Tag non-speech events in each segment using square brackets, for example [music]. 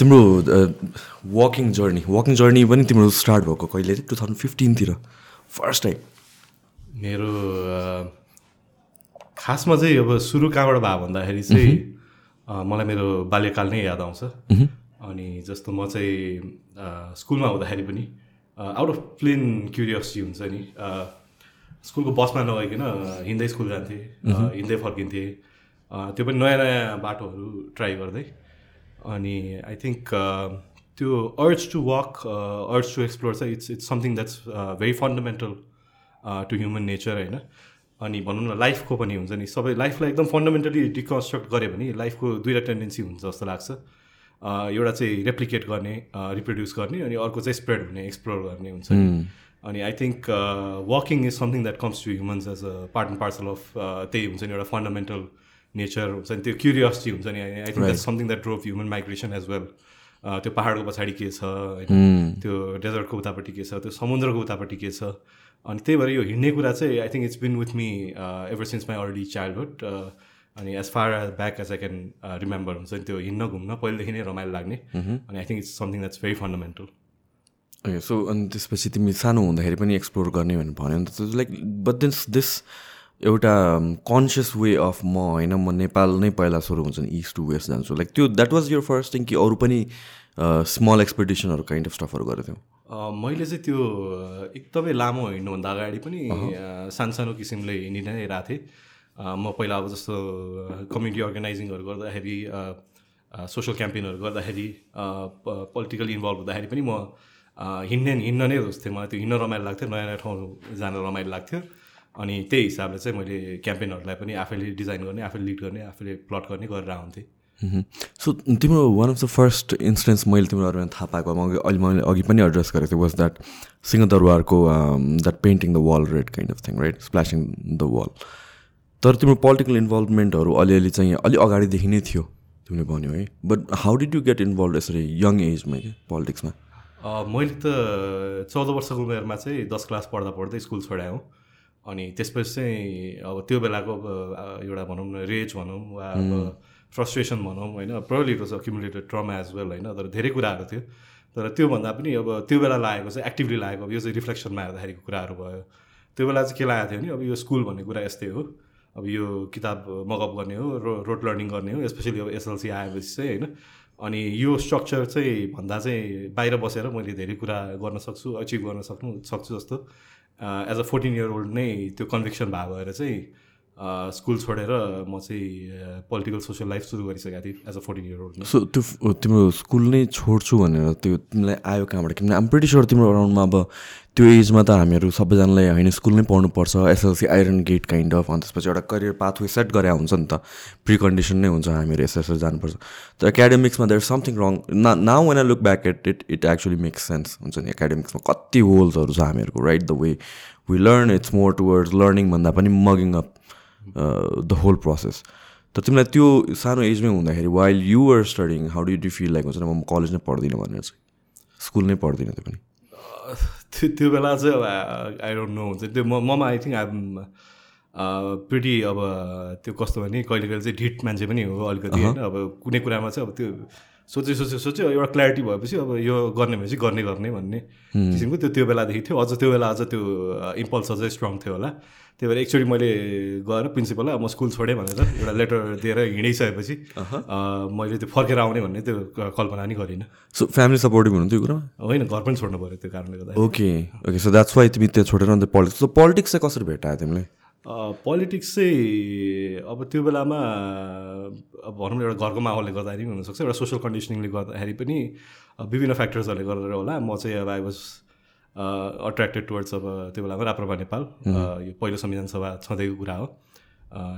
तिम्रो walking journey walking journey पनि तिम्रो स्टार्ट भएको कहिले? टु थाउजन्ड फिफ्टिनतिर फर्स्ट टाइम मेरो खासमा चाहिँ अब सुरु कहाँबाट भयो भन्दाखेरि चाहिँ मलाई मेरो बाल्यकाल नै याद आउँछ। अनि जस्तो म चाहिँ स्कुलमा हुँदाखेरि पनि आउट अफ प्लेन क्युरियोसिटी हुन्छ नि स्कुलको बसमा नगइकन हिँड्दै स्कुल जान्थेँ हिँड्दै फर्किन्थेँ त्यो पनि नयाँ नयाँ बाटोहरू ट्राई गर्दै। अनि आई थिङ्क त्यो urge to walk urge to explore चाहिँ it's it's something that's very fundamental to human nature होइन अनि भनौँ न लाइफको पनि हुन्छ नि। सबै लाइफलाई एकदम फन्डामेन्टली डिकन्स्ट्रक्ट गऱ्यो भने लाइफको दुईवटा टेन्डेन्सी हुन्छ जस्तो लाग्छ। एउटा चाहिँ रेप्लिकेट गर्ने रिप्रोड्युस गर्ने अनि अर्को चाहिँ स्प्रेड हुने एक्सप्लोर गर्ने हुन्छ अनि I think walking is something that comes to humans as a part and parcel of त्यही हुन्छ नि एउटा फन्डामेन्टल नेचर हुन्छ नि त्यो क्युरियोसिटी हुन्छ नि I think that something that drove human migration as well त्यो पाहाडको पछाडि के छ होइन? त्यो डेजर्टको उतापट्टि के छ त्यो समुद्रको उतापट्टि के छ? अनि त्यही भएर यो हिँड्ने कुरा चाहिँ I think it's been with me ever since my early childhood अनि as far back as I can remember हुन्छ नि त्यो हिँड्न घुम्न पहिलेदेखि नै रमाइलो लाग्ने। अनि I think it's something that's very fundamental okay so अनि त्यसपछि तिमी सानो हुँदाखेरि पनि एक्सप्लोर गर्ने भनेर भन्यो नि त। लाइक बट दिस दिस एउटा कन्सियस वे अफ म होइन म नेपाल नै पहिला सुरु हुन्छ नि इस्ट टु वेस्ट जान्छु। लाइक त्यो that was your first thing कि अरू पनि स्मल एक्सपेडिसनहरू काइन्ड अफ स्टफहरू गरेको थियौ? मैले चाहिँ त्यो एकदमै लामो हिँड्नुभन्दा अगाडि पनि सानो सानो किसिमले हिँडि नै रहेको थिएँ म पहिला अब जस्तो कम्युनिटी अर्गनाइजिङहरू गर्दाखेरि सोसियल क्याम्पेनहरू गर्दाखेरि पोलिटिकली इन्भल्भ हुँदाखेरि पनि म हिँड्ने हिँड्न नै थिएँ। मलाई त्यो हिँड्न रमाइलो लाग्थ्यो नयाँ नयाँ ठाउँ जान रमाइलो लाग्थ्यो। अनि त्यही हिसाबले चाहिँ मैले क्याम्पेनहरूलाई पनि आफैले डिजाइन गर्ने आफैले लिड गर्ने आफैले प्लट गर्ने गरेर आउँथेँ। सो तिम्रो one of the first incidence मैले तिम्रो थाहा पाएको म अहिले मैले अघि पनि एड्रेस गरेको थिएँ was that सिंहदरबारको that painting the wall red kind of thing right splashing the wall तर तिम्रो पोलिटिकल इन्भल्भमेन्टहरू अलिअलि चाहिँ अलिक अगाडिदेखि नै थियो तिमीले भन्यो है। But how did you get involve यसरी यङ एजमा कि पोलिटिक्समा मैले त चौध वर्षको उमेरमा चाहिँ दस क्लास पढ्दा पढ्दै स्कुल छोडाएँ अनि त्यसपछि चाहिँ अब त्यो बेलाको अब एउटा भनौँ न रेज भनौँ वा अब फ्रस्ट्रेसन भनौँ होइन problem it was accumulated trauma as well होइन तर धेरै कुराहरू थियो। तर त्योभन्दा पनि अब त्यो बेला लागेको चाहिँ एक्टिभली लागेको अब यो चाहिँ रिफ्लेक्सनमा हेर्दाखेरिको कुराहरू भयो। त्यो बेला चाहिँ के लागेको थियो भने अब यो स्कुल भन्ने कुरा यस्तै हो। अब यो किताब मगअप गर्ने हो रो रोड लर्निङ गर्ने हो स्पेसली अब एसएलसी आएपछि चाहिँ होइन। अनि यो स्ट्रक्चर चाहिँ भन्दा चाहिँ बाहिर बसेर मैले धेरै कुरा गर्न सक्छु अचिभ गर्न सक्नु सक्छु जस्तो। As a fourteen year old नै त्यो कन्भिक्सन भएको भएर चाहिँ स्कुल छोडेर म चाहिँ पोलिटिकल सोसियल लाइफ सुरु गरिसकेको थिएँ as a fourteen year old so त्यो तिम्रो स्कुल नै छोड्छु भनेर त्यो तिमीलाई आयो कहाँबाट? किनभने आम प्रिटी स्योर तिम्रो अराउन्डमा अब त्यो एजमा त हामीहरू सबैजनालाई होइन स्कुल नै पढ्नुपर्छ SLC iron gate kind of अनि त्यसपछि एउटा करियर पाथवे सेट गरे हुन्छ नि त। प्रि कन्डिसन नै हुन्छ हामीहरू एसएसएल जानुपर्छ। त एकाडेमिक्समा there something wrong now when I look back at it it actually makes sense हुन्छ नि। एकाडेमिक्समा कति होल्सहरू छ हामीहरूको right the way we learn it's more towards learning भन्दा पनि mugging up the whole process त तिमीलाई त्यो सानो एजमै हुँदाखेरि while you're studying how do do feel like हुन्छ म कलेज नै पढ्दिनँ भनेर चाहिँ। स्कुल नै पढ्दिनँ त्यो पनि। त्यो त्यो बेला चाहिँ अब आई डोन्ट नो हुन्छ त्यो ममा आई थिङ्क आई प्रिटी अब त्यो कस्तो भने कहिले कहिले चाहिँ ढिट मान्छे पनि हो अलिकति होइन? अब कुनै कुरामा चाहिँ अब त्यो सोचे सोचे सोच्यो एउटा क्ल्यारिटी भएपछि अब यो गर्ने भनेपछि गर्ने गर्ने भन्ने किसिमको त्यो त्यो बेलादेखि थियो। अझ त्यो बेला अझ त्यो इम्पल्स अझै स्ट्रङ थियो होला। त्यही भएर एकचोटि मैले गएर प्रिन्सिपललाई म स्कुल छोडेँ भनेर एउटा लेटर दिएर हिँडिसकेपछि मैले त्यो फर्केर आउने भन्ने त्यो कल्पना नै गरिनँ। सो फ्यामिली सपोर्टिभ हुनु त्यो कुरामा? होइन घर पनि छोड्नु पऱ्यो त्यो कारणले गर्दा okay okay so that's why तिमी त्यो छोडेर अन्त पोलिटिक्स सो पोलिटिक्स चाहिँ कसरी भेटायो तिमीले पोलिटिक्स चाहिँ अब त्यो बेलामा अब भनौँ न एउटा घरको माहौलले गर्दाखेरि पनि हुनसक्छ एउटा सोसियल कन्डिसनिङले गर्दाखेरि पनि विभिन्न फ्याक्टर्सहरूले गरेर होला। म चाहिँ अब आई वाज अट्र्याक्टेड टुवर्ड्स अब त्यो बेलामा राप्रपा नेपाल। यो पहिलो संविधान सभा छँदैको कुरा हो।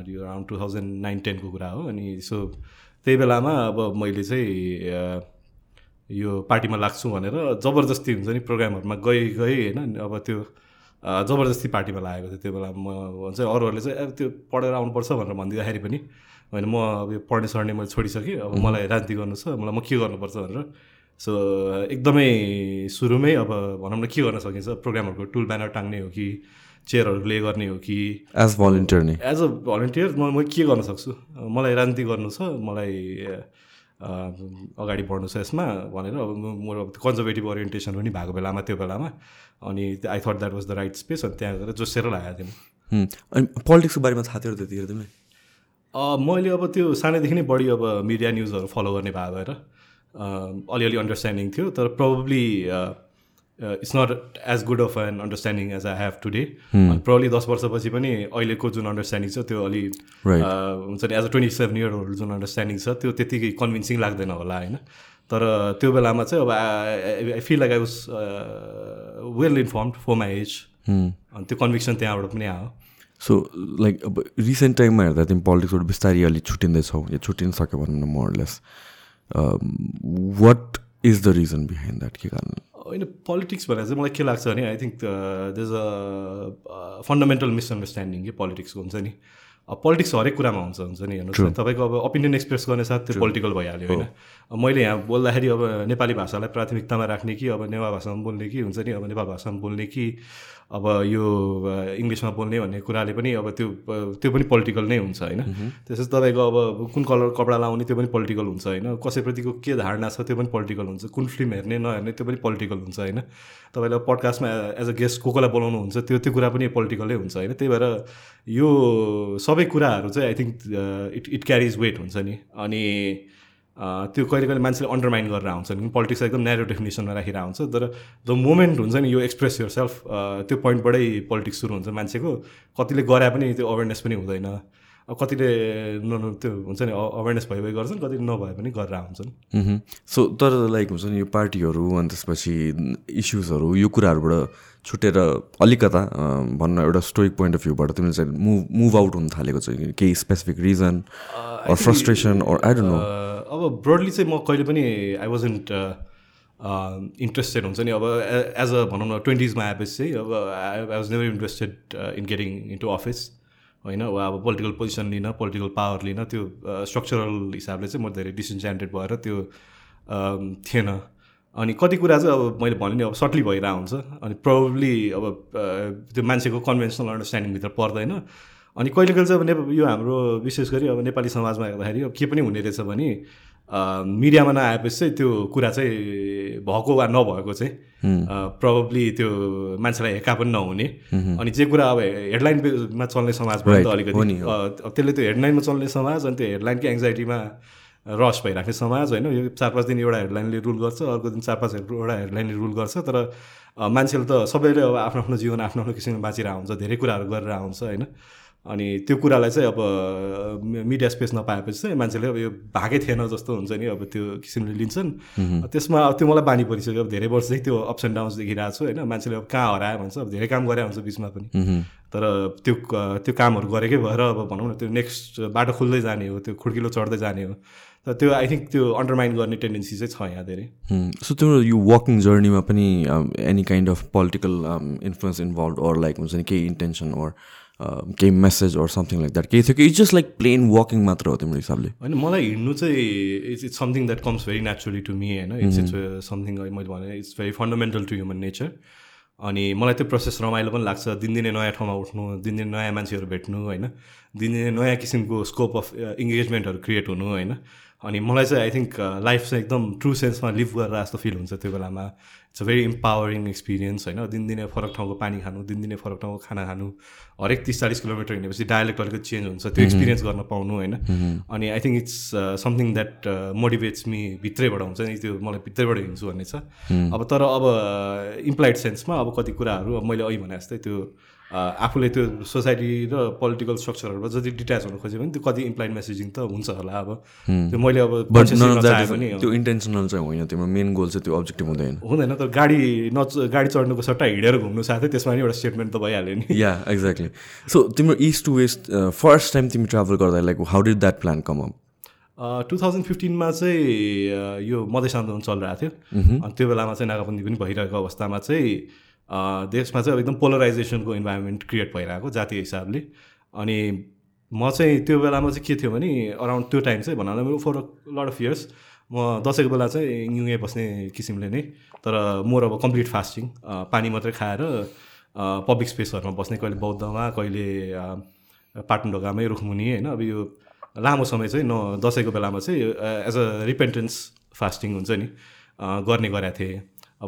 यो अराउन्ड टु थाउजन्ड नाइन टेनको कुरा हो। अनि सो त्यही बेलामा अब मैले चाहिँ यो पार्टीमा लाग्छु भनेर जबरजस्ती हुन्छ नि प्रोग्रामहरूमा गएँ गएँ होइन। अब त्यो जबरजस्ती पार्टीमा लागेको थियो त्यो बेला। म भन्छ अरूहरूले चाहिँ अब त्यो पढेर आउनुपर्छ भनेर भनिदिँदाखेरि पनि होइन म अब यो पढ्ने सर्ने मैले छोडिसकेँ। अब मलाई राजनीति गर्नु छ। मलाई म के गर्नुपर्छ भनेर सो एकदमै सुरुमै अब भनौँ न के गर्न सकिन्छ? प्रोग्रामहरूको टुल ब्यानर टाङ्ने हो कि चेयरहरू प्ले गर्ने हो कि? एज भलिन्टियर नै। एज अ भलिन्टियर म म के गर्न सक्छु? मलाई राजनीति गर्नु छ मलाई अगाडि बढ्नु छ यसमा भनेर अब म कन्जर्भेटिभ ओरिएन्टेसन पनि भएको बेलामा त्यो बेलामा। अनि I thought that was the right space अनि त्यहाँ गएर जोसेर लागेको थिएँ। अनि पोलिटिक्सको बारेमा थाहा थियो त्यतिखेर अ, मैले अब त्यो सानैदेखि नै बढी अब मिडिया न्युजहरू फलो गर्ने भएको भएर अलिअलि अन्डरस्ट्यान्डिङ थियो तर probably it's not as good of an understanding as I have today probably दस वर्षपछि पनि अहिलेको जुन अन्डरस्ट्यान्डिङ छ त्यो अलि हुन्छ नि as a twenty seven year old जुन अन्डरस्ट्यान्डिङ छ त्यो त्यतिकै कन्भिन्सिङ लाग्दैन होला होइन? तर त्यो बेलामा चाहिँ अब I feel like I was well informed for my age अनि त्यो कन्भिक्सन त्यहाँबाट पनि आयो। सो लाइक अब रिसेन्ट टाइममा हेर्दा तिमी पोलिटिक्सबाट बिस्तारै अलिक छुट्टिँदैछौ या छुट्टिन सक्यो भनौँ न more less what is the reason behind that के कारण होइन पोलिटिक्स भनेर चाहिँ मलाई के लाग्छ भने I think there's a fundamental misunderstanding कि पोलिटिक्सको हुन्छ नि पोलिटिक्स हरेक कुरामा हुन्छ हुन्छ नि हेर्नुहोस् तपाईँको अब ओपिनियन एक्सप्रेस गर्ने साथ त्यो पोलिटिकल भइहाल्यो होइन? अब मैले यहाँ बोल्दाखेरि अब नेपाली भाषालाई प्राथमिकतामा राख्ने कि अब नेवा भाषामा बोल्ने कि हुन्छ नि अब नेपाल भाषामा बोल्ने कि अब यो इङ्ग्लिसमा बोल्ने भन्ने कुराले पनि अब त्यो त्यो पनि पोलिटिकल नै हुन्छ होइन। त्यसपछि तपाईँको अब कुन कलर कपडा लाउने त्यो पनि पोलिटिकल हुन्छ होइन। कसैप्रतिको के धारणा छ त्यो पनि पोलिटिकल हुन्छ। कुन फिल्म हेर्ने नहेर्ने त्यो पनि पोलिटिकल हुन्छ होइन। तपाईँले पडकास्टमा एज अ गेस्ट को कोलाई बोलाउनु हुन्छ त्यो त्यो कुरा पनि पोलिटिकलै हुन्छ होइन। त्यही भएर यो सबै कुराहरू चाहिँ I think it it carries weight हुन्छ नि। अनि त्यो कहिले कहिले मान्छेले अन्डरमाइन गरेर आउँछ नि पोलिटिक्स एकदम नेरो डेफिनेसनमा राखेर आउँछ। तर द मोमेन्ट हुन्छ नि यो एक्सप्रेस यर सेल्फ त्यो पोइन्टबाटै पोलिटिक्स सुरु हुन्छ मान्छेको। कतिले गरे पनि त्यो अवेरनेस पनि हुँदैन। कतिले न- त्यो हुन्छ नि अवेरनेस भइ भइ गर्छन् कतिले नभए पनि गरेर आउँछन्। सो तर लाइक हुन्छ नि यो पार्टीहरू अनि त्यसपछि इस्युजहरू यो कुराहरूबाट छुटेर अलिकता भन्न एउटा स्टोइक पोइन्ट अफ भ्यूबाट तिमीले चाहिँ मुभ मुभ आउट हुन थालेको छ केही specific reason or frustration or I don't know Uh, अब ब्रोडली चाहिँ म कहिले पनि आई वाजन्ट इन्ट्रेस्टेड हुन्छ नि। अब एज अ भनौँ न ट्वेन्टिजमा आएपछि चाहिँ अब I was never interested in getting into office होइन? वा अब पोलिटिकल पोजिसन लिन पोलिटिकल पावर लिन त्यो स्ट्रक्चरल हिसाबले चाहिँ म धेरै डिसइन्चान्टेड भएर त्यो um, थिएन। अनि कति कुरा चाहिँ अब मैले भने नि अब सर्टली भइरहेको हुन्छ। अनि प्रोबब्ली अब त्यो मान्छेको कन्भेन्सनल अन्डरस्ट्यान्डिङभित्र पर्दैन। अनि कहिले कहिले चाहिँ अब नेप यो हाम्रो विशेष गरी अब नेपाली समाजमा हेर्दाखेरि अब के पनि हुने रहेछ भने मिडियामा नआएपछि चाहिँ त्यो कुरा चाहिँ भएको वा नभएको चाहिँ प्रब्ली त्यो मान्छेलाई हेका पनि नहुने। अनि जे कुरा अब हेडलाइनमा चल्ने समाज भयो त अलिकति। त्यसले त्यो हेडलाइनमा चल्ने समाज अनि त्यो हेडलाइनकै एङ्जाइटीमा रस भइराख्ने समाज होइन यो चार पाँच दिन एउटा हेडलाइनले रुल गर्छ अर्को दिन चार पाँच एउटा हेडलाइनले रुल गर्छ तर मान्छेले त सबैले अब आफ्नो आफ्नो जीवन आफ्नो आफ्नो किसिमले बाँचिरहेको हुन्छ धेरै कुराहरू गरेर आउँछ होइन? अनि त्यो कुरालाई चाहिँ अब मिडिया स्पेस नपाएपछि चाहिँ मान्छेले अब यो भागै थिएन जस्तो हुन्छ नि अब त्यो किसिमले लिन्छन्। त्यसमा अब त्यो मलाई बानी परिसक्यो अब धेरै वर्ष चाहिँ त्यो अप्स एन्ड डाउन्स देखिरहेको छु होइन? मान्छेले अब कहाँ हरायो भन्छ अब धेरै काम गरे हुन्छ बिचमा पनि। तर त्यो त्यो कामहरू गरेकै भएर अब भनौँ न त्यो नेक्स्ट बाटो खुल्दै जाने हो त्यो खुड्किलो चढ्दै जाने हो। तर त्यो आई थिङ्क त्यो अन्डरमाइन गर्ने टेन्डेन्सी चाहिँ छ यहाँ धेरै। सो तिम्रो यो वकिङ जर्नीमा पनि any kind of political influence involve or like हुन्छ नि केही इन्टेन्सन अर केही message or something like that केही थियो कि it's just like plain walking मात्र हो तिम्रो हिसाबले? होइन मलाई हिँड्नु चाहिँ it's it's something that comes very naturally to me होइन? इट्स इट्स समथिङ मैले भने it's very fundamental to human nature अनि मलाई त्यो प्रोसेस रमाइलो पनि लाग्छ दिनदिनै नयाँ ठाउँमा उठ्नु दिनदिनै नयाँ मान्छेहरू भेट्नु होइन? दिनदिनै नयाँ किसिमको स्कोप अफ इङ्गेजमेन्टहरू क्रिएट हुनु होइन? अनि मलाई चाहिँ आई थिङ्क लाइफ चाहिँ एकदम ट्रु सेन्समा लिभ गरेर जस्तो फिल हुन्छ त्यो बेलामा। It's a very empowering experience होइन? दिनदिनै फरक ठाउँको पानी खानु दिनदिनै फरक ठाउँको खाना खानु हरेक तिस चालिस किलोमिटर हिँडेपछि डायलेक्ट अलिकति चेन्ज हुन्छ त्यो एक्सपिरियन्स गर्न पाउनु होइन? अनि I think it's something that motivates me भित्रैबाट हुन्छ नि त्यो मलाई भित्रैबाट हिँड्छु भन्ने छ। अब तर अब इम्प्लाइड सेन्समा अब कति कुराहरू अब मैले अघि भने जस्तै त्यो आफूले त्यो सोसाइटी र पोलिटिकल स्ट्रक्चरहरूबाट जति डिट्याच हुन खोज्यो भने त्यो कति इम्प्लाइड मेसेजिङ त हुन्छ होला अब। त्यो मैले अब त्यो इन्टेन्सनल चाहिँ होइन तिम्रो मेन गोल चाहिँ त्यो अब्जेक्टिभ हुँदैन। हुँदैन तर गाडी नच गाडी चढ्नुको सट्टा हिँडेर घुम्नु साथै त्यसमा पनि एउटा स्टेटमेन्ट त भइहाल्यो नि। या एक्ज्याक्टली सो तिम्रो east to west first time तिमी ट्राभल गर्दा like how did that plan come up two thousand फिफ्टिनमा चाहिँ यो मधेस आन्दोलन चलिरहेको थियो। अनि त्यो बेलामा चाहिँ नाकाबन्दी पनि भइरहेको अवस्थामा चाहिँ देशमा चाहिँ एकदम पोलराइजेसनको इन्भाइरोमेन्ट क्रिएट भइरहेको जातीय हिसाबले। अनि म चाहिँ त्यो बेलामा चाहिँ के थियो भने अराउन्ड त्यो टाइम चाहिँ भनौँ न फर लड अफ इयर्स म दसैँको बेला चाहिँ न्युए बस्ने किसिमले नै तर मोर अब कम्प्लिट फास्टिङ पानी मात्रै खाएर पब्लिक स्पेसहरूमा बस्ने कहिले बौद्धमा कहिले पाटन ढोकामै रुखमुनि होइन अब यो लामो समय चाहिँ न दसैँको बेलामा चाहिँ एज अ रिपेन्टेन्स फास्टिङ हुन्छ नि गर्ने गरेको थिएँ।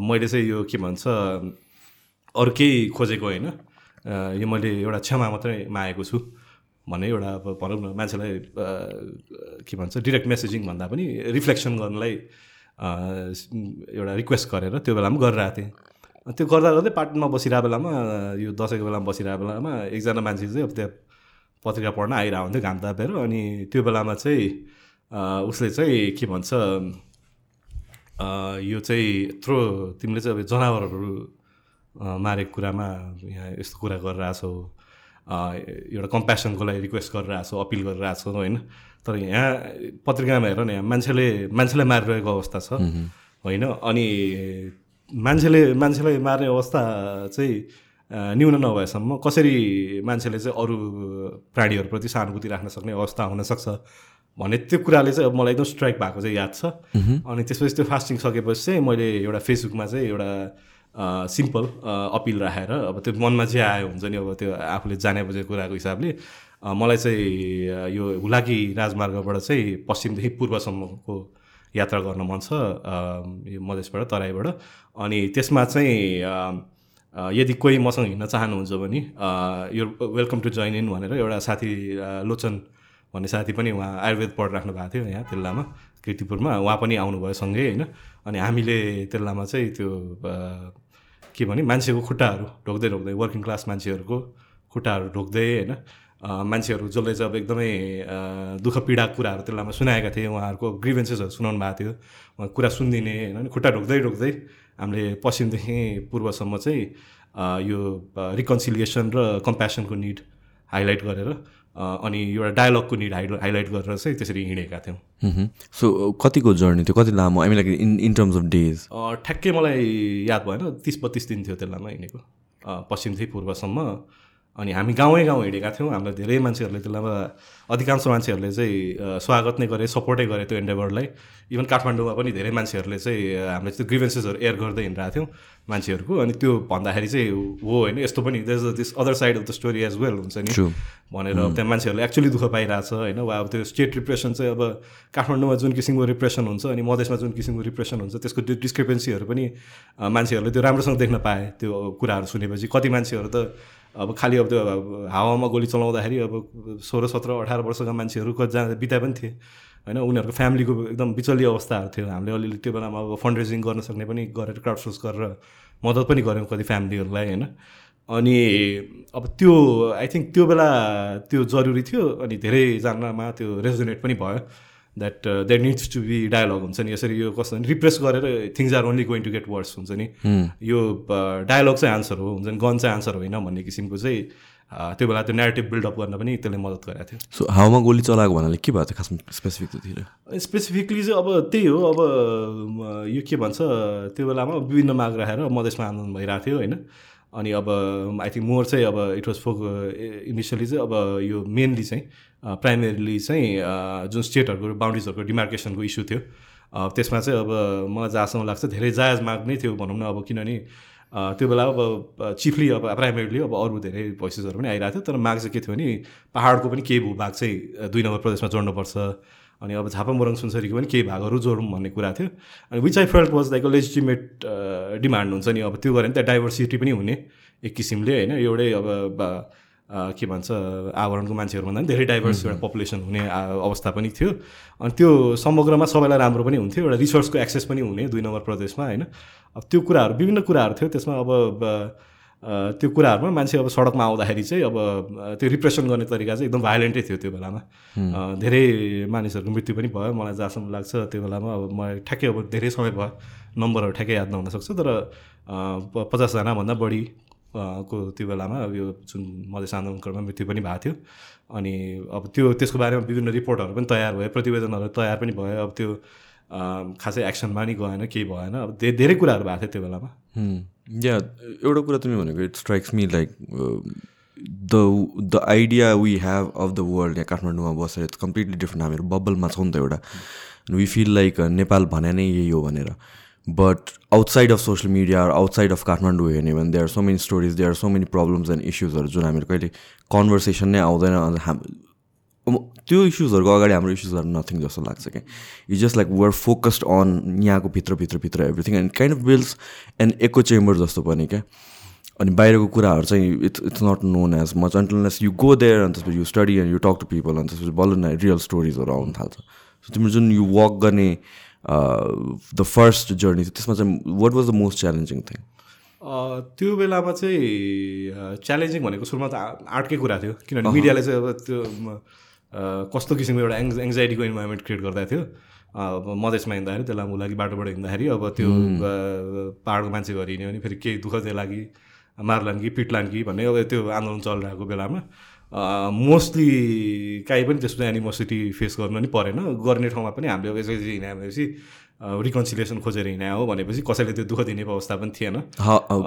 मैले चाहिँ यो के भन्छ अरू केही खोजेको होइन। यो मैले एउटा क्षमा मात्रै मागेको छु भन्ने एउटा अब भनौँ न मान्छेलाई के भन्छ डिरेक्ट मेसेजिङ भन्दा पनि रिफ्लेक्सन गर्नलाई एउटा रिक्वेस्ट गरेर त्यो बेलामा गरिरहेको थिएँ। त्यो गर्दा गर्दै पार्टीमा बसिरहेको बेलामा यो दसैँको बेलामा बसिरहेको बेलामा एकजना मान्छे चाहिँ अब त्यहाँ पत्रिका पढ्न आइरहेको हुन्थ्यो घाम तापेर अनि त्यो बेलामा चाहिँ उसले चाहिँ के भन्छ यो चाहिँ यत्रो तिमीले चाहिँ अब जनावरहरू मारेको कुरामा यहाँ यस्तो कुरा गरिरहेछौ एउटा कम्प्यासनको लागि रिक्वेस्ट गरिरहेछौ अपिल गरिरहेछौ होइन? तर यहाँ पत्रिकामा हेर न यहाँ मान्छेले मान्छेलाई मारिरहेको अवस्था छ होइन? अनि मान्छेले मान्छेलाई मार्ने अवस्था चाहिँ न्यून नभएसम्म कसरी मान्छेले चाहिँ अरू प्राणीहरूप्रति सहानुभूति राख्न सक्ने अवस्था हुनसक्छ भन्ने त्यो कुराले चाहिँ अब मलाई एकदम स्ट्राइक भएको चाहिँ याद छ। अनि त्यसपछि त्यो फास्टिङ सकेपछि चाहिँ मैले एउटा फेसबुकमा चाहिँ एउटा सिम्पल अपिल राखेर अब त्यो मनमा जे आयो हुन्छ नि अब त्यो आफूले जाने बुझेको कुराको हिसाबले मलाई चाहिँ यो हुलाकी राजमार्गबाट चाहिँ पश्चिमदेखि पूर्वसम्मको यात्रा गर्न मन छ यो मधेसबाट तराईबाट। अनि त्यसमा चाहिँ यदि कोही मसँग हिँड्न चाहनुहुन्छ भने यो वेलकम टु जोइन इन भनेर एउटा साथी लोचन भन्ने साथी पनि उहाँ आयुर्वेद पढिराख्नु भएको थियो यहाँ तेल्लामा किर्तिपुरमा उहाँ पनि आउनुभयो सँगै होइन? अनि हामीले तेल्लामा चाहिँ त्यो के भने मान्छेको खुट्टाहरू ढोक्दै ढोक्दै वर्किङ क्लास मान्छेहरूको खुट्टाहरू ढोक्दै होइन? मान्छेहरू जसले चाहिँ अब एकदमै दुःख पीडाको कुराहरू त्यसलामा सुनाएका थिए। उहाँहरूको ग्रिभेन्सेसहरू सुनाउनु भएको थियो। कुरा सुनिदिने होइन? खुट्टा ढोक्दै ढोक्दै हामीले पश्चिमदेखि पूर्वसम्म चाहिँ यो रिकन्सिलिएसन र कम्प्यासनको निड हाइलाइट गरेर अनि एउटा डायलगको निड हाइला हाइलाइट गरेर चाहिँ त्यसरी हिँडेका थियौँ। सो कतिको जर्नी थियो? कति लामो? Mean like in in terms of days ठ्याक्कै मलाई याद भएन। तिस बत्तिस दिन थियो त्यसलामा हिँडेको। पश्चिमदेखि पूर्वसम्म। अनि हामी गाउँै गाउँ हिँडेका थियौँ। हामीलाई धेरै मान्छेहरूले त्यसलामा अधिकांश मान्छेहरूले चाहिँ स्वागत नै गरे सपोर्टै गरे त्यो एन्डेभरलाई इभन काठमाडौँमा पनि धेरै मान्छेहरूले चाहिँ हामीले त्यो ग्रिभेन्सेसहरू एयर गर्दै हिँडिरहेको थियौँ मान्छेहरूको। अनि त्यो भन्दाखेरि चाहिँ हो होइन यस्तो पनि this other side of the story as well हुन्छ नि. भनेर अब त्यहाँ मान्छेहरूले एक्चुली दुःख पाइरहेछ होइन? वा अब त्यो स्टेट रिप्रेसन चाहिँ अब काठमाडौँमा जुन किसिमको रिप्रेसन हुन्छ अनि मधेसमा जुन किसिमको रिप्रेसन हुन्छ त्यसको त्यो डिस्क्रिपेन्सीहरू पनि मान्छेहरूले त्यो राम्रोसँग देख्न पाए त्यो कुराहरू सुनेपछि। कति मान्छेहरू त अब खालि अब त्यो अब हावामा गोली चलाउँदाखेरि अब सोह्र सत्र अठार वर्षका मान्छेहरू कतिजना बिता पनि थिए। होइन उनीहरूको फ्यामिलीको एकदम बिचल्ली अवस्थाहरू थियो। हामीले अलिअलि त्यो बेलामा अब फन्ड रेजिङ गर्न सक्ने पनि गरेर क्राउड सोर्स गरेर मद्दत पनि गऱ्यौँ कति फ्यामिलीहरूलाई होइन। अनि अब त्यो आई थिङ्क त्यो बेला त्यो जरुरी थियो अनि धेरैजनामा त्यो रेजोनेट पनि भयो। That there needs to be dialogue हुन्छ नि. यसरी यो कस्तो रिप्रेस गरेर things are only going to get worse हुन्छ नि. यो डायलग चाहिँ आन्सर हो हुन्छ नि. गन चाहिँ आन्सर होइन भन्ने किसिमको चाहिँ अ, त्यो बेला त्यो नेरेटिभ बिल्डअप गर्न पनि त्यसले मद्दत गरेको थियो। सो हावामा गोली चलाएको भन्नाले के भयो त खासमा स्पेसिफिक स्पेसिफिकली चाहिँ अब त्यही हो अब यो के भन्छ त्यो बेलामा विभिन्न माग राखेर मधेसमा आन्दोलन भइरहेको थियो होइन। अनि अब आई थिङ्क मोर चाहिँ अब इट वाज फोक इनिसियली चाहिँ अब यो मेनली चाहिँ प्राइमेरीली चाहिँ जुन स्टेटहरूको बााउन्ड्रिजहरूको डिमार्केसनको इस्यु थियो त्यसमा चाहिँ अब मलाई जहाँसम्म लाग्छ धेरै जायज माग नै थियो भनौँ न अब किनभने त्यो बेला अब चिफली अब प्राइमेरीली अब अरू धेरै भोइसेसहरू पनि आइरहेको थियो तर माग चाहिँ के थियो भने पाहाडको पनि केही भूभाग चाहिँ दुई नम्बर प्रदेशमा जोड्नुपर्छ अनि अब झापा मोरङ सुनसरीको पनि केही भागहरू जोडौँ भन्ने कुरा थियो अनि which I felt was like legitimate demand हुन्छ नि अब त्यो गऱ्यो भने त्यहाँ डाइभर्सिटी पनि हुने एक किसिमले होइन एउटै अब के भन्छ आवरणको मान्छेहरू भन्दा पनि धेरै डाइभर्स एउटा पपुलेसन हुने अवस्था पनि थियो। अनि त्यो समग्रमा सबैलाई राम्रो पनि हुन्थ्यो एउटा रिसोर्सको एक्सेस पनि हुने दुई नम्बर प्रदेशमा होइन। अब त्यो कुराहरू विभिन्न कुराहरू थियो त्यसमा अब त्यो कुराहरूमा मान्छे अब सडकमा आउँदाखेरि चाहिँ अब त्यो रिप्रेसन गर्ने तरिका चाहिँ एकदम भाइलेन्टै थियो त्यो बेलामा। धेरै मानिसहरूको मृत्यु पनि भयो मलाई जहाँसम्म लाग्छ त्यो बेलामा अब मलाई ठ्याक्कै अब धेरै समय भयो नम्बरहरू ठ्याक्कै याद नहुन सक्छ तर पचासजनाभन्दा बढी को त्यो बेलामा अब यो जुन मधेस आन्दोलनकालमा मृत्यु पनि भएको थियो। अनि अब त्यो त्यसको बारेमा विभिन्न रिपोर्टहरू पनि तयार भयो प्रतिवेदनहरू तयार पनि भयो अब त्यो खासै एक्सनमा नि गएन केही भएन अब धेरै कुराहरू भएको थियो त्यो बेलामा। या एउटा कुरा तिमी भनेको it strikes me like the the idea we have of the world यहाँ काठमाडौँमा बसेर इट्स कम्प्लिटली डिफ्रेन्ट हामीहरू बबलमा छौँ नि त एउटा। वी फिल लाइक नेपाल भने नै यही हो भनेर। But outside of social media outside of Kathmandu हेर्ने भने there so many stories there so many problems and इस्युजहरू जुन हामीहरू कहिले कन्भर्सेसन नै आउँदैन अन्त हाम त्यो इस्युजहरूको अगाडि हाम्रो इस्युजहरू नथिङ जस्तो लाग्छ क्या you just like were focused on यहाँको भित्र भित्र भित्र everything and kind of bills and echo chamber जस्तो पनि क्या अनि बाहिरको कुराहरू चाहिँ it's it's not known as much अन्टलनेस you go there अनि त्यसपछि you study and you talk to people अनि त्यसपछि बल्ल रियल स्टोरिजहरू आउनु थाल्छ। सो तिम्रो जुन यु वक गर्ने द फर्स्ट जर्नी त्यसमा चाहिँ what was the most challenging thing त्यो बेलामा चाहिँ च्यालेन्जिङ भनेको सुरुमा त आर्टकै कुरा थियो। किनभने मिडियाले चाहिँ अब त्यो म, अ, कस्तो किसिमको एउटा एङ्ज एङ्जाइटीको इन्भाइरोमेन्ट क्रिएट गर्दा थियो। अब मधेसमा हिँड्दाखेरि त्यसलाई मुलाकी बाटोबाट हिँड्दाखेरि अब त्यो अ, पाहाडको मान्छे हिँड्यो भने फेरि केही दुःख दियो लागि मार्लान् कि पिट्लान् कि भन्ने अब त्यो आन्दोलन चलिरहेको बेलामा। मोस्टली काहीँ पनि त्यस्तो एनिमोसिटी फेस गर्नु नि परेन। गर्ने ठाउँमा पनि हामीले अब यसरी हिँड्यो भनेपछि रिकन्सिलिएसन खोजेर हिँड्यो हो भनेपछि कसैले त्यो दुःख दिने अवस्था पनि थिएन।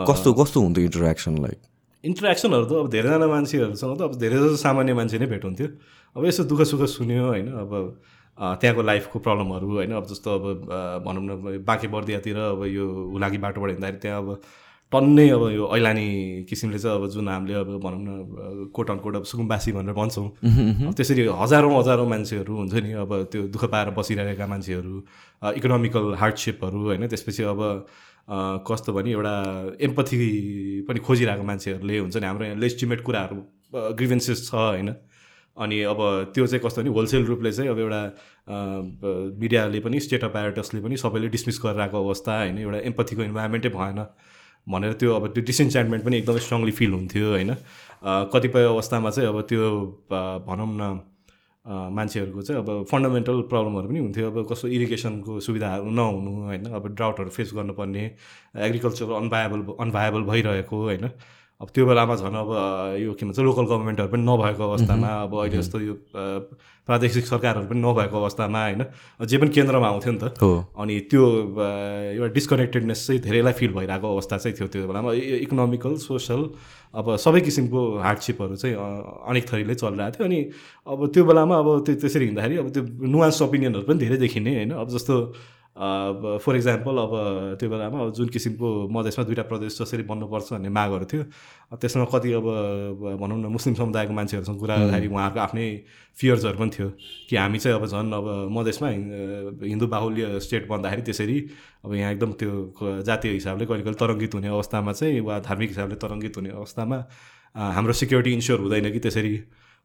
कस्तो कस्तो हुन्थ्यो इन्टरेक्सन लाइक इन्टरेक्सनहरू त अब धेरैजना मान्छेहरूसँग त अब धेरै जस्तो सामान्य मान्छे नै भेट हुन्थ्यो अब यसो दुःख सुख सुन्यो होइन अब त्यहाँको लाइफको प्रब्लमहरू होइन अब जस्तो अब भनौँ न बाँके बर्दियातिर अब यो हुलाकी बाटोबाट हिँड्दाखेरि त्यहाँ अब टन्नै अब यो ऐलानी किसिमले चाहिँ अब जुन हामीले अब भनौँ न कोट अन कोट अब सुकुम्बासी भनेर भन्छौँ। त्यसरी हजारौँ हजारौँ मान्छेहरू हुन्छ नि अब त्यो दुःख पाएर बसिरहेका मान्छेहरू इकोनोमिकल हार्डसिपहरू होइन त्यसपछि अब कस्तो भने एउटा एम्पथी पनि खोजिरहेको मान्छेहरूले हुन्छ नि हाम्रो यहाँ लेजिटिमेट कुराहरू ग्रिभेन्सेस छ होइन। अनि अब त्यो चाहिँ कस्तो भने होलसेल रूपले चाहिँ अब एउटा मिडियाले पनि स्टेट अपारेटसले पनि सबैले डिसमिस गरिरहेको अवस्था होइन एउटा एम्पथीको इन्भाइरोमेन्टै भएन। भनेर त्यो अब त्यो डिसइन्चाइन्टमेन्ट पनि एकदमै स्ट्रङली फिल हुन्थ्यो होइन? कतिपय अवस्थामा चाहिँ अब त्यो भनौँ न मान्छेहरूको चाहिँ अब फन्डामेन्टल प्रब्लमहरू पनि हुन्थ्यो। अब कस्तो इरिगेसनको सुविधाहरू नहुनु होइन? अब ड्राउटहरू फेस गर्नुपर्ने एग्रिकल्चर अनभायबल अनभायबल भइरहेको होइन? अब त्यो बेलामा झन् अब यो के भन्छ लोकल गभर्मेन्टहरू पनि नभएको अवस्थामा अब अहिले जस्तो यो प्रादेशिक सरकारहरू पनि नभएको अवस्थामा होइन? जे पनि केन्द्रमा आउँथ्यो नि त। हो। अनि त्यो एउटा डिस्कनेक्टेडनेस चाहिँ धेरैलाई फिल भइरहेको अवस्था चाहिँ थियो त्यो बेलामा। इकोनोमिकल सोसल अब सबै किसिमको हार्डसिपहरू चाहिँ अनेक थरीले चलिरहेको थियो। अनि अब त्यो बेलामा अब त्यो त्यसरी हिँड्दाखेरि अब त्यो नुवान्स ओपिनियनहरू पनि धेरै देखिने होइन? अब जस्तो फर इक्जाम्पल अब त्यो बेलामा जुन किसिमको मधेसमा दुइटा प्रदेश जसरी बन्नुपर्छ भन्ने मागहरू थियो त्यसमा कति अब भनौँ न मुस्लिम समुदायको मान्छेहरूसँग कुरा गर्दाखेरि उहाँहरूको आफ्नै फियर्सहरू पनि थियो कि हामी चाहिँ अब झन् अब मधेसमा हिन्- हिन्दू बाहुल्य स्टेट बन्दाखेरि त्यसरी अब यहाँ एकदम त्यो जातीय हिसाबले कहिले कहिले तरङ्गित हुने अवस्थामा चाहिँ वा धार्मिक हिसाबले तरङ्गित हुने अवस्थामा हाम्रो सिक्युरिटी इन्स्योर हुँदैन कि त्यसरी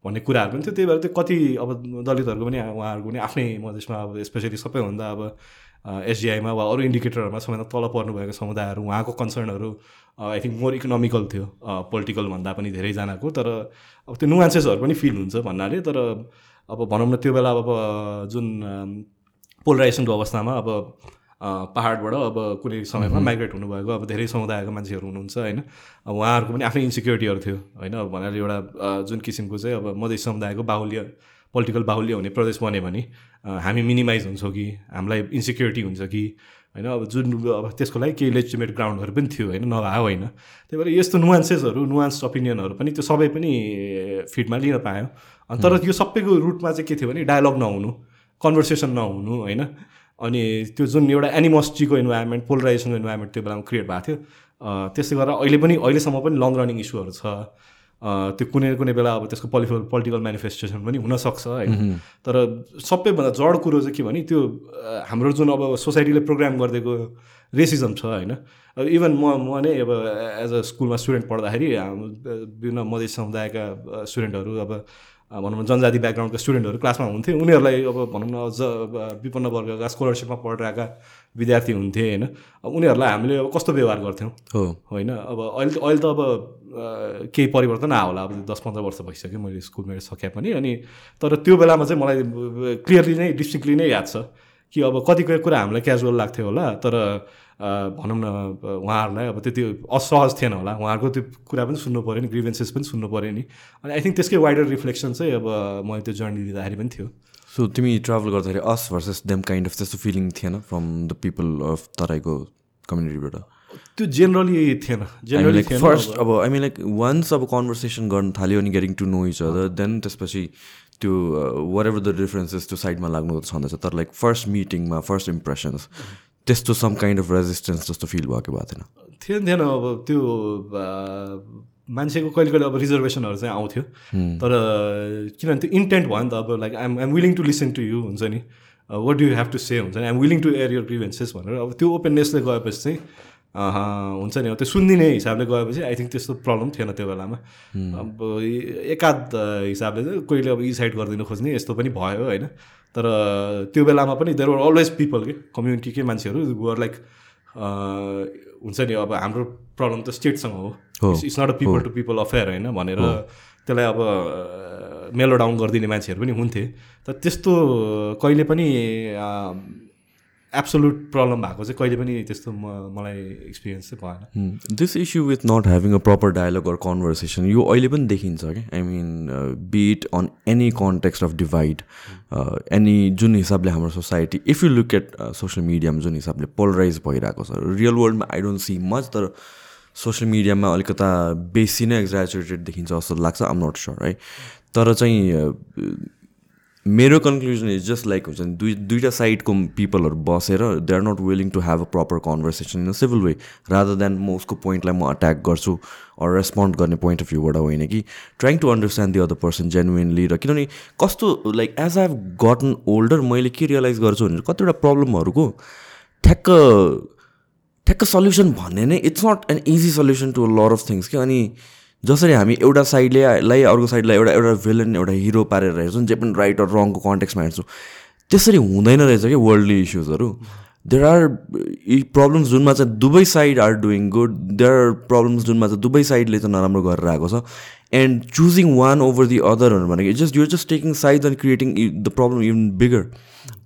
भन्ने कुराहरू पनि थियो। त्यही भएर त्यो कति अब दलितहरूको पनि उहाँहरूको पनि आफ्नै मधेसमा अब स्पेसली सबैभन्दा अब एसडिआईमा वा अरू इन्डिकेटरहरूमा सबैभन्दा तल पर्नुभएको समुदायहरू उहाँको कन्सर्नहरू आई थिङ्क मोर इकोनोमिकल थियो पोलिटिकल भन्दा पनि धेरैजनाको तर अब त्यो नुवान्सेसहरू पनि फिल हुन्छ भन्नाले तर अब भनौँ न त्यो बेला अब जुन पोलराइजेसनको अवस्थामा अब पाहाडबाट अब कुनै समयमा माइग्रेट हुनुभएको अब धेरै समुदायका मान्छेहरू हुनुहुन्छ होइन? अब उहाँहरूको पनि आफ्नै इन्सिक्युरिटीहरू थियो होइन? अब भन्नाले एउटा जुन किसिमको चाहिँ अब मधेस समुदायको बाहुल्य पोलिटिकल बाहुल्य हुने प्रदेश बन्यो भने हामी मिनिमाइज हुन्छौँ कि हामीलाई इन्सिक्युरिटी हुन्छ कि होइन? अब जुन अब त्यसको लागि केही लेजिटिमेट ग्राउन्डहरू पनि थियो होइन? नभए होइन। त्यही भएर यस्तो नुवान्सेसहरू नुवान्स ओपिनियनहरू पनि त्यो सबै पनि फिडमा लिन पायो। अनि तर यो सबैको रुटमा चाहिँ के थियो भने डायलग नहुनु कन्भर्सेसन नहुनु होइन? अनि त्यो जुन एउटा एनिमोसिटीको इन्भाइरोमेन्ट पोलराइजेसनको इन्भाइरोमेन्ट त्यो बेलामा क्रिएट भएको थियो। अ, त्यसले गर्दा अहिले पनि अहिलेसम्म पनि लङ रनिङ इस्युहरू छ। त्यो कुनै कुनै बेला अब त्यसको पोलिटिकल पोलिटिकल मेनिफेस्टेसन पनि हुनसक्छ होइन। तर सबैभन्दा जड कुरो चाहिँ के भने त्यो हाम्रो जुन अब सोसाइटीले प्रोग्राम गरिदिएको रेसिजम छ होइन। अब इभन म म नै अब एज अ स्कुलमा स्टुडेन्ट पढ्दाखेरि विभिन्न मधेस समुदायका स्टुडेन्टहरू अब भनौँ न जनजाति ब्याकग्राउन्डका स्टुडेन्टहरू क्लासमा हुन्थे। उनीहरूलाई अब भनौँ न अझ विपन्न वर्गका स्कलरसिपमा पढिरहेका विद्यार्थी हुन्थे होइन। अब उनीहरूलाई हामीले अब कस्तो व्यवहार गर्थ्यौँ हो। होइन। अब अहिले अहिले त अब केही परिवर्तन आयो होला अब दस पन्ध्र वर्ष भइसक्यो मैले स्कुलमा सके पनि। अनि तर त्यो बेलामा चाहिँ मलाई क्लियरली नै डिस्ट्रिक्टली नै याद छ कि अब कतिपय कुरा हामीलाई क्याजुअल लाग्थ्यो होला तर भनौँ न उहाँहरूलाई अब त्यति असहज थिएन होला। उहाँहरूको त्यो कुरा पनि सुन्नु पऱ्यो नि ग्रिभेन्सेस पनि सुन्नु पऱ्यो नि। अनि आई थिङ्क त्यसकै वाइडर रिफ्लेक्सन चाहिँ अब मैले त्यो जर्नी दिँदाखेरि पनि थियो। सो तिमी ट्राभल गर्दाखेरि us versus them kind of त्यस्तो फिलिङ थिएन फ्रम द पिपल अफ तराईको कम्युनिटीबाट त्यो जेनरली थिएन। जेनरली फर्स्ट अब। आई मिन लाइक वान्स अब कन्भर्सेसन गर्न थाल्यो अनि getting to know each other then त्यसपछि त्यो वाट एभर द डिफरेन्सेस त्यो साइडमा लाग्नु छँदैछ। तर लाइक फर्स्ट मिटिङमा फर्स्ट इम्प्रेसन्स त्यस्तो सम काइन्ड अफ रेजिस्टेन्स जस्तो फिल भएको भएको थिएन। थिएन थिएन अब त्यो अ, मान्छेको कहिले कहिले अब रिजर्भेसनहरू चाहिँ आउँथ्यो। तर किनभने त्यो इन्टेन्ट भयो नि त अब like I'm I'm willing to listen to you हुन्छ नि। What do you have to say हुन्छ नि? I'm willing to air your grievances भनेर। अब त्यो ओपननेसले गएपछि चाहिँ हुन्छ नि। अब त्यो सुनिदिने हिसाबले गएपछि आई थिङ्क त्यस्तो प्रब्लम थिएन त्यो बेलामा। अब एकाध हिसाबले चाहिँ कोहीले अब इसाइड गरिदिनु खोज्ने यस्तो पनि भयो होइन। तर त्यो बेलामा पनि देयर वर अलवेज पिपल के? कम्युनिटीकै मान्छेहरू वर लाइक हुन्छ नि। अब हाम्रो प्रब्लम त स्टेटसँग हो। It's not a people to people affair होइन भनेर त्यसलाई अब मेलो डाउन गरिदिने मान्छेहरू पनि हुन्थे। तर त्यस्तो कहिले पनि एब्सोल्युट प्रब्लम भएको चाहिँ कहिले पनि त्यस्तो म मलाई एक्सपिरियन्स चाहिँ भएन। This issue with not having a proper dialogue or conversation यो अहिले पनि देखिन्छ कि I mean but on any context of divide any जुन हिसाबले हाम्रो society if you look at social मिडियामा जुन हिसाबले पोलराइज भइरहेको छ रियल वर्ल्डमा आई डोन्ट सी मच तर सोसियल मिडियामा अलिकता बेसी नै एक्जाजुरेटेड देखिन्छ जस्तो लाग्छ आम नट स्योर है तर चाहिँ uh, मेरो कन्क्लुजन इज जस्ट लाइक हुन्छ नि दुई दुइटा साइडको पिपलहरू बसेर they are not willing to have a proper conversation in a civil way rather than म उसको पोइन्टलाई म अट्याक गर्छु अर रेस्पोन्ड गर्ने पोइन्ट अफ भ्यूबाट होइन कि trying to understand the other person genuinely र किनभने कस्तो like as I have gotten older मैले के रियलाइज गर्छु भने कतिवटा प्रब्लमहरूको ठ्याक्क ठ्याक्क सल्युसन भन्ने नै it's not an easy solution to lot of things कि अनि जसरी हामी एउटा साइडले लाई अर्को साइडलाई एउटा एउटा भिलन एउटा हिरो पारेर हेर्छौँ जे पनि राइट अर रङको कन्टेक्समा हेर्छौँ। त्यसरी हुँदैन रहेछ कि वर्ल्डली इस्युजहरू देयर आर प्रब्लम्स जुनमा चाहिँ दुवै side are doing good there are problems जुनमा चाहिँ दुवै साइडले चाहिँ नराम्रो गरेर आएको छ। And choosing one over the अदरहरू भनेको just your just taking side and creating the problem even bigger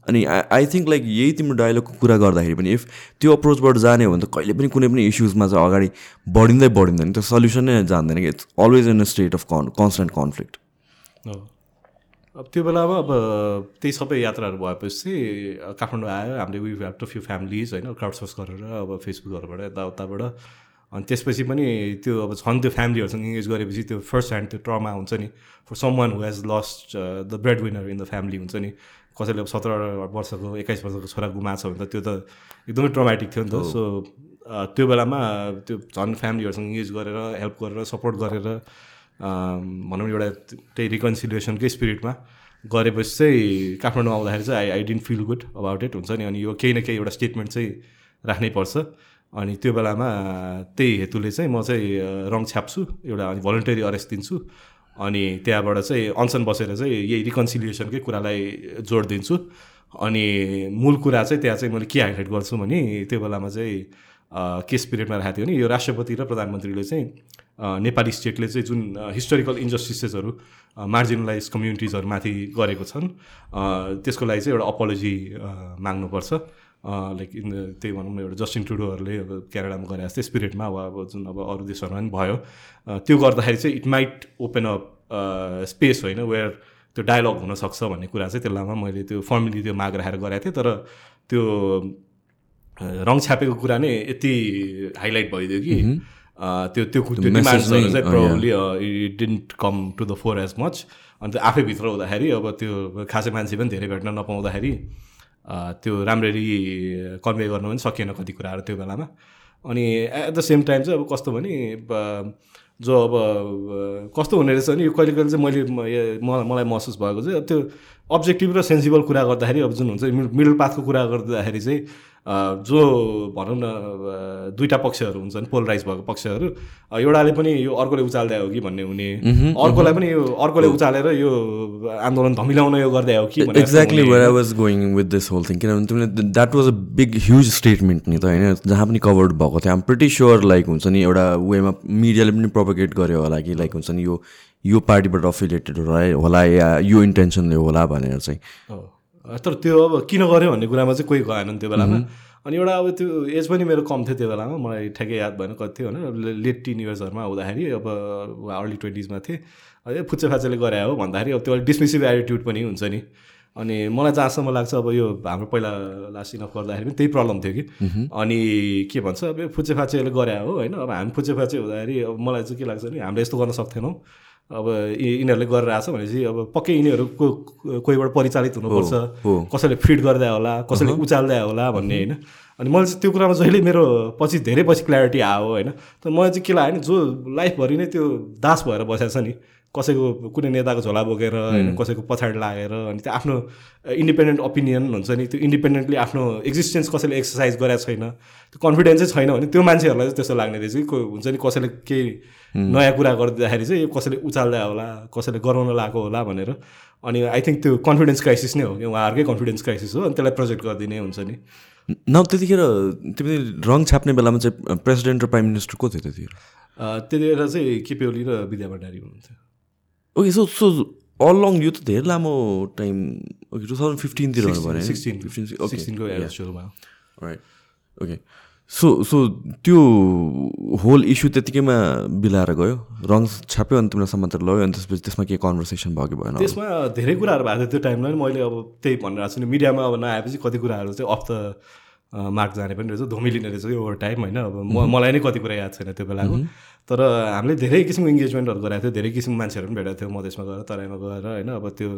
अनि आई आई थिङ्क लाइक यही तिम्रो डायलगको कुरा गर्दाखेरि पनि इफ त्यो अप्रोचबाट जाने हो भने त कहिले पनि कुनै पनि इस्युजमा चाहिँ अगाडि बढिँदै बढिँदैन। त्यो सल्युसन नै जान्दैन कि। It's always in a state of con constant conflict अब त्यो बेलामा अब त्यही सबै यात्राहरू भएपछि काठमाडौँ आयो। हामीले we have to few families होइन क्राउड सोर्स गरेर अब फेसबुकहरूबाट यताउताबाट अनि त्यसपछि पनि त्यो अब छन् त्यो फ्यामिलीहरूसँग इङ्गेज गरेपछि त्यो फर्स्ट ह्यान्ड त्यो ट्रमा हुन्छ नि। For someone who has lost the breadwinner in the family हुन्छ नि। कसैले अब सत्र वर्षको एक्काइस वर्षको छोरा गुमाएको छ भने त त्यो त एकदमै ट्रमेटिक थियो नि त। सो त्यो बेलामा त्यो झन् फ्यामिलीहरूसँग इङ्गेज गरेर हेल्प गरेर सपोर्ट गरेर भनौँ एउटा त्यही रिकन्सिलिएसनकै स्पिरिटमा गरेपछि चाहिँ काठमाडौँ आउँदाखेरि चाहिँ I I didn't feel good about it हुन्छ नि। अनि यो केही न केही एउटा स्टेटमेन्ट चाहिँ राख्नै पर्छ। अनि त्यो बेलामा त्यही हेतुले चाहिँ म चाहिँ रङ छ्याप्छु एउटा अनि भलन्टरी अरेस्ट दिन्छु। अनि त्यहाँबाट चाहिँ अनसन बसेर चाहिँ यही रिकन्सिलिएसनकै कुरालाई जोड दिन्छु। अनि मूल कुरा चाहिँ त्यहाँ चाहिँ मैले के हाइलाइट गर्छु भने त्यो बेलामा चाहिँ के स्पिरिटमा राखेको थियो नि यो राष्ट्रपति र प्रधानमन्त्रीले चाहिँ नेपाली स्टेटले चाहिँ जुन हिस्टोरिकल इन्जस्टिसेसहरू मार्जिनलाइज कम्युनिटिजहरूमाथि गरेको छन् त्यसको लागि चाहिँ एउटा अपोलोजी माग्नुपर्छ। लाइक इन त्यही भनौँ न एउटा जस्टिन टुडोहरूले अब क्यानाडामा गरे जस्तै स्पिरिटमा वा अब जुन अब अरू देशहरूमा पनि भयो। त्यो गर्दाखेरि चाहिँ it might open up space होइन वेयर त्यो डायलग हुनसक्छ भन्ने कुरा चाहिँ त्यसलामा मैले त्यो फर्मली त्यो माग राखेर गरेको थिएँ। तर त्यो रङ छापेको कुरा नै यति हाइलाइट भइदियो कि त्यो त्यो त्यो डिमान्ड्सहरू चाहिँ probably it didn't come to the fore as much अन्त आफैभित्र हुँदाखेरि अब त्यो खासै मान्छे पनि धेरै भेट्न नपाउँदाखेरि त्यो राम्ररी कन्भे गर्नु पनि सकिएन कति कुराहरू त्यो बेलामा। अनि एट द सेम टाइम चाहिँ अब कस्तो भने जो अब कस्तो हुने रहेछ नि यो कहिले कहिले चाहिँ मैले मलाई महसुस भएको चाहिँ त्यो अब्जेक्टिभ र सेन्सिबल कुरा गर्दाखेरि अब जुन हुन्छ मिडल पाथको कुरा गर्दाखेरि चाहिँ जो भनौँ न दुईवटा पक्षहरू हुन्छन् पोलराइज भएको पक्षहरू एउटाले पनि यो अर्कोले उचाल्दै हो कि भन्ने हुने। अर्कोलाई पनि यो अर्कोले उचालेर यो आन्दोलन धमिलाउन यो गर्दै हो कि exactly where I was going with this whole thing किनभने तिमीले that was a big huge statement नि त होइन? जहाँ पनि कभर्ड भएको थियो। आम प्रिटी स्योर लाइक हुन्छ नि एउटा वेमा मिडियाले पनि प्रोपोगेट गर्यो होला कि लाइक हुन्छ नि यो यो पार्टीबाट अफिलिएटेड होला होला या यो इन्टेन्सनले होला भनेर चाहिँ। तर त्यो अब किन गऱ्यो भन्ने कुरामा चाहिँ कोही गएन त्यो बेलामा। अनि एउटा अब त्यो एज पनि मेरो कम थियो त्यो बेलामा मलाई ठ्याक्कै याद भएन कति थियो होइन लेट टिन इयर्सहरूमा हुँदाखेरि अब अर्ली ट्वेन्टिजमा थिएँ। ए फुच्चे फाचेले गरे हो भन्दाखेरि अब त्यो डिसमिसिभ एटिट्युड पनि हुन्छ नि। अनि मलाई जहाँसम्म लाग्छ अब यो हाम्रो पहिला लास्ट इनफ गर्दाखेरि पनि त्यही प्रब्लम थियो कि। अनि के भन्छ अब फुच्चे फाचेले गरे हो होइन। अब हामी फुच्चे फाचे हुँदाखेरि अब मलाई चाहिँ के लाग्छ नि हामीले यस्तो गर्न सक्थेनौँ अब यिनीहरूले गरेर आएको छ भनेपछि अब पक्कै यिनीहरूको कोहीबाट परिचालित हुनुपर्छ। कसैले फिड गर्दा होला कसैले उचाल्दा होला भन्ने होइन। अनि मैले चाहिँ त्यो कुरामा जहिले मेरो पछि धेरै पछि क्ल्यारिटी आयो होइन। तर मलाई चाहिँ के लाग्यो भने जो लाइफभरि नै त्यो दास भएर बसेको छ नि कसैको कुनै नेताको झोला बोकेर होइन कसैको पछाडि लागेर अनि त्यो आफ्नो इन्डिपेन्डेन्ट ओपिनियन हुन्छ नि त्यो इन्डिपेन्डेन्टली आफ्नो एक्जिस्टेन्स कसैले एक्सर्साइज गरेको छैन त्यो कन्फिडेन्सै छैन भने त्यो मान्छेहरूलाई चाहिँ त्यस्तो लाग्ने रहेछ को- हुन्छ नि कसैले केही नयाँ कुरा गरिदिँदाखेरि चाहिँ यो कसैले उचाल्दा होला कसैले गराउन लगाएको होला भनेर। अनि आई थिङ्क त्यो कन्फिडेन्स क्राइसिस नै हो कि उहाँहरूकै कन्फिडेन्स क्राइसिस हो अनि त्यसलाई प्रोजेक्ट गरिदिने हुन्छ नि। न त्यतिखेर तिमीले रङ छाप्ने बेलामा चाहिँ प्रेसिडेन्ट र प्राइम मिनिस्टर को थियो त्यतिखेर? त्यतिखेर चाहिँ केपी ओली र विद्या भण्डारी हुनुहुन्थ्यो। Okay so so all long यो त धेरै लामो टाइम ओके टु थाउजन्ड फिफ्टिनतिर सिक्सटिन फिफ्टिन सिक्सटिनको सुरुमा राइट ओके सो सो त्यो होल इस्यु त्यतिकैमा बिलाएर गयो। रङ छाप्यो अनि तिमीलाई समातेर लग्यो अनि त्यसपछि त्यसमा के कन्भर्सेसन भयो कि भएन? त्यसमा धेरै कुराहरू भएको थियो त्यो टाइममा नि मैले अब त्यही भनिरहेको छु नि मिडियामा अब नआएपछि कति कुराहरू चाहिँ अफ द मार्क जाने पनि रहेछ धुमिलिने रहेछ। कि ओभर टाइम होइन अब मलाई नै कति कुरा याद छैन त्यो बेलाको। तर हामीले धेरै किसिमको इङ्गेजमेन्टहरू गराएको थियो धेरै किसिमको मान्छेहरू पनि भेटेको थियो मधेसमा गएर तराईमा गएर होइन अब त्यो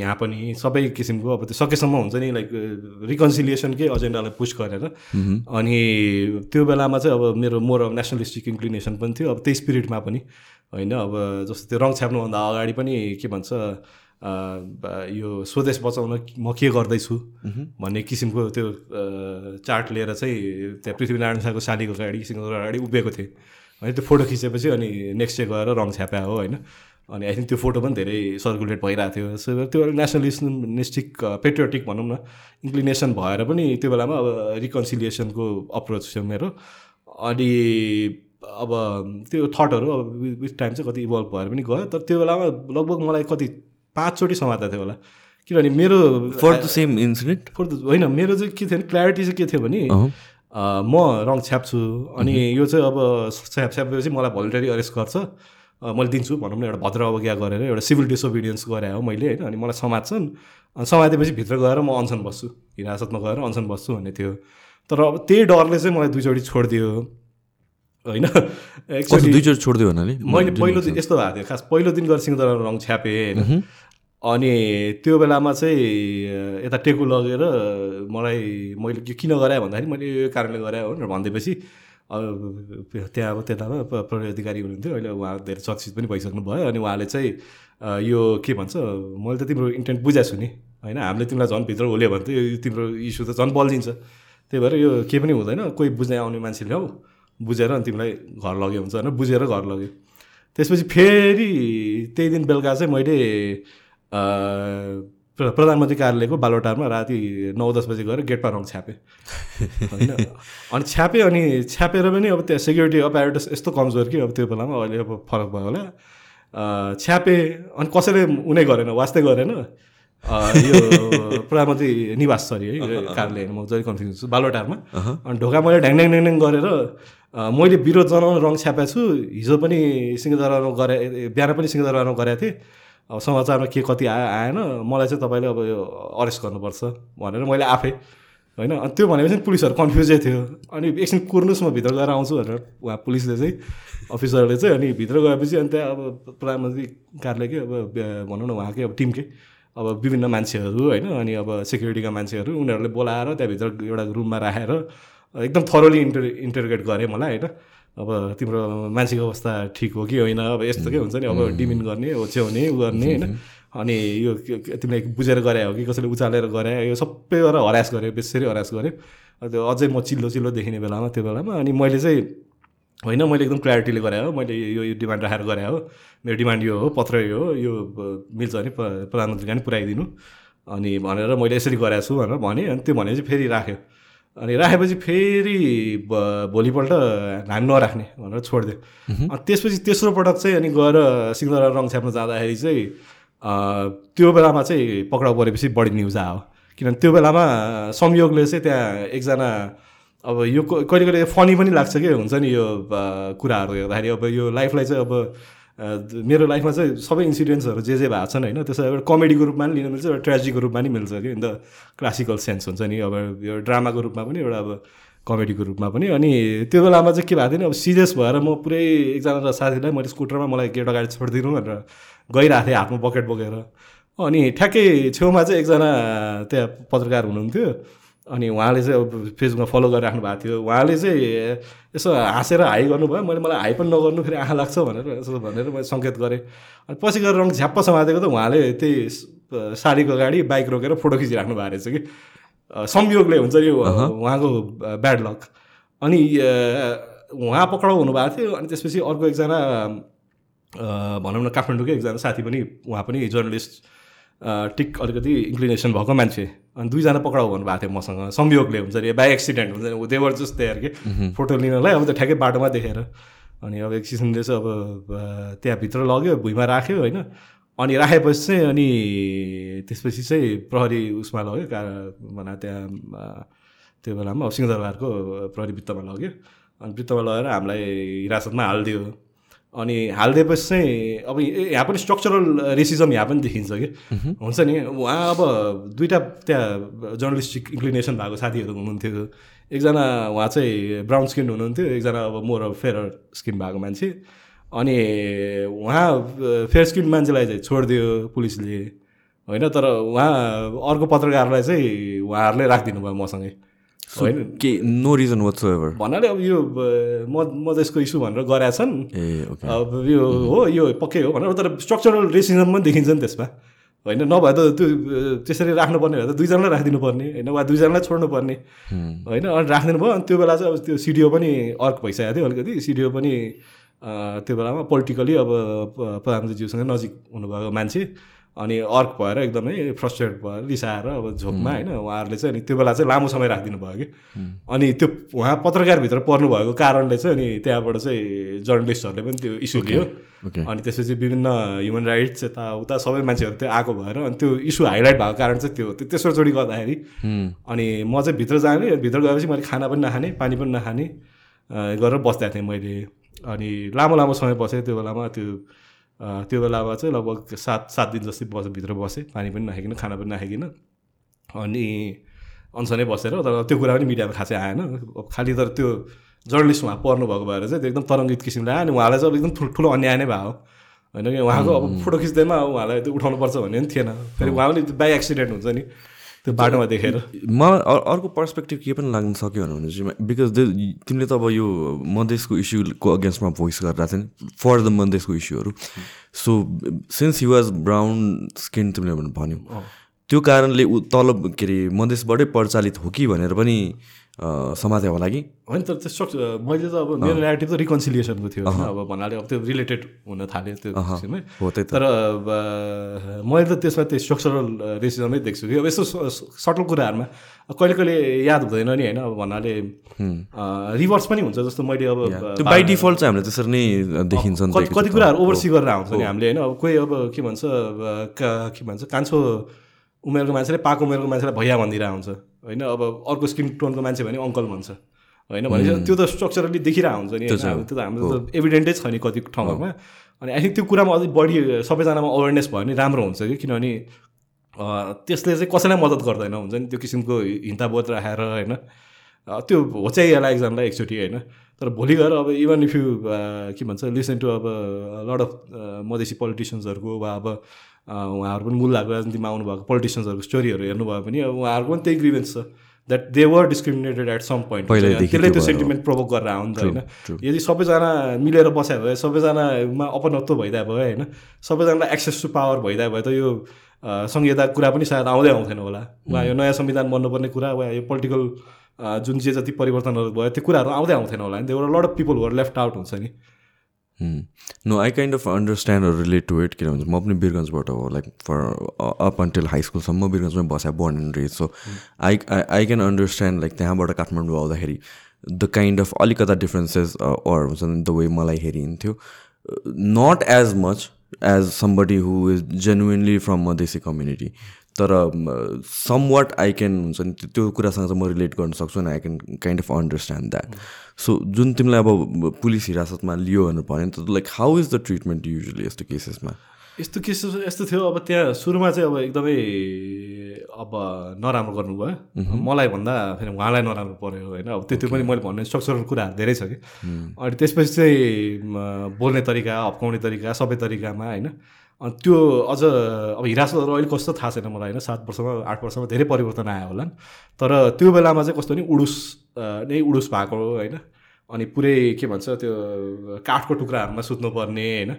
यहाँ पनि सबै किसिमको अब त्यो सकेसम्म हुन्छ नि लाइक रिकन्सिलिएसनकै एजेन्डालाई पुस गरेर। अनि त्यो बेलामा चाहिँ अब मेरो मोर अब नेसनलिस्टिक इन्क्लिनेसन पनि थियो अब त्यही स्पिरिटमा पनि होइन अब जस्तो त्यो रङ छाप्नुभन्दा अगाडि पनि के भन्छ यो स्वदेश बचाउन म के गर्दैछु भन्ने किसिमको त्यो चार्ट लिएर चाहिँ त्यहाँ पृथ्वीनारायण शाहको शालीको अगाडि सिङ्गको अगाडि उभिएको थिएँ। होइन त्यो फोटो खिचेपछि अनि नेक्स्ट डे गएर रङ छ्यापा हो होइन? अनि आई थिङ्क त्यो फोटो पनि धेरै सर्कुलेट भइरहेको थियो। सो त्यो नेसनलिस्टिक पेट्रियोटिक भनौँ न इन्क्लिनेसन भएर पनि त्यो बेलामा अब रिकन्सिलिएसनको अप्रोच थियो मेरो। अनि अब त्यो थटहरू अब विथ टाइम चाहिँ कति इभल्भ भएर पनि गयो। तर त्यो बेलामा लगभग मलाई कति पाँचचोटि समात्दा थियो होला। किनभने मेरो for the same incident for the होइन मेरो चाहिँ के थियो भने क्ल्यारिटी चाहिँ के थियो भने म रङ छ्याप्छु। अनि यो चाहिँ अब छ्याप छ्यापेपछि मलाई भोलिन्टरी अरेस्ट गर्छ। मैले दिन्छु भनौँ न एउटा भद्र अवज्ञा गरेर एउटा सिभिल डिसोबिडियन्स गरे हो मैले होइन। अनि मलाई समात्छन् अनि समातेपछि भित्र गएर म अनसन बस्छु। हिरासतमा गएर अनसन बस्छु भन्ने थियो। तर अब त्यही डरले चाहिँ मलाई दुईचोटि छोडिदियो। होइन? एकचोटि दुईचोटि छोडिदियो भन्नाले? मैले पहिलो दिन यस्तो भएको थियो। खास पहिलो दिन गएर सिंहदरा रङ छ्यापेँ होइन। अनि त्यो बेलामा चाहिँ यता टेकु लगेर मलाई मैले के किन गराएँ भन्दाखेरि मैले यो कारणले गराएँ भनेर भनिदिएपछि त्यहाँ अब त्यतामा प्रहरी अधिकारी हुनुहुन्थ्यो। अहिले उहाँ धेरै चर्चित पनि भइसक्नु भयो अनि उहाँले चाहिँ यो के भन्छ मैले त तिम्रो इन्टेन्ट बुझाएको छु नि। होइन हामीले तिमीलाई झन् भित्र होल्यो भने त यो तिम्रो इस्यु त झन् बल्झिन्छ। त्यही भएर यो केही पनि हुँदैन। कोही बुझ्ने आउने मान्छे ल्याऊ बुझेर अनि तिमीलाई घर लग्यो हुन्छ होइन बुझेर घर लग्यो। त्यसपछि फेरि त्यही दिन बेलुका चाहिँ मैले प्रधानमन्त्री कार्यालयको बालोटारमा राति नौ दस बजी गएर गेटमा रङ छ्यापेँ। होइन? अनि छ्यापेँ अनि छ्यापेर पनि अब त्यहाँ सेक्युरिटी अपारेटस यस्तो कमजोर कि अब त्यो बेलामा अहिले अब फरक भयो होला। छ्यापेँ अनि कसैले उनै गरेन वास्तै गरेन। यो प्रधानमन्त्री निवास सरी है कार्यालय म जहिले कन्फ्युज छु बालोटारमा। अनि ढोका मैले ढ्याङ ढ्याङ ढ्याङ गरेर मैले विरोध जनाउन रङ छ्यापेको छु। हिजो पनि सिंहदरबारमा गरे बिहान पनि सिंहदरबारमा गरेको थिएँ। अब समाचारमा के कति आयो आएन मलाई चाहिँ तपाईँले अब यो अरेस्ट गर्नुपर्छ भनेर मैले आफै होइन? अनि त्यो भनेपछि पुलिसहरू कन्फ्युजै थियो। अनि एकछिन कुर्नुहोस् म भित्र गएर आउँछु भनेर उहाँ पुलिसले चाहिँ अफिसरले चाहिँ अनि भित्र गएपछि अनि त्यहाँ अब प्रधानमन्त्री कार्यालयकै अब बे- भनौँ न उहाँकै अब टिमकै अब विभिन्न मान्छेहरू होइन? अनि अब सेक्युरिटीका मान्छेहरू उनीहरूले बोलाएर त्यहाँभित्र एउटा रुममा राखेर एकदम थरोली इन्टर इन्टरग्रेट गरेँ मलाई होइन? अब तिम्रो मानसिक अवस्था ठिक हो कि होइन? अब यस्तो के हुन्छ नि? अब डिमिन गर्ने ओछ्याउने उ गर्ने होइन अनि यो के- के- तिमीले बुझेर गरे हो कि कसैले उचालेर गरे यो सबै गरेर हरास गऱ्यो बेसरी हरास गऱ्यो। त्यो अझै म चिल्लो चिल्लो देखिने बेलामा त्यो बेलामा अनि मैले चाहिँ होइन मैले एकदम क्ल्यारिटीले गरे हो मैले यो यो डिमान्ड राखेर गरे हो। मेरो डिमान्ड यो हो पत्र यो हो यो मिल्छ भने प्र- प्रधानमन्त्रीले पनि पुऱ्याइदिनु। अनि भनेर मैले यसरी गरेको छु भनेर भने अनि त्यो भनेपछि फेरि राख्यो। अनि राखेपछि फेरि भोलिपल्ट हामी नराख्ने भनेर छोडिदियो। अनि त्यसपछि तेस्रो पटक चाहिँ अनि गएर सिङ्गरा रङ छ्याप्न जाँदाखेरि चाहिँ त्यो बेलामा चाहिँ पक्राउ परेपछि बढी न्युज आयो। किनभने त्यो बेलामा संयोगले चाहिँ त्यहाँ एकजना अब यो कहिले कहिले फनी पनि लाग्छ कि हुन्छ नि यो कुराहरू हेर्दाखेरि। अब यो लाइफलाई चाहिँ अब मेरो लाइफमा चाहिँ सबै इन्सिडेन्ट्सहरू जे जे भएको छन् होइन त्यसलाई एउटा कमेडीको रूपमा पनि लिन मिल्छ एउटा ट्रेजिकको रूपमा पनि मिल्छ कि इन द क्लासिकल सेन्स हुन्छ नि अब यो ड्रामाको रूपमा पनि एउटा अब कमेडीको रूपमा पनि अनि त्यो बेलामा चाहिँ के भएको थियो नि अब सिरियस भएर म पुरै एकजना साथीलाई मैले स्कुटरमा मलाई गेट अगाडि छोडिदिनु भनेर गइरहेको थिएँ हातमा बकेट बोकेर। अनि ठ्याक्कै छेउमा चाहिँ एकजना त्यहाँ पत्रकार हुनुहुन्थ्यो। अनि उहाँले चाहिँ अब फेसबुकमा फलो गरिराख्नु भएको थियो। उहाँले चाहिँ यसो हाँसेर हाई गर्नुभयो। मैले मलाई हाई पनि नगर्नु फेरि आँखा लाग्छ भनेर यसो भनेर मैले सङ्केत गरेँ। अनि पछि गएर रङ झ्याप्प समातेको त उहाँले त्यही साडीको अगाडि बाइक रोकेर फोटो खिचिराख्नु भएको रहेछ कि। संयोगले हुन्छ नि उहाँको ब्याड लक। अनि उहाँ पक्राउ हुनुभएको थियो। अनि त्यसपछि अर्को एकजना भनौँ न काठमाडौँकै एकजना साथी पनि उहाँ पनि जर्नलिस्ट टिक अलिकति इन्क्लिनेसन भएको मान्छे। अनि दुईजना पक्राउ भन्नुभएको थियो मसँग। संयोगले हुन्छ नि बाई एक्सिडेन्ट हुन्छ नि देवर जस्ट त्यहाँ कि? फोटो लिनलाई अब त ठ्याक्कै बाटोमा देखेर। अनि अब एक किसिमले चाहिँ अब त्यहाँभित्र लग्यो भुइँमा राख्यो होइन। अनि राखेपछि चाहिँ अनि त्यसपछि चाहिँ प्रहरी उसमा लग्यो का भना त्यहाँ त्यो बेलामा सिंहदरबारको प्रहरी वृत्तमा लग्यो। अनि वृत्तमा लगेर हामीलाई हिरासतमा हालिदियो। अनि हालिदिएपछि चाहिँ अब यहाँ पनि स्ट्रक्चरल रेसिजम यहाँ पनि देखिन्छ कि। हुन्छ नि? उहाँ अब दुइटा त्यहाँ जर्नलिस्टिक इन्क्लिनेसन भएको साथीहरू हुनुहुन्थ्यो। एकजना उहाँ चाहिँ ब्राउन स्किन हुनुहुन्थ्यो एकजना अब मोर फेयर स्किन भएको मान्छे। अनि उहाँ फेयर स्किन मान्छेलाई चाहिँ छोडिदियो पुलिसले। होइन तर उहाँ अर्को पत्रकारलाई चाहिँ उहाँहरूले राखिदिनु भयो मसँगै। होइन। के नो रिजन वाट्स एभर भन्नाले अब यो म मधेसको इस्यु भनेर गरेका छन्। ए ओके अब यो हो यो पक्कै हो भनेर तर स्ट्रक्चरल रेसिजम पनि देखिन्छ नि त्यसमा। होइन नभए त त्यो त्यसरी राख्नुपर्ने भए त दुईजनालाई राखिदिनु पर्ने होइन वा दुईजनालाई छोड्नु पर्ने होइन अनि राखिदिनु भयो अनि त्यो बेला चाहिँ अब त्यो सिडिओ पनि अर्क भइसकेको थियो अलिकति। सिडिओ पनि त्यो बेलामा पोलिटिकली अब प्रधानमन्त्रीज्यूसँग नजिक हुनुभएको मान्छे। अनि अर्क भएर एकदमै फ्रस्ट्रेट भएर रिसाएर अब झोकमा होइन उहाँहरूले चाहिँ अनि त्यो बेला चाहिँ लामो समय राखिदिनु भयो कि। अनि त्यो उहाँ पत्रकारभित्र पर्नुभएको कारणले चाहिँ अनि त्यहाँबाट चाहिँ जर्नलिस्टहरूले पनि त्यो इस्यु लियो। अनि त्यसपछि विभिन्न ह्युमन राइट्स यताउता सबै मान्छेहरू त्यो आएको भएर अनि त्यो इस्यु हाइलाइट भएको कारण चाहिँ त्यो तेस्रोचोटि गर्दाखेरि अनि म चाहिँ भित्र जाने भित्र गएपछि मैले खाना पनि नखाने पानी पनि नखाने गरेर बस्दा थिएँ मैले। अनि लामो लामो समय बसेँ त्यो बेलामा त्यो त्यो बेलामा चाहिँ लगभग सात सात दिन जस्तै बस भित्र बसेँ। पानी पनि नखाइकन खाना पनि नखाइकन अनि अनसनै बसेर तर त्यो कुरा पनि मिडियामा खासै आएन। खालि तर त्यो जर्नलिस्ट उहाँ पर्नुभएको भएर चाहिँ एकदम तरङ्गित किसिमले आयो। अनि उहाँलाई चाहिँ एकदम ठुल्ठुलो अन्याय नै भयो। होइन कि उहाँको अब फोटो खिच्दैमा उहाँलाई त्यो उठाउनुपर्छ भन्ने पनि थिएन। फेरि उहाँ पनि बाई एक्सिडेन्ट हुन्छ नि। त्यो बाटोमा देखेर। मलाई अर्को पर्सपेक्टिभ के पनि लाग्न सक्यो भने चाहिँ बिकज तिमीले त अब यो मधेसको इस्युको अगेन्स्टमा भोइस गरिरहेको थियो फर द मधेसको इस्युहरू so since he was brown skin तिमीले भन्यो। त्यो कारणले ऊ तल के अरे मधेसबाटै परिचालित हो कि भनेर पनि समाते होला कि होइन तर त्यो मैले त अब मेरो नेगेटिभ त रिकन्सिलिएसनको थियो अब भन्नाले अब त्यो रिलेटेड हुन थाल्यो त्यो किसिममै हो त्यही तर मैले त त्यसमा त्यो स्ट्रक्चरल रेसिजमै देख्छु कि। अब यस्तो सटल कुराहरूमा कहिले कहिले याद हुँदैन नि होइन। अब भन्नाले रिभर्स पनि हुन्छ जस्तो मैले अब त्यो बाई डिफल्ट चाहिँ हामीले त्यसरी नै देखिन्छ कति कुराहरू ओभरसी गरेर आउँछ नि हामीले होइन। अब कोही अब के भन्छ के भन्छ कान्छो उमेरको मान्छेले पाएको उमेरको मान्छेलाई भैया भनिदिएर आउँछ। होइन अब अर्को स्किन टोनको मान्छे भने अङ्कल भन्छ। होइन भनेपछि त्यो त स्ट्रक्चरली देखिरहेको हुन्छ नि त्यो त हाम्रो त एभिडेन्टै छ नि कति ठाउँमा अनि आई थिङ्क त्यो कुरामा अलिक बढी सबैजनामा अवेरनेस भयो भने राम्रो हुन्छ कि किनभने त्यसले चाहिँ कसैलाई मद्दत गर्दैन हुन्छ नि त्यो किसिमको हिन्ताबोध राखेर होइन। त्यो होच्याइहाल्ला एकजनालाई एकचोटि होइन। तर भोलि गएर अब इभन इफ यु के भन्छ लिसन टु अब लड अफ मधेसी पोलिटिसियन्सहरूको वा अब उहाँहरू पनि मूल राजनीतिमा आउनुभएको पोलिटिसियन्सहरूको स्टोरीहरू हेर्नुभयो भने अब उहाँहरूको पनि त्यही ग्रिभेन्स छ that they were discriminated at some point त्यसले त्यो सेन्टिमेन्ट प्रोभोक गरेर त होइन? यदि सबैजना मिलेर बस्यो भए सबैजनामा अपनत्व भइदिए भयो होइन? सबैजनालाई एक्सेस टु पावर भइदिए भयो त यो संहिताको कुरा पनि सायद आउँदै आउँथेन होला। वा यो नयाँ संविधान बन्नुपर्ने कुरा वा यो पोलिटिकल जुन जे जति परिवर्तनहरू भयो त्यो कुराहरू आउँदै आउँथेन होला नि त्यो lot of people were left out हुन्छ नि। No I kind of understand relate to it किनभने म पनि बिरगन्जबाट हो like for up until high स्कुलसम्म बिरगन्जमै बसेँ born and raise so I I can understand like त्यहाँबाट काठमाडौँ आउँदाखेरि द काइन्ड अफ अलिकता डिफ्रेन्सेस अर हुन्छ नि द वे मलाई हेरिन्थ्यो. Not as much as somebody who is genuinely from Madhesi community तर some what I can हुन्छ नि त्यो कुरासँग चाहिँ म रिलेट गर्न सक्छु अनि I can kind of understand that so जुन तिमीलाई अब पुलिस हिरासतमा लियो भनेर भन्यो नि त like how is the treatment usually यस्तो केसेसमा यस्तो केस यस्तो थियो अब त्यहाँ सुरुमा चाहिँ अब एकदमै अब नराम्रो गर्नुभयो। मलाई भन्दा फेरि उहाँलाई नराम्रो पऱ्यो होइन? अब त्यो त्यो पनि मैले भन्ने स्ट्रक्चरल कुराहरू धेरै छ कि। अनि त्यसपछि चाहिँ बोल्ने तरिका हप्काउने तरिका सबै तरिकामा होइन? त्यो अझ अब हिरासतहरू अहिले कस्तो थाहा छैन मलाई होइन। सात वर्षमा आठ वर्षमा धेरै परिवर्तन आयो होला तर त्यो बेलामा चाहिँ कस्तो नि उडुस नै उडुस भएको होइन। अनि पुरै के भन्छ त्यो काठको टुक्राहरूमा सुत्नुपर्ने होइन।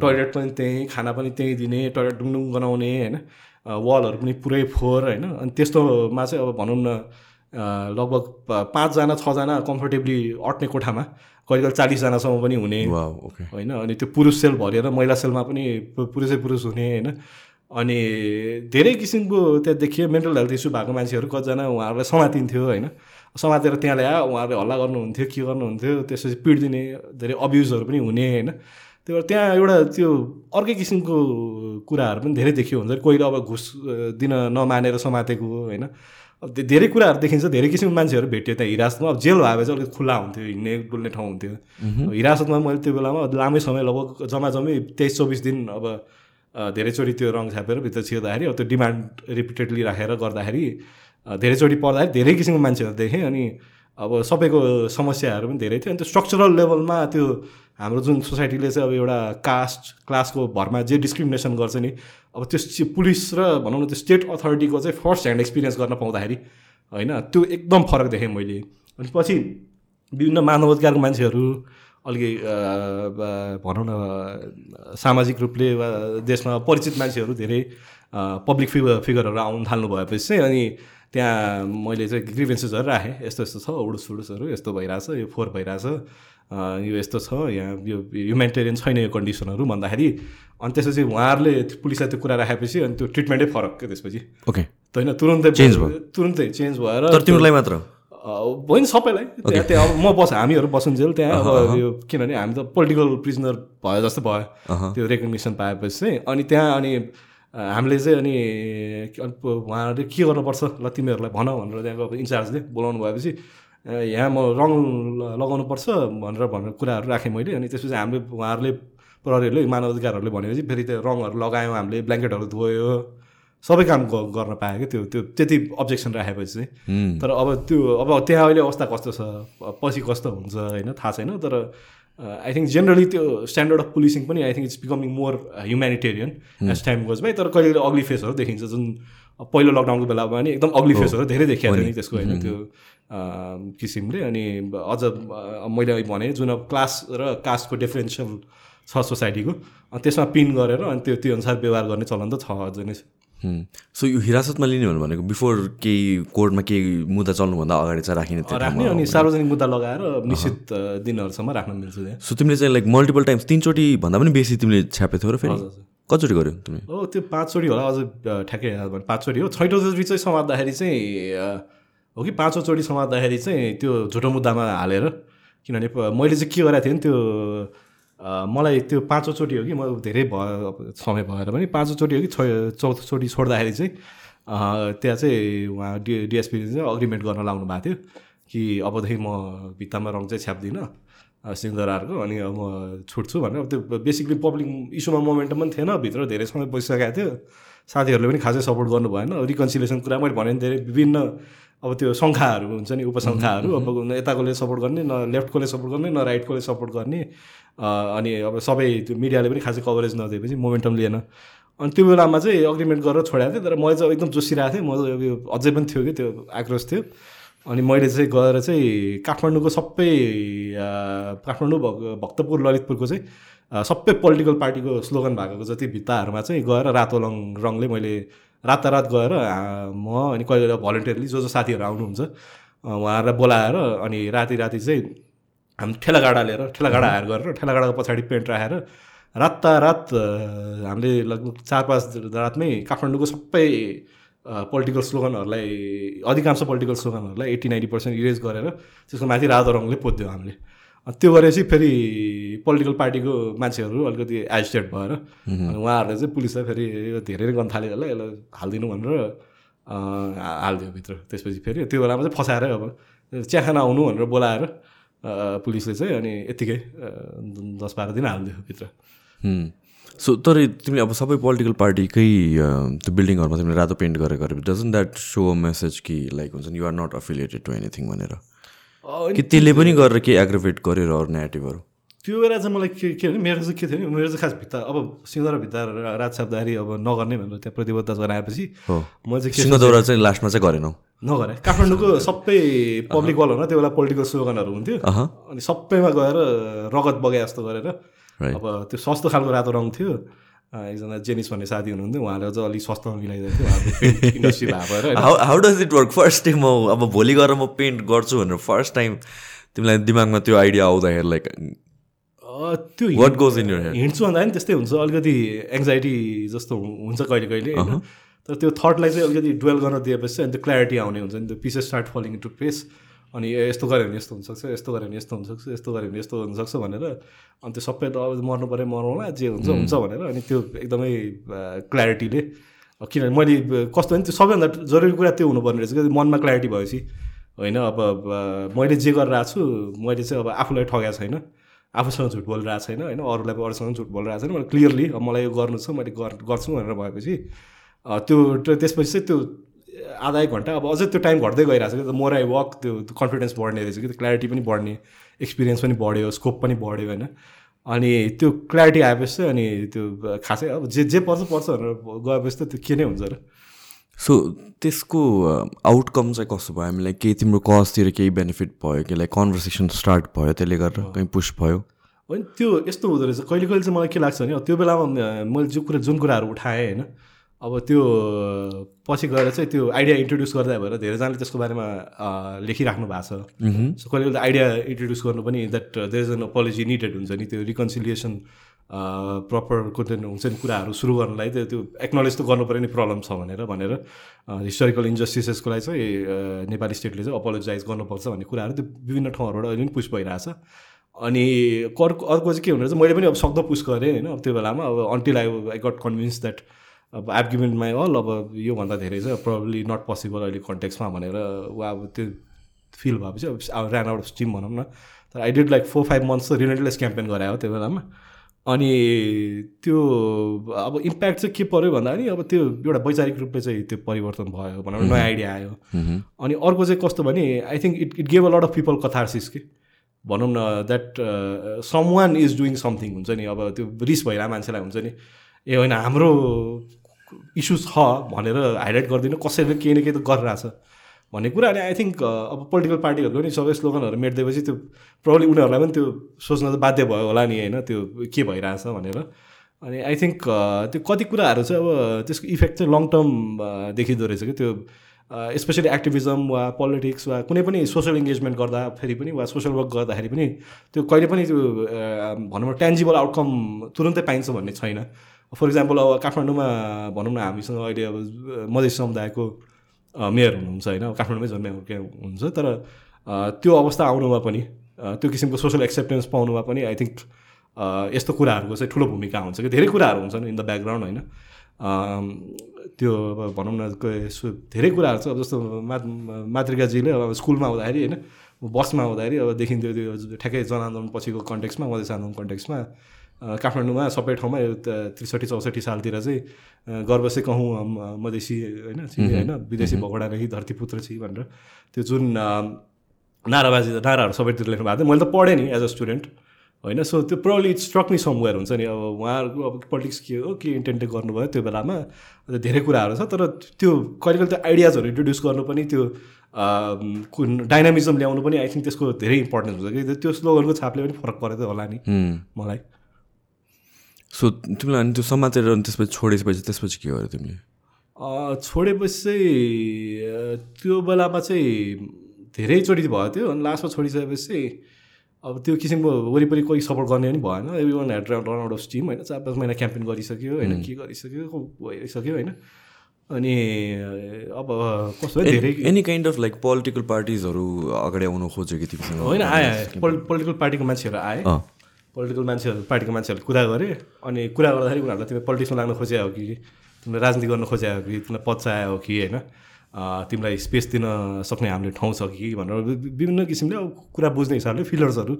टोइलेट पनि त्यहीँ खाना पनि त्यहीँ दिने टोइलेट डुङडुङ गनाउने होइन। वालहरू पनि पुरै फोहोर होइन। अनि त्यस्तोमा चाहिँ अब भनौँ न लगभग पाँचजना छजना कम्फर्टेबली अट्ने कोठामा कहिले कहिले चालिसजनासम्म पनि हुने। होइन अनि त्यो पुरुष सेल भरिएर महिला सेलमा पनि पुरुषै पुरुष हुने होइन। अनि धेरै किसिमको त्यहाँ देखियो मेन्टल हेल्थ इस्यु भएको मान्छेहरू कतिजना उहाँहरूलाई समातिन्थ्यो होइन। समातेर त्यहाँ ल्यायो उहाँहरूले हल्ला गर्नुहुन्थ्यो के गर्नुहुन्थ्यो? त्यसपछि पिटिदिने धेरै अब्युजहरू पनि हुने होइन। त्यही भएर त्यहाँ एउटा त्यो अर्कै किसिमको कुराहरू पनि धेरै देखियो हुन्छ। कोहीले अब घुस दिन नमानेर समातेको होइन। अब धेरै कुराहरू देखिन्छ धेरै किसिमको मान्छेहरू भेट्यो त्यहाँ। हिरासतमा अब जेल भए चाहिँ अलिक खुल्ला हुन्थ्यो हिँड्ने डुल्ने ठाउँ हुन्थ्यो। अब हिरासतमा मैले त्यो बेलामा लामै समय लगभग जम्मा जम्मी तेइस चौबिस दिन अब धेरैचोटि त्यो रङ छापेर भित्र छिर्दाखेरि अब त्यो डिमान्ड रिपिटेडली राखेर गर्दाखेरि धेरैचोटि पर्दाखेरि धेरै किसिमको मान्छेहरू देखेँ अनि अब सबैको समस्याहरू पनि धेरै थियो। अनि त्यो स्ट्रक्चरल लेभलमा त्यो हाम्रो जुन सोसाइटीले चाहिँ अब एउटा कास्ट क्लासको भरमा जे डिस्क्रिमिनेसन गर्छ नि अब त्यो पुलिस र भनौँ न त्यो स्टेट अथोरिटीको चाहिँ फर्स्ट ह्यान्ड एक्सपिरियन्स गर्न पाउँदाखेरि होइन त्यो एकदम फरक देखेँ मैले। अनि पछि विभिन्न मानव अधिकारको मान्छेहरू अलिकति अ, ब- भनौँ न सामाजिक रूपले वा देशमा परिचित मान्छेहरू धेरै पब्लिक फिगर फिगरहरू आउनु थाल्नु भएपछि चाहिँ अनि त्यहाँ मैले चाहिँ ग्रिभेन्सेसहरू राखेँ। यस्तो यस्तो छ उडुस उडुसहरू यस्तो भइरहेछ यो फोहोर भइरहेछ। यो यस्तो छ यहाँ यो ह्युमेनिटेरियन छैन यो कन्डिसनहरू भन्दाखेरि अनि त्यसपछि उहाँहरूले पुलिसलाई त्यो कुरा राखेपछि अनि त्यो ट्रिटमेन्टै फरक क्या त्यसपछि। ओके त होइन तुरुन्तै Change भयो। तुरुन्तै चेन्ज भएर तिमीलाई मात्र? होइन सबैलाई। त्यहाँ त्यहाँ अब म बस हामीहरू बसुन्जेल त्यहाँ अब यो किनभने हामी त पोलिटिकल प्रिजनर भयो जस्तो भयो। त्यो रेकग्नेसन पाएपछि चाहिँ अनि त्यहाँ अनि हामीले चाहिँ अनि उहाँहरूले के गर्नुपर्छ ल तिमीहरूलाई भन भनेर त्यहाँको अब इन्चार्जले बोलाउनु भएपछि यहाँ म रङ ल- लगाउनुपर्छ भनेर भनेर कुराहरू राखेँ मैले। अनि त्यसपछि हामीले उहाँहरूले प्रहरीहरूले मानव अधिकारहरूले भनेपछि फेरि त्यो रङहरू लगायौँ हामीले ब्ल्याङ्केटहरू धोयो सबै काम गर्न पायो क्या त्यो त्यो त्यति अब्जेक्सन राखेपछि। चाहिँ। तर अब त्यो अब त्यहाँ अहिले अवस्था कस्तो छ? पछि कस्तो हुन्छ होइन थाहा छैन। तर आई थिङ्क जेनरली त्यो स्ट्यान्डर्ड अफ पुलिसिङ पनि I think it's becoming more humanitarian as time goes by तर कहिले अग्ली फेसहरू देखिन्छ जुन पहिलो लकडाउनको बेलामा पनि एकदम अग्ली फेसहरू धेरै देखिएको थियो नि। त्यसको होइन त्यो किसिमले अनि अझ मैले भने जुन अब क्लास र कास्टको डिफ्रेन्सियल छ सोसाइटीको अनि त्यसमा पिन गरेर अनि त्यो त्यो अनुसार व्यवहार गर्ने चलन त छ अझ नै छ। सो यो हिरासतमा लिने हो भनेको बिफोर केही कोर्टमा केही मुद्दा चल्नुभन्दा अगाडि चाहिँ राखिने त्यो राख्ने अनि सार्वजनिक मुद्दा लगाएर निश्चित दिनहरूसम्म राख्न मिल्छ त्यहाँ। सो तिमीले चाहिँ लाइक मल्टिपल टाइम्स तिनचोटि भन्दा पनि बेसी तिमीले छ्यापेको थियौ र फेरि। कतिचोटि गर्यो तिमीले हो त्यो पाँचचोटि होला अझ ठ्याक्कै पाँचचोटि हो। छैटौँचोटि चाहिँ समात्दाखेरि चाहिँ हो कि पाँचौँचोटि समात्दाखेरि चाहिँ त्यो झुटो मुद्दामा हालेर किनभने मैले चाहिँ के गरेको थिएँ नि त्यो मलाई त्यो पाँचौँचोटि हो कि म धेरै भयो समय भएर पनि पाँचौँचोटि हो कि चौथोचोटि छोड्दाखेरि चाहिँ त्यहाँ चाहिँ उहाँ डि डिएसपीले चाहिँ अग्रिमेन्ट गर्न लाउनु भएको थियो कि अबदेखि म भित्तामा रङ चाहिँ छ्याप्दिनँ सिंहदरारको अनि अब म छुट्छु भनेर। त्यो बेसिकली पब्लिक इस्युमा मोमेन्टम पनि थिएन भित्र धेरै समय बसिसकेको थियो। साथीहरूले पनि खासै सपोर्ट गर्नु भएन रिकन्सिलेसन कुरा मैले भने धेरै विभिन्न अब त्यो सङ्ख्याहरू हुन्छ नि उपसङ्ख्याहरू अब न यताकोले सपोर्ट गर्ने न लेफ्टकोले सपोर्ट गर्ने न राइटकोले सपोर्ट गर्ने अनि अब सबै त्यो मिडियाले पनि खासै कभरेज नदिएपछि मोमेन्टम लिएन। अनि त्यो बेलामा चाहिँ अग्रिमेन्ट गरेर छोडेको थिएँ तर मैले चाहिँ एकदम जोसिरहेको थिएँ। म यो अझै पनि थियो कि त्यो आक्रोश थियो। अनि मैले चाहिँ गएर चाहिँ काठमाडौँको सबै काठमाडौँ भक- भक्तपुर ललितपुरको चाहिँ सबै पोलिटिकल पार्टीको स्लोगन भएको जति भित्ताहरूमा चाहिँ गएर रातो रङ रङले मैले रातारात गएर म अनि कहिले भलन्टियरली जो जो साथीहरू आउनुहुन्छ उहाँहरूलाई बोलाएर अनि राति राति चाहिँ हामी ठेलागाडा लिएर ठेलागाडा हायर गरेर ठेलागाडाको पछाडि पेन्ट राखेर रातारात हामीले लगभग चार पाँच रातमै काठमाडौँको सबै पोलिटिकल स्लोगनहरूलाई अधिकांश पोलिटिकल स्लोगनहरूलाई एट्टी नाइन्टी पर्सेन्ट इरेज गरेर त्यसको माथि रातो रङले पोद्यौँ हामीले। त्यो गरेपछि फेरि पोलिटिकल पार्टीको मान्छेहरू अलिकति एजिटेड भएर अनि उहाँहरूले चाहिँ पुलिसलाई फेरि यो धेरै नै गर्न थाल्यो होला यसलाई हालिदिनु भनेर हालिदियो भित्र। त्यसपछि फेरि त्यो बेलामा चाहिँ फसाएरै अब चिया खाना आउनु भनेर बोलाएर पुलिसले चाहिँ अनि यत्तिकै दस बाह्र दिन हालिदियो भित्र। सो तर तिमीले अब सबै पोलिटिकल पार्टीकै त्यो बिल्डिङहरूमा तिमीले रातो पेन्ट गरेर गरेर doesn't that so a message कि लाइक हुन्छ नि you're not affiliated to anything भनेर? कि त्यसले पनि गरेर के एग्रोभेट गरेर अरू नेटिभहरू त्यो बेला चाहिँ मलाई के के भने मेरो चाहिँ के थियो भने मेरो चाहिँ खास भित्ता अब सिंहदरा भित्ता रात साप्दारी अब नगर्ने भनेर त्यहाँ प्रतिबद्धता गराएपछि म चाहिँ सिंहदौरा चाहिँ लास्टमा चाहिँ गरेनौ। नगरे। काठमाडौँको [laughs] सबै पब्लिक वालहरूमा त्यो बेला पोलिटिकल स्लोगनहरू हुन्थ्यो। अनि सबैमा गएर रगत बगाए जस्तो गरेर. अब त्यो सस्तो खालको रातो रङ थियो। एकजना जेनिस भन्ने साथी हुनुहुन्थ्यो उहाँले चाहिँ अलिक सस्तोमा मिलाइदिएको थियो उहाँको इन्डस्ट्री [laughs] भएको। How how does it work first time म अब भोलि गएर म पेन्ट गर्छु भनेर फर्स्ट टाइम तिमीलाई दिमागमा त्यो आइडिया आउँदाखेरि लाइक त्यो what goes in your head हिँड्छु भन्दा पनि त्यस्तै हुन्छ अलिकति एङ्जाइटी जस्तो हुन्छ कहिले कहिले होइन? तर त्यो थटलाई चाहिँ अलिकति डुवेल गर्न दिएपछि अनि त्यो क्ल्यारिटी आउने हुन्छ नि त्यो pieces start falling to place अनि ए, यस्तो गऱ्यो भने यस्तो हुनसक्छ यस्तो गऱ्यो भने यस्तो हुनसक्छ यस्तो गऱ्यो भने यस्तो हुनसक्छ भनेर अनि त्यो सबै त अब मर्नु पऱ्यो मरौँला जे हुन्छ हुन्छ भनेर अनि त्यो एकदमै क्ल्यारिटीले किनभने मैले कस्तो भने त्यो सबैभन्दा जरुरी कुरा त्यो हुनुपर्ने रहेछ कि मनमा क्ल्यारिटी भएपछि होइन अब मैले जे गरेर आएको छु मैले चाहिँ अब आफूलाई ठगेको छैन आफूसँग झुट बोलिरहेको छैन होइन अरूलाई अरूसँग झुट बोलिरहेको छैन मैले क्लियरली अब मलाई यो गर्नु छ मैले गर गर्छु भनेर भएपछि त्यो- त्यसपछि चाहिँ त्यो आधा एक घन्टा। अब अझै त्यो टाइम घट्दै गइरहेको छ कि मोर आई वक त्यो कन्फिडेन्स बढ्ने रहेछ कि त्यो क्ल्यारिटी पनि बढ्ने एक्सपिरियन्स पनि बढ्यो स्कोप पनि बढ्यो होइन। अनि त्यो क्ल्यारिटी आएपछि चाहिँ अनि त्यो खासै अब जे जे पर्छ पर्छ भनेर गएपछि त त्यो के नै हुन्छ र। सो त्यसको आउटकम चाहिँ कस्तो भयो? हामीलाई केही तिम्रो कजतिर केही बेनिफिट भयो कि लाइक कन्भर्सेसन स्टार्ट भयो त्यसले गरेर कहीँ पुस भयो? होइन त्यो यस्तो हुँदो रहेछ। कहिले कहिले चाहिँ मलाई के लाग्छ भने त्यो बेलामा मैले जो कुरा जुन कुराहरू उठाएँ होइन अब त्यो पछि गएर चाहिँ त्यो आइडिया इन्ट्रोड्युस गर्दा भएर धेरैजनाले त्यसको बारेमा लेखिराख्नु भएको छ। सो कहिले कहिले आइडिया इन्ट्रोड्युस गर्नु पनि that there is an apology needed हुन्छ नि त्यो रिकन्सिलिएसन प्रपर कन्टेन्ट हुन्छ नि कुराहरू सुरु गर्नलाई त्यो त्यो एक्नोलेज त गर्नु पऱ्यो नि प्रब्लम छ भनेर भनेर हिस्टोरिकल इन्जस्टिसेसको लागि चाहिँ नेपाली स्टेटले चाहिँ अपोलोजाइज गर्नुपर्छ भन्ने कुराहरू त्यो विभिन्न ठाउँहरूबाट अहिले पनि पुस भइरहेछ। अनि अर्को अर्को चाहिँ के हुने रहेछ मैले पनि अब सक्दो पुस गरेँ होइन अब त्यो बेलामा। अब until I I got convinced that अब आइभ गिभन माई अल अब योभन्दा धेरै चाहिँ प्रब्लली नट पोसिबल अहिले कन्टेक्समा भनेर वा अब त्यो फिल भएपछि अब अब ऱ्यान आउट अफ स्टिम भनौँ न। तर I did like four five months त रिलेटलेस क्याम्पेन गरायो त्यो बेलामा। अनि त्यो अब इम्प्याक्ट चाहिँ के पऱ्यो भन्दाखेरि अब त्यो एउटा वैचारिक रूपले चाहिँ त्यो परिवर्तन भयो भनौँ न नयाँ आइडिया आयो। अनि अर्को चाहिँ कस्तो भने I think it it gave a lot of people catharsis के? भनौँ न that someone is doing something हुन्छ नि। अब त्यो रिस भइरहेको मान्छेलाई हुन्छ नि। ए होइन हाम्रो इस्युज छ भनेर हाइलाइट गरिदिनु। कसैले केही न केही त गरिरहेछ भन्ने कुरा। अनि आई थिङ्क अब पोलिटिकल पार्टीहरूको नि सबै स्लोगनहरू मेटिदिएपछि त्यो प्रब्लली उनीहरूलाई पनि त्यो सोच्न त बाध्य भयो होला नि होइन त्यो के भइरहेछ भनेर। अनि आई थिङ्क त्यो कति कुराहरू चाहिँ अब त्यसको इफेक्ट चाहिँ लङ टर्म देखिँदो रहेछ कि त्यो स्पेसली एक्टिभिजम वा पोलिटिक्स वा कुनै पनि सोसियल इङ्गेजमेन्ट गर्दाखेरि पनि वा सोसियल वर्क गर्दाखेरि पनि त्यो कहिले पनि त्यो भनौँ न टेन्जिबल आउटकम तुरुन्तै पाइन्छ भन्ने छैन। फर इक्जाम्पल अब काठमाडौँमा भनौँ न हामीसँग अहिले अब मधेस समुदायको मेयर हुनुहुन्छ होइन। काठमाडौँमै जन्मे हुर्के हुनुहुन्छ। तर त्यो अवस्था आउनुमा पनि त्यो किसिमको सोसियल एक्सेप्टेन्स पाउनुमा पनि आई थिङ्क यस्तो कुराहरूको चाहिँ ठुलो भूमिका हुन्छ कि धेरै कुराहरू हुन्छन् इन द ब्याकग्राउन्ड होइन। त्यो अब भनौँ न क- धेरै कुराहरू छ। अब जस्तो मा मातृकाजीले अब स्कुलमा हुँदाखेरि होइन बसमा हुँदाखेरि अब देखिन्थ्यो त्यो ठ्याक्कै जनआन्दोलन पछिको कन्टेक्समा मधेस आन्दोलन कन्टेक्समा काठमाडौँमा सबै ठाउँमा यो त्रिसठी चौसठी सालतिर चाहिँ गर्व चाहिँ कहूँ मधेसी होइन होइन विदेशी भगोडा रही धरतीपुत्र छि भनेर। त्यो जुन नाराबाजी नाराहरू सबैतिर लेख्नु भएको थियो मैले त पढेँ नि एज अ स्टुडेन्ट होइन सो त्यो probably it struck me somewhere हुन्छ नि। अब उहाँहरूको अब पोलिटिक्स के हो के इन्टेन्ट गर्नुभयो त्यो बेलामा अन्त धेरै कुराहरू छ तर त्यो कहिले कहिले त्यो आइडियाजहरू इन्ट्रोड्युस गर्नु पनि त्यो कुन डाइनामिजम ल्याउनु पनि आई थिङ्क त्यसको धेरै इम्पोर्टेन्स हुन्छ कि त्यो स्लोगनको छापले पनि फरक परेको होला नि मलाई। सो तिमीलाई अनि त्यो समातेर अनि त्यसपछि छोडेपछि त्यसपछि के गर्यो तिमीले? छोडेपछि चाहिँ त्यो बेलामा चाहिँ धेरैचोटि भयो त्यो। अनि लास्टमा छोडिसकेपछि अब त्यो किसिमको वरिपरि कोही सपोर्ट गर्ने पनि भएन। Everyone had run out of steam होइन? चार पाँच महिना क्याम्पेन गरिसक्यो होइन? के गरिसक्यो भइसक्यो होइन? अनि अब कस्तो धेरै any kind of like political पार्टिजहरू अगाडि आउनु खोज्यो कि तिमीसँग? होइन आए आए। पोल पोलिटिकल पार्टीको मान्छेहरू आए। पोलिटिकल मान्छेहरू पार्टीको मान्छेहरूले कुरा गरे अनि कुरा गर्दाखेरि उनीहरूलाई तिमीले पोलिटिक्समा लाग्न खोज्या हो कि तिमीले राजनीति गर्न खोज्या हो कि तिमीलाई पद चाहियो हो कि होइन? तिमीलाई स्पेस दिन सक्ने हामीले ठाउँ छ कि भनेर विभिन्न किसिमले अब कुरा बुझ्ने हिसाबले फिलर्सहरू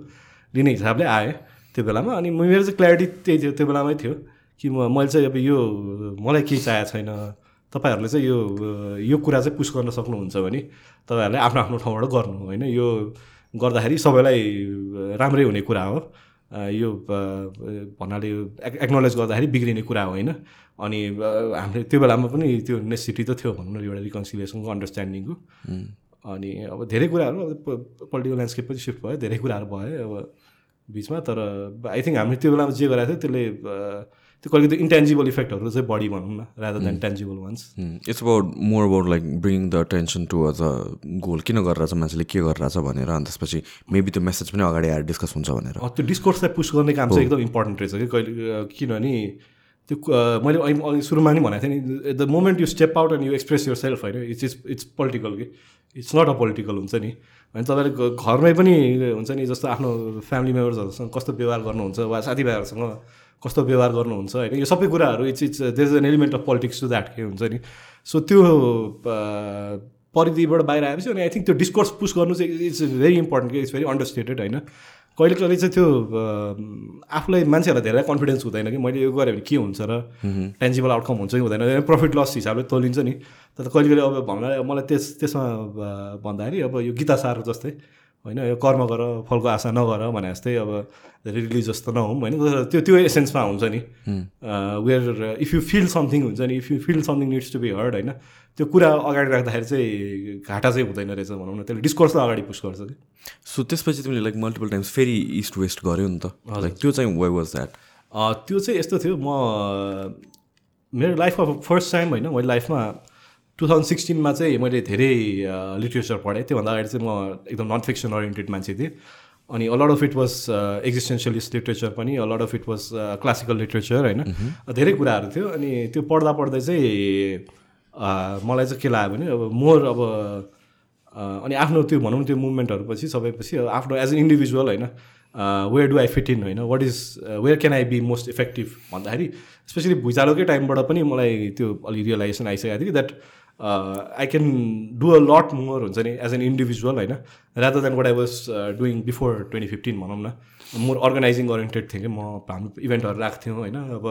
लिने हिसाबले आए त्यो बेलामा। अनि मेरो चाहिँ क्ल्यारिटी त्यही थियो त्यो बेलामै थियो कि म मैले चाहिँ अब यो मलाई केही चाहेको छैन। तपाईँहरूले चाहिँ यो यो कुरा चाहिँ पुस गर्न सक्नुहुन्छ भने तपाईँहरूले आफ्नो आफ्नो ठाउँबाट गर्नु होइन? यो गर्दाखेरि सबैलाई राम्रै हुने कुरा हो। यो भन्नाले एक्नोलेज गर्दाखेरि बिग्रिने कुरा होइन? अनि हामीले त्यो बेलामा पनि त्यो नेसेसिटी त थियो भनौँ न एउटा रिकन्सिलिएसनको अन्डरस्ट्यान्डिङको अनि अब धेरै कुराहरू अब पोलिटिकल ल्यान्डस्केप पनि सिफ्ट भयो धेरै कुराहरू भयो अब बिचमा तर आई थिङ्क हामीले त्यो बेलामा जे गरेको थियो त्यसले त्यो कहिले त्यो इन्टेन्जिबल इफेक्टहरू चाहिँ बढी भनौँ न rather than tangible ones it's about more about like bring the tension to a goal किन गरिरहेछ मान्छेले के गरिरहेछ भनेर अनि त्यसपछि मेबी त्यो मेसेज पनि अगाडि आएर डिस्कस हुन्छ भनेर। त्यो डिस्कोर्सलाई पुस गर्ने काम चाहिँ एकदम इम्पोर्टेन्ट रहेछ कि कहिले किनभने त्यो मैले अघि सुरुमा नि भनेको थिएँ नि the moment you step out and you express yourself होइन इट्स इट्स इट्स पोलिटिकल कि इट्स नट अ पोलिटिकल हुन्छ नि। होइन तपाईँले घरमै पनि हुन्छ नि जस्तो आफ्नो फ्यामिली मेम्बर्सहरूसँग कस्तो व्यवहार गर्नुहुन्छ वा साथीभाइहरूसँग कस्तो व्यवहार गर्नुहुन्छ होइन? यो सबै कुराहरू it's it's there is an element of politics to that के हुन्छ नि? सो त्यो परिधिबाट बाहिर आएपछि अनि आई थिङ्क त्यो डिस्कोर्स पुस गर्नु चाहिँ इट्स भेरी इम्पोर्टेन्ट कि इट्स भेरी अन्डरस्टेटेड होइन? कहिले कहिले चाहिँ त्यो आफूलाई मान्छेहरूलाई धेरै कन्फिडेन्स हुँदैन कि मैले यो गरेँ भने के हुन्छ र टेन्जिबल आउटकम हुन्छ कि हुँदैन? प्रफिट लस हिसाबले तोलिन्छ नि। तर कहिले कहिले अब भन्दा मलाई त्यस त्यसमा भन्दाखेरि अब यो गीता सार जस्तै होइन? यो कर्म गर फलको आशा नगर भने जस्तै अब धेरै रिलिजियस त नहौँ होइन त्यो त्यो एसेन्समा हुन्छ नि। Where if you feel something हुन्छ नि if you feel something needs to be heard होइन त्यो कुरा अगाडि राख्दाखेरि चाहिँ घाटा चाहिँ हुँदैन रहेछ भनौँ न। त्यसले डिस्कोर्सलाई अगाडि पुस गर्छ कि। सो त्यसपछि तिमीले लाइक मल्टिपल टाइम्स फेरि इस्ट वेस्ट गऱ्यो नि त। लाइक त्यो चाहिँ वाइ वाज द्याट त्यो चाहिँ यस्तो थियो म मेरो लाइफमा फर्स्ट टाइम होइन मैले लाइफमा टु थाउजन्ड सिक्सटिनमा चाहिँ मैले धेरै लिट्रेचर पढेँ। त्योभन्दा अगाडि चाहिँ म एकदम नन फिक्सन ओरिएन्टेड मान्छे थिएँ। अनि a lot of it was existentialist literature पनि a lot of it was classical literature होइन? धेरै कुराहरू थियो अनि त्यो पढ्दा पढ्दै चाहिँ मलाई चाहिँ के लाग्यो भने अब मोर अब अनि आफ्नो त्यो भनौँ त्यो मुभमेन्टहरू पछि सबै पछि आफ्नो एज एन इन्डिभिजुअल होइन? Where do I fit in होइन? What is where can I be most effective भन्दाखेरि स्पेसली भुइँचालोकै टाइमबाट पनि मलाई त्यो अलिक रियलाइजेसन आइसकेको थियो कि that I can do a lot more हुन्छ नि एज एन इन्डिभिजुअल होइन? Rather than what I was doing before twenty fifteen भनौँ न मोर अर्गनाइजिङ ओरिएन्टेड थिएँ कि म हाम्रो इभेन्टहरू राख्थ्यौँ होइन? अब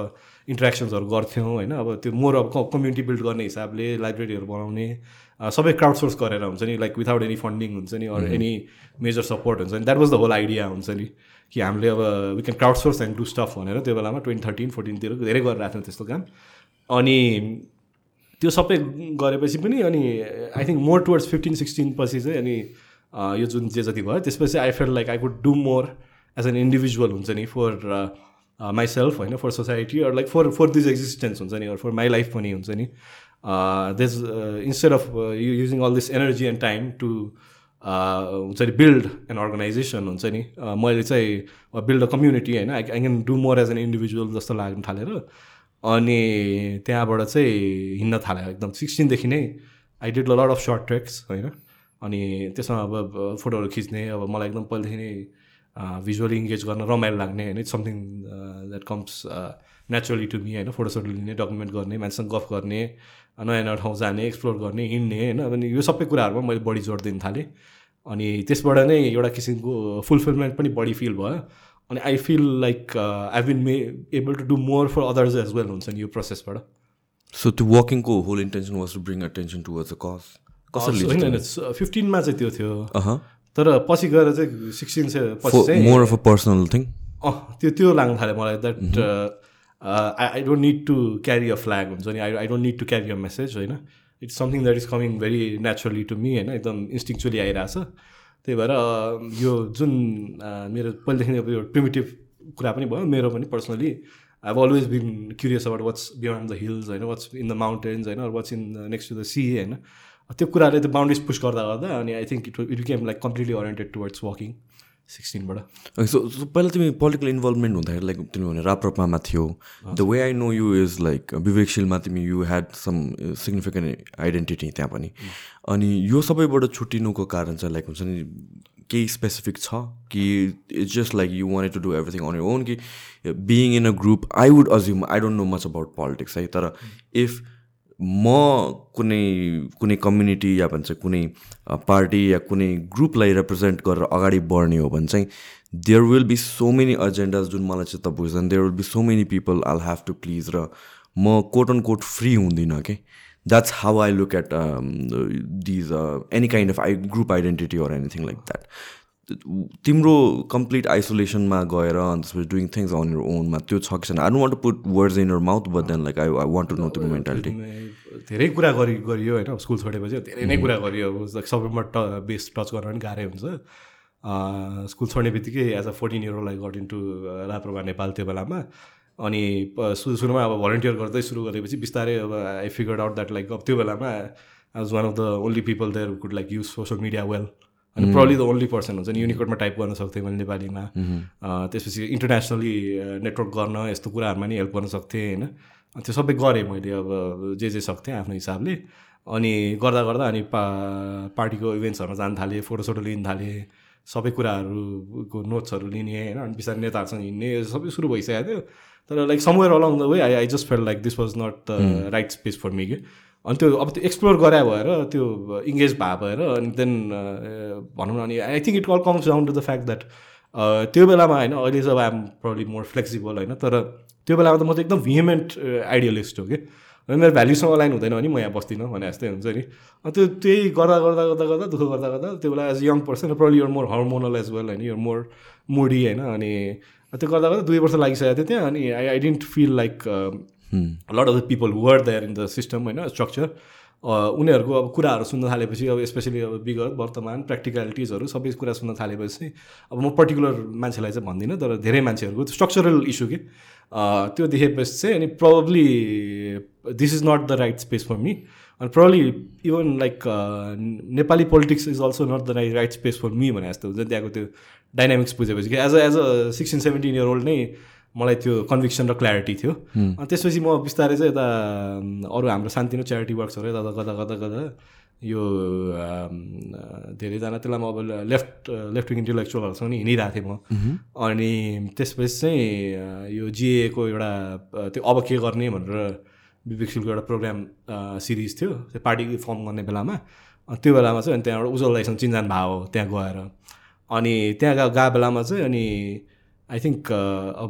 इन्ट्रेक्सन्सहरू गर्थ्यौँ होइन? अब त्यो मोर अब कम्युनिटी बिल्ड गर्ने हिसाबले लाइब्रेरीहरू बनाउने सबै क्राउड सोर्स गरेर हुन्छ नि लाइक विदाउट एनी फन्डिङ हुन्छ नि अर एनी मेजर सपोर्ट हुन्छ नि. That was the whole idea हुन्छ नि कि हामीले अब we can crowdsource and do stuff भनेर त्यो बेलामा ट्वेन्टी थर्टिन फोर्टिनतिर धेरै गरिरहेको थियौँ त्यस्तो काम. अनि त्यो सबै गरेपछि पनि अनि I think more towards fifteen sixteen पछि चाहिँ अनि यो जुन जे जति भयो त्यसपछि I felt like I could do more as an individual हुन्छ नि फर माइसेल्फ होइन for society or like for for this existence हुन्छ नि अर फर माई लाइफ पनि हुन्छ नि. This instead of you using all this energy and time to हुन्छ नि बिल्ड एन अर्गनाइजेसन हुन्छ नि मैले चाहिँ बिल्ड अ कम्युनिटी होइन I I can do more as an individual जस्तो लाग्न थालेर अनि त्यहाँबाट चाहिँ हिँड्न थाल्यो एकदम सिक्सटिनदेखि नै। I did lot of short treks होइन। अनि त्यसमा अब फोटोहरू खिच्ने अब मलाई एकदम पहिलेदेखि नै भिजुअली इङ्गेज गर्न रमाइलो लाग्ने होइन। It's something that comes naturally to me होइन। फोटोसोटो लिने डकुमेन्ट गर्ने मान्छेसँग गफ गर्ने नयाँ नयाँ ठाउँ जाने एक्सप्लोर गर्ने हिँड्ने होइन। अनि यो सबै कुराहरूमा मैले बढी जोड दिन थालेँ। अनि त्यसबाट नै एउटा किसिमको फुलफिलमेन्ट पनि बढी फिल भयो। अनि I feel like I been may able to do more for others as well हुन्छ नि यो प्रोसेसबाट सो त्यो वकिङको whole intention was to bring attention towards a cause कसरी होइन फिफ्टिनमा चाहिँ त्यो थियो। तर पछि गएर चाहिँ सिक्सटिन चाहिँ more of a personal thing अँ त्यो त्यो लाग्न थाल्यो मलाई that I I don't need to carry a flag हुन्छ नि। I I don't need to carry a message होइन। It's something that is coming very naturally to me होइन। एकदम इन्स्टिङचुली आइरहेछ। त्यही भएर यो जुन मेरो पहिलेदेखि अब यो प्रिमेटिभ कुरा पनि भयो मेरो पनि personally I always been curious about what's beyond the hills होइन वाट्स इन द माउन्टेन्स होइन what's in next to the sea होइन। त्यो कुराले त्यो बााउन्ड्रिज पुस गर्दा गर्दा अनि I think it it came like completely oriented towards walking सिक्सटिनबाट so so पहिला तिमी पोलिटिकल इन्भल्भमेन्ट हुँदाखेरि लाइक तिमी भने राप्रपामा थियो। The way I know you is like विवेकशीलमा तिमी you had some significant identity त्यहाँ पनि। अनि यो सबैबाट छुट्टिनुको कारण चाहिँ लाइक हुन्छ नि केही स्पेसिफिक छ? कि it's just like you want to do everything on your own कि being in a group I would assume I don't know much about politics है? तर इफ म कुनै कुनै कम्युनिटी या भन्छ कुनै पार्टी या कुनै ग्रुपलाई रिप्रेजेन्ट गरेर अगाडि बढ्ने हो भने चाहिँ there will be so many agendas जुन मलाई चाहिँ त बुझ्दैन there will be so many people all have to please र म कोट अन कोट फ्री हुँदिनँ कि that's how I look at these any kind of I group identity or anything like that तिम्रो कम्प्लिट आइसोलेसनमा गएर अनि त्यसपछि doing things on your ओनमा त्यो छ कि छैन? I don't want to put words in your mouth but then like I I want to know तिम्रो मेन्टालिटी धेरै कुरा गरि गरियो होइन? स्कुल छोडेपछि धेरै नै कुरा गरियो। सबैमा ट बेस टच गर्न पनि गाह्रै हुन्छ। स्कुल छोड्ने बित्तिकै as a fourteen year like got into राप्रोमा Nepal त्यो बेलामा। अनि सुरु सुरुमा अब भलिन्टियर गर्दै सुरु गरेपछि बिस्तारै अब I figured out that like अब त्यो बेलामा I was one of the only people there could like use social media well अनि प्रब्ली द ओन्ली पर्सन हुन्छ नि युनिकोडमा टाइप गर्न सक्थेँ मैले नेपालीमा। त्यसपछि इन्टरनेसनली नेटवर्क गर्न यस्तो कुराहरूमा नि हेल्प गर्न सक्थेँ होइन। त्यो सबै गरेँ मैले अब जे जे सक्थेँ आफ्नो हिसाबले। अनि गर्दा गर्दा अनि पा पार्टीको इभेन्ट्सहरूमा जान थालेँ फोटोसोटो लिन थालेँ सबै कुराहरूको नोट्सहरू लिने होइन। अनि बिस्तारै नेताहरूसँग हिँड्ने सबै सुरु भइसकेको थियो। तर like somewhere along the way I I just felt like this was not the right space for me कि अनि त्यो अब त्यो एक्सप्लोर गरे भएर त्यो इङ्गेज भए भएर अनि देन भनौँ न अनि I think it all comes down to the fact that त्यो बेलामा होइन अहिले अब आइएम प्रब्ली मोर फ्लेक्सिबल होइन तर त्यो बेलामा त म त एकदम भिमेन्ट आइडियलिस्ट हो कि। मेरो भ्याल्युसँग लाइन हुँदैन भने म यहाँ बस्दिनँ भने जस्तै हुन्छ नि। त्यो त्यही गर्दा गर्दा गर्दा गर्दा दुःख गर्दा गर्दा त्यो बेला as young person probably you're more hormonal as well होइन युर मोर मुडी होइन अनि त्यो गर्दा गर्दा दुई वर्ष लागिसकेको थियो त्यहाँ अनि I I didn't feel like lot of the people were there in the system होइन स्ट्रक्चर उनीहरूको अब कुराहरू सुन्न थालेपछि अब स्पेसली अब विगत वर्तमान प्र्याक्टिकलिटिजहरू सबै कुरा सुन्न थालेपछि अब म पर्टिकुलर मान्छेलाई चाहिँ भन्दिनँ तर धेरै मान्छेहरूको स्ट्रक्चरल इस्यु कि त्यो देखेपछि चाहिँ अनि probably this is not the right space for me अनि probably even like Nepali politics is also not the right right space for me भने जस्तो हुन्छ त्यहाँको त्यो डाइनामिक्स बुझेपछि कि as a as a sixteen seventeen year old नै मलाई त्यो कन्भिक्सन र क्ल्यारिटी थियो। अनि त्यसपछि म बिस्तारै चाहिँ यता अरू हाम्रो सानतिनो च्यारिटी वर्क्सहरू यता गर्दा गर्दा गर्दा यो धेरैजना त्यसलाई म अब लेफ्ट लेफ्ट विङ इन्टेलेक्चुअलहरूसँग नि हिँडिरहेको थिएँ म। अनि त्यसपछि चाहिँ यो जिएको एउटा त्यो अब के गर्ने भनेर विवेकशीलको एउटा प्रोग्राम सिरिज थियो त्यो पार्टी फर्म गर्ने बेलामा। त्यो बेलामा चाहिँ अनि त्यहाँबाट उज्जवल दाइसँग चिन्जान भयो त्यहाँ गएर। अनि त्यहाँ गएको बेलामा चाहिँ अनि आई थिङ्क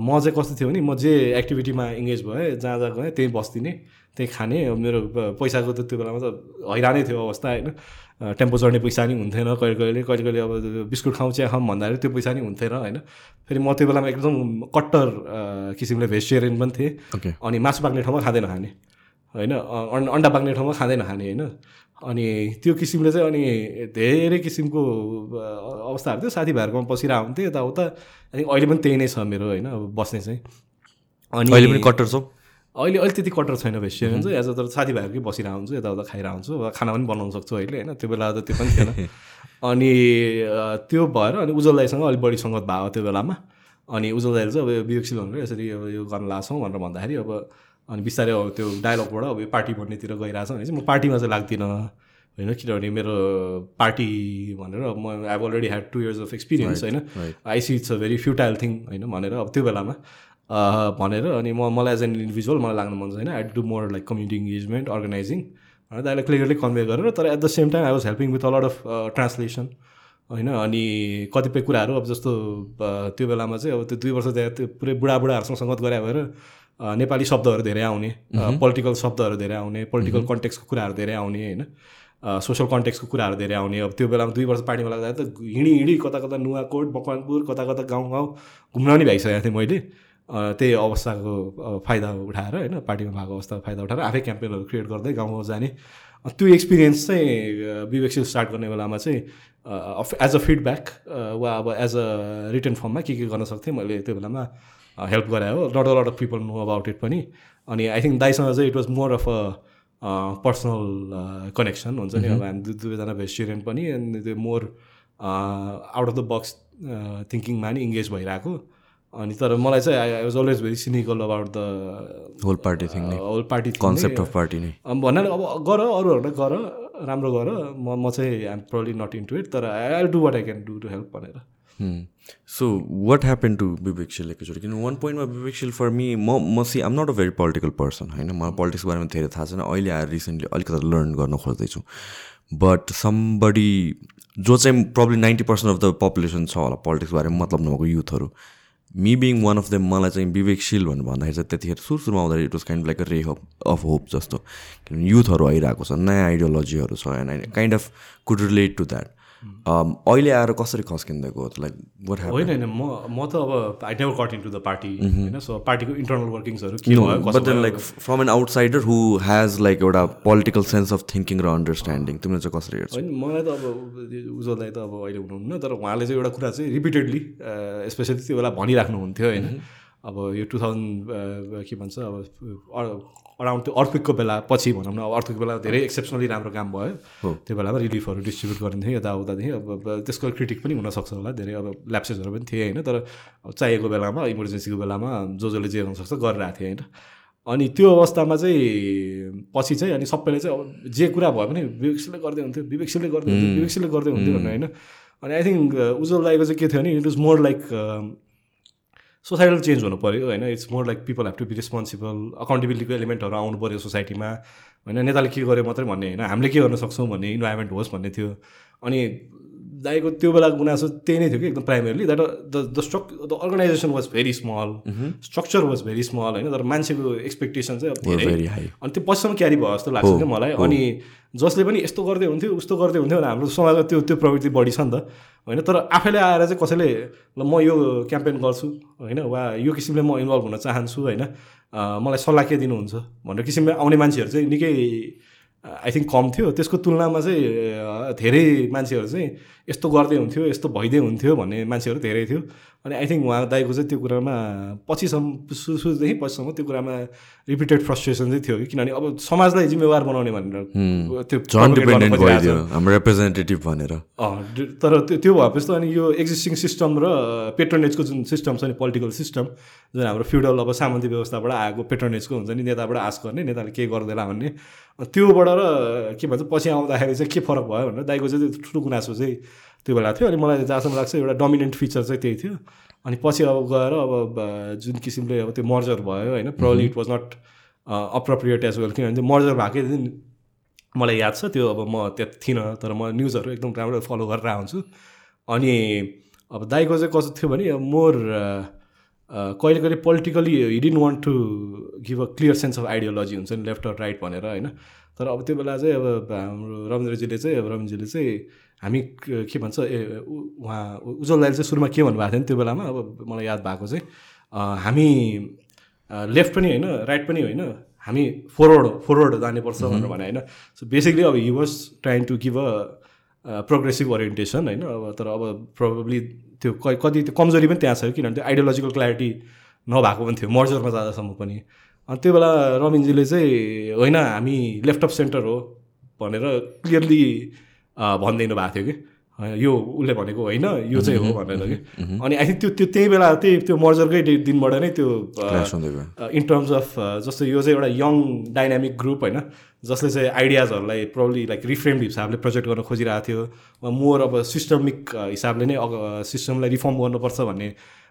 म चाहिँ कस्तो थियो भने म जे एक्टिभिटीमा इङ्गेज भएँ जहाँ जहाँ गएँ त्यहीँ बस्दिने त्यहीँ खाने मेरो पैसाको त त्यो बेलामा त हैरानै थियो अवस्था होइन। टेम्पो चढ्ने पैसा नि हुन्थेन कहिले कहिले कहिले कहिले अब बिस्कुट खाउँ चिया खाउँ भन्दाखेरि त्यो पैसा नि हुन्थेन होइन। फेरि म त्यो बेलामा एकदम कट्टर किसिमले भेजिटेरियन पनि थिएँ। अनि मासु पाक्ने ठाउँमा खाँदैन खाने होइन। अन्डा पाक्ने ठाउँमा खाँदैन खाने होइन। अनि त्यो किसिमले चाहिँ अनि धेरै किसिमको अवस्थाहरू थियो। साथीभाइहरूकोमा बसिरहेको हुन्थ्यो यताउता। थिङ्क अहिले पनि त्यही नै छ मेरो होइन अब बस्ने चाहिँ। अनि अहिले पनि कट्टर छौ? अहिले अहिले त्यति कट्टर छैन भेजिटेरियन चाहिँ एज अ तर साथीभाइहरूकै बसिरहेको हुन्छु यताउता खाइरहेको हुन्छु। अब खाना पनि बनाउन सक्छु अहिले होइन त्यो बेला त त्यो पनि थिएन। [laughs] अनि त्यो भएर अनि उज्जवल दाईसँग अलिक बढी सङ्गत भयो त्यो बेलामा। अनि उज्जवल दाईले चाहिँ अब विवेकशील भनेर यसरी अब यो गर्न लाग्छौँ भनेर भन्दाखेरि अब अनि बिस्तारै अब त्यो डायलगबाट अब यो पार्टी भन्नेतिर गइरहेछ भने चाहिँ म पार्टीमा चाहिँ लाग्दिनँ। होइन किनभने मेरो पार्टी भनेर म I already had two years of experience होइन। I see it's a very futile thing होइन भनेर अब त्यो बेलामा भनेर अनि म मलाई एज एन इन्डिभिजुअल मलाई लाग्नु मन छैन I do more like community engagement organizing भनेर दाइलाई क्लियरली कन्भे गरेर तर at the same time I was helping with a lot of translation होइन। अनि कतिपय कुराहरू अब जस्तो त्यो बेलामा चाहिँ अब त्यो दुई वर्ष त्यहाँ त्यो पुरै बुढाबुढाहरूसँग सङ्गत गरे भएर नेपाली शब्दहरू धेरै आउने पोलिटिकल शब्दहरू धेरै आउने पोलिटिकल कन्टेक्सको कुराहरू धेरै आउने होइन? सोसल कन्टेक्सको कुराहरू धेरै आउने। अब त्यो बेलामा दुई वर्ष पार्टीमा लाग्दा त हिँडी हिँडी कता कता नुवाकोट मकवानपुर कता कता गाउँ गाउँ घुम्न पनि भइसकेको थिएँ मैले। त्यही अवस्थाको फाइदा उठाएर होइन? पार्टीमा भएको अवस्थाको फाइदा उठाएर आफै क्याम्पेनहरू क्रिएट गर्दै गाउँ गाउँ जाने त्यो एक्सपिरियन्स चाहिँ विवेकशील स्टार्ट गर्ने बेलामा चाहिँ एज अ फिडब्याक वा अब एज अ रिटर्न फर्ममा के के गर्न सक्थेँ मैले त्यो बेलामा हेल्प गराएँ हो lot lot of people know about it पनि. अनि आई थिङ्क दाइसँग चाहिँ it was more of a personal connection हुन्छ नि. अब हामी दुई दुवैजना भेजिटेरियन पनि एन्ड त्यो more out of the box थिङ्किङमा नि इङ्गेज भइरहेको. अनि तर मलाई चाहिँ I was always very cynical about the whole party thing whole party concept of party नै. भन्नाले अब गर अरूहरूलाई गर राम्रो गर म म चाहिँ I'm probably not into it तर I I do what I can do to help भनेर। So what happen to Bibeksheel एकैचोटि किन वान पोइन्टमा विवेक शिल फर मी म म see am not a very political person होइन? मलाई पोलिटिक्सको बारेमा धेरै थाहा छैन। अहिले आएर रिसेन्टली अलिकति लर्न गर्न खोज्दैछु। बट समबडी जो चाहिँ problem ninety percent of the population छ होला पोलिटिक्स बारेमा मतलब नभएको युथहरू me being one of them मलाई चाहिँ विवेकशील भनेर भन्दाखेरि चाहिँ त्यतिखेर सुरु सुरुमा आउँदाखेरि it was kind like a ray of of hope जस्तो। किनभने युथहरू आइरहेको छ नयाँ आइडियोलोजीहरू छ and kind of could relate to that अहिले आएर कसरी खस्किँदैको? लाइक वाट होइन होइन म म त अब I never cut in to the party होइन सो पार्टीको इन्टरनल वर्किङ्सहरू के भयो like from an outsider who has like एउटा पोलिटिकल सेन्स अफ थिङ्किङ र अन्डरस्ट्यान्डिङ तिमीले चाहिँ कसरी हेर्छौ? होइन मलाई त अब उज्जवललाई त अब अहिले हुनुहुन्न तर उहाँले चाहिँ एउटा कुरा चाहिँ रिपिटेडली स्पेसली त्यो बेला भनिराख्नुहुन्थ्यो होइन। अब यो टु थाउजन्ड के भन्छ अब अराउन्ड त्यो अर्थविकको बेला पछि भनौँ न अब अर्थविकको बेला धेरै एक्सेप्सनली राम्रो काम भयो। त्यो बेलामा रिलिफहरू डिस्ट्रिब्युट गरिन्थ्यो यताउतादेखि अब त्यसको क्रिटिक पनि हुनसक्छ होला धेरै अब ल्याप्सेसहरू पनि थिए होइन? तर चाहिएको बेलामा इमर्जेन्सीको बेलामा जो जसले जे गर्नसक्छ गरिरहेको थिएँ होइन? अनि त्यो अवस्थामा चाहिँ पछि चाहिँ अनि सबैले चाहिँ अब जे कुरा भयो भने विवेकशीले गर्दै हुन्थ्यो विवेकशीले गर्दै हुन्थ्यो विवेकशीले गर्दै हुन्थ्यो भन्ने होइन? अनि आई थिङ्क उज्जवल दाईको चाहिँ के थियो भने it is more like societal change हुनु पऱ्यो होइन? It's more like people have to be responsible अकाउन्टेबिलिटीको एलिमेन्टहरू आउनु पऱ्यो सोसाइटीमा। होइन? नेताले के गर्यो मात्रै भन्ने होइन? हामीले के गर्न सक्छौँ भन्ने इन्भाइरोमेन्ट होस् भन्ने थियो। अनि दाइको त्यो बेलाको गुनासो त्यही नै थियो कि एकदम primarily that the the struck the organization was very small structure was very small होइन? तर मान्छेको एक्सपेक्टेसन चाहिँ अब धेरै अनि त्यो पछिसम्म क्यारी भयो जस्तो लाग्छ क्या मलाई। अनि जसले पनि यस्तो गर्दै हुन्थ्यो उस्तो गर्दै हुन्थ्यो भने हाम्रो समाजमा त्यो त्यो प्रवृत्ति बढी छ नि त। होइन तर आफैले आएर चाहिँ कसैले ल म यो क्याम्पेन गर्छु होइन वा यो किसिमले म इन्भल्भ हुन चाहन्छु होइन मलाई सल्लाह के दिनुहुन्छ भनेर किसिमले आउने मान्छेहरू चाहिँ निकै आई थिङ्क कम थियो। त्यसको तुलनामा चाहिँ धेरै मान्छेहरू चाहिँ यस्तो गर्दै हुन्थ्यो यस्तो भइदिए हुन्थ्यो भन्ने मान्छेहरू धेरै थियो। अनि आई थिङ्क उहाँ दाईको चाहिँ त्यो कुरामा पछिसम्म सुरु सुरुदेखि पछिसम्म त्यो कुरामा रिपिटेड फ्रस्ट्रेसन चाहिँ थियो कि किनभने अब समाजलाई जिम्मेवार बनाउने भनेर त्यो हाम्रो रिप्रेजेन्टेटिभ भनेर। तर त्यो त्यो भएपछि त अनि यो एक्जिस्टिङ सिस्टम र पेट्रोनेजको जुन सिस्टम छ नि पोलिटिकल सिस्टम जुन हाम्रो फ्युडल अब सामन्ती व्यवस्थाबाट आएको पेट्रोनेजको हुन्छ नि नेताबाट आश गर्ने नेताले के गर्दैला भन्ने त्योबाट र के भन्छ पछि आउँदाखेरि चाहिँ के फरक भयो भनेर दाइको चाहिँ ठुलो गुनासो चाहिँ त्यो बेला थियो अनि मलाई जहाँसम्म लाग्छ एउटा डोमिनेन्ट फिचर चाहिँ त्यही थियो। अनि पछि अब गएर अब जुन किसिमले अब त्यो मर्जर भयो होइन problem it was not appropriate as well किनभने मर्जर भएकै दिन मलाई याद छ त्यो अब म त्यहाँ थिइनँ तर म न्युजहरू एकदम राम्रो फलो गरेर आउँछु। अनि अब दाइको चाहिँ कस्तो थियो भने अब मोर कहिले कहिले politically hidden want to give a clear sense of ideology हुन्छ नि लेफ्ट अर राइट भनेर होइन? तर अब त्यो बेला चाहिँ अब हाम्रो रविन्द्रजीले चाहिँ अब रविन्द्रजीले चाहिँ हामी के भन्छ ए उहाँ उज्जवल दाइले चाहिँ सुरुमा के भन्नुभएको थियो नि त्यो बेलामा? अब मलाई याद भएको चाहिँ हामी लेफ्ट पनि होइन राइट पनि होइन हामी फरवर्ड फरवर्ड जानुपर्छ भनेर भने होइन? सो बेसिकली अब he was trying to give a progressive orientation होइन? अब तर अब प्रोबेबली त्यो कति त्यो कमजोरी पनि त्यहाँ छ किनभने त्यो आइडियोलोजिकल क्ल्यारिटी नभएको पनि थियो मर्जरमा जाँदासम्म पनि। अनि त्यो बेला रविनजीले चाहिँ होइन हामी लेफ्ट अफ सेन्टर हो भनेर क्लियरली भनिदिनु भएको थियो कि? यो उसले भनेको होइन यो चाहिँ हो भनेर कि। अनि आई थिङ्क त्यो त्यो त्यही बेला त्यही त्यो मर्जरकै दिनबाट नै त्यो इन टर्म्स अफ जस्तो यो चाहिँ एउटा यङ डाइनामिक ग्रुप होइन जसले चाहिँ आइडियाजहरूलाई प्रब्ली लाइक रिफ्रेम्ड हिसाबले प्रोजेक्ट गर्न खोजिरहेको थियो मोर अब सिस्टमिक हिसाबले नै सिस्टमलाई रिफर्म गर्नुपर्छ भन्ने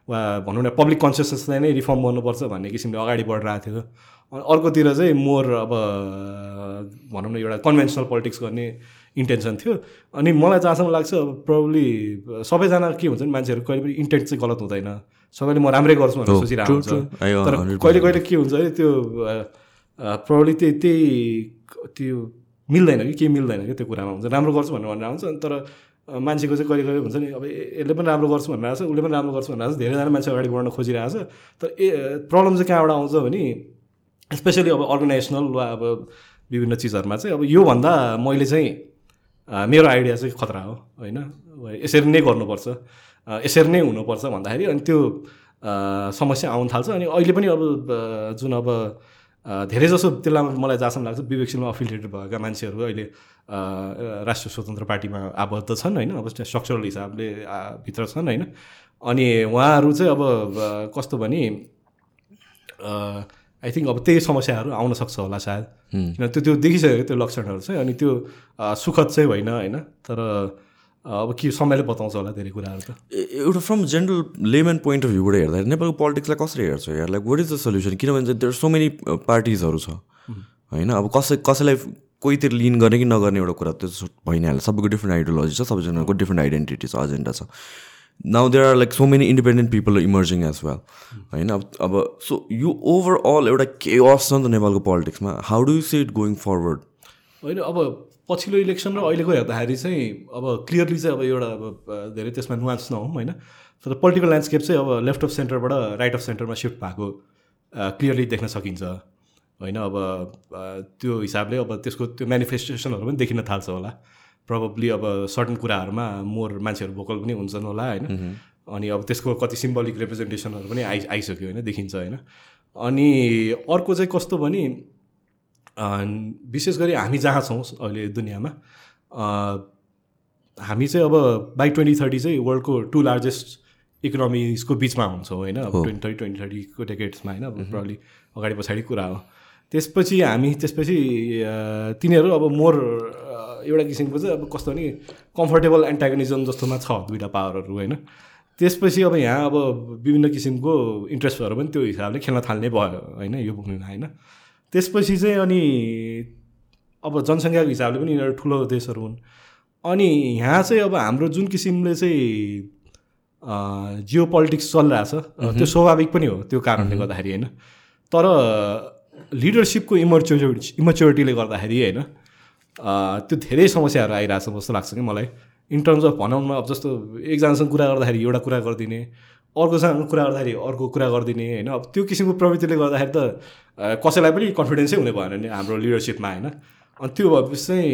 वा भनौँ न पब्लिक कन्सियसनेसलाई नै रिफर्म गर्नुपर्छ भन्ने किसिमले अगाडि बढिरहेको थियो। अनि अर्कोतिर चाहिँ मोर अब भनौँ न एउटा कन्भेन्सनल पोलिटिक्स गर्ने इन्टेन्सन थियो। अनि मलाई जहाँसम्म लाग्छ अब प्रब्ली सबैजना के हुन्छ नि मान्छेहरू कहिले पनि इन्टेन्ट चाहिँ गलत हुँदैन। सबैले म राम्रै गर्छु भनेर सोचिरहेको हुन्छ। तर कहिले कहिले के हुन्छ है त्यो प्रब्ली त्यही त्यही त्यो मिल्दैन कि केही मिल्दैन कि त्यो कुरामा हुन्छ। राम्रो गर्छु भनेर भनेर आउँछ अनि तर मान्छेको चाहिँ कहिले कहिले हुन्छ नि अब यसले पनि राम्रो गर्छु भनेर आएको छ उसले पनि राम्रो गर्छु भनेर आएको छ। धेरैजना मान्छे अगाडि बढ्न खोजिरहेको छ। तर ए प्रब्लम चाहिँ कहाँबाट आउँछ भने स्पेसली अब अर्गनाइजेसनल वा अब विभिन्न चिजहरूमा चाहिँ अब योभन्दा मैले चाहिँ मेरो आइडिया चाहिँ खतरा हो होइन? यसरी नै गर्नुपर्छ। यसरी नै हुनुपर्छ भन्दाखेरि अनि त्यो समस्या आउनु थाल्छ अनि अहिले पनि अब जुन अब धेरै जसो त्यसलाई मलाई जहाँसम्म लाग्छ विवेकशीलमा अफिलिएटेड भएका मान्छेहरू अहिले राष्ट्रिय स्वतन्त्र पार्टीमा आबद्ध छन् होइन? अब स्ट्रक्चरल हिसाबले भित्र छन् होइन? अनि उहाँहरू चाहिँ अब कस्तो भने आई थिङ्क अब त्यही समस्याहरू आउन सक्छ होला सायद। किन त्यो त्यो देखिसकेको त्यो लक्षणहरू चाहिँ अनि त्यो सुखद चाहिँ होइन होइन? तर अब के समयले बताउँछ होला धेरै कुराहरू त। एउटा from general layman point of भ्यूबाट हेर्दाखेरि नेपालको पोलिटिक्सलाई कसरी हेर्छ? Like what is the solution किनभने देयर सो मेनी पार्टिजहरू छ। होइन? अब कसै कसैलाई कोहीतिर लिन गर्ने कि नगर्ने एउटा कुरा त्यो भइ नै हाल्छ सबैको डिफ्रेन्ट आइडियोलोजी छ सबैजनाको डिफ्रेन्ट आइडेन्टिटी छ एजेन्डा छ। Now there are like so many independent people emerging as well होइन अब अब सो यो ओभरअल एउटा केअस छ नि त नेपालको पोलिटिक्समा how do you see it going forward होइन अब पछिल्लो इलेक्सन र अहिलेको हेर्दाखेरि चाहिँ अब क्लियरली चाहिँ अब एउटा अब धेरै त्यसमा नुवान्स नहौँ होइन? तर पोलिटिकल ल्यान्डस्केप चाहिँ अब लेफ्ट अफ सेन्टरबाट राइट अफ सेन्टरमा सिफ्ट भएको क्लियरली देख्न सकिन्छ। होइन अब त्यो हिसाबले अब त्यसको त्यो मेनिफेस्टेसनहरू पनि देखिन थाल्छ होला। प्रब्ली अब सर्टन कुराहरूमा मोर मान्छेहरू भोकल पनि हुन्छन् होला होइन? अनि अब त्यसको कति सिम्बलिक रिप्रेजेन्टेसनहरू पनि आइ आइसक्यो होइन? देखिन्छ होइन? अनि अर्को चाहिँ कस्तो भने विशेष गरी हामी जहाँ छौँ अहिले दुनियाँमा हामी चाहिँ अब बाई ट्वेन्टी थर्टी चाहिँ वर्ल्डको टु लार्जेस्ट इकोनोमिजको बिचमा हुन्छौँ होइन? अब ट्वेन्टी थर्टी ट्वेन्टी थर्टीको डेकेट्समा होइन? अब प्रब्ली अगाडि पछाडि कुरा हो। त्यसपछि हामी त्यसपछि तिनीहरू अब मोर एउटा किसिमको चाहिँ अब कस्तो भने कम्फर्टेबल एन्टागनिजम जस्तोमा छ दुइटा पावरहरू होइन? त्यसपछि अब यहाँ अब विभिन्न किसिमको इन्ट्रेस्टहरू पनि त्यो हिसाबले खेल्न थाल्ने भयो होइन? यो पुग्नुमा होइन। त्यसपछि चाहिँ अनि अब जनसङ्ख्याको हिसाबले पनि यिनीहरू ठुलो देशहरू हुन्। अनि यहाँ चाहिँ अब हाम्रो जुन किसिमले चाहिँ जियो पोलिटिक्स चलिरहेछ त्यो स्वाभाविक पनि हो त्यो कारणले गर्दाखेरि होइन? तर लिडरसिपको इमच्योरिटी इमच्योरिटीले गर्दाखेरि होइन? त्यो धेरै समस्याहरू आइरहेछ जस्तो लाग्छ कि मलाई. इन टर्म्स अफ भनौँ न अब जस्तो एकजनासँग कुरा गर्दाखेरि एउटा कुरा गरिदिने अर्कोसँग कुरा गर्दाखेरि अर्को कुरा गरिदिने होइन? अब त्यो किसिमको प्रवृत्तिले गर्दाखेरि त कसैलाई पनि कन्फिडेन्सै हुने भएन नि हाम्रो लिडरसिपमा होइन? अनि त्यो भएपछि चाहिँ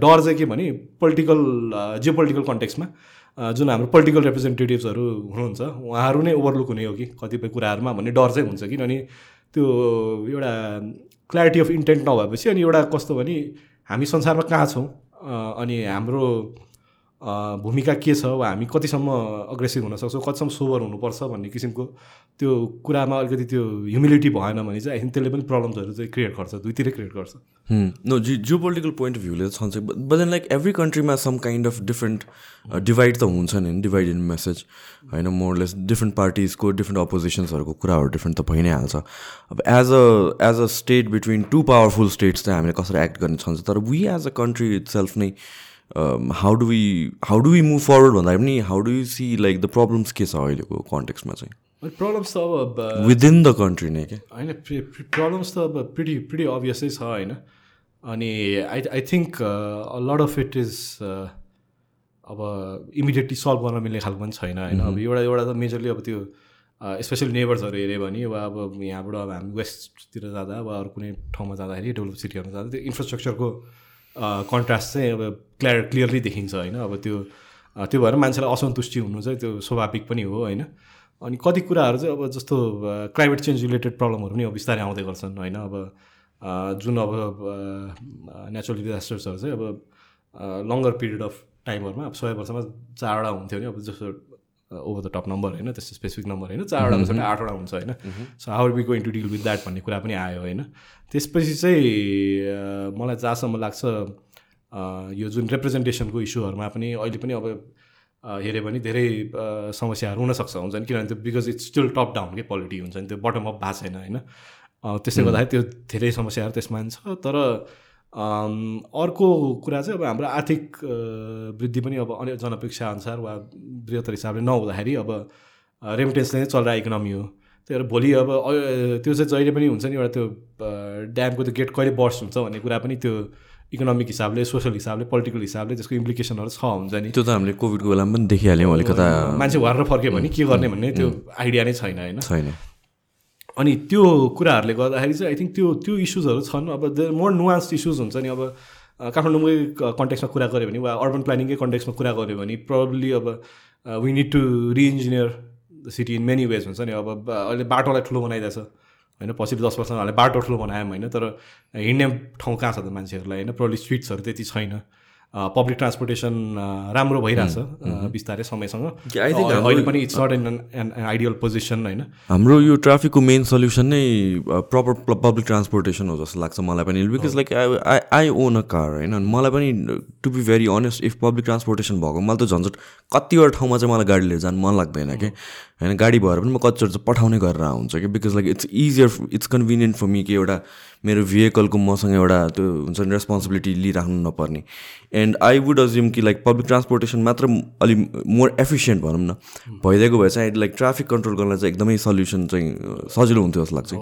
डर चाहिँ के भने पोलिटिकल जियो पोलिटिकल कन्टेक्समा जुन हाम्रो पोलिटिकल रिप्रेजेन्टेटिभ्सहरू हुनुहुन्छ उहाँहरू नै ओभरलुक हुने हो कि कतिपय कुराहरूमा भन्ने डर चाहिँ हुन्छ किनभने त्यो एउटा क्ल्यारिटी अफ इन्टेन्ट नभएपछि अनि एउटा कस्तो भने हामी संसारमा कहाँ छौँ? अनि हाम्रो भूमिका के छ? वा हामी कतिसम्म अग्रेसिभ हुन सक्छौँ? कतिसम्म सोबर हुनुपर्छ भन्ने किसिमको त्यो कुरामा अलिकति त्यो ह्युमिलिटी भएन भने चाहिँ आई त्यसले पनि प्रब्लम्सहरू चाहिँ क्रिएट गर्छ दुईतिरै क्रिएट गर्छ। नो जी जियो पोलिटिकल पोइन्ट अफ भ्यूले छन्छ but then like every कन्ट्रीमा some kind of different divide त हुन्छ नि डिभाइड इन मेसेज होइन मोरलेस डिफ्रेन्ट पार्टिजको डिफ्रेन्ट अपोजिसन्सहरूको कुराहरू डिफ्रेन्ट त भइ नै हाल्छ अब as a as a state between two powerful states चाहिँ हामीले कसरी एक्ट गर्ने छन्छ तर we as a country itself नै how do we how do we move forward भन्दा पनि how do you see like the problems के छ अहिलेको कन्टेक्समा चाहिँ प्रब्लम्स त अब विदिन द कन्ट्री नै क्या होइन प्रब्लम्स त अब प्रिटी प्रिटी अभियसै छ होइन अनि I I think lot of it is अब इमिडिएटली सल्भ गर्न मिल्ने खालको पनि छैन होइन अब एउटा एउटा त मेजरली अब त्यो स्पेसली नेबर्सहरू हेऱ्यो भने वा अब यहाँबाट अब हामी वेस्टतिर जाँदा वा अरू कुनै ठाउँमा जाँदाखेरि डेभलप सिटीहरूमा जाँदा त्यो इन्फ्रास्ट्रक्चरको कन्ट्रास्ट चाहिँ अब क्लियर क्लियरली देखिन्छ होइन। अब त्यो त्यो भएर मान्छेलाई असन्तुष्टि हुनु चाहिँ त्यो स्वाभाविक पनि हो होइन। अनि कति कुराहरू चाहिँ अब जस्तो क्लाइमेट चेन्ज रिलेटेड प्रब्लमहरू पनि अब बिस्तारै आउँदै गर्छन् होइन। अब जुन अब नेचुरल डिजास्टर्सहरू चाहिँ अब लङ्गर पिरियड अफ टाइमहरूमा अब सय वर्षमा चारवटा हुन्थ्यो भने अब जस्तो ओभर द टप नम्बर होइन? त्यस्तो स्पेसिफिक नम्बर होइन? चारवटाको छ भने आठवटा हुन्छ होइन? So how be going to deal with that भन्ने कुरा पनि आयो होइन? त्यसपछि चाहिँ अ, मलाई जहाँसम्म लाग्छ अ, यो जुन रिप्रेजेन्टेसनको इस्युहरूमा पनि अहिले पनि अब अ, हेऱ्यो भने धेरै समस्याहरू हुनसक्छ हुन्छ नि किनभने त्यो because it's still top down के पोलिटी हुन्छ नि? त्यो बटम अप भएको छैन होइन? त्यसले गर्दाखेरि त्यो धेरै समस्याहरू त्यसमा छ तर अर्को कुरा चाहिँ अब हाम्रो आर्थिक वृद्धि पनि अब अन्य जनअपेक्षा अनुसार वा बृहत्तर हिसाबले नहुँदाखेरि अब रेमिटेन्सले नै चलिरहेको इकोनोमी हो। त्यही भएर भोलि अब त्यो चाहिँ जहिले पनि हुन्छ नि एउटा त्यो ड्यामको त्यो गेट कहिले बर्स्ट हुन्छ भन्ने कुरा पनि त्यो इकोनोमिक हिसाबले सोसल हिसाबले पोलिटिकल हिसाबले त्यसको इम्प्लिकेसनहरू छ हुन्छ नि। त्यो त हामीले कोभिडको बेलामा पनि देखिहाल्यौँ अलिकता मान्छे भएर फर्क्यो भने के गर्ने भन्ने त्यो आइडिया नै छैन होइन? छैन। अनि त्यो कुराहरूले गर्दाखेरि चाहिँ आई थिङ्क त्यो त्यो इस्युजहरू छन्। अब द मोर नुवान्स इस्युज हुन्छ नि। अब काठमाडौँकै कन्टेक्समा कुरा गऱ्यो भने वा अर्बन प्लानिङकै कन्टेक्समा कुरा गऱ्यो भने प्रब्ली अब we need to reengineer the city in many ways हुन्छ नि। अब अहिले बाटोलाई ठुलो बनाइदिएछ होइन पछिल्लो दस वर्षमा हामीले बाटो ठुलो बनायौँ होइन। तर हिँड्ने ठाउँ कहाँ छ त मान्छेहरूलाई? होइन प्रब्ली स्ट्रिट्सहरू त्यति छैन। पब्लिक ट्रान्सपोर्टेसन राम्रो भइरहेछ बिस्तारै समयसँग। अहिले पनि it's not in an ideal position होइन? हाम्रो यो ट्राफिकको मेन सल्युसन नै प्रपर पब्लिक ट्रान्सपोर्टेसन हो जस्तो लाग्छ मलाई पनि। Because like I I own a car होइन? मलाई पनि to be very honest if public transportation भएको मलाई त झन्झट कतिवटा ठाउँमा चाहिँ मलाई गाडी लिएर जानु मन लाग्दैन कि। होइन? गाडी भएर पनि म कतिचोटि चाहिँ पठाउने गरेर हुन्छ कि। Because like it's easier it's convenient for me कि एउटा मेरो भेहिकलको मसँग एउटा त्यो हुन्छ नि रेस्पोन्सिबिलिटी लिइराख्नु नपर्ने. एन्ड आई वुड अज्युम कि लाइक पब्लिक ट्रान्सपोर्टेसन मात्र अलिक मोर एफिसियन्ट भनौँ न। भइदिएको भए चाहिँ लाइक ट्राफिक कन्ट्रोल गर्नलाई चाहिँ एकदमै सल्युसन चाहिँ सजिलो हुन्थ्यो जस्तो लाग्छ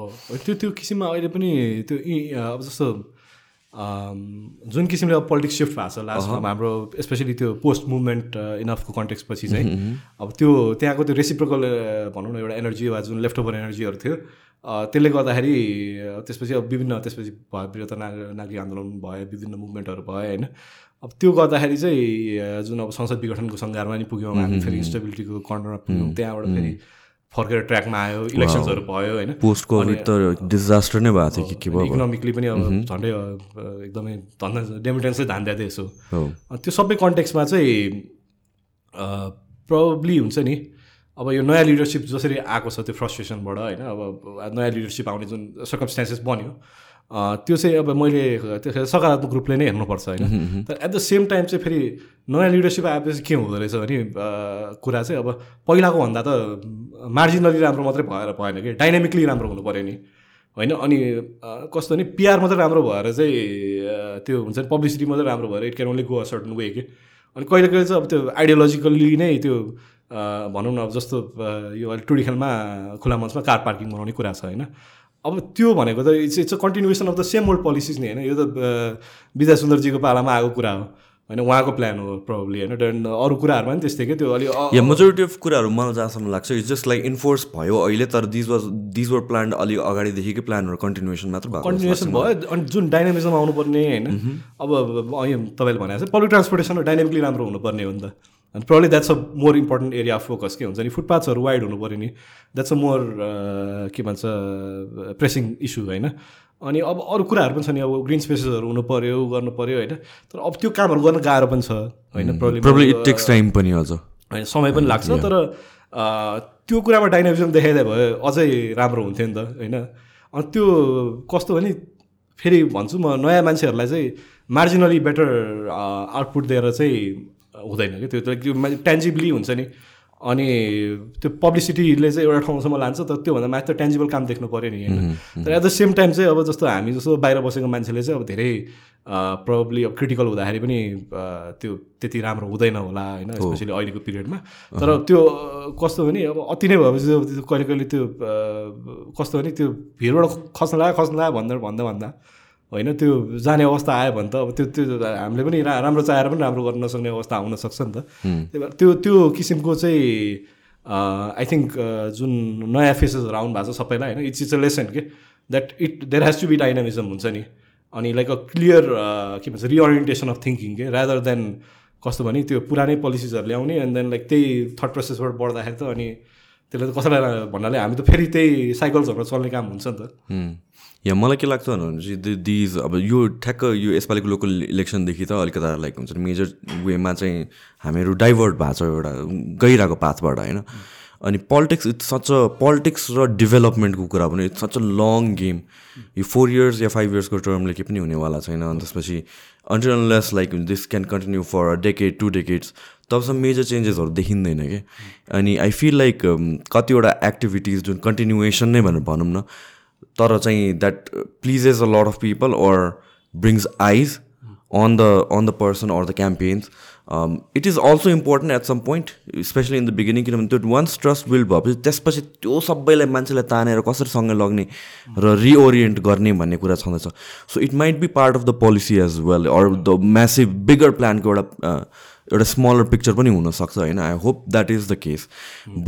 त्यो त्यो किसिममा अहिले पनि त्यो अब जस्तो जुन किसिमले अब पोलिटिक्स सिफ्ट भएको छ लास्ट हाम्रो स्पेसली त्यो पोस्ट मुभमेन्ट इनफको कन्टेक्स्ट पछि चाहिँ अब त्यो त्यहाँको त्यो रेसिप्रोकल भनौँ न एउटा एनर्जी वा जुन लेफ्ट ओभर एनर्जीहरू थियो त्यसले गर्दाखेरि त्यसपछि अब विभिन्न त्यसपछि भयो नाग नागरिक आन्दोलन भयो विभिन्न मुभमेन्टहरू भयो होइन। अब त्यो गर्दाखेरि चाहिँ जुन अब संसद विघटनको सङ्घारमा नि पुग्यौँ हामी फेरि इन्स्टेबिलिटीको कर्नरमा पुग्यौँ त्यहाँबाट फेरि फर्केर ट्र्याकमा आयो इलेक्सन्सहरू भयो होइन। पोस्ट कोभिड त डिजास्टर नै भएको थियो कि के भयो। इकोनोमिकली पनि अब झन्डै एकदमै धन्दा डेमिटेन्सै धान दिँदै यसो। हो। अ, त्यो सबै कन्टेक्समा चाहिँ प्रब्ली हुन्छ नि अब यो नयाँ लिडरसिप जसरी आएको छ त्यो फ्रस्ट्रेसनबाट होइन अब नयाँ लिडरसिप आउने जुन सर्कमस्टान्सेस बन्यो त्यो चाहिँ अब मैले त्यो सकारात्मक रूपले नै हेर्नुपर्छ होइन। तर एट द सेम टाइम चाहिँ फेरि नयाँ लिडरसिप आएपछि के हुँदो रहेछ भने कुरा चाहिँ अब पहिलाको भन्दा त मार्जिनली राम्रो मात्रै भएर भएन कि डाइनामिकली राम्रो हुनु पऱ्यो नि। होइन अनि कस्तो नि पिआर मात्रै राम्रो भएर चाहिँ त्यो हुन्छ नि पब्लिसिटी मात्रै राम्रो भएर it can only go a certain way कि। अनि कहिले कहिले चाहिँ अब त्यो आइडियोलोजिकल्ली नै त्यो भनौँ न अब जस्तो यो अहिले टुडी खेलमा खुला मञ्चमा कार पार्किङ बनाउने कुरा छ होइन। अब त्यो भनेको त it's it's a continuation of the same old policies नि होइन यो त विद्या सुन्दरजीको पालामा आएको कुरा हो होइन उहाँको प्लान हो प्रब्ली होइन देन अरू कुराहरूमा पनि त्यस्तै क्या त्यो अलि अ- या मेजोरिटी अफ कुराहरू मलाई जहाँसम्म लाग्छ इट्स जस्ट लाइक इन्फोर्स भयो अहिले तर these was these were plan अलिक अगाडिदेखिकै प्लानहरू कन्टिन्युएसन मात्र भएको जस्तो कन्टिन्युएसन भयो अनि जुन डाइनामिजम आउनुपर्ने होइन अब तपाईँले भने जस्तै पब्लिक ट्रान्सपोर्टेसन डाइनामिकली राम्रो हुनुपर्ने हो नि त अनि probably that's a more important area of focus के हुन्छ नि? फुटपाथ्सहरू वाइड हुनु पऱ्यो नि। द्याट्स अ मोर के भन्छ प्रेसिङ इस्यु होइन? अनि अब अरू कुराहरू पनि छ नि। अब ग्रिन स्पेसेसहरू हुनु पऱ्यो गर्नु पऱ्यो होइन? तर अब त्यो कामहरू गर्न गाह्रो पनि छ होइन? प्रब्लम इट टेक्स टाइम पनि अझ। होइन समय पनि लाग्छ तर अ, त्यो कुरामा डाइनामिजम देखाइदिए भए अझै राम्रो हुन्थ्यो नि त होइन? अनि त्यो कस्तो भने फेरि भन्छु म नयाँ मान्छेहरूलाई चाहिँ मार्जिनली बेटर आउटपुट दिएर चाहिँ हुँदैन कि? त्यो त्यो ट्यान्जिबली हुन्छ नि। अनि त्यो पब्लिसिटीले चाहिँ एउटा ठाउँसम्म लान्छ तर त्योभन्दा माथि त ट्यान्जिबल काम देख्नु पऱ्यो नि होइन? तर एट द सेम टाइम चाहिँ अब जस्तो हामी जस्तो बाहिर बसेको मान्छेले चाहिँ अब धेरै प्रब्ली अब क्रिटिकल हुँदाखेरि पनि त्यो त्यति राम्रो हुँदैन होला होइन? स्पेसली अहिलेको पिरियडमा तर त्यो कस्तो भने अब अति नै भएपछि कहिले कहिले त्यो कस्तो भने त्यो भिडबाट खस्न लाग्यो खस्न लाग्यो भन्दा भन्दा भन्दा। होइन त्यो जाने अवस्था आयो भने त अब त्यो त्यो हामीले पनि रा- राम्रो चाहेर पनि राम्रो गर्न नसक्ने अवस्था आउन सक्छ नि त। त्यही भएर त्यो त्यो किसिमको चाहिँ आई थिङ्क जुन नयाँ फेसेसहरू आउनु भएको छ सबैलाई होइन इट्स इट्स अ लेसन के that it there has to be dynamism हुन्छ नि। अनि लाइक अ क्लियर के भन्छ रिओरिएन्टेसन अफ थिङ्किङ के रादर देन कस्तो भने त्यो पुरानै पोलिसिजहरू ल्याउने एन्ड देन लाइक त्यही थर्ड प्रोसेसबाट बढ्दाखेरि त अनि त्यसले त कसैलाई भन्नाले हामी त फेरि त्यही साइकल्सहरूमा चल्ने काम हुन्छ नि त। या मलाई के लाग्छ भनेपछि दि- दिज अब यो ठ्याक्क यो यसपालिको लोकल इलेक्सनदेखि त अलिकता लाइक हुन्छ। मेजर वेमा चाहिँ हामीहरू डाइभर्ट भएको छ एउटा गइरहेको पाथबाट होइन? अनि politics it's such a politics र डेभलपमेन्टको कुरा पनि it's such a long game यो फोर इयर्स या फाइभ इयर्सको टर्मले केही पनि हुनेवाला छैन। अनि त्यसपछि until unless like this can continue for a decade to decades तबसम्म मेजर चेन्जेसहरू देखिँदैन कि? अनि आई फिल लाइक कतिवटा एक्टिभिटिज जुन कन्टिन्युएसन नै भनेर भनौँ न तर चाहिँ that pleases a lot of people or brings eyes on the on the person or the campaigns it is also important at some point specially in the beginning किनभने त्यो वान्स ट्रस्ट बिल्ड भएपछि त्यसपछि त्यो सबैलाई मान्छेलाई तानेर कसरी सँगै लग्ने र रिओरिएन्ट गर्ने भन्ने कुरा छँदैछ। So it might be part of the policy as well or the massive bigger प्लानको एउटा uh, एउटा स्मलर पिक्चर पनि हुनसक्छ होइन? I hope that is the case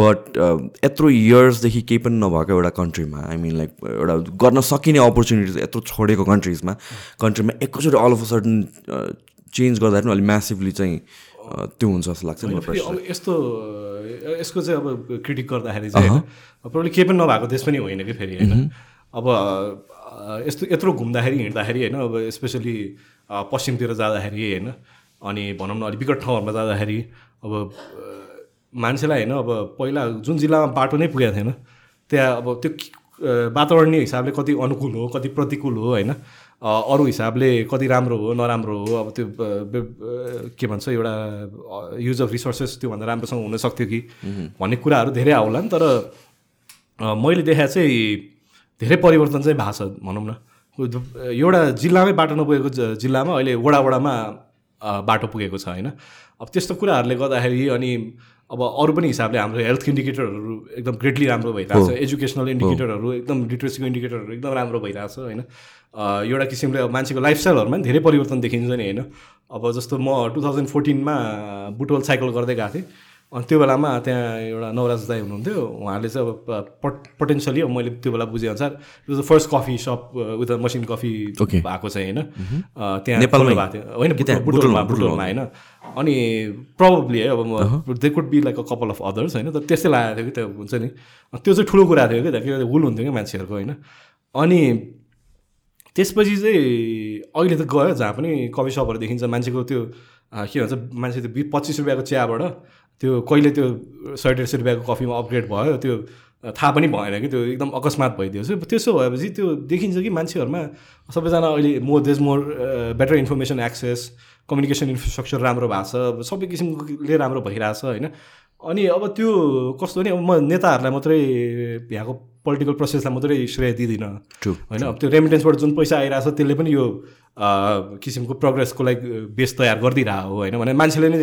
but यत्रो इयर्सदेखि केही पनि नभएको एउटा कन्ट्रीमा आई मिन लाइक एउटा गर्न सकिने अपर्च्युनिटिज यत्रो छोडेको कन्ट्रिजमा कन्ट्रीमा एकैचोटि all of a certain change गर्दाखेरि पनि अलिक म्यासिभली चाहिँ uh, त्यो हुन्छ जस्तो लाग्छ अब यस्तो यसको चाहिँ अब क्रिटिक गर्दाखेरि चाहिँ प्रब्लम केही पनि नभएको देश पनि होइन कि फेरि होइन? अब अ, यस्तो यत्रो घुम्दाखेरि हिँड्दाखेरि होइन? अब स्पेसली पश्चिमतिर जाँदाखेरि होइन? अनि भनौँ न अलिक विकट ठाउँहरूमा जाँदाखेरि अब मान्छेलाई होइन अब पहिला जुन जिल्लामा बाटो नै पुगेको थिएन त्यहाँ अब त्यो वातावरणीय हिसाबले कति अनुकूल हो कति प्रतिकूल हो होइन अरू हिसाबले कति राम्रो हो नराम्रो हो अब त्यो के भन्छ एउटा युज अफ रिसोर्सेस त्योभन्दा राम्रोसँग हुन सक्थ्यो कि भन्ने कुराहरू धेरै आउला नि तर मैले देखाएको चाहिँ धेरै परिवर्तन चाहिँ भएको छ भनौँ न। एउटा जिल्लामै बाटो नपुगेको जिल्लामा अहिले वडा वडामा अ, बाटो पुगेको छ होइन? अब त्यस्तो कुराहरूले गर्दाखेरि अनि अब अरू पनि हिसाबले हाम्रो हेल्थ इन्डिकेटरहरू एकदम ग्रेटली राम्रो भइरहेको छ। एजुकेसनल इन्डिकेटरहरू एकदम लिट्रेसीको इन्डिकेटरहरू एकदम राम्रो भइरहेको छ होइन? एउटा किसिमले अब मान्छेको लाइफस्टाइलहरूमा पनि धेरै परिवर्तन देखिन्छ नि होइन? अब जस्तो म टु थाउजन्ड फोर्टिनमा बुटवल साइकल गर्दै गएको थिएँ। अनि त्यो बेलामा त्यहाँ एउटा नवराज दाई हुनुहुन्थ्यो। उहाँले चाहिँ अब पट पोटेन्सियली अब मैले त्यो बेला बुझेअनुसार it the first coffee shop with a machine coffee. भएको चाहिँ होइन। अ, त्यहाँ नेपालमै? भएको थियो। होइन बुटोलमा बुटोलमा, होइन। अनि प्रब्लली है अब म they could be like a couple of others होइन तर त्यस्तै लागेको थियो कि त्यो हुन्छ नि। त्यो चाहिँ ठुलो कुरा थियो कि त्यहाँ किनभने हुल हुन्थ्यो कि मान्छेहरूको होइन। अनि त्यसपछि चाहिँ अहिले त गयो जहाँ पनि कफी सपहरू देखिन्छ। मान्छेको त्यो के भन्छ मान्छे त्यो बि पच्चिस रुपियाँको चियाबाट त्यो कहिले त्यो सय डेढ सय रुपियाँको कफीमा अपग्रेड भयो त्यो थाहा पनि भएन कि त्यो एकदम अकस्मात भइदियो। सो त्यसो भएपछि त्यो देखिन्छ कि मान्छेहरूमा सबैजना अहिले more these more better information access communication infrastructure राम्रो भएको छ सबै किसिमले राम्रो भइरहेछ होइन। अनि अब त्यो कस्तो भने अब म नेताहरूलाई मात्रै यहाँको पोलिटिकल प्रोसेसलाई मात्रै श्रेय दिँदिनँ। होइन अब त्यो रेमिटेन्सबाट जुन पैसा आइरहेको छ त्यसले पनि यो किसिमको प्रोग्रेसको लागि बेस तयार गरिदिरहेको हो होइन। भने मान्छेले नै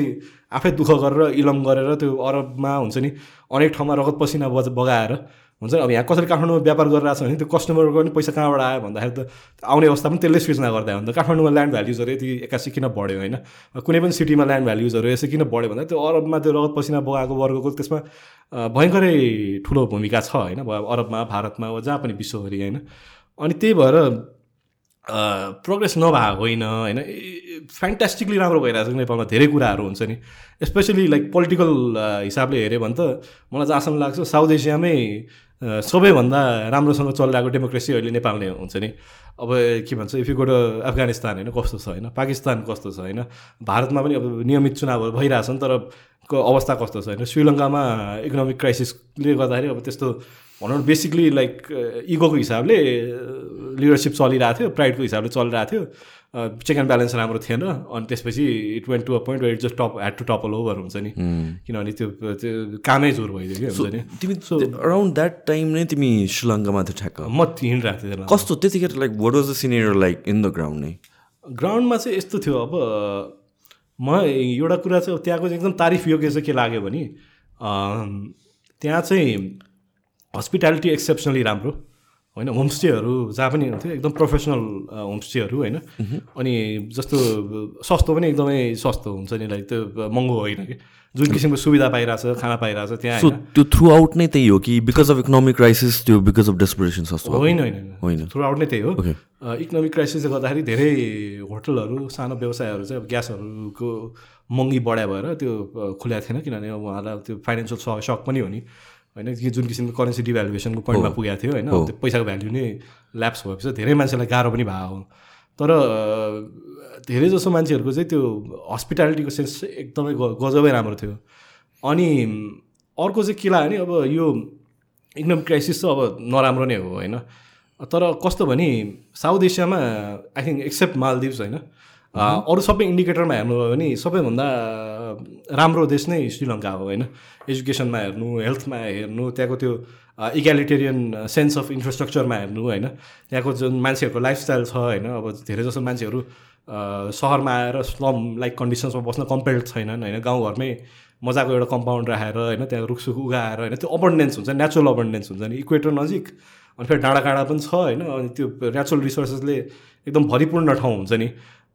आफै दुःख गरेर इलम गरेर त्यो अरबमा हुन्छ नि अनेक ठाउँमा रगत पसिना बज बगाएर हुन्छ नि? अब यहाँ कसैले काठमाडौँमा व्यापार गरिरहेको छ भने त्यो कस्टमरको पनि पैसा कहाँबाट आयो भन्दाखेरि त आउने अवस्था पनि त्यसले सृजना गर्दा हो त। काठमाडौँमा ल्यान्ड भ्याल्युजहरू यति एक्कासी किन बढ्यो होइन? कुनै पनि सिटीमा ल्यान्ड भ्याल्युजहरू यसो किन बढ्यो भन्दा त्यो अरबमा त्यो रगत पसिना बगाएको वर्गको त्यसमा भयङ्करै ठुलो भूमिका छ होइन? अरबमा भारतमा जहाँ पनि विश्वभरि होइन? अनि त्यही भएर प्रोग्रेस नभएको होइन होइन? फ्यान्टास्टिकली राम्रो भइरहेको छ नेपालमा धेरै कुराहरू हुन्छ नि। स्पेसली लाइक पोलिटिकल हिसाबले हेऱ्यो भने त मलाई जहाँसम्म लाग्छ साउथ एसियामै सबैभन्दा राम्रोसँग चलिरहेको डेमोक्रेसी अहिले नेपाल नै हुन्छ नि। अब के भन्छ इफ यु गो अफगानिस्तान होइन कस्तो छ होइन? पाकिस्तान कस्तो छ होइन? भारतमा पनि अब नियमित चुनावहरू भइरहेछन् तर अवस्था कस्तो छ होइन? श्रीलङ्कामा इकोनोमिक क्राइसिसले गर्दाखेरि अब त्यस्तो भनौँ न बेसिकली लाइक इगोको हिसाबले लिडरसिप चलिरहेको थियो प्राइडको हिसाबले चलिरहेको थियो। चेक एन्ड ब्यालेन्स राम्रो थिएन अनि त्यसपछि it went to a point it just top had to topple over हुन्छ नि। किनभने त्यो कामै जोर भइदियो कि हुन्छ नि। तिमी अराउन्ड द्याट टाइम नै तिमी श्रीलङ्कामा थियो ठ्याक्क। म हिँडिरहेको थिएँ। कस्तो त्यतिखेर like what was the senior like in the ground नै? ग्राउन्डमा चाहिँ यस्तो थियो अब म एउटा कुरा चाहिँ त्यहाँको चाहिँ एकदम तारिफ योग्य चाहिँ के लाग्यो भने त्यहाँ चाहिँ हस्पिटालिटी एक्सेप्सनली राम्रो। होइन होमस्टेहरू जहाँ पनि हुन्थ्यो एकदम प्रोफेसनल होमस्टेहरू होइन। अनि जस्तो सस्तो पनि एकदमै सस्तो हुन्छ नि लाइक त्यो महँगो होइन कि। जुन किसिमको सुविधा पाइरहेछ खाना पाइरहेछ त्यहाँ त्यो थ्रु आउट नै त्यही हो कि बिकज अफ इकोनोमिक क्राइसिस त्यो बिकज अफ डेस्परेसन सस्तो? होइन होइन होइन। थ्रु आउट नै त्यही हो. इकोनोमिक क्राइसिसले गर्दाखेरि धेरै होटलहरू सानो व्यवसायहरू चाहिँ अब ग्यासहरूको महँगी बढाइ भएर त्यो अ, खुल्या थिएन किनभने अब उहाँलाई त्यो फाइनेन्सियल सक पनि हो नि। होइन कि जुन किसिमको करेन्सी डिभ्यालुएसनको पोइन्टमा पुगेको थियो होइन त्यो पैसाको भ्याल्यु नै ल्याप्स भएपछि धेरै मान्छेलाई गाह्रो पनि भएको। हो तर धेरै जसो मान्छेहरूको चाहिँ त्यो हस्पिटालिटीको सेन्स एकदमै गजबै राम्रो थियो। अनि अर्को चाहिँ के लाग्यो भने अब यो इकोनोमिक क्राइसिस चाहिँ अब नराम्रो नै हो होइन। तर कस्तो भने साउथ एसियामा आई थिङ्क एक्सेप्ट मालदिभ्स होइन अरू सबै इन्डिकेटरमा हेर्नुभयो भने सबैभन्दा राम्रो देश नै श्रीलङ्का हो होइन? एजुकेसनमा हेर्नु हेल्थमा हेर्नु त्यहाँको त्यो इक्यालिटेरियन सेन्स अफ इन्फ्रास्ट्रक्चरमा हेर्नु होइन? त्यहाँको जुन मान्छेहरूको लाइफस्टाइल छ होइन? अब धेरै जसो मान्छेहरू सहरमा आएर स्लम लाइक कन्डिसन्समा बस्न कम्पेल्ड छैनन् होइन? गाउँघरमै मजाको एउटा कम्पाउन्ड राखेर होइन? त्यहाँ रुखसुख उगाएर होइन? त्यो अबन्डेन्स हुन्छ नेचुरल अबन्डेन्स हुन्छ नि? इक्वेटर नजिक अनि फेरि डाँडा काँडा पनि छ होइन? अनि त्यो नेचुरल रिसोर्सेसले एकदम भरिपूर्ण ठाउँ हुन्छ नि?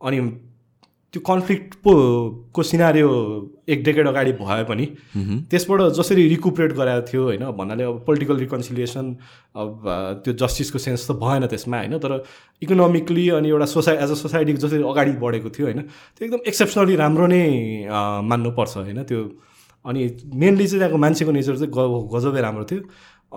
अनि त्यो कन्फ्लिक्ट पो को सिनारियो एक डेकेड अगाडि भए पनि त्यसबाट जसरी रिकुपरेट गराएको थियो होइन भन्नाले अब पोलिटिकल रिकन्सिलिएसन अब त्यो जस्टिसको सेन्स त भएन त्यसमा होइन तर इकोनोमिकली अनि एउटा सोसाइ एज अ सोसाइटी जसरी अगाडि बढेको थियो होइन त्यो एकदम एक्सेप्सनली राम्रो नै मान्नुपर्छ होइन त्यो। अनि मेनली चाहिँ त्यहाँको मान्छेको नेचर चाहिँ गजबै राम्रो थियो।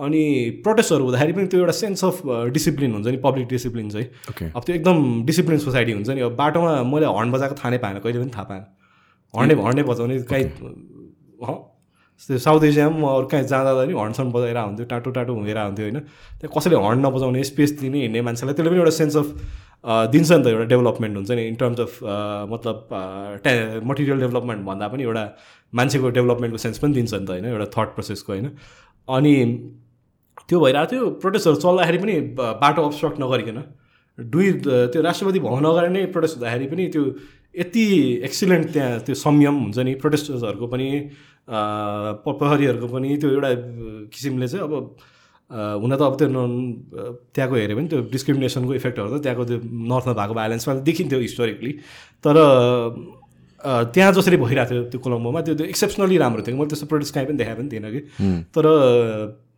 अनि प्रोटेस्टहरू हुँदाखेरि पनि त्यो एउटा सेन्स अफ डिसिप्लिन हुन्छ नि पब्लिक डिसिप्लिन चाहिँ। Okay. अब त्यो एकदम डिसिप्लिन सोसाइटी हुन्छ नि। अब बाटोमा मैले हर्न बजाएको थाहा नै पाएन कहिले पनि थाहा पाएन। हर्ने हर्ने बजाउने कहीँ त्यो साउथ एसियामा म अरू कहीँ जाँदा पनि हर्नसन बजाएर हुन्थ्यो टाटो टाटो हुँदेर हुन्थ्यो होइन। त्यहाँ कसैले हर्न नबजाउने स्पेस दिने हिँड्ने मान्छेलाई त्यसले पनि एउटा सेन्स अफ दिन्छ नि त एउटा डेभलपमेन्ट हुन्छ नि इन टर्म्स अफ मतलब ट्या मटेरियल डेभलपमेन्ट भन्दा पनि एउटा मान्छेको डेभलपमेन्टको सेन्स पनि दिन्छ नि त होइन एउटा थट प्रोसेसको होइन। अनि त्यो भइरहेको थियो। प्रोटेस्टहरू चल्दाखेरि पनि बाटो अब्स्ट्रक्ट नगरिकन। दुई त्यो राष्ट्रपति भवन अगाडि नै प्रोटेस्ट हुँदाखेरि पनि त्यो यति एक्सिलेन्ट त्यहाँ त्यो संयम हुन्छ नि प्रोटेस्टर्सहरूको पनि प्रहरीहरूको पनि त्यो एउटा किसिमले चाहिँ अब हुन त अब त्यो न- त्यहाँको हेऱ्यो भने त्यो डिस्क्रिमिनेसनको इफेक्टहरू त त्यहाँको त्यो नर्थमा भएको भाइलेन्समा देखिन्थ्यो हिस्टोरिकली तर त्यहाँ जसरी भइरहेको थियो त्यो कोलम्बोमा त्यो त्यो एक्सेप्सनली राम्रो थियो। मैले त्यस्तो प्रोटेस्ट कहीँ पनि देखाएको पनि थिएन कि। तर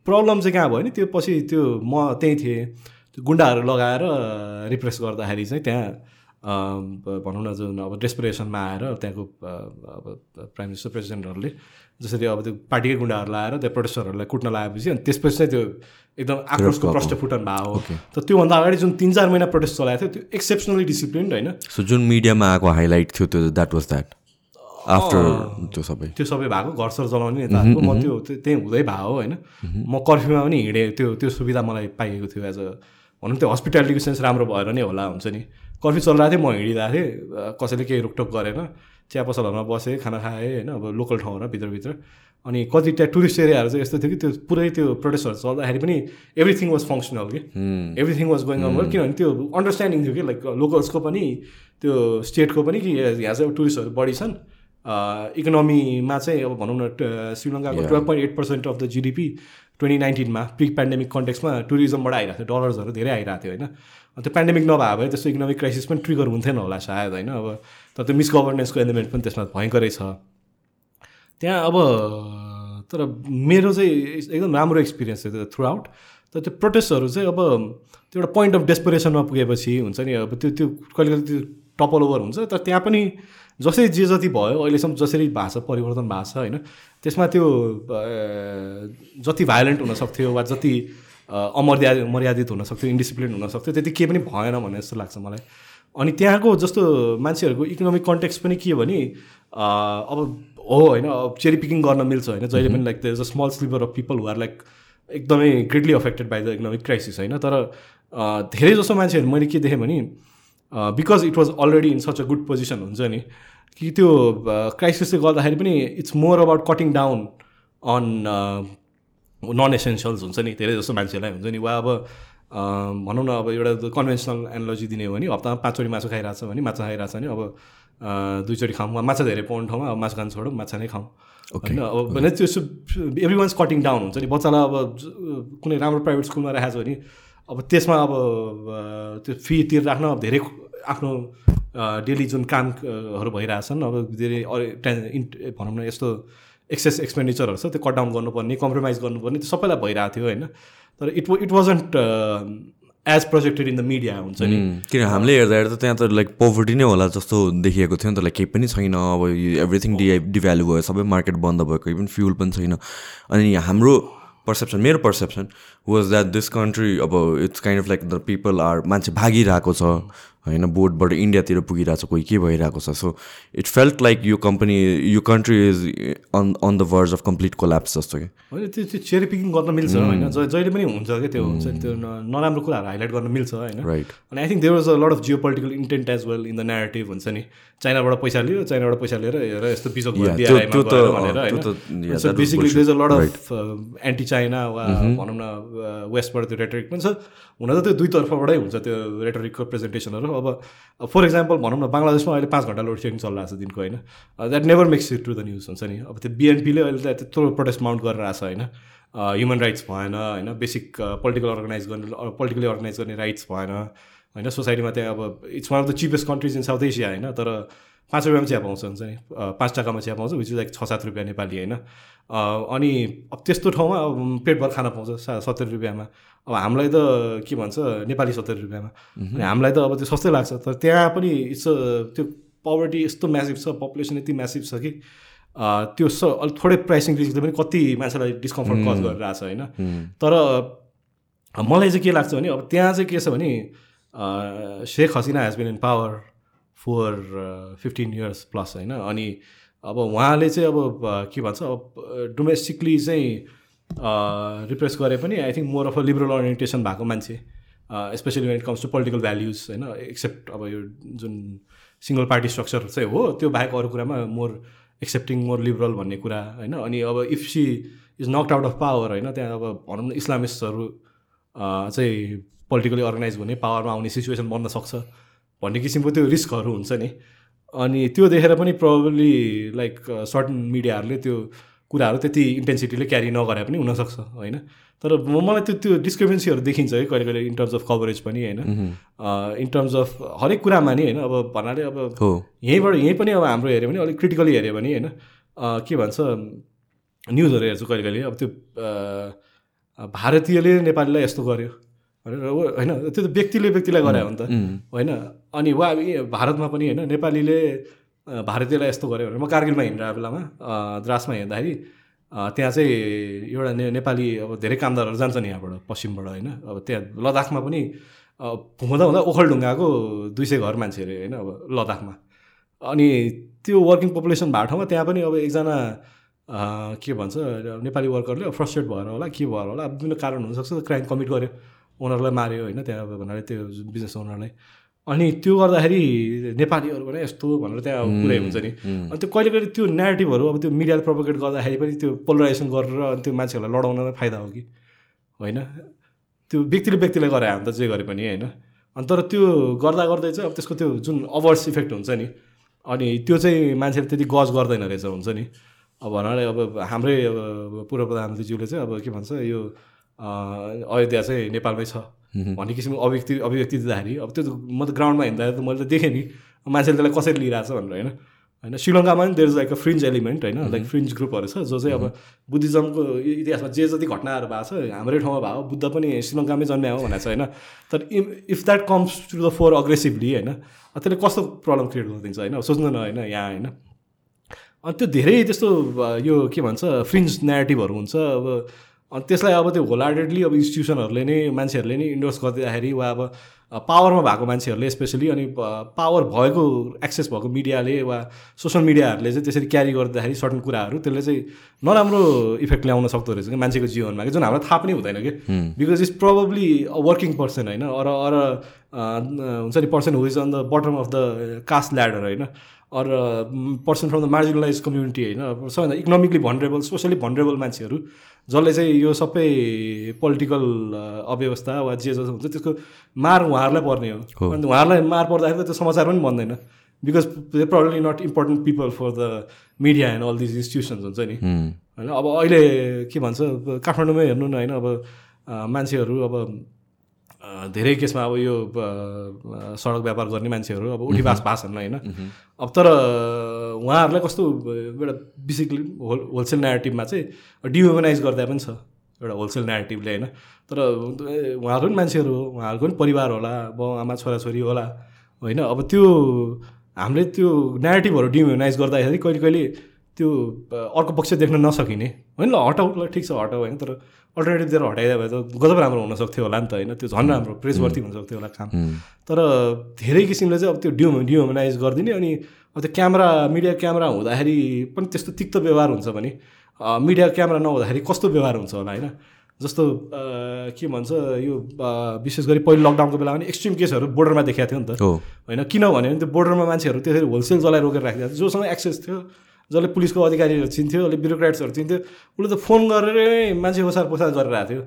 प्रब्लम चाहिँ कहाँ भयो नि? त्यो पछि त्यो म त्यहीँ थिएँ। त्यो गुन्डाहरू लगाएर रिप्रेस गर्दाखेरि चाहिँ त्यहाँ भनौँ न जुन अब डेस्परेसनमा आएर त्यहाँको अब प्राइम मिनिस्टर प्रेसिडेन्टहरूले जसरी अब त्यो पार्टीकै गुन्डाहरू लगाएर त्यो प्रोटेस्टरहरूलाई कुट्न लगाएपछि अनि त्यसपछि चाहिँ त्यो एकदम आक्रोशको। प्रष्टफुटन भयो तर त्योभन्दा अगाडि जुन तिन चार महिना प्रोटेस्ट चलाएको थियो त्यो एक्सेप्सनली डिसिप्लिन होइन? सो जुन मिडियामा आएको हाइलाइट थियो त्यो द्याट वाज द्याट आफ्टर त्यो सबै। त्यो सबै भएको घर सर चलाउने नेताहरूको म त्यो त्यो- त्यहीँ हुँदै भयो होइन? म कर्फ्युमा पनि हिँडेँ त्यो त्यो सुविधा मलाई पाइएको थियो एज अ भनौँ त्यो हस्पिटालिटीको सेन्स राम्रो भएर नै होला हुन्छ नि। कर्फ्यू चलिरहेको थियो म हिँडिरहेको थिएँ कसैले केही रोकटोक गरेन। चिया पसलहरूमा बसेँ खाना खाएँ होइन अब लोकल ठाउँमा भित्रभित्र। अनि कति त्यहाँ टुरिस्ट एरियाहरू चाहिँ यस्तो थियो कि त्यो पुरै त्यो प्रोटेस्टहरू चल्दाखेरि पनि एभ्रिथिङ वाज फङ्सनल कि। Everything was going on well किनभने त्यो अन्डरस्ट्यान्डिङ थियो कि लाइक लोकल्सको पनि त्यो स्टेटको पनि कि यहाँ चाहिँ टुरिस्टहरू बढी छन्। इकोनोमीमा चाहिँ अब भनौँ न श्रीलङ्काको twelve point eight percent of the GDP twenty नाइन्टिनमा pre pandemic कन्टेक्समा टुरिज्मबाट आइरहेको थियो डलर्सहरू धेरै आइरहेको थियो होइन? त्यो पेन्डेमिक नभए भए त्यस्तो इकोनोमिक क्राइसिस पनि ट्रिगर हुन्थेन होला सायद होइन? अब तर त्यो मिसगभर्नेन्सको एलिमेन्ट पनि त्यसमा भयङ्करै छ। त्यहाँ अब तर मेरो चाहिँ एकदम राम्रो एक्सपिरियन्स थियो थ्रु आउट तर त्यो प्रोटेस्टहरू चाहिँ अब त्यो एउटा पोइन्ट अफ डेस्परेसनमा पुगेपछि हुन्छ नि अब त्यो त्यो कहिले कहिले त्यो टपल ओभर हुन्छ। तर त्यहाँ पनि जसरी जे जति भयो अहिलेसम्म जसरी भाषा परिवर्तन भएको छ होइन त्यसमा त्यो जति भायोलेन्ट हुनसक्थ्यो वा जति अ, अमर्यादित मर्यादित हुनसक्थ्यो इन्डिसिप्लिन हुनसक्थ्यो त्यति केही पनि भएन भन्ने जस्तो लाग्छ मलाई। अनि त्यहाँको जस्तो मान्छेहरूको इकोनोमिक कन्टेक्स पनि के हो भने अब हो होइन अब चेरी पिकिङ गर्न मिल्छ होइन जहिले पनि like the is a small sliver of people are like एकदमै greatly affected by the economic crisis होइन तर धेरै जस्तो मान्छेहरू मैले के देखेँ भने because it was already in such a good position हुन्छ नि कि त्यो क्राइसिसले गर्दाखेरि पनि it's more about cutting down on non essentials हुन्छ नि धेरै जस्तो मान्छेलाई हुन्छ नि। वा अब भनौँ न अब एउटा कन्भेन्सनल एनालोजी दिने हो भने हप्तामा पाँचचोटि मासु खाइरहेको छ भने माछा खाइरहेको छ भने अब दुईचोटि खाऊँ वा माछा धेरै पाउने ठाउँमा अब मासु खानु छोडौँ माछा नै खाऊँ होइन? अब भने त्यो एभ्री वान्स कटिङ डाउन हुन्छ नि। बच्चालाई अब कुनै राम्रो प्राइभेट स्कुलमा राखेको छ भने अब त्यसमा अब त्यो फी तिरिराख्न अब धेरै आफ्नो डेली जुन कामहरू भइरहेछन्। अब धेरै भनौँ न यस्तो एक्सेस एक्सपेन्डिचरहरू छ त्यो कट डाउन गर्नुपर्ने कम्प्रोमाइज गर्नुपर्ने त्यो सबैलाई भइरहेको थियो होइन। तर it it wasn't as projected in the media हुन्छ नि। किन हामीले हेर्दा हेर्दा त्यहाँ त लाइक पोभर्टी नै होला जस्तो देखिएको थियो नि त लाइक केही पनि छैन। अब एभ्रिथिङ डि डिभ्यालु भयो सबै मार्केट बन्द भयो कोही पनि फ्युल पनि छैन। अनि हाम्रो पर्सेप्सन मेरो perception was that this country अब it's kind of like the people are मान्छे भागिरहेको छ। होइन बोर्डबाट इन्डियातिर पुगिरहेको छ कोही के भइरहेको छ? सो इट फेल्ट लाइक यो कम्पनी यो country is on on the verge of complete collapse जस्तो कि? होइन त्यो त्यो चेरी पिकिङ गर्न मिल्छ होइन? जहिले पनि हुन्छ क्या त्यो हुन्छ नि, त्यो नराम्रो कुराहरू हाइलाइट गर्न मिल्छ होइन? राइट अनि I think there was a lot of geopolitical intent as well in the narrative हुन्छ नि? चाइनाबाट पैसा लियो चाइनाबाट पैसा लिएर हेर यस्तो भनेर was basically a lot of anti China वा भनौँ न वेस्टबाट त्यो रेटरिक पनि छ। हुन त त्यो दुई तर्फबाटै हुन्छ त्यो रेटरिकको प्रेजेन्टेसनहरू अब फर इक्जाम्पल भनौँ न बङ्गलादेशमा अहिले पाँच घन्टा लोड सेडिङ चलिरहेको छ दिनको होइन? That never makes it to the news हुन्छ नि। अब त्यो बिएनपीले अहिले त त्यत्रो प्रोटेस्ट माउन्ट गरेर आएको छ होइन? ह्युमन राइट्स भएन होइन? बेसिक पोलिटिकल अर्गनाइज गर्ने पोलिटिकली अर्गनाइज गर्ने राइट्स भएन होइन? सोसाइटीमा त्यहाँ अब it's one of the cheapest countries in South Asia होइन? तर पाँच रुपियाँमा चिया पाउँछ हुन्छ नि। पाँच टकामा चिया पाउँछ विच इज लाइक छ सात रुपियाँ नेपाली होइन। अनि अब त्यस्तो ठाउँमा अब पेटभर खाना पाउँछ सा सत्तरी रुपियाँमा। अब हामीलाई त के भन्छ नेपाली सत्तरी रुपियाँमा। अनि हामीलाई त अब त्यो सस्तै लाग्छ। तर त्यहाँ पनि इट्स त्यो पवर्टी यस्तो म्यासिभ छ पपुलेसन यति म्यासिभ छ कि त्यो स अलिक थोरै प्राइसिङ रिस्कले पनि कति मान्छेलाई डिस्कम्फर्ट कज गरिरहेको छ होइन। तर मलाई चाहिँ के लाग्छ भने अब त्यहाँ चाहिँ के छ भने Sheikh Hasina has been in power for fifteen years plus होइन? अनि अब उहाँले चाहिँ अब के भन्छ अब डोमेस्टिकली चाहिँ रिप्रेस गरे पनि I think more of a liberal orientation भएको मान्छे especially when it comes to political values होइन? एक्सेप्ट अब यो जुन सिङ्गल पार्टी स्ट्रक्चर चाहिँ हो त्यो बाहेक अरू कुरामा मोर एक्सेप्टिङ मोर लिबरल भन्ने कुरा होइन? अनि अब if she is knocked out of power होइन? त्यहाँ अब भनौँ न इस्लामिस्टहरू चाहिँ पोलिटिकली अर्गनाइज हुने पावरमा आउने सिचुएसन बन्न सक्छ। भन्ने किसिमको त्यो रिस्कहरू हुन्छ नि। अनि त्यो देखेर पनि प्रब्लली लाइक सर्टन मिडियाहरूले त्यो कुराहरू त्यति इन्टेन्सिटीले क्यारी नगरे पनि हुनसक्छ होइन। तर मलाई त्यो त्यो डिस्क्रिपेन्सीहरू देखिन्छ है कहिले कहिले इन टर्म्स अफ कभरेज पनि होइन। इन टर्म्स अफ हरेक कुरामा नि होइन अब भन्नाले अब यहीँबाट यहीँ पनि अब हाम्रो हेऱ्यो भने अलिक क्रिटिकली हेऱ्यो भने होइन के भन्छ न्युजहरू हेर्छु कहिले कहिले। अब त्यो भारतीयले नेपालीलाई यस्तो गर्यो। भनेर होइन त्यो त व्यक्तिले व्यक्तिलाई गरे हो नि त। होइन अनि वा भारतमा पनि होइन नेपालीले भारतीयलाई यस्तो गर्यो भने म कारगिलमा हिँडिरहेको बेलामा द्रासमा हिँड्दाखेरि त्यहाँ चाहिँ एउटा ने नेपाली अब धेरै कामदारहरू जान्छन् यहाँबाट पश्चिमबाट होइन अब त्यहाँ लद्दाखमा पनि हुँदा हुँदा ओखलढुङ्गाको दुई सय घर मान्छे अरे होइन अब लद्दाखमा। अनि त्यो वर्किङ पपुलेसन भएको ठाउँमा त्यहाँ पनि अब एकजना के भन्छ नेपाली वर्करले फ्रस्ट्रेट भएर होला के भएर होला विभिन्न कारण हुनसक्छ क्राइम कमिट गर्यो ओनरलाई मार्यो होइन त्यहाँ भन्नाले त्यो बिजनेस ओनरलाई। अनि त्यो गर्दाखेरि नेपालीहरू पनि यस्तो भनेर त्यहाँ पुरै हुन्छ नि। अनि त्यो कहिले कहिले त्यो नेगेटिभहरू अब त्यो मिडियाले प्रोपोगेट गर्दाखेरि पनि त्यो पोलराइजेसन गरेर अनि त्यो मान्छेहरूलाई लडाउन फाइदा हो कि? होइन? त्यो व्यक्तिले व्यक्तिलाई गरे हामी त जे गरे पनि होइन? अनि तर त्यो गर्दा गर्दै चाहिँ अब त्यसको त्यो जुन अभर्स इफेक्ट हुन्छ नि अनि त्यो चाहिँ मान्छेले त्यति गज गर्दैन रहेछ हुन्छ नि। अब भन्नाले अब हाम्रै अब पूर्व प्रधानमन्त्रीज्यूले चाहिँ अब के भन्छ यो अयोध्या चाहिँ नेपालमै छ। भन्ने किसिमको अभिव्यक्ति अभिव्यक्ति दिँदाखेरि अब त्यो म त ग्राउन्डमा हिँड्दाखेरि त मैले त देखेँ नि। मान्छेले त्यसलाई कसरी लिइरहेछ भनेर होइन? होइन श्रीलङ्कामा पनि there is like a fringe element होइन? लाइक फ्रिन्ज ग्रुपहरू छ जो चाहिँ अब बुद्धिज्मको इतिहासमा जे जति घटनाहरू भएको छ हाम्रै ठाउँमा भएको बुद्ध पनि श्रीलङ्कामै जन्म्या हो भनेको छ होइन? तर if that comes to the fore aggressively होइन? त्यसले कस्तो प्रब्लम क्रिएट गरिदिन्छ होइन? सोच्नु न होइन यहाँ होइन? अनि त्यो धेरै त्यस्तो यो के भन्छ फ्रिन्ज नेगेटिभहरू हुन्छ अब अनि त्यसलाई अब त्यो होलाडेडली अब इन्स्टिट्युसनहरूले नै मान्छेहरूले नै इन्डोर्स गरिदिँदाखेरि वा अब पावरमा भएको मान्छेहरूले स्पेसली अनि पावर भएको एक्सेस भएको मिडियाले वा सोसियल मिडियाहरूले चाहिँ त्यसरी क्यारी गर्दाखेरि सर्टन कुराहरू त्यसले चाहिँ नराम्रो इफेक्ट ल्याउन सक्दो रहेछ कि मान्छेको जीवनमा कि जुन हामीलाई थाहा पनि हुँदैन कि because is probably a working person होइन अर अर हुन्छ नि person who is on the bottom of the caste ladder होइन। Or person from the marginalize community होइन। अब सबैभन्दा इकोनोमिकली भनरेबल सोसियली भनरेबल मान्छेहरू जसले चाहिँ यो सबै पोलिटिकल अव्यवस्था वा जे जस्तो हुन्छ त्यसको मार उहाँहरूलाई पर्ने हो। अनि उहाँहरूलाई मार पर्दाखेरि त त्यो समाचार पनि बन्दैन। Because they probably not important people for the media and all these institutions हुन्छ नि। होइन अब अहिले के भन्छ काठमाडौँमै हेर्नु न होइन अब मान्छेहरू अब धेरै केसमा अब यो सडक व्यापार गर्ने मान्छेहरू अब उठीबास भाषण होइन। अब तर उहाँहरूलाई कस्तो एउटा बेसिकली होल होलसेल नेगेटिभमा चाहिँ डिह्युमनाइज गर्दा पनि छ एउटा होलसेल नेगेटिभले होइन। तर उहाँहरू पनि मान्छेहरू हो उहाँहरूको पनि परिवार होला बाउ आमा छोराछोरी होला होइन। अब त्यो हामीले त्यो नेगेटिभहरू डिह्युमनाइज गर्दाखेरि कहिले कहिले त्यो अर्को पक्ष देख्न नसकिने। होइन ल हटाउ ल ठिक छ हटाउ होइन। तर अल्टरनेटिभ दिएर हटाइदियो भए त गजब राम्रो हुनसक्थ्यो होला नि त होइन? त्यो झन् राम्रो प्रेसवर्थी हुनसक्थ्यो होला काम। तर धेरै किसिमले चाहिँ अब त्यो डियो डिह्युमनाइज गरिदिने अनि अब त्यो क्यामेरा मिडिया क्यामेरा हुँदाखेरि पनि त्यस्तो तिक्तो व्यवहार हुन्छ भने मिडिया क्यामेरा नहुँदाखेरि कस्तो व्यवहार हुन्छ होला होइन? जस्तो के भन्छ यो विशेष गरी पहिलो लकडाउनको बेला पनि एक्सट्रिम केसहरू बोर्डरमा देखाएको थियो नि त। होइन? किनभने त्यो बोर्डरमा मान्छेहरू त्यसरी होलसेल जसलाई रोकेर राखिदिएको थियो जोसँग एक्सेस थियो। जसले पुलिसको अधिकारीहरू चिन्थ्यो अलिक ब्युरोक्राट्सहरू चिन्थ्यो उसले त फोन गरेरै मान्छे ओसार पोसार गरेर आएको थियो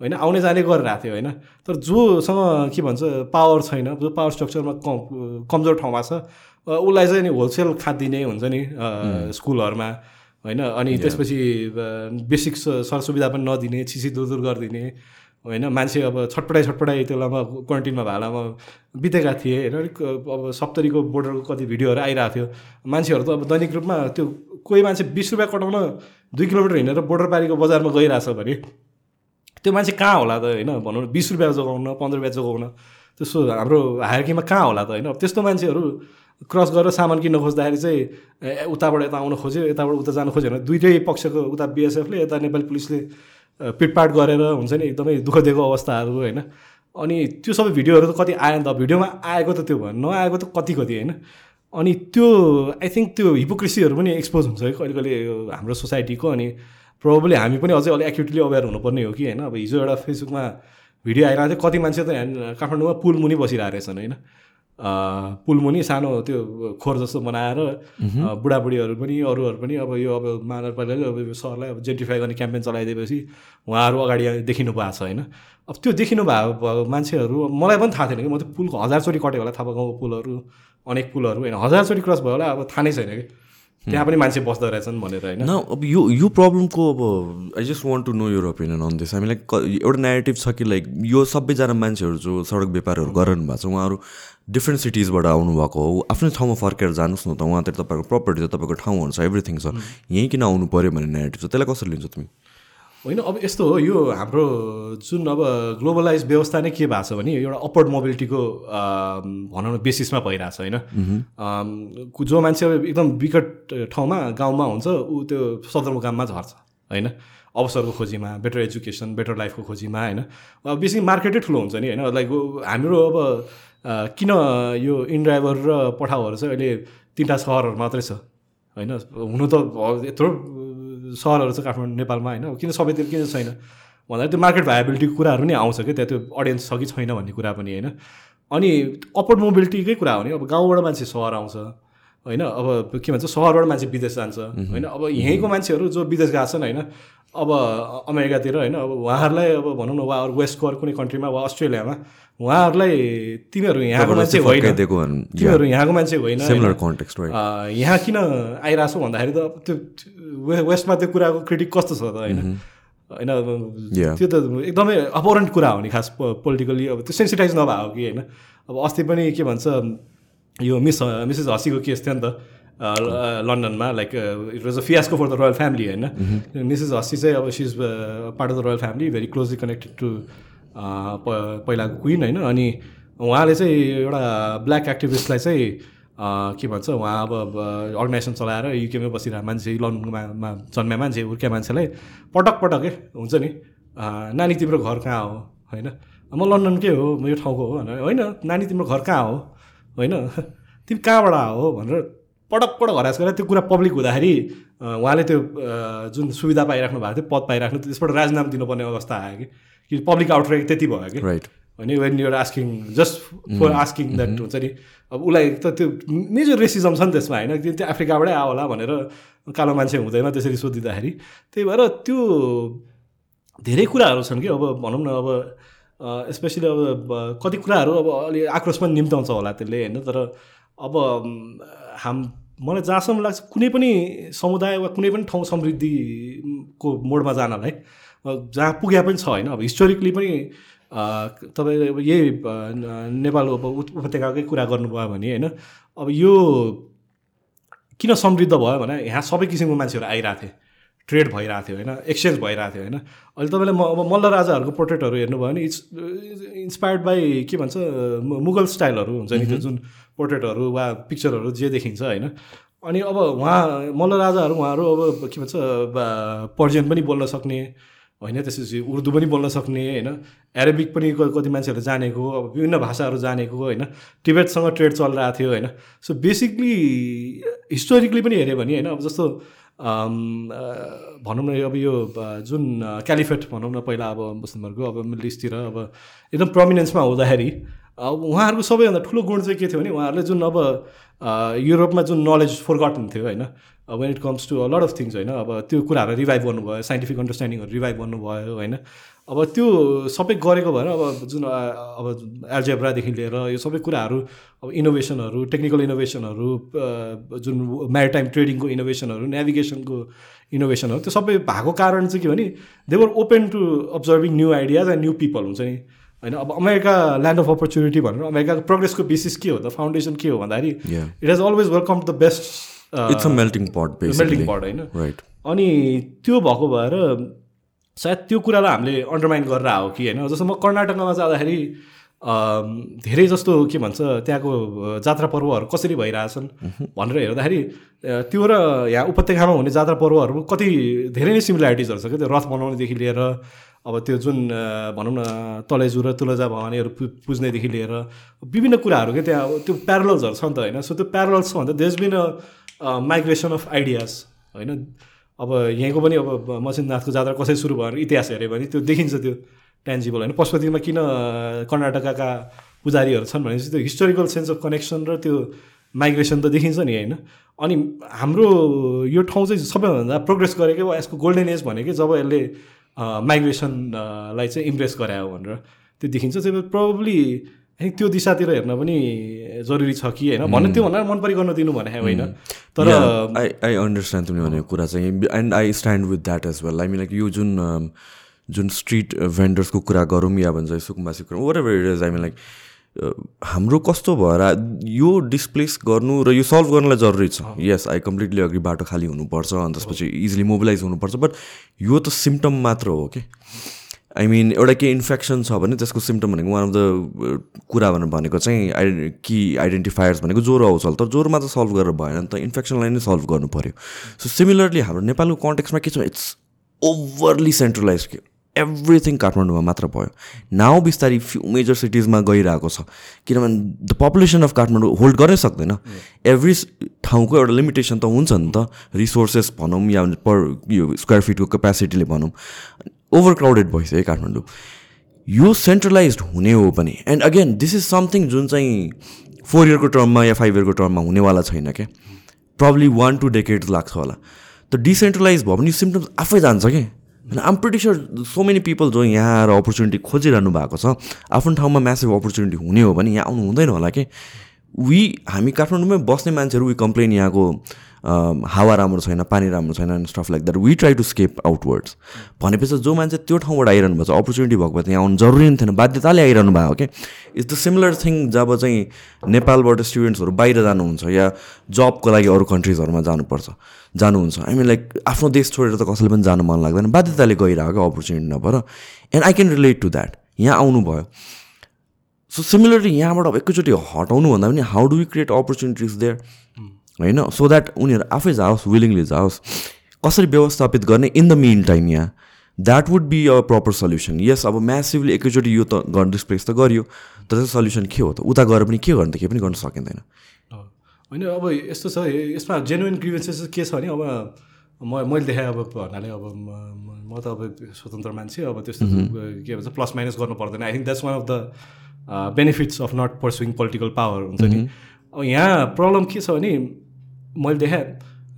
होइन? आउने जाने गरेर आएको थियो होइन? तर जोसँग के भन्छ पावर छैन जो पावर स्ट्रक्चरमा कम कमजोर ठाउँमा छ उसलाई चाहिँ नि होलसेल खादिने हुन्छ नि स्कुलहरूमा होइन? अनि त्यसपछि बेसिक सरसुविधा पनि नदिने छिसी दूर दूर गरिदिने होइन मान्छे अब छटपटाइ छटपटाइ त्यो बेलामा क्वारेन्टिनमा भालामा बितेका थिए। होइन अलिक अब सप्तरीको बोर्डरको कति भिडियोहरू आइरहेको थियो। मान्छेहरू त अब दैनिक रूपमा त्यो कोही मान्छे बिस रुपियाँ कटाउन दुई किलोमिटर हिँडेर बोर्डर पारीको बजारमा गइरहेछ भने त्यो मान्छे कहाँ होला त होइन? भनौँ न बिस रुपियाँ जोगाउन पन्ध्र रुपियाँ जोगाउन। त्यस्तो हाम्रो हायरकीमा कहाँ होला त होइन? त्यस्तो मान्छेहरू क्रस गरेर सामान किन्न खोज्दाखेरि चाहिँ उताबाट यता आउन खोज्यो यताबाट उता जान खोज्यो भने दुइटै पक्षको उता बिएसएफले यता नेपाली पुलिसले पिटपाट गरेर हुन्छ नि एकदमै दुःख दिएको अवस्थाहरू होइन। अनि त्यो सबै भिडियोहरू त कति आयो नि त भिडियोमा आएको त त्यो भयो नआएको त कति कति होइन। अनि त्यो आई थिङ्क त्यो हिपोक्रेसीहरू पनि एक्सपोज हुन्छ है कहिले कहिले हाम्रो सोसाइटीको अनि प्रोबली हामी पनि अझै अलिक एक्युटली अवेर हुनुपर्ने हो कि होइन। अब हिजो एउटा फेसबुकमा भिडियो आइरहेको थियो कति मान्छे त काठमाडौँमा पुल मुनि बसिरहेको रहेछन् होइन। अँ, पुल मुनि सानो त्यो खोर जस्तो बनाएर बुढाबुढीहरू पनि अरूहरू पनि अब यो अब महानगरपालिकाले अब यो सहरलाई अब जेन्टिफाई गर्ने क्याम्पेन चलाइदिएपछि उहाँहरू अगाडि देखिनु भएको छ होइन? अब त्यो देखिनु भएको भएको मान्छेहरू मलाई पनि थाहा थिएन कि म त पुलको हजारचोटि कटेको होला थापा गाउँको पुलहरू अनेक पुलहरू होइन? हजारचोटि क्रस भयो होला अब थाहा नै छैन कि। त्यहाँ पनि मान्छे बस्दो रहेछन् भनेर होइन? न अब यो यो प्रब्लमको अब I just want to know your opinion on this हामीलाई एउटा नेगेटिभ छ कि लाइक यो सबैजना मान्छेहरू जो सडक व्यापारहरू गरिरहनु भएको छ उहाँहरू डिफ्रेन्ट सिटिजबाट आउनुभएको हो आफ्नै ठाउँमा फर्केर जानुहोस् न त उहाँतिर तपाईँको प्रपर्टी छ तपाईँको ठाउँहरू छ एभ्रिथिङ छ। यहीँ किन आउनु पऱ्यो भन्ने नेगेटिभ छ? त्यसलाई कसरी लिन्छौ तिमी? होइन अब यस्तो हो यो हाम्रो जुन अब ग्लोबलाइज व्यवस्था नै के भएको छ भने एउटा अपवर्ड मोबिलिटीको भनौँ न बेसिसमा भइरहेछ होइन? जो मान्छे अब एकदम विकट ठाउँमा गाउँमा हुन्छ ऊ त्यो सदरमुकाममा झर्छ होइन? अवसरको खोजीमा बेटर एजुकेसन बेटर लाइफको खोजीमा होइन? अब बेसी मार्केटै ठुलो हुन्छ नि होइन? लाइक हाम्रो अब किन यो इनड्राइभर र पठाउहरू चाहिँ अहिले तिनवटा सहरहरू मात्रै छ होइन? हुनु त यत्रो सहरहरू छ काठमाडौँ नेपालमा होइन। किन सबैतिर किन छैन? भन्दा त्यो मार्केट भाइबिलिटीको कुराहरू नि आउँछ क्या। त्यहाँ त्यो अडियन्स छ कि छैन भन्ने कुरा पनि होइन। अनि अपवर्ड मोबिलिटीकै कुरा हो नि। अब गाउँबाट मान्छे सहर आउँछ होइन? अब के भन्छ? सहरबाट मान्छे विदेश जान्छ होइन? अब यहीँको मान्छेहरू जो विदेश गएको छन् होइन? अब अमेरिकातिर होइन अब उहाँहरूलाई अब भनौँ न वा अरू वेस्टको अरू कुनै कन्ट्रीमा वा अस्ट्रेलियामा उहाँहरूलाई तिमीहरू यहाँको मान्छे होइन। तिमीहरू यहाँको मान्छे होइन। होइन? यहाँ किन आइरहेको छौ भन्दाखेरि त त्यो वेस्टमा त्यो कुराको क्रिटिक कस्तो छ त होइन। होइन अब Yeah. त्यो त एकदमै अपरेन्ट कुरा हो नि खास पोलिटिकली अब त्यो सेन्सिटाइज नभएको कि होइन। अब अस्ति पनि के भन्छ यो मिस मिसेस हसीको केस थियो नि त। लन्डनमा like it was a fiasco for the royal family होइन मिसेस हसी चाहिँ अब she's part of the royal family very closely connected to पहिलाको क्विन होइन अनि उहाँले चाहिँ एउटा ब्ल्याक एक्टिभिस्टलाई चाहिँ के भन्छ उहाँ अब अर्गनाइजेसन चलाएर युकेमै बसिरहेको मान्छे लन्डनमा मा जन्मे मान्छे हुर्किया मान्छेलाई पटक पटक के हुन्छ नि? अ, नानी तिम्रो घर कहाँ हो? होइन? म लन्डनकै हो म यो ठाउँको हो भनेर होइन? नानी तिम्रो घर कहाँ हो? होइन? [laughs] तिमी कहाँबाट हो भनेर पटक पटक हरास गरेर त्यो कुरा पब्लिक हुँदाखेरि उहाँले त्यो जुन सुविधा पाइराख्नु भएको थियो पद पाइराख्नु त्यसबाट राजीनामा दिनुपर्ने अवस्था आयो कि। कि पब्लिक आउटरेक त्यति भयो कि। राइट होइन when you're asking just for asking that हुन्छ नि। अब उसलाई त त्यो मेजर रेसिजम छ नि त्यसमा होइन? त्यो अफ्रिकाबाटै आयो होला भनेर कालो मान्छे हुँदैन त्यसरी सोधिँदाखेरि। त्यही भएर त्यो धेरै कुराहरू छन् कि अब भनौँ न अब स्पेसली अब कति कुराहरू अब अलि आक्रोश पनि निम्ताउँछ होला त्यसले होइन? तर अब हाम मलाई जहाँसम्म लाग्छ कुनै पनि समुदाय वा कुनै पनि ठाउँ समृद्धिको मोडमा जानलाई अब जहाँ पुगे पनि छ होइन। अब हिस्टोरिकली पनि अ, तपाईँले अब यही नेपाल उप- उपत्यकाकै कुरा गर्नुभयो भने होइन अब यो किन समृद्ध भयो भने यहाँ सबै किसिमको मान्छेहरू आइरहेको थिए। ट्रेड भइरहेको थियो होइन एक्सचेन्ज भइरहेको थियो होइन। अहिले तपाईँले म अब मल्ल राजाहरूको पोर्ट्रेटहरू हेर्नुभयो भने इट्स इन्सपायर्ड बाई के भन्छ मुगल स्टाइलहरू हुन्छ नि त्यो जुन पोर्ट्रेटहरू वा पिक्चरहरू जे देखिन्छ होइन? अनि अब उहाँ मल्ल राजाहरू उहाँहरू अब के भन्छ पर्सियन पनि बोल्न सक्ने होइन? त्यसपछि उर्दू पनि बोल्न सक्ने होइन? एरेबिक पनि कति मान्छेहरू जानेको अब विभिन्न भाषाहरू जानेको होइन? टिबेटसँग ट्रेड चलिरहेको थियो होइन? सो बेसिकली हिस्टोरिकली पनि हेऱ्यो भने होइन? अब जस्तो भनौँ न अब यो जुन क्यालिफेट भनौँ न पहिला अब मुस्लिमहरूको अब मिडल इस्टतिर अब एकदम प्रमिनेन्समा हुँदाखेरि उहाँहरूको सबैभन्दा ठुलो गुण चाहिँ के थियो भने उहाँहरूले जुन अब युरोपमा जुन नलेज फोरगटन थियो होइन when it comes to lot of things होइन अब त्यो कुराहरू रिभाइभ गर्नुभयो साइन्टिफिक अन्डरस्ट्यान्डिङहरू रिभाइभ गर्नुभयो होइन। अब त्यो सबै गरेको भएर अब जुन अब एल्जेब्रादेखि लिएर यो सबै कुराहरू अब इनोभेसनहरू टेक्निकल इनोभेसनहरू जुन म्यारिटाइम ट्रेडिङको इनोभेसनहरू नेभिगेसनको इनोभेसनहरू त्यो सबै भएको कारण चाहिँ के भने they're open to observing new ideas and new people हुन्छ नि। होइन अब अमेरिका ल्यान्ड अफ अपर्च्युनिटी भनेर अमेरिकाको प्रोग्रेसको बेसिस के हो त फाउन्डेसन के हो भन्दाखेरि. It has always welcome the best it's a melting pot melting pot होइन। राइट अनि त्यो भएको भएर सायद त्यो कुरालाई हामीले अन्डरमाइन गरेर आयो कि होइन। जस्तो म कर्नाटकमा जाँदाखेरि धेरै जस्तो के भन्छ त्यहाँको जात्रा पर्वहरू कसरी भइरहेछन् भनेर हेर्दाखेरि त्यो र यहाँ उपत्यकामा हुने जात्रा पर्वहरू कति धेरै नै सिमिल्यारिटिजहरू छ क्या त्यो रथ बनाउनेदेखि लिएर अब त्यो जुन भनौँ न तलेजु र तुलजा भवानीहरू पुज्नेदेखि लिएर विभिन्न कुराहरू क्या त्यहाँ त्यो प्यारलल्सहरू छ नि त होइन? सो त्यो प्यारलल्स छ भन्दा there's been a migration of ideas होइन? अब यहीँको पनि अब मसिननाथको जात्रा कसरी सुरु भयो इतिहास हेऱ्यो भने त्यो देखिन्छ त्यो ट्यान्जिबल होइन? पशुपतिमा किन कर्नाटकका पुजारीहरू छन् भनेपछि त्यो हिस्टोरिकल सेन्स अफ कनेक्सन र त्यो माइग्रेसन त देखिन्छ नि होइन? अनि हाम्रो यो ठाउँ चाहिँ सबैभन्दा प्रोग्रेस गरेकै यसको गोल्डन एज भनेकै जब यसले माइग्रेसनलाई चाहिँ इम्प्रेस गरायो भनेर त्यो देखिन्छ त्यो प्रोब्ली आई त्यो दिशातिर हेर्न पनि जरुरी छ कि होइन? भन्नु त्यो भनेर मन परि गर्न दिनु भने होइन। तर आई आई अन्डरस्ट्यान्ड तिमीले भनेको कुरा चाहिँ and I stand with that as well I mean like यो जुन जुन स्ट्रिट भेन्डर्सको कुरा गरौँ या भन्छ सुकुम्बासी कुरा whatever it is I mean like हाम्रो कस्तो भएर यो डिस्प्लेस गर्नु र यो सल्भ गर्नलाई जरुरी छ. यस आई कम्प्लिटली अग्री बाटो खाली हुनुपर्छ अनि त्यसपछि इजिली मोबिलाइज हुनुपर्छ बट यो त सिम्टम मात्र हो कि आई मिन एउटा केही इन्फेक्सन छ भने त्यसको सिम्टम भनेको वान अफ द कुरा भनेर भनेको चाहिँ आइ कि आइडेन्टिफायर्स भनेको ज्वरो आउँछ तर ज्वरो मात्र सल्भ गरेर भएन नि त इन्फेक्सनलाई नै सल्भ गर्नु पऱ्यो सो सिमिलरली हाम्रो नेपालको कन्टेक्समा के छ? इट्स ओभरली सेन्ट्रलाइज के? एभ्रिथिङ काठमाडौँमा मात्र भयो नाउ बिस्तारै फ्यु मेजर सिटिजमा गइरहेको छ किनभने the population of Kathmandu hold गर्नै सक्दैन एभ्री ठाउँको एउटा लिमिटेसन त हुन्छ नि त रिसोर्सेस भनौँ या पर यो स्क्वायर फिटको क्यापेसिटीले भनौँ ओभर क्राउडेड भइसक्यो काठमाडौँ यो सेन्ट्रलाइज हुने हो पनि and again this is something जुन चाहिँ फोर इयरको टर्ममा या फाइभ इयरको टर्ममा हुनेवाला छैन क्या प्रब्ली वान टू डेकेड्स लाग्छ होला त डिसेन्ट्रलाइज भयो भने यो सिम्टम्स आफै जान्छ कि होइन I'm pretty sure so many people जो यहाँ आएर अपर्च्युनिटी खोजिरहनु भएको छ आफ्नो ठाउँमा म्यासिभ अपर्च्युनिटी हुने हो भने यहाँ आउनु हुँदैन होला कि? वी हामी काठमाडौँमै बस्ने मान्छेहरू वी कम्प्लेन यहाँको हावा राम्रो छैन पानी राम्रो छैन and stuff like that we try to escape outwards भनेपछि जो मान्छे त्यो ठाउँबाट आइरहनु भएको छ अपर्च्युनिटी भएको भए त यहाँ आउनु जरुरी नै थिएन बाध्यताले आइरहनु भएको क्या इट्स द सिमिलर थिङ जब चाहिँ नेपालबाट स्टुडेन्ट्सहरू बाहिर जानुहुन्छ या जबको लागि अरू कन्ट्रिजहरूमा जानुपर्छ। जानुहुन्छ। आई मिन लाइक आफ्नो देश छोडेर त कसैले पनि जानु मन लाग्दैन। बाध्यताले गइरहेको अपर्च्युनिटी नभएर। And I can relate to that यहाँ आउनुभयो। सो सिमिलरली यहाँबाट अब एकैचोटि हटाउनु भन्दा पनि how do we create opportunities there होइन? सो द्याट उनीहरू आफै जाओस् विलिङली जाओस्। कसरी व्यवस्थापित गर्ने इन द मेन टाइम यहाँ? That would be a proper solution yes अब म्यासिभली एकैचोटि यो त गर्न डिस्प्लेस त गरियो। तर सल्युसन के हो त? उता गएर पनि के गर्ने त? केही पनि गर्न सकिँदैन। होइन अब यस्तो छ यसमा जेन्युन ग्रिभेन्सेस के छ भने अब म मैले देखाएँ अब भन्नाले अब म त अब स्वतन्त्र मान्छे अब त्यस्तो के भन्छ प्लस माइनस गर्नु पर्दैन। I think that's one of the benefits of not pursuing political power हुन्छ नि। अब यहाँ प्रब्लम के छ भने मैले देखाएँ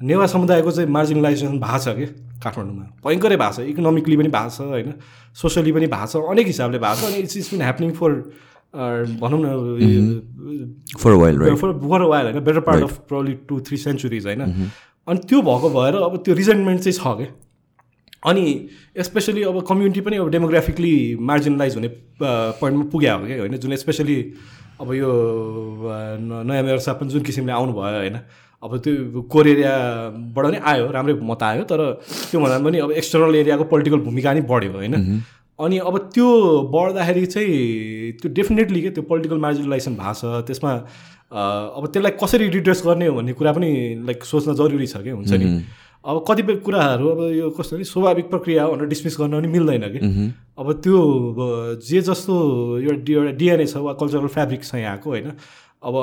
नेवा समुदायको चाहिँ मार्जिनलाइजेसन भएको छ कि? काठमाडौँमा। भयङ्करै भएको छ इकोनोमिकली पनि भएको छ होइन। सोसियली पनि भएको छ अनेक हिसाबले भएको छ अनि it's it's been happening for भनौँ न फर फर फर वाइल होइन better part of probably two three centuries होइन अनि त्यो भएको भएर अब त्यो रिजन्टमेन्ट चाहिँ छ क्या अनि स्पेसली अब कम्युनिटी पनि अब डेमोग्राफिकली मार्जिनलाइज हुने पोइन्टमा पुग्यो हो क्या होइन? जुन स्पेसली अब यो नयाँ व्यवस्था पनि जुन किसिमले आउनुभयो होइन? अब त्यो कोर एरियाबाट नै आयो राम्रै मत आयो तर त्योभन्दा पनि अब एक्सटर्नल एरियाको पोलिटिकल भूमिका नै बढ्यो होइन? अनि अब त्यो बढ्दाखेरि चाहिँ त्यो डेफिनेटली के त्यो पोलिटिकल मार्जिनलाइजेसन भएको छ त्यसमा अब त्यसलाई कसरी रिड्रेस गर्ने हो भन्ने कुरा पनि लाइक सोच्न जरुरी छ कि हुन्छ नि? अब कतिपय कुराहरू अब यो कस्तो नि स्वाभाविक प्रक्रिया हो भनेर डिसमिस गर्न पनि मिल्दैन कि। अब त्यो जे जस्तो एउटा एउटा डिएनए छ वा कल्चरल फेब्रिक छ यहाँको होइन? अब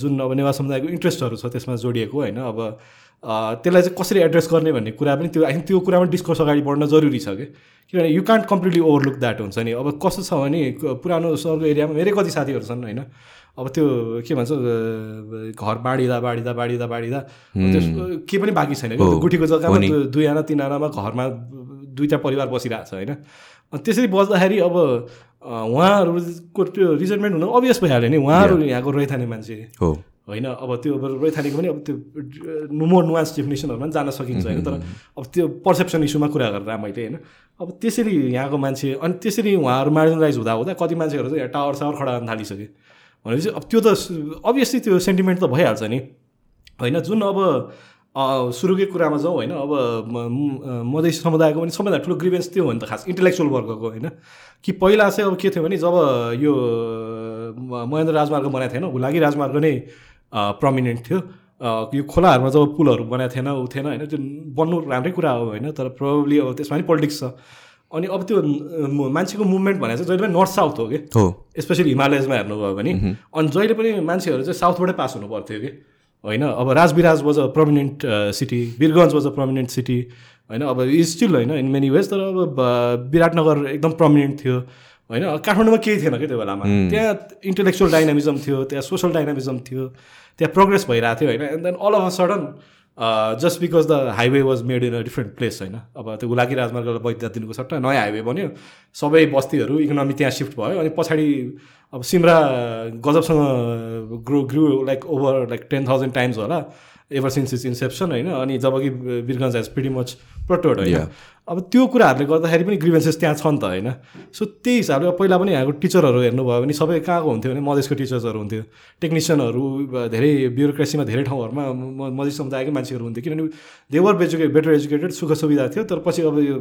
जुन अब नेवा समुदायको इन्ट्रेस्टहरू छ त्यसमा जोडिएको होइन? अब त्यसलाई चाहिँ कसरी एड्रेस गर्ने भन्ने कुरा पनि त्यो आई थिङ्क त्यो कुरामा डिस्कोर्स अगाडि बढ्न जरुरी छ कि? किनभने you can't completely overlook that हुन्छ नि। अब कस्तो छ भने पुरानो सब एरियामा मेरै कति साथीहरू छन् होइन? अब त्यो के भन्छ घर बाँडिँदा बाँडिँदा बाँडिँदा बाँडिदा त्यस के पनि बाँकी छैन कि? गुठीको जग्गामा। त्यो दुई आना तिन आनामा घरमा दुईवटा परिवार बसिरहेको छ होइन? अनि त्यसरी बस्दाखेरि अब उहाँहरूको त्यो रिजनमेन्ट हुनु अभियस भइहाल्यो नि। उहाँहरू यहाँको रैथाने मान्छे। हो। होइन अब त्यो रैथानेको पनि अब त्यो नुमो नुवान्स डेफिनेसनहरूमा पनि जान सकिन्छ होइन तर अब त्यो पर्सेप्सन इस्युमा कुरा गरेर मैले होइन अब त्यसरी यहाँको मान्छे अनि त्यसरी उहाँहरू मार्जिनलाइज हुँदा हुँदा कति मान्छेहरू चाहिँ यहाँ टावर सावर खडा गर्न थालिसक्यो भनेपछि अब त्यो त अभियसली त्यो सेन्टिमेन्ट त भइहाल्छ नि। होइन जुन अब सुरुकै कुरामा जाउँ होइन अब मधेसी समुदायको पनि सबैभन्दा ठुलो ग्रिभेन्स त्यो हो नि त खास इन्टेलेक्चुअल वर्गको होइन। कि पहिला चाहिँ अब के थियो भने जब यो महेन्द्र राजमार्ग बनाएको थिएन हुलाकी राजमार्ग नै प्रमिनेन्ट थियो। यो खोलाहरूमा जब पुलहरू बनाएको थिएन ऊ थिएन होइन त्यो बन्नु राम्रै कुरा हो होइन तर प्रोब्ली अब त्यसमा पनि पोलिटिक्स छ। अनि अब त्यो मान्छेको मुभमेन्ट भनेको चाहिँ जहिले पनि नर्थ साउथ हो कि? हो। स्पेसली हिमालयजमा हेर्नुभयो भने। अनि जहिले पनि मान्छेहरू चाहिँ साउथबाटै पास हुनु पर्थ्यो कि? होइन अब Rajbiraj was a prominent city Birgunj was a prominent city होइन अब इज स्टिल होइन इन मेनी वेज तर अब विराटनगर एकदम प्रमिनेन्ट थियो होइन काठमाडौँमा केही थिएन कि त्यो बेलामा। त्यहाँ इन्टेलेक्चुअल डाइनामिजम थियो त्यहाँ सोसल डाइनामिजम थियो। त्यहाँ प्रोग्रेस भइरहेको थियो होइन? And then all of a sudden just because the highway was made in a different place होइन? अब त्यो गुलाकी राजमार्गलाई वैधता दिनुको सट्टा नयाँ हाइवे बन्यो। सबै बस्तीहरू इकोनोमी त्यहाँ सिफ्ट भयो अनि पछाडि अब Simara गजबसँग grow grew like over like ten thousand times होला। एभर सिन्स इज इन्सेप्सन होइन? अनि जब कि Birgunj has pretty much plateaued होइन. अब त्यो कुराहरूले गर्दाखेरि पनि ग्रिभेन्सेस त्यहाँ छ नि त होइन? सो त्यही हिसाबले अब पहिला पनि यहाँको टिचरहरू हेर्नुभयो भने सबै कहाँको हुन्थ्यो भने मधेसको टिचर्सहरू हुन्थ्यो। टेक्निसियनहरू धेरै ब्युरोक्रेसीमा धेरै ठाउँहरूमा मधेस समुदायकै मान्छेहरू हुन्थ्यो। किनभने देवर एजुकेट बेटर एजुकेटेड सुख सुविधा थियो। तर पछि अब यो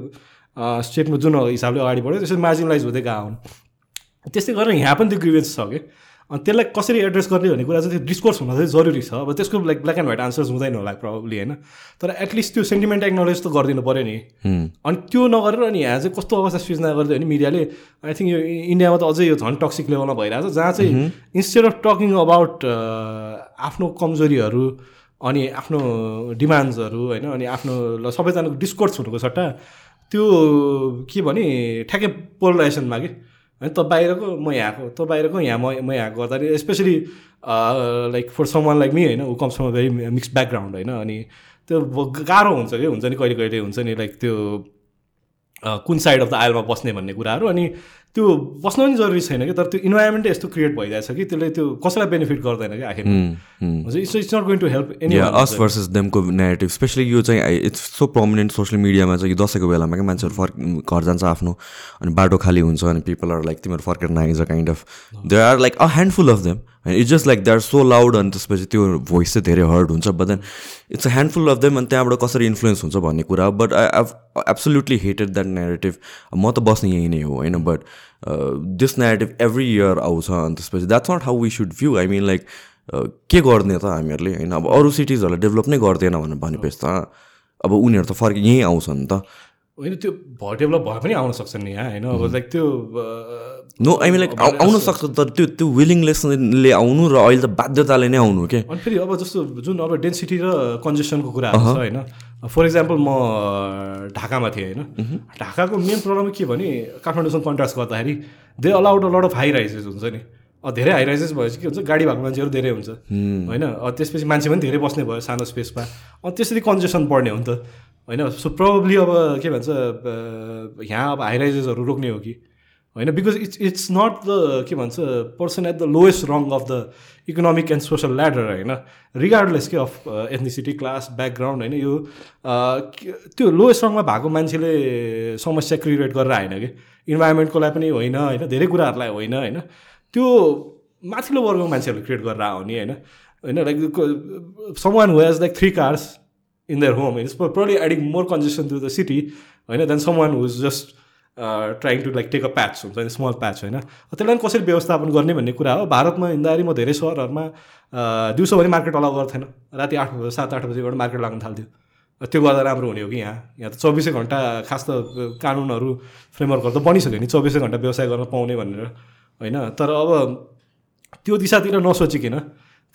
स्टेटमा जुन हिसाबले अगाडि बढ्यो त्यसरी मार्जिनलाइज हुँदै गएको हुन्। त्यस्तै गरेर यहाँ पनि त्यो ग्रिभेन्स छ कि अनि त्यसलाई कसरी एड्रेस गर्ने भन्ने कुरा चाहिँ त्यो डिस्कोर्स हुन चाहिँ जरुरी छ। अब त्यसको like black and white answers हुँदैन होला प्रब्लली होइन। तर एटलिस्ट त्यो सेन्टिमेन्ट एक्नोलेज त गरिदिनु पऱ्यो नि। अनि त्यो नगरेर अनि यहाँ चाहिँ कस्तो अवस्था सृजना गरिदियो भने मिडियाले आई थिङ्क यो इन्डियामा त अझै यो झन् टक्सिक लेभलमा भइरहेको छ जहाँ चाहिँ इन्स्टेड अफ टकिङ अबाउट आफ्नो कमजोरीहरू अनि आफ्नो डिमान्ड्सहरू होइन अनि आफ्नो ल सबैजनाको डिस्कोर्स हुनुको सट्टा त्यो के भने ठ्याक्कै पोलराइजेसनमा कि होइन त बाहिरको म यहाँको त बाहिरको यहाँ म म यहाँ गर्दाखेरि especially like for someone like me होइन ऊ comes from very mix background होइन अनि त्यो गाह्रो हुन्छ कि? हुन्छ नि कहिले कहिले हुन्छ नि लाइक त्यो कुन साइड अफ द आइलमा बस्ने भन्ने कुराहरू अनि त्यो बस्न पनि जरुरी छैन कि तर त्यो इन्भाइरोमेन्टै यस्तो क्रिएट भइरहेछ कि त्यसले त्यो कसैलाई बेनिफिट गर्दैन कि आखिर हुँ, हुँ। It's it's not going to help any us versus देमको negative especially यो चाहिँ इट्स सो प्रोमिनेन्ट सोसियल मिडियामा चाहिँ यो दसैँको बेलामा क्या मान्छेहरू फर्क घर जान्छ आफ्नो अनि बाटो खाली हुन्छ अनि पिपल आर लाइक तिमीहरू फर्केर नआइज kind of they are like a handful of them होइन it's just like they are so loud अनि त्यसपछि त्यो भोइस चाहिँ धेरै हर्ड हुन्छ but then it's a handful of them अनि त्यहाँबाट कसरी इन्फ्लुएन्स हुन्छ भन्ने कुरा but I I absolutely hated that negative म त बस्ने यहीँ नै हो होइन but this negative every year आउँछ अनि त्यसपछि that's not how we should view I mean like के गर्ने त हामीहरूले होइन? अब अरू सिटिजहरूलाई डेभलप नै गर्दैन भनेर भनेपछि त अब उनीहरू त फर्क यहीँ आउँछ नि त। होइन त्यो भयो डेभलप भए पनि आउन सक्छन् नि यहाँ होइन? अब लाइक त्यो नो आई मिन लाइक आउन सक्छ तर त्यो त्यो विलिङलेसले आउनु र अहिले त बाध्यताले नै आउनु के? अनि फेरि अब जस्तो जुन अब डेन्सिटी र कन्जेसनको कुराहरू छ होइन? फर इक्जाम्पल म ढाकामा थिएँ होइन? ढाकाको मेन प्रब्लम के भने काठमाडौँसँग कन्ट्रास्ट गर्दाखेरि they allowed a lot of high rises हुन्छ नि। धेरै हाई राइजेस भएपछि के हुन्छ गाडी भएको मान्छेहरू धेरै हुन्छ। होइन? त्यसपछि मान्छे पनि धेरै बस्ने भयो सानो स्पेसमा अनि त्यसरी कन्जेसन बढ्ने हो नि त। होइन? सो प्रब्लली अब के भन्छ यहाँ अब हाई राइजेसहरू रोक्ने हो कि। होइन? Because it's it's not the के भन्छ person at the lowest rung of the economic and social ladder होइन रिगार्डलेस के अफ एथनिसिटी क्लास ब्याकग्राउन्ड होइन यो के- त्यो लोएस्ट रङमा भएको मान्छेले समस्या क्रिएट गरेर आएन कि? इन्भाइरोमेन्टको लागि पनि होइन होइन? धेरै कुराहरूलाई होइन होइन? त्यो माथिल्लो वर्गको मान्छेहरूले क्रिएट गरेर आयो नि होइन? होइन like someone who has like three cars in their home it's probably adding more congestion to the city होइन? Then someone who's just trying to like take a patch हुन्छ स्मल प्याच होइन? त्यसलाई पनि कसरी व्यवस्थापन गर्ने भन्ने कुरा हो। भारतमा हिँड्दाखेरि म धेरै सहरहरूमा दिउँसो भने मार्केट अलाउ गर्थेन। राति आठ बजे सात आठ बजीबाट मार्केट लाग्न थाल्थ्यो। त्यो गर्दा राम्रो हुने हो कि यहाँ? यहाँ त चौबिसै घन्टा खास त कानुनहरू फ्रेमवर्कहरू त बनिसक्यो नि। चौबिसै घन्टा व्यवसाय गर्न पाउने भनेर होइन? तर अब त्यो दिशातिर नसोचिकन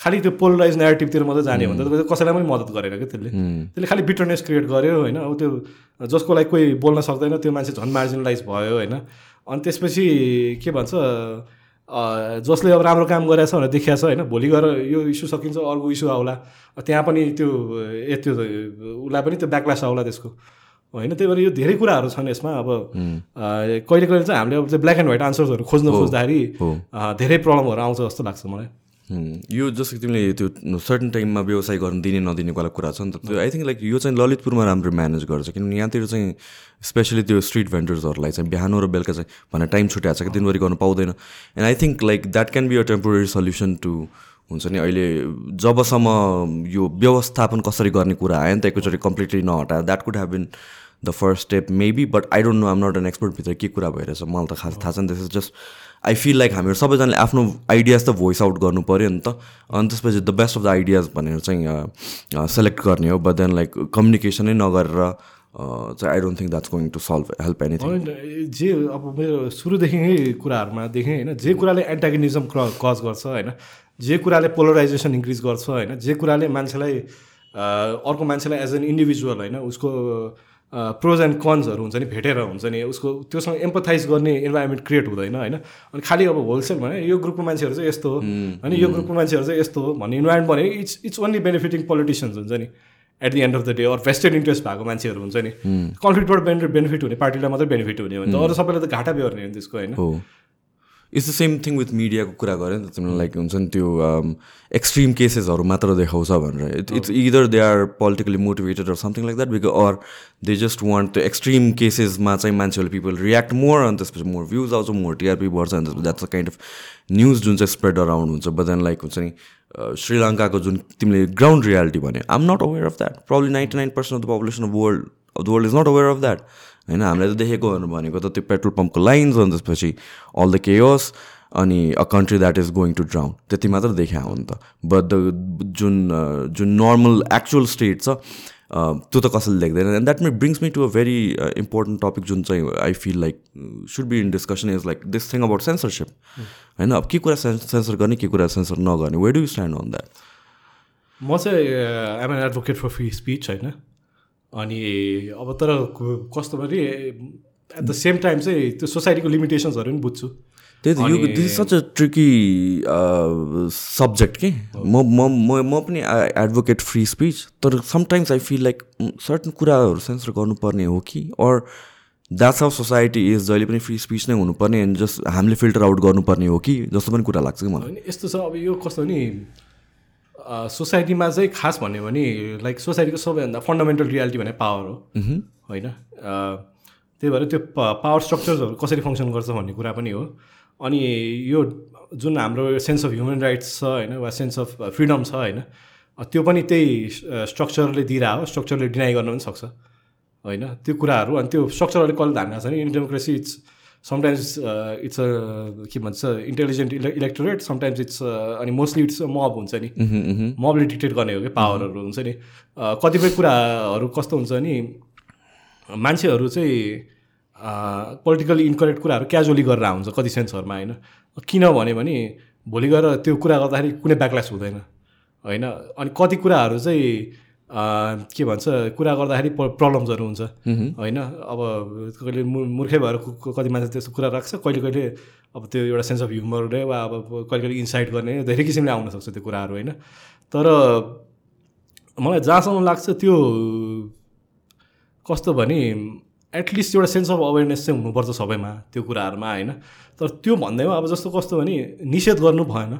खालि त्यो पोलराइज नेगेटिभतिर मात्रै जाने हो भने त कसैलाई पनि मद्दत गरेन क्या त्यसले। त्यसले खालि बिटरनेस क्रिएट गर्यो होइन? अब त्यो जसको लागि कोही बोल्न सक्दैन त्यो मान्छे झन् मार्जिनलाइज भयो होइन? अनि त्यसपछि के भन्छ जसले अब राम्रो काम गरेछ भनेर देखिया छ होइन? भोलि गएर यो इस्यु सकिन्छ अर्को इस्यु आउला। त्यहाँ पनि त्यो ए त्यो उसलाई पनि त्यो ब्याकलास आउला त्यसको। होइन? त्यही भएर यो धेरै कुराहरू छन् यसमा। अब कहिले कहिले चाहिँ हामीले अब त्यो ब्ल्याक एन्ड व्हाइट आन्सर्सहरू खोज्न खोज्दाखेरि धेरै प्रब्लमहरू आउँछ जस्तो लाग्छ मलाई। यो जस्तो कि तिमीले त्यो सर्टन टाइममा व्यवसाय गर्न दिने नदिने वाला कुरा छ नि त। त्यो आई थिङ्क लाइक यो चाहिँ ललितपुरमा राम्रो म्यानेज गर्छ। किनभने यहाँतिर चाहिँ स्पेसली त्यो स्ट्रिट भेन्डर्सहरूलाई चाहिँ बिहान र बेलुका चाहिँ भनेर टाइम छुट्याएको छ कि दिनभरि गर्नु पाउँदैन। And I think like that can be a temporary solution to हुन्छ नि अहिले जबसम्म यो व्यवस्थापन कसरी गर्ने कुरा आयो नि त एकैचोटि completely नहटाएर that could have been the first step maybe but I don't know I'm not an expert भित्र के कुरा भइरहेछ मलाई त खास थाहा छैन this is just I feel like हामीहरू सबैजनाले आफ्नो आइडियाज त भोइस आउट गर्नु पऱ्यो नि त। अनि त्यसपछि the best of the ideas भनेर चाहिँ सेलेक्ट गर्ने हो। बट देन लाइक कम्युनिकेसनै नगरेर चाहिँ I don't think that's going to solve help anything जे अब मेरो सुरुदेखि नै कुराहरूमा देखेँ होइन। जे कुराले एन्टागनिजम कज गर्छ होइन। जे कुराले पोलराइजेसन इन्क्रिज गर्छ होइन। जे कुराले मान्छेलाई अर्को मान्छेलाई एज एन इन्डिभिजुअल होइन। उसको प्रोज एन्ड कन्सहरू हुन्छ नि भेटेर हुन्छ नि उसको त्योसँग एम्पथाइज गर्ने इन्भाइरोमेन्ट क्रिएट हुँदैन होइन? अनि खालि अब होलसेल भने यो ग्रुपको मान्छेहरू चाहिँ यस्तो हो होइन यो ग्रुपको मान्छेहरू चाहिँ यस्तो हो भन्ने इन्भाइरोमेन्ट भने it's it's only benefiting politicians हुन्छ नि at the end of the day or vested interest भएको मान्छेहरू हुन्छ नि। कन्फ्लिक्टबाट बेनिफिट बेनिफिट हुने पार्टीलाई मात्रै बेनिफिट हुने हो भने त अरू सबैलाई त घाटा बेहोर्ने हो त्यसको होइन? It's the same thing with मिडियाको कुरा गऱ्यो नि त तिमीलाई लाइक हुन्छ नि त्यो एक्सट्रिम केसेसहरू मात्र देखाउँछ भनेर। It it's either they are politically motivated or something like that because or they just want त्यो एक्सट्रिम केसेसमा चाहिँ मान्छेहरूले पिपल रियाक्ट मोर अनि त्यसपछि मोर भ्युज आउँछ मोर टिआरपी बढ्छ अनि त्यसपछि that's a kind of news जुन चाहिँ स्प्रेड अराउन्ड हुन्छ। बट देन लाइक हुन्छ नि श्रीलङ्काको जुन तिमीले ग्राउन्ड रियालिटी भने I'm not aware of that problem ninety nine percent of the population of world of the world is not aware of that होइन हामीले त देखेको भनेको त त्यो पेट्रोल पम्पको लाइन्स अनि त्यसपछि अल द केयस अनि a country that is going to drown त्यति मात्र देखा हो नि त। बट द जुन जुन नर्मल एक्चुअल स्टेट छ त्यो त कसैले देख्दैन। And that may brings me to a very important topic जुन चाहिँ I feel like should be in discussion is like this thing about censorship होइन अब के कुरा सेन्सर गर्ने के कुरा सेन्सर नगर्ने? Where do you stand on that म चाहिँ I'm an advocate for free speech होइन। अनि अब तर कस्तो भने एट द सेम टाइम चाहिँ त्यो सोसाइटीको लिमिटेसन्सहरू पनि बुझ्छु। त्यही त यो this is such a tricky subject कि म म म म पनि एडभोकेट फ्री स्पिच तर sometimes I feel like certain कुराहरू सेन्सर गर्नुपर्ने हो कि? Or that's of society is जहिले पनि फ्री स्पिच नै हुनुपर्ने एन्ड जस्ट हामीले फिल्टर आउट गर्नुपर्ने हो कि? जस्तो पनि कुरा लाग्छ कि मलाई। यस्तो छ अब यो कस्तो नि सोसाइटीमा चाहिँ खास भन्यो भने लाइक सोसाइटीको सबैभन्दा फन्डामेन्टल रियालिटी भने पावर हो। होइन? त्यही भएर त्यो पावर स्ट्रक्चर्सहरू कसरी फङ्सन गर्छ भन्ने कुरा पनि हो। अनि यो जुन हाम्रो सेन्स अफ ह्युमन राइट्स छ होइन वा सेन्स अफ फ्रिडम छ होइन त्यो पनि त्यही स्ट्रक्चरले दिइरह हो स्ट्रक्चरले डिनाइ गर्न पनि सक्छ। होइन? त्यो कुराहरू अनि त्यो स्ट्रक्चरले कसले धान्न छ नि in democracy it's sometimes it's a के भन्छ इन्टेलिजेन्ट इले इलेक्टोरेट समटाइम्स इट्स अनि मोस्टली इट्स मब हुन्छ नि। मबले डिक्टेट गर्ने हो कि? पावरहरू हुन्छ नि। कतिपय कुराहरू कस्तो हुन्छ नि? मान्छेहरू चाहिँ पोलिटिकली इन्करेक्ट कुराहरू क्याजुअली गरेर हुन्छ कति सेन्सहरूमा होइन? किन भन्यो भने भोलि गएर त्यो कुरा गर्दाखेरि कुनै ब्याकल्यास हुँदैन होइन? अनि कति कुराहरू चाहिँ के भन्छ कुरा गर्दाखेरि प्रब्लम्सहरू हुन्छ। होइन? अब कहिले मूर्खै भएर कति मान्छे त्यस्तो कुरा राख्छ कहिले कहिले अब त्यो एउटा सेन्स अफ ह्युमरले वा अब कहिले कहिले इन्साइट गर्ने धेरै किसिमले आउनसक्छ त्यो कुराहरू होइन? तर मलाई जहाँसम्म लाग्छ त्यो कस्तो भने एटलिस्ट एउटा सेन्स अफ अवेरनेस चाहिँ हुनुपर्छ सबैमा त्यो कुराहरूमा होइन? तर त्यो भन्दैमा अब जस्तो कस्तो भने निषेध गर्नु भएन।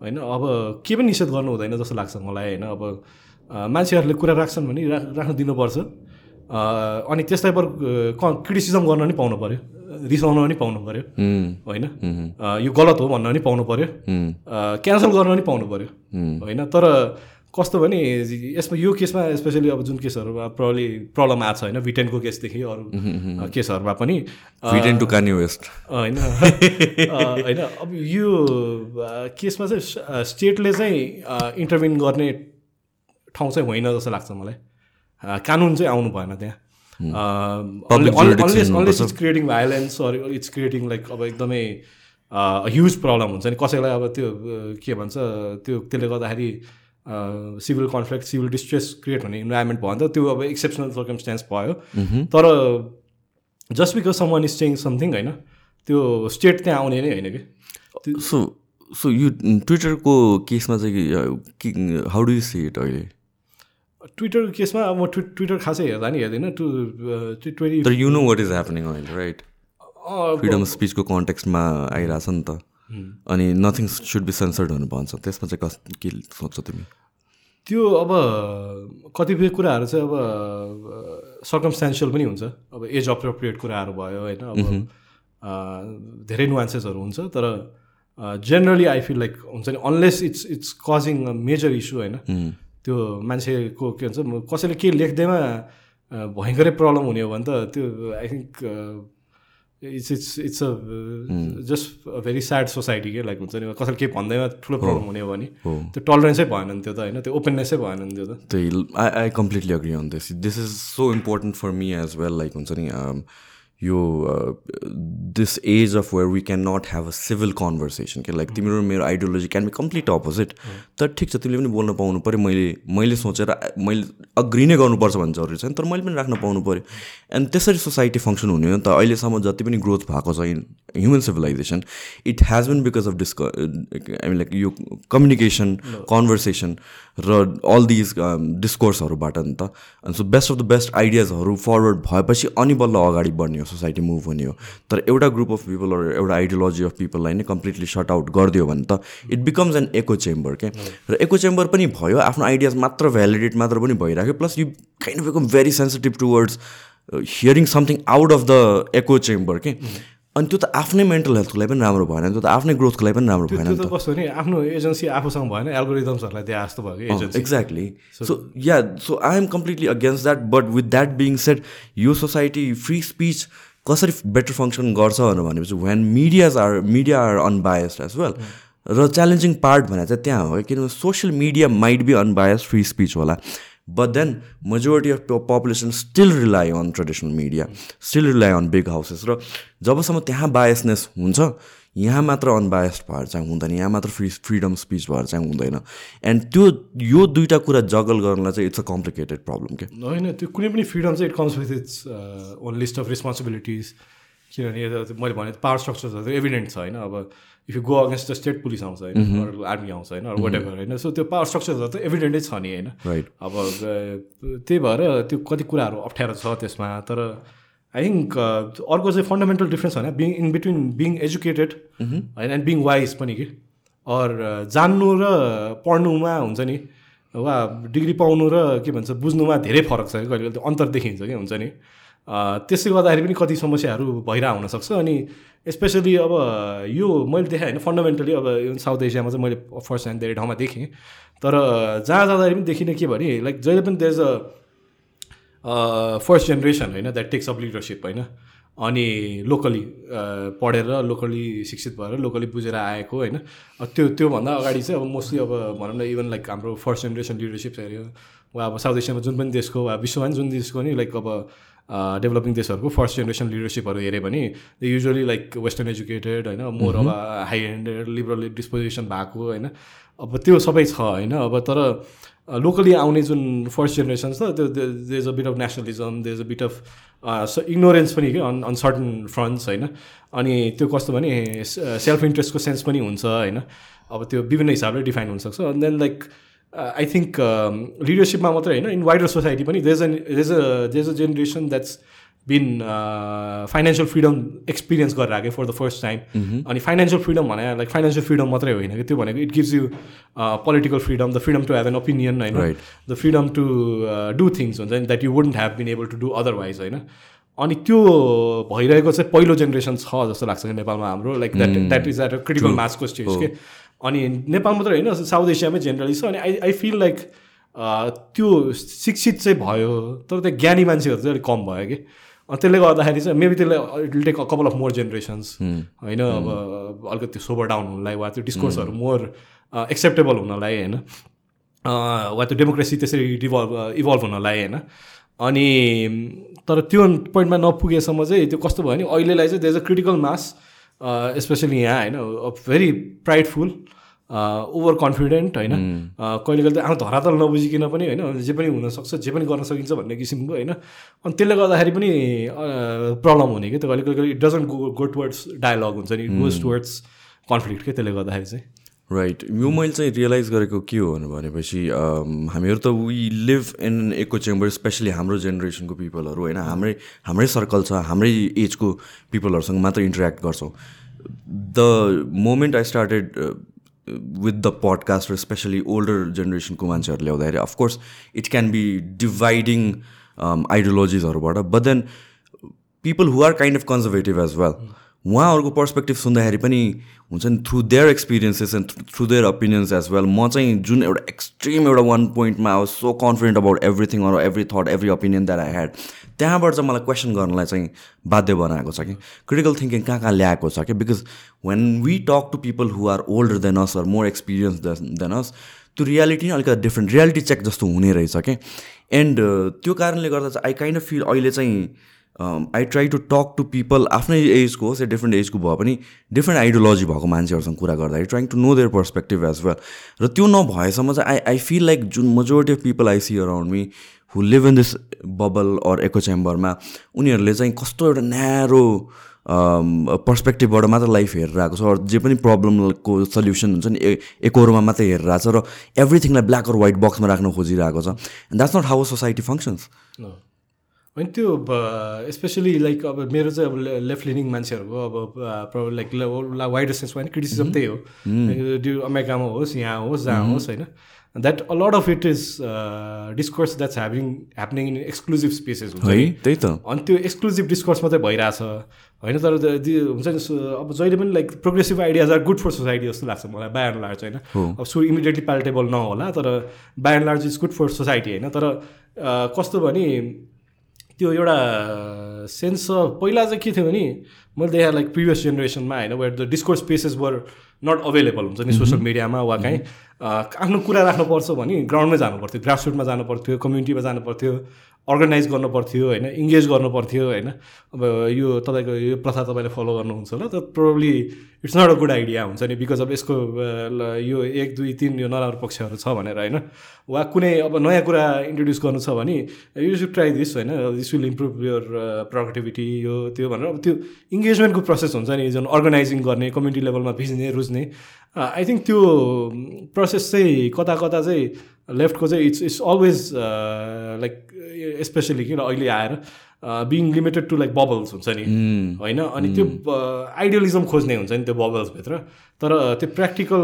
होइन? अब के पनि निषेध गर्नु हुँदैन जस्तो लाग्छ मलाई होइन? अब मान्छेहरूले कुरा राख्छन् भने राख्न दिनुपर्छ। अनि त्यसलाई पर क्रिटिसिजम गर्न पनि पाउनु पऱ्यो रिसाउन पनि पाउनु पऱ्यो होइन? यो गलत हो भन्न पनि पाउनु पऱ्यो क्यान्सल गर्न पनि पाउनु पऱ्यो होइन? तर कस्तो भने यसमा यो केसमा स्पेसली अब जुन केसहरूमा प्रब्लि प्रब्लम आएको छ होइन भिटेनको केसदेखि अरू केसहरूमा पनि भिटेन टु कानी वेस्ट होइन? होइन? अब यो केसमा चाहिँ स्टेटले चाहिँ इन्टरभिन गर्ने ठाउँ चाहिँ होइन जस्तो लाग्छ मलाई। कानुन चाहिँ आउनु भएन त्यहाँ। Unless it's creating violence or it's creating like अब एकदमै ह्युज प्रब्लम हुन्छ नि। कसैलाई अब त्यो के भन्छ त्यो त्यसले गर्दाखेरि civil conflict civil distress create हुने इन्भाइरोमेन्ट भयो भने त। त्यो अब एक्सेप्सनल सर्कमस्टेन्स भयो। तर just because someone is change something होइन त्यो स्टेट त्यहाँ आउने नै होइन कि। सो सो यो ट्विटरको केसमा चाहिँ how do you see it अहिले? ट्विटरको केसमा अब म ट्वि ट्विटर खासै हेर्दा नि हेर्दैन। टु ट्वेन्टी तर you know what is happening अहिले राइट फ्रिडम स्पिचको कन्टेक्स्टमा आइरहेछ नि त। अनि नथिङ सुड बी सेन्सर्ड हुनु भन्छ। त्यसमा चाहिँ कस के सोच्छौ तिमी? त्यो अब कतिपय कुराहरू चाहिँ अब सर्कमस्टान्सियल पनि हुन्छ। अब एज अप्रोप्रिएट कुराहरू भयो होइन? अब धेरै नुवान्सेसहरू हुन्छ। तर जेनरली आई फिल लाइक हुन्छ नि unless it's it's causing a major issue होइन? त्यो मान्छेको के भन्छ कसैले के लेख्दैमा भयङ्करै प्रब्लम हुने हो भने त त्यो I think it's it's it's a just a very sad society के लाइक हुन्छ नि कसैले केही भन्दैमा ठुलो प्रब्लम हुने हो भने त्यो टलरेन्सै भएन नि त्यो त होइन त्यो ओपननेसै भएन नि त्यो त। त्यही I I completely agree on this this is so important for me as well like हुन्छ नि um, यो this age of where we can not have a civil conversation के लाइक तिम्रो र मेरो ideology can be complete opposite तर ठिक छ तिमीले पनि बोल्न पाउनु पऱ्यो मैले मैले सोचेर मैले अग्री नै गर्नुपर्छ भन्ने जरुरी छैन तर मैले पनि राख्न पाउनु पऱ्यो एन्ड त्यसरी सोसाइटी फङ्सन हुने हो नि त। अहिलेसम्म जति पनि ग्रोथ भएको छ in human civilisation it has been because of disc I mean like यो कम्युनिकेसन कन्भर्सेसन र अल दिज डिस्कोर्सहरूबाट नि त। अनि so best of the best आइडियाजहरू forward भएपछि अनि बल्ल अगाडि बढ्ने हो सोसाइटी मुभ हुने हो। तर एउटा ग्रुप अफ पिपलहरू एउटा आइडियोलोजी अफ पिपललाई नै कम्प्लिटली सट आउट गरिदियो भने त it becomes an echo chamber के र एको चेम्बर पनि भयो आफ्नो आइडियाज मात्र भ्यालिडेट मात्र पनि भइराख्यो plus you kind of become very sensitive towards hearing something out of the echo chamber के अनि त्यो त आफ्नै मेन्टल हेल्थको लागि पनि राम्रो भएन त्यो त आफ्नै ग्रोथको लागि पनि राम्रो भएन त कस्तो नि आफ्नो एजेन्सी आफूसँग भएन एल्गोरिदम्सहरूलाई दिए जस्तो भयो कि exactly so yeah so I am completely against that but with that being said यो सोसाइटी फ्री स्पिच कसरी बेटर फङ्सन गर्छ भनेपछि when medias are media are unbiased as well र च्यालेन्जिङ पार्ट भनेर चाहिँ त्यहाँ हो किनभने social media might be unbiased free speech होला। But then majority of population still rely on traditional media still rely on big houses र जबसम्म त्यहाँ बायसनेस हुन्छ यहाँ मात्र अनबायस्ड भएर चाहिँ हुँदैन यहाँ मात्र फ्री फ्रिडम स्पिच भएर चाहिँ हुँदैन एन्ड त्यो यो दुइटा कुरा जगल गर्नलाई चाहिँ इट्स अ कम्प्लिकेटेड प्रब्लम के होइन त्यो कुनै पनि फ्रिडम चाहिँ it comes with its own list of responsibilities किनभने मैले भने पावर स्ट्रक्चर्सहरू चाहिँ एभिडेन्ट छ होइन अब if you go against the state police आउँछ होइन आर्मी आउँछ होइन वाट एभर होइन सो त्यो पावर स्ट्रक्चरहरू त एभिडेन्टै छ नि होइन? अब त्यही भएर त्यो कति कुराहरू अप्ठ्यारो छ त्यसमा तर आई थिङ्क अर्को चाहिँ फन्डामेन्टल डिफ्रेन्स होइन being in between being educated होइन एन्ड बिङ वाइज पनि कि? अर जान्नु र पढ्नुमा हुन्छ नि वा डिग्री पाउनु र के भन्छ बुझ्नुमा धेरै फरक छ कहिले कहिले अन्तर देखिन्छ कि हुन्छ नि। त्यसले गर्दाखेरि पनि कति समस्याहरू भइरहेको हुनसक्छ अनि स्पेसली अब यो मैले देखाएँ होइन फन्डामेन्टली अब साउथ एसियामा चाहिँ मैले फर्स्ट ह्यान्ड धेरै ठाउँमा देखेँ। तर जहाँ जाँदाखेरि पनि देखिने के भने लाइक जहिले पनि देज अ फर्स्ट जेनेरेसन होइन द्याट टेक्स अप लिडरसिप होइन। अनि लोकली पढेर लोकली शिक्षित भएर लोकली बुझेर आएको होइन। त्यो त्योभन्दा अगाडि चाहिँ अब मोस्टली अब भनौँ न इभन लाइक हाम्रो फर्स्ट जेनेरेसन लिडरसिप हेऱ्यो। वा अब साउथ एसियामा जुन पनि देशको वा विश्वमा जुन देशको नि लाइक अब डेभलपिङ देशहरूको फर्स्ट जेनेरेसन लिडरसिपहरू हेऱ्यो भने they usually like western educated होइन मोर अब हाई ह्यान्डेड लिबरल डिस्पोजिसन भएको होइन अब त्यो सबै छ होइन अब तर लोकली आउने जुन फर्स्ट जेनेरेसन छ त्यो there is a bit of nationalism there is a bit of ignorance पनि के अन अन सर्टन फ्रन्ट्स होइन अनि त्यो कस्तो भने सेल्फ इन्ट्रेस्टको सेन्स पनि हुन्छ होइन अब त्यो विभिन्न हिसाबले डिफाइन हुनसक्छ. अनि देन लाइक आई थिङ्क लिडरसिपमा मात्रै होइन इन वाइडर सोसाइटी पनि देज an there's a there's a generation that's been financial freedom experience गरेर आएको फर द फर्स्ट टाइम अनि फाइनेन्सियल फ्रिडम भने लाइक फाइनेन्सियल फ्रिडम मात्रै होइन कि त्यो भनेको it gives you political freedom the freedom to have an opinion होइन the freedom to do things हुन्छ नि that you wouldn't have been able to do otherwise होइन। अनि त्यो भइरहेको चाहिँ पहिलो जेनेरेसन छ जस्तो लाग्छ कि नेपालमा हाम्रो like that that is at a critical मासको stage के अनि नेपाल मात्रै होइन साउथ एसियामै जेनरली छ। अनि आई आई फिल लाइक त्यो शिक्षित चाहिँ भयो तर त्यो ज्ञानी मान्छेहरू चाहिँ अलिक कम भयो कि। त्यसले गर्दाखेरि चाहिँ मेबी त्यसले it take a couple of more generations होइन अब अलिकति सोभर डाउन हुनलाई वा त्यो डिस्कोर्सहरू मोर एक्सेप्टेबल हुनलाई होइन। वा त्यो डेमोक्रेसी त्यसरी डिभल्भ इभल्भ हुनलाई होइन। अनि तर त्यो पोइन्टमा नपुगेसम्म चाहिँ त्यो कस्तो भयो भने अहिलेलाई चाहिँ देज अ क्रिटिकल मास स्पेसली यहाँ होइन भेरी प्राइडफुल ओभर कन्फिडेन्ट होइन? कहिले कहिले आफ्नो धरातल नबुझिकन पनि होइन? जे पनि हुनसक्छ जे पनि गर्न सकिन्छ भन्ने किसिमको होइन? अनि त्यसले गर्दाखेरि पनि प्रब्लम हुने कि त्यो कहिले कहिले it doesn't go go towards dialogue हुन्छ नि इट गोज टुवर्ड्स कन्फ्लिक्ट के त्यसले गर्दाखेरि चाहिँ। राइट यो मैले चाहिँ रियलाइज गरेको के हो भनेपछि हामीहरू त we live in echo chamber specially हाम्रो जेनेरेसनको पिपलहरू होइन? हाम्रै हाम्रै सर्कल छ हाम्रै एजको पिपलहरूसँग मात्र इन्टरेक्ट गर्छौँ। The moment I started with the podcast र स्पेसली ओल्डर जेनेरेसनको मान्छेहरू ल्याउँदाखेरि of course it can be dividing आइडियोलोजिजहरूबाट but then people who are kind of conservative as well उहाँहरूको पर्सपेक्टिभ सुन्दाखेरि पनि हुन्छ नि through their experiences and through their opinions as well म चाहिँ जुन एउटा एक्सट्रिम एउटा वान पोइन्टमा I so confident about everything or every thought every opinion that I had त्यहाँबाट चाहिँ मलाई क्वेसन गर्नलाई चाहिँ बाध्य बनाएको छ कि? क्रिटिकल थिङ्किङ कहाँ कहाँ ल्याएको छ कि? Because when we talk to people who are older than us or more experience than us त्यो रियालिटी नै अलिकति डिफ्रेन्ट रियालिटी चेक जस्तो हुने रहेछ कि? एन्ड त्यो कारणले गर्दा चाहिँ आई काइन्ड अफ फिल अहिले चाहिँ I try to talk to people आफ्नै एजको होस् या डिफ्रेन्ट एजको भए पनि डिफ्रेन्ट आइडियोलोजी भएको मान्छेहरूसँग कुरा गर्दाखेरि trying to know their perspective as well र त्यो नभएसम्म चाहिँ आई आई फिल लाइक जुन majority of people I see around me who live in this bubble or echo च्याम्बरमा उनीहरूले चाहिँ कस्तो एउटा न्यारो पर्सपेक्टिभबाट मात्र लाइफ हेरेर आएको छ अरू जे पनि प्रब्लमको सल्युसन हुन्छ नि एकहोरोमा मात्रै हेरेर आएको छ र एभ्रिथिङलाई ब्ल्याक अर व्हाइट बक्समा राख्न खोजिरहेको छ। That's not how society functions होइन त्यो स्पेसली लाइक अब मेरो चाहिँ अब लेफ्ट लिनिङ मान्छेहरूको अब लाइक वाइड सेन्समा होइन क्रिटिसिजम त्यही हो। त्यो अमेरिकामा होस् यहाँ होस् जहाँ होस् होइन। That a lot of it is discourse that's having happening in exclusive spaces हुन्छ है त्यही त। अनि त्यो एक्सक्लुजिभ डिस्कोर्स मात्रै भइरहेछ। होइन तर हुन्छ नि अब जहिले पनि like progressive ideas are good for society जस्तो लाग्छ मलाई बाई एन्ड लार्ज होइन? अब सो इमिडिएटली प्यालेटेबल नहोला तर by and large is good for society होइन? तर कस्तो भने त्यो एउटा सेन्स पहिला चाहिँ के थियो भने मैले देखाएँ लाइक प्रिभियस जेनेरेसनमा होइन where the discourse spaces were not available हुन्छ नि सोसियल मिडियामा वा कहीँ। आफ्नो कुरा राख्नुपर्छ भने ग्राउन्डमै जानु पर्थ्यो ग्रासरुटमा जानु पर्थ्यो कम्युनिटीमा जानु पर्थ्यो। अर्गनाइज गर्नु पर्थ्यो होइन इङ्गेज गर्नु पर्थ्यो होइन। अब यो तपाईँको यो प्रथा तपाईँले फलो गर्नुहुन्छ होला त probably it's not a good idea हुन्छ नि बिकज अब यसको यो एक दुई तिन यो नराम्रो पक्षहरू छ भनेर होइन। वा कुनै अब नयाँ कुरा इन्ट्रोड्युस गर्नु छ भने यु सुड ट्राई दिस होइन this will improve your productivity यो त्यो भनेर। अब त्यो इङ्गेजमेन्टको प्रोसेस हुन्छ नि जुन अर्गनाइजिङ गर्ने कम्युनिटी लेभलमा भिज्ने रुच्ने आई थिङ्क त्यो प्रोसेस चाहिँ कता कता चाहिँ लेफ्टको चाहिँ it's it's always like specially किन अहिले आएर being limited to like bubbles हुन्छ नि। होइन? अनि त्यो आइडियलिजम खोज्ने हुन्छ नि त्यो बबल्सभित्र तर त्यो प्र्याक्टिकल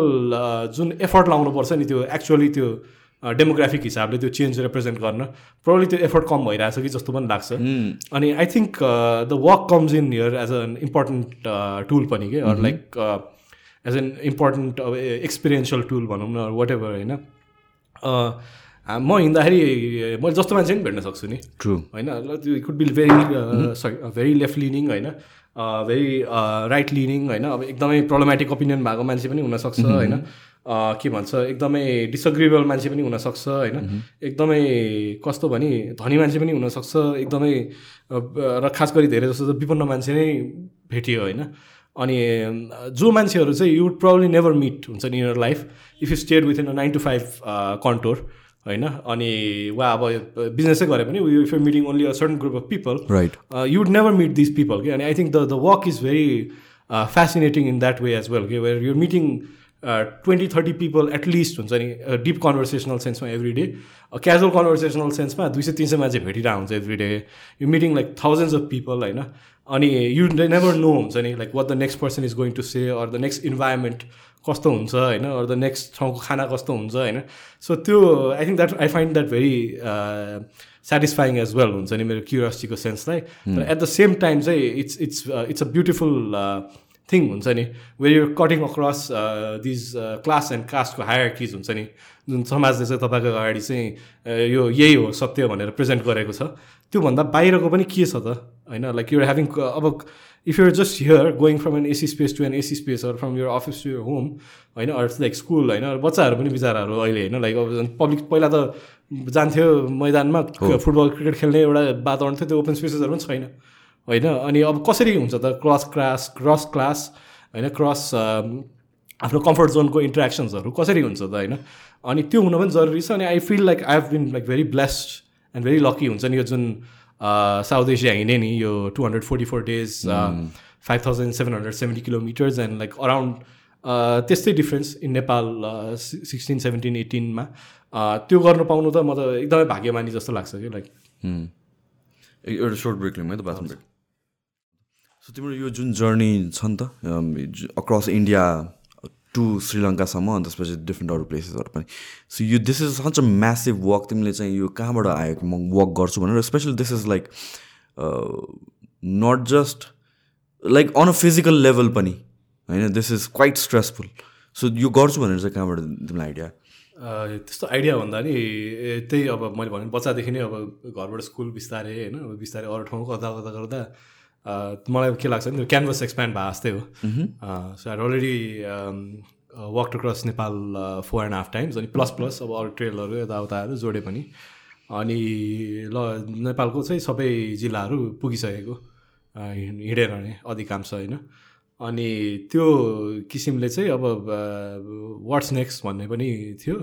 जुन एफर्ट लाउनुपर्छ नि त्यो एक्चुअली त्यो डेमोग्राफिक हिसाबले त्यो चेन्ज रिप्रेजेन्ट गर्न प्रब्लली त्यो एफर्ट कम भइरहेछ कि जस्तो पनि लाग्छ। अनि I think the work comes in here as an important tool पनि के लाइक एज एन इम्पोर्टेन्ट अब एक्सपिरियन्सियल टुल भनौँ न वाट एभर होइन? म हिँड्दाखेरि मैले जस्तो मान्छे पनि भेट्न सक्छु नि। ट्रु होइन त्यो could be very sorry very left leaning होइन। भेरी राइट लिनिङ होइन। अब एकदमै प्रब्लमेटिक ओपिनियन भएको मान्छे पनि हुनसक्छ होइन। के भन्छ एकदमै डिसएग्रिएबल मान्छे पनि हुनसक्छ होइन। एकदमै कस्तो भने धनी मान्छे पनि हुनसक्छ एकदमै र खास गरी धेरै जस्तो त विपन्न मान्छे नै भेटियो होइन। अनि जो मान्छेहरू चाहिँ you would probably never meet हुन्छ नि your life if you stayed within a nine to five कन्टोर होइन? अनि वा अब बिजनेसै गरे पनि if you meeting only a certain group of people right you would never meet this people कि अनि I think the the work is very fascinating in that way as well कि where you're meeting twenty thirty people at least हुन्छ नि deep conversational सेन्समा every day casual conversational सेन्समा दुई सय तिन सय मान्छे भेटिरहेको हुन्छ every day you meeting like thousands of people होइन? अनि यु नेभर नो हुन्छ नि like what the next person is going to say or the next environment कस्तो हुन्छ होइन अर द नेक्स्ट ठाउँको खाना कस्तो हुन्छ होइन। सो त्यो I think that I find that very satisfying as well हुन्छ नि मेरो क्युरियोसिटीको सेन्सलाई तर एट द सेम टाइम चाहिँ it's it's it's a beautiful thing हुन्छ नि where you cutting across these class and कास्टको higher हुन्छ नि। जुन समाजले चाहिँ तपाईँको अगाडि चाहिँ यो यही हो सत्य भनेर प्रेजेन्ट गरेको छ। त्योभन्दा बाहिरको पनि के छ त? होइन लाइक युर ह्याभिङ अब if your just here going from an AC space to an AC space or from your office to your home होइन अर्थ लाइक स्कुल होइन बच्चाहरू पनि बिचराहरू अहिले होइन लाइक अब पब्लिक पहिला त जान्थ्यो मैदानमा फुटबल क्रिकेट खेल्ने एउटा वातावरण थियो त्यो ओपन स्पेसेसहरू पनि छैन। होइन अनि अब कसरी हुन्छ त क्रस क्लास क्रस क्लास होइन क्रस आफ्नो कम्फर्ट जोनको इन्ट्रेक्सन्सहरू कसरी हुन्छ त होइन? अनि त्यो हुन पनि जरुरी छ अनि I feel like I have been like very blessed and very lucky हुन्छ नि यो जुन साउथ एसिया हिँडेँ नि यो two hundred forty four days five thousand seven hundred seventy kilometres and like around त्यस्तै difference in Nepal sixteen seventeen एटिनमा त्यो गर्नु पाउनु त म त एकदमै भाग्यमानी जस्तो लाग्छ कि लाइक एउटा सर्ट ब्रेक लिउँ है त बाथरुम ब्रेक सो तिम्रो यो जुन जर्नी छ नि त अक्रस इन्डिया टु श्रीलङ्कासम्म अनि त्यसपछि डिफ्रेन्ट अरू प्लेसेसहरू पनि। सो यो this is such a massive walk तिमीले चाहिँ यो कहाँबाट आयो कि म वक गर्छु भनेर specially this is like not just like on a physical level पनि होइन? This is quite stressful so यो गर्छु भनेर चाहिँ कहाँबाट तिमीलाई आइडिया त्यस्तो आइडिया भन्दा नि त्यही अब मैले भने बच्चादेखि नै अब घरबाट स्कुल बिस्तारै होइन? बिस्तारै अरू ठाउँ गर्दा गर्दा गर्दा मलाई के लाग्छ नि क्यानभस एक्सप्यान्ड भए जस्तै हो। So I already work across Nepal four and half times अनि प्लस प्लस अब अरू ट्रेलहरू यताउताहरू जोडे पनि। अनि ल नेपालको चाहिँ सबै जिल्लाहरू पुगिसकेको हिँडेर नै अधिकांश होइन। अनि त्यो किसिमले चाहिँ अब वाट्स नेक्स्ट भन्ने पनि थियो।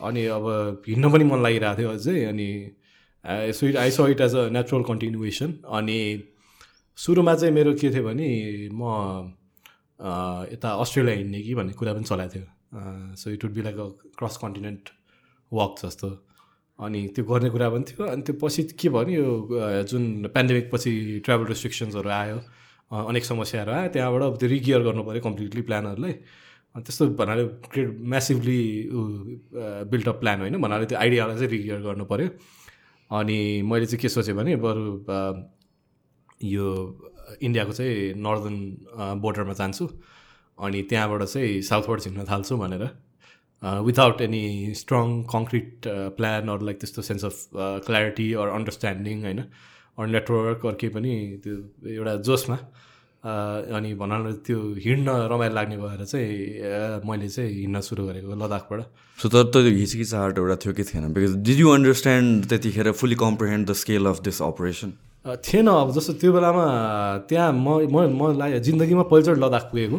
अनि अब हिँड्न पनि मन लागिरहेको थियो अझै अनि so I so it as a natural continuation अनि सुरुमा चाहिँ मेरो के थियो भने म यता अस्ट्रेलिया हिँड्ने कि भन्ने कुरा पनि चलाएको थियो। So it would be like a cross continent walk जस्तो। अनि त्यो गर्ने कुरा पनि थियो। अनि त्यो पछि के नि यो जुन पेन्डेमिक पछि ट्राभल रेस्ट्रिक्सन्सहरू आयो अनेक समस्याहरू आयो त्यहाँबाट त्यो रिगियर गर्नु पऱ्यो कम्प्लिटली प्लानहरूलाई अनि त्यस्तो भन्नाले ग्रेट म्यासिभली बिल्टअप प्लान होइन। भन्नाले त्यो आइडियालाई चाहिँ रिगियर गर्नु पऱ्यो। अनि मैले चाहिँ के सोचेँ भने बरु यो इन्डियाको चाहिँ नर्दन बोर्डरमा जान्छु। अनि त्यहाँबाट चाहिँ साउथवर्ड हिँड्न थाल्छु भनेर। Without any strong concrete plan or like त्यस्तो sense of clarity or understanding होइन? अर नेटवर्क अर केही पनि त्यो एउटा जोसमा। अनि भनौँ त्यो हिँड्न रमाइलो लाग्ने भएर चाहिँ मैले चाहिँ हिँड्न सुरु गरेको लद्दाखबाट। सो तर त हिचकिचाहट एउटा थियो कि थिएन? बिकज डिड यु अन्डरस्ट्यान्ड त्यतिखेर fully comprehend the scale of this operation थिएन अब जस्तो त्यो बेलामा त्यहाँ म म म ला जिन्दगीमा पहिलोचोटि लद्दाख पुगेको।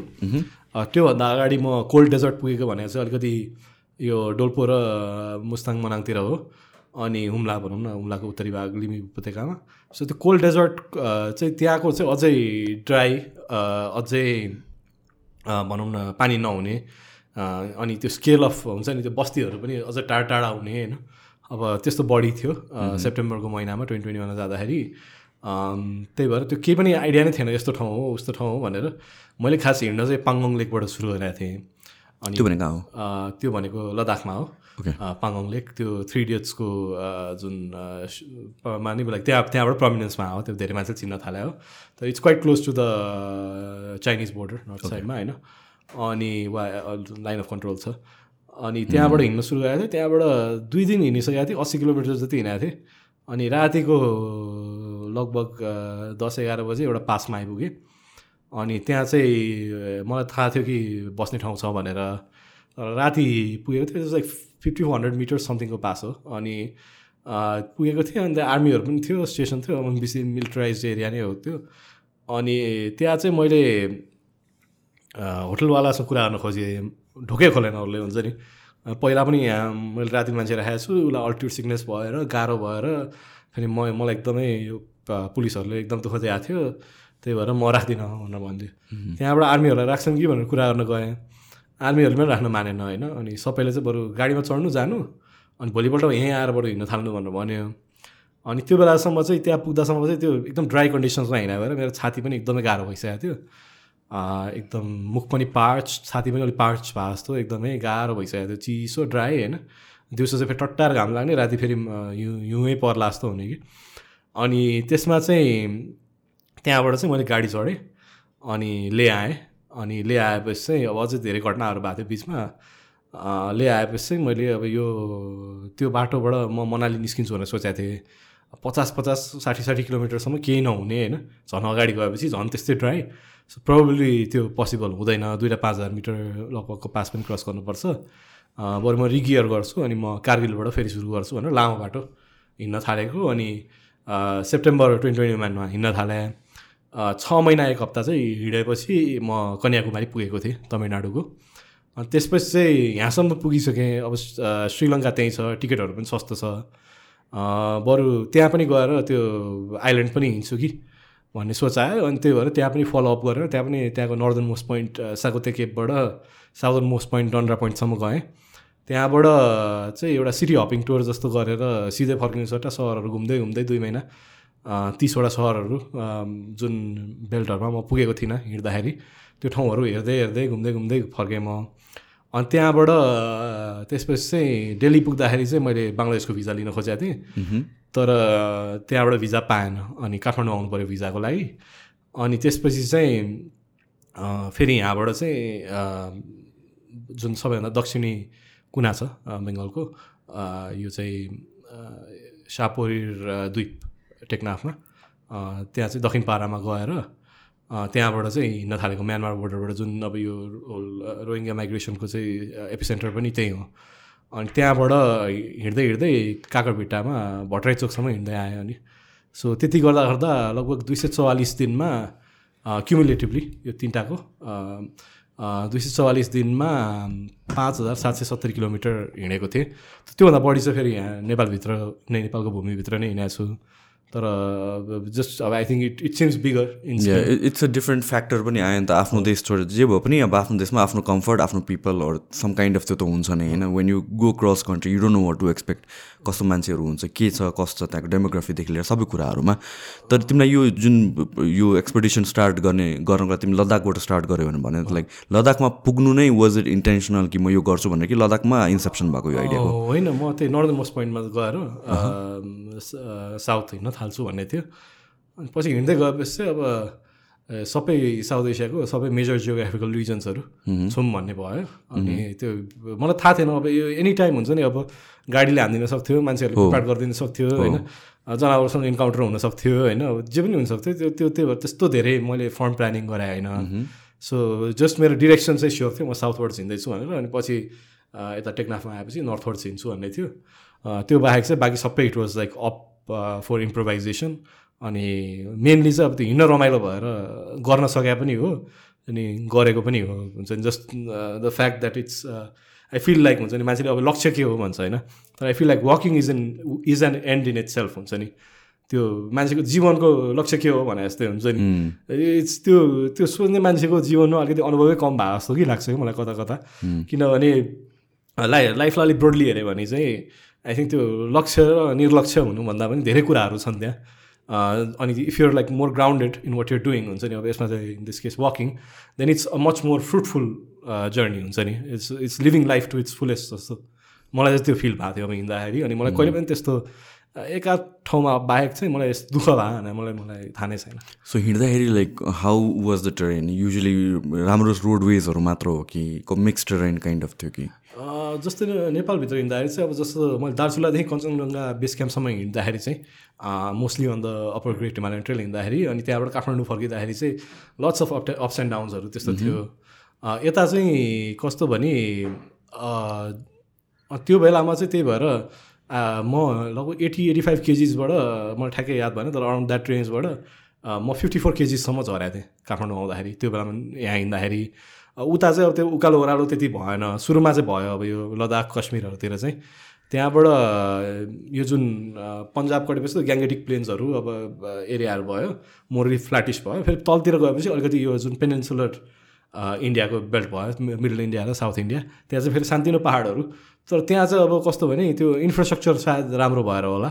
अ, त्योभन्दा अगाडि म कोल्ड डेजर्ट पुगेको भनेको चाहिँ अलिकति यो डोल्पो र मुस्ताङ मनाङतिर हो। अनि हुम्ला भनौँ न हुम्लाको उत्तरी भाग लिम्बी उपत्यकामा। सो त्यो कोल्ड डेजर्ट चाहिँ त्यहाँको चाहिँ अझै ड्राई अझै भनौँ न पानी नहुने। अनि त्यो स्केल अफ हुन्छ नि त्यो बस्तीहरू पनि अझ टाढा टाढा हुने होइन। अब त्यस्तो बढी थियो सेप्टेम्बरको महिनामा ट्वेन्टी ट्वेन्टी वानमा जाँदाखेरि त्यही भएर त्यो केही पनि आइडिया नै थिएन यस्तो ठाउँ हो उस्तो ठाउँ हो भनेर। मैले खास हिँड्न चाहिँ पाङ्गोङ लेकबाट सुरु गरेको थिएँ। अनि त्यो भनेको त्यो भनेको लद्दाखमा हो। पाङ्गोङ लेक त्यो थ्री इडियट्सको जुन माने लाइक त्यहाँ त्यहाँबाट प्रमिनेन्समा आयो त्यो धेरै मान्छे चिन्न थाल्यो। हो तर it's quite close to the Chinese border north साइडमा होइन। अनि वा लाइन अफ कन्ट्रोल छ। अनि त्यहाँबाट हिँड्न सुरु गरेको थिएँ। त्यहाँबाट दुई दिन हिँडिसकेको थिएँ। अस्सी किलोमिटर जति हिँडेको थिएँ। अनि रातिको लगभग दस एघार बजे एउटा पासमा आइपुगेँ। अनि त्यहाँ चाहिँ मलाई थाहा थियो कि बस्ने ठाउँ छ भनेर। तर राति पुगेको थियो लाइक फिफ्टी हन्ड्रेड मिटर समथिङको पास हो। अनि पुगेको थिएँ। अनि त्यहाँ आर्मीहरू पनि थियो स्टेसन थियो। अब बेसी मिलिटराइज एरिया नै हो त्यो। अनि त्यहाँ चाहिँ मैले होटलवालासँग कुरा गर्न खोजेँ। ढोकै खोलेन उसले हुन्छ नि। पहिला पनि यहाँ मैले राति मान्छे राखेको छु उसलाई अल्टिट्युड सिकनेस भएर गाह्रो भएर फेरि म मलाई एकदमै यो पुलिसहरूले एकदम दुःख दिएको थियो त्यही भएर म राख्दिनँ भनेर भनिदियो त्यहाँबाट आर्मीहरूलाई राख्छन् कि भनेर कुरा गर्न गएँ। आर्मीहरूले पनि राख्न मानेन होइन अनि सबैले चाहिँ बरु गाडीमा चढ्नु जानु अनि भोलिपल्ट यहीँ आएर बरु हिँड्न थाल्नु भनेर भन्यो। अनि त्यो बेलासम्म चाहिँ त्यहाँ पुग्दासम्म चाहिँ त्यो एकदम ड्राई कन्डिसन्समा हिँडा भएर मेरो छाती पनि एकदमै गाह्रो भइसकेको थियो। एकदम मुख पनि पार्च छाती पनि अलिक पार्च भए जस्तो एकदमै गाह्रो भइसकेको थियो। चिसो ड्राई होइन? दिउँसो चाहिँ फेरि टट्टार घाम लाग्ने राति फेरि हिउँ हिउँै पर्ला जस्तो हुने कि? अनि त्यसमा चाहिँ त्यहाँबाट चाहिँ मैले गाडी चढेँ अनि ले आएँ। अनि ले आएपछि चाहिँ अब अझै धेरै घटनाहरू भएको थियो बिचमा। ले आएपछि चाहिँ मैले अब यो त्यो बाटोबाट म मनाली निस्किन्छु भनेर सोचेको थिएँ। पचास पचास साठी साठी किलोमिटरसम्म केही नहुने होइन? झन् अगाडि गएपछि झन् त्यस्तै ड्राई सो प्रब्लली त्यो पोसिबल हुँदैन। दुईवटा पाँच हजार मिटर लगभगको पास पनि क्रस गर्नुपर्छ। बरु म रिगियर गर्छु अनि म कारगिलबाट फेरि सुरु गर्छु भनेर लामो बाटो हिँड्न थालेको अनि सेप्टेम्बर ट्वेन्टी ट्वेन्टी वानमा हिँड्न थालेँ। छ महिना एक हप्ता चाहिँ हिँडेपछि म कन्याकुमारी पुगेको थिएँ तमिलनाडुको। त्यसपछि चाहिँ यहाँसम्म पुगिसकेँ। अब श्रीलङ्का त्यहीँ छ टिकटहरू पनि सस्तो छ। बरु त्यहाँ पनि गएर त्यो आइल्यान्ड पनि हिँड्छु कि भन्ने सोच आयो। अनि त्यही भएर त्यहाँ पनि फलोअप गरेर त्यहाँ पनि त्यहाँको नर्दर्न मोस्ट पोइन्ट सागोते केपबाट साउदर्न मोस्ट पोइन्ट डन्ड्रा पोइन्टसम्म गएँ। त्यहाँबाट चाहिँ एउटा सिटी हपिङ टुर जस्तो गरेर सिधै फर्किने सट्टा सहरहरू घुम्दै घुम्दै दुई महिना तिसवटा सहरहरू जुन बेल्टहरूमा म पुगेको थिइनँ हिँड्दाखेरि। त्यो ठाउँहरू हेर्दै हेर्दै घुम्दै घुम्दै फर्केँ म। अनि त्यहाँबाट त्यसपछि चाहिँ दिल्ली पुग्दाखेरि चाहिँ मैले बङ्गलादेशको भिजा लिन खोजेको थिएँ। तर त्यहाँबाट भिजा पाएन अनि काठमाडौँ आउनु पऱ्यो भिजाको लागि। अनि त्यसपछि चाहिँ फेरि यहाँबाट चाहिँ जुन सबैभन्दा दक्षिणी कुना छ बेङ्गलको यो चाहिँ सापोरिर द्वीप टेकनाफमा त्यहाँ चाहिँ दक्षिण पारामा गएर त्यहाँबाट चाहिँ हिँड्न थालेको म्यानमार बोर्डरबाट जुन अब यो रोहिङ्गा माइग्रेसनको चाहिँ एपिसेन्टर पनि त्यही हो। अनि त्यहाँबाट हिँड्दै हिँड्दै काकरभिट्टामा भट्टराई चोकसम्म हिँड्दै आयो अनि। सो त्यति गर्दा गर्दा लगभग दुई सय चौवालिस दिनमा क्युमुलेटिभली यो तिनवटाको दुई सय चौवालिस दिनमा पाँच हजार सात सय सत्तरी किलोमिटर हिँडेको थिएँ। त्योभन्दा बढी चाहिँ फेरि यहाँ नेपालभित्र नै नेपालको भूमिभित्र नै हिँडेको छु। तर जस्ट अब I think it it seems bigger in it's a different factor पनि आयो नि त आफ्नो देश छोडेर जे भए पनि अब आफ्नो देशमा आफ्नो कम्फर्ट आफ्नो people or some kind of त्यो त हुन्छ नै होइन? When you go cross country you don't know what to expect कस्तो मान्छेहरू हुन्छ के छ कस्तो छ त्यहाँको डेमोग्राफीदेखि लिएर सबै कुराहरूमा। तर तिमीलाई यो जुन यो एक्सपेडिसन स्टार्ट गर्ने गर्नको लागि तिमी लद्दाखबाट स्टार्ट गऱ्यो भने भने लाइक लद्दाखमा पुग्नु नै वाज इट इन्टेन्सनल कि म यो गर्छु भनेर कि लद्दाखमा इन्सेप्सन भएको यो आइडियाको होइन म त्यही नर्दन मोस्ट पोइन्टमा गएर साउथ हिँड्न थाल्छु भन्ने थियो। अनि पछि हिँड्दै गएपछि चाहिँ अब सबै साउथ एसियाको सबै मेजर जियोग्राफिकल रिजन्सहरू छौँ भन्ने भयो। अनि त्यो मलाई थाहा थिएन अब यो एनी टाइम हुन्छ नि अब गाडीले हानिदिन सक्थ्यो मान्छेहरूले लुटपाट गरिदिन सक्थ्यो होइन। जनावरसँग इन्काउन्टर हुन सक्थ्यो होइन। अब जे पनि हुनसक्थ्यो त्यो त्यो त्यही भएर त्यस्तो धेरै मैले फर्म प्लानिङ गराएँ होइन। सो जस्ट मेरो डिरेक्सन चाहिँ स्योर थियो म साउथवर्ड हिँड्दैछु भनेर अनि पछि यता टेकनाफमा आएपछि नर्थवर्ड हिँड्छु भन्ने थियो। त्यो बाहेक चाहिँ बाँकी सबै it was like up for improvisation अनि मेनली चाहिँ अब त्यो हिँड्न रमाइलो भएर गर्न सके पनि हो अनि गरेको पनि हो हुन्छ नि just the fact that it's I feel like हुन्छ नि मान्छेले अब लक्ष्य के हो भन्छ होइन तर I feel like walking is an is an end in itself हुन्छ नि त्यो मान्छेको जीवनको लक्ष्य के हो भने जस्तै हुन्छ नि इट्स त्यो त्यो सोच्ने मान्छेको जीवनमा अलिकति अनुभवै कम भएको जस्तो कि लाग्छ कि मलाई कता कता किनभने लाइ लाइफलाई अलिक ब्रोडली हेऱ्यो भने चाहिँ आई थिङ्क त्यो लक्ष्य र निर्लक्ष्य हुनुभन्दा पनि धेरै कुराहरू छन् त्यहाँ। अनि if you're like more grounded in what you're doing हुन्छ नि अब यसमा चाहिँ in this case walking then it's a much more fruitful journey हुन्छ नि it's it's living life to its fullest जस्तो मलाई चाहिँ त्यो फिल भएको थियो अब हिँड्दाखेरि अनि मलाई कहिले पनि त्यस्तो अ, एकाध ठाउँमा बाहेक चाहिँ मलाई यस्तो दुःख भयो भने मलाई मलाई थाहा नै छैन। सो हिँड्दाखेरि like how was the train usually राम्रो रोडवेजहरू मात्र हो कि मिक्स ट्रेन काइन्ड अफ थियो कि? जस्तै नेपालभित्र हिँड्दाखेरि चाहिँ अब जस्तो मैले दार्चुलादेखि कञ्चनजङ्घा बेस क्याम्पसम्म हिँड्दाखेरि चाहिँ mostly on the upper great Himalayan trail हिँड्दाखेरि अनि त्यहाँबाट काठमाडौँ फर्किँदाखेरि चाहिँ lots of up ups and डाउन्सहरू त्यस्तो थियो। यता चाहिँ कस्तो भने त्यो बेलामा चाहिँ त्यही भएर म लगभग एटी एटी फाइभ केजिसबाट मलाई ठ्याक्कै याद भएन तर अराउन्ड द्याट रेन्जबाट म फिफ्टी फोर केजिससम्म झरेको थिएँ काठमाडौँ आउँदाखेरि। त्यो बेलामा यहाँ हिँड्दाखेरि उता चाहिँ अब त्यो उकालो ओह्रालो त्यति भएन। सुरुमा चाहिँ भयो अब यो लद्दाख कश्मीरहरूतिर चाहिँ। त्यहाँबाट यो जुन पन्जाब कटेपछि ग्याङ्गेटिक प्लेन्सहरू अब एरियाहरू भयो मोरली फ्ल्याटिस भयो। फेरि तलतिर गएपछि अलिकति यो जुन पेनेन्सुलर इन्डियाको बेल्ट भयो मिडल इन्डिया र साउथ इन्डिया त्यहाँ चाहिँ फेरि सानतिनो पाहाडहरू। तर त्यहाँ चाहिँ अब कस्तो भने त्यो इन्फ्रास्ट्रक्चर सायद राम्रो भएर होला।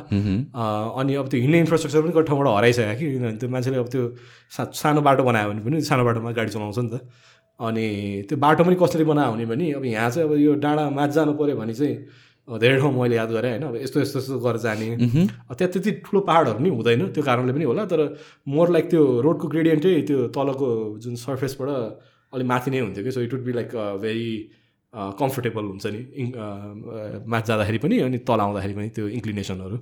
अनि अब त्यो हिँड्ने इन्फ्रास्ट्रक्चर पनि कति ठाउँबाट हराइसक्यो कि किनभने त्यो मान्छेले अब त्यो सानो बाटो बनायो भने पनि सानो बाटोमा गाडी चलाउँछ नि त। अनि त्यो बाटो पनि कसरी बनायो भने पनि अब यहाँ चाहिँ अब यो डाँडा माझ जानु पऱ्यो भने चाहिँ धेरै ठाउँ मैले याद गरेँ होइन अब यस्तो यस्तो यस्तो गरेर जाने। त्यहाँ त्यति ठुलो पाहाडहरू नि हुँदैन त्यो कारणले पनि होला तर मोर लाइक त्यो रोडको ग्रेडियन्टै त्यो तलको जुन सर्फेसबाट अलिक माथि नै हुन्थ्यो कि so it would be like very comfortable हुन्छ नि इङ- माथि जाँदाखेरि पनि अनि तल आउँदाखेरि पनि त्यो इन्क्लिनेसनहरू।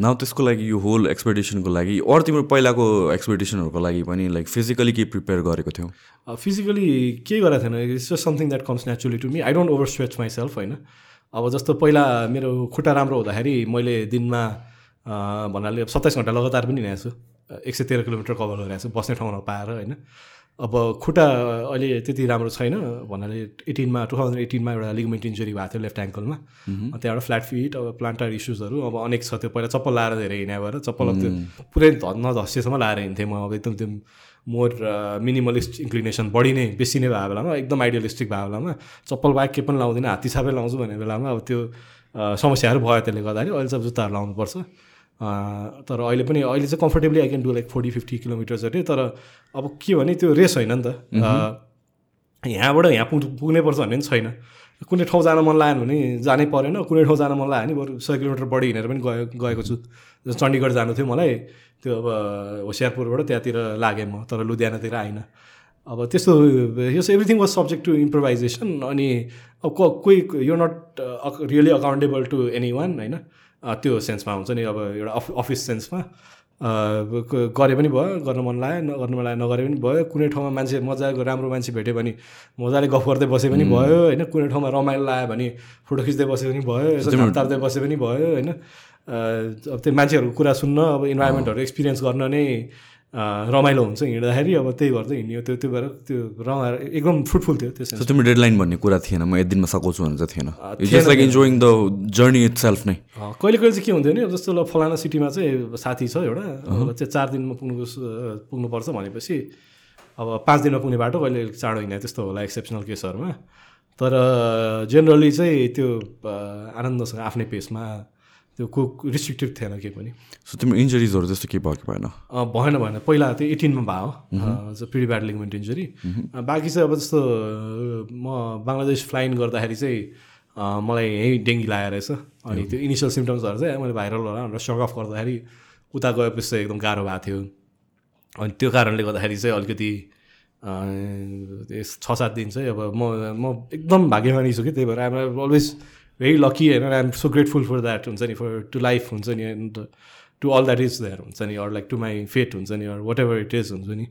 न त्यसको लागि यो होल एक्सपेडिसनको लागि अरू तिम्रो पहिलाको एक्सपेडिसनहरूको लागि पनि लाइक फिजिकली के प्रिपेयर गरेको थियौ? फिजिकली के गरेको थिएन it's just something that comes naturally to me I don't overstretch myself होइन? अब जस्तो पहिला मेरो खुट्टा राम्रो हुँदाखेरि मैले दिनमा भन्नाले सत्ताइस घन्टा लगातार पनि हिँडेको छु। एक सय तेह्र किलोमिटर कभर गरिरहेको छु बस्ने ठाउँ नपाएर होइन? अब खुट्टा अहिले त्यति राम्रो छैन। भन्नाले एटिनमा टु थाउजन्ड एटिनमा एउटा लिगमेन्ट इन्जुरी भएको थियो लेफ्ट एङ्कलमा। त्यहाँबाट फ्ल्याट फिट अब प्लान्टार इस्युजहरू अब अनेक छ त्यो। पहिला चप्पल लाएर धेरै हिँडे भएर चप्पल अब त्यो पुरै नधस्सेसम्म लाएर हिँड्थेँ म। अब एकदम त्यो मोर मिनिमलिस्ट इन्क्लिनेसन बढी नै बेसी नै भएको बेलामा एकदम आइडियलिस्टिक भएको बेलामा। चप्पल बाहेक केही पनि लाउँदिनँ हात्ती छापै लाउँछु भन्ने बेलामा अब त्यो समस्याहरू भयो त्यसले गर्दाखेरि अहिले चाहिँ जुत्ताहरू लाउनुपर्छ। तर अहिले पनि अहिले चाहिँ comfortably I can do like forty fifty kilometers अरे तर अब के भने त्यो रेस होइन नि त। अ, यहाँबाट यहाँ पुग पुग्नै पर्छ भन्ने पनि छैन। कुनै ठाउँ जान मन लाग्यो भने जानै परेन कुनै ठाउँ जान मन लाग्यो भने बरु सय किलोमिटर बढी हिँडेर पनि गयो गएको छु। चण्डीगढ जानु थियो मलाई त्यो अब होसियारपुरबाट त्यहाँतिर लागेँ म तर लुधियानातिर आइनँ। अब त्यस्तो यो everything was subject to improvisation अनि अब क कोही यो not really accountable to anyone होइन? त्यो सेन्समा हुन्छ नि अब एउटा अफ अफिस सेन्समा। गरे पनि भयो गर्न मन लाग्यो नगर्नु मन लाग्यो नगरे पनि भयो। कुनै ठाउँमा मान्छे मजाको राम्रो मान्छे भेट्यो भने मजाले गफ गर्दै बसे पनि भयो होइन? कुनै ठाउँमा रमाइलो लाग्यो भने फोटो खिच्दै बसे पनि भयो यसो तार्दै बसे पनि भयो होइन? अब त्यो मान्छेहरूको कुरा सुन्न अब इन्भाइरोमेन्टहरू एक्सपिरियन्स गर्न नै रमाइलो हुन्छ हिँड्दाखेरि अब त्यही गर्दै हिँड्यो। त्यो त्यो भएर त्यो रमाएर एकदम फ्रुटफुल थियो त्यो सो तिम्रो डेडलाइन भन्ने कुरा थिएन म एक दिनमा सघाउँछु भनेर चाहिँ थिएन। Just like enjoying the journey itself नै। कहिले कहिले चाहिँ के हुन्थ्यो नि अब जस्तो ल फलाना सिटीमा चाहिँ साथी छ एउटा चाहिँ चार दिनमा पुग्नु पुग्नुपर्छ भनेपछि अब पाँच दिनमा पुग्ने बाटो कहिले अलिक चाँडो हिँड्यो त्यस्तो होला एक्सेप्सनल केसहरूमा। तर जेनरली चाहिँ त्यो आनन्दसँग आफ्नै पेसमा त्यो को रिस्ट्रिक्टेड थिएन केही पनि। सो तिम्रो इन्जरिजहरू जस्तो केही भयो कि भएन? भएन भएन। पहिला त्यो एटिनमा भयो प्रिटी ब्याड लिगमेन्ट इन्जुरी बाँकी चाहिँ अब जस्तो म बङ्गलादेश फ्लाइन गर्दाखेरि चाहिँ मलाई यहीँ डेङ्गी लागेको रहेछ। अनि त्यो इनिसियल सिम्टम्सहरू चाहिँ मैले भाइरल होला भनेर सक अफ गर्दाखेरि उता गएपछि चाहिँ एकदम गाह्रो भएको थियो। अनि त्यो कारणले गर्दाखेरि चाहिँ अलिकति छ सात दिन चाहिँ अब म म एकदम भाग्यमानी छु कि त्यही भएर आइम अलवेज भेरी लकी होइन I'm so grateful for that हुन्छ नि फर टु लाइफ हुन्छ नि and to all that is there हुन्छ नि or like to my fate हुन्छ नि or whatever it is हुन्छ नि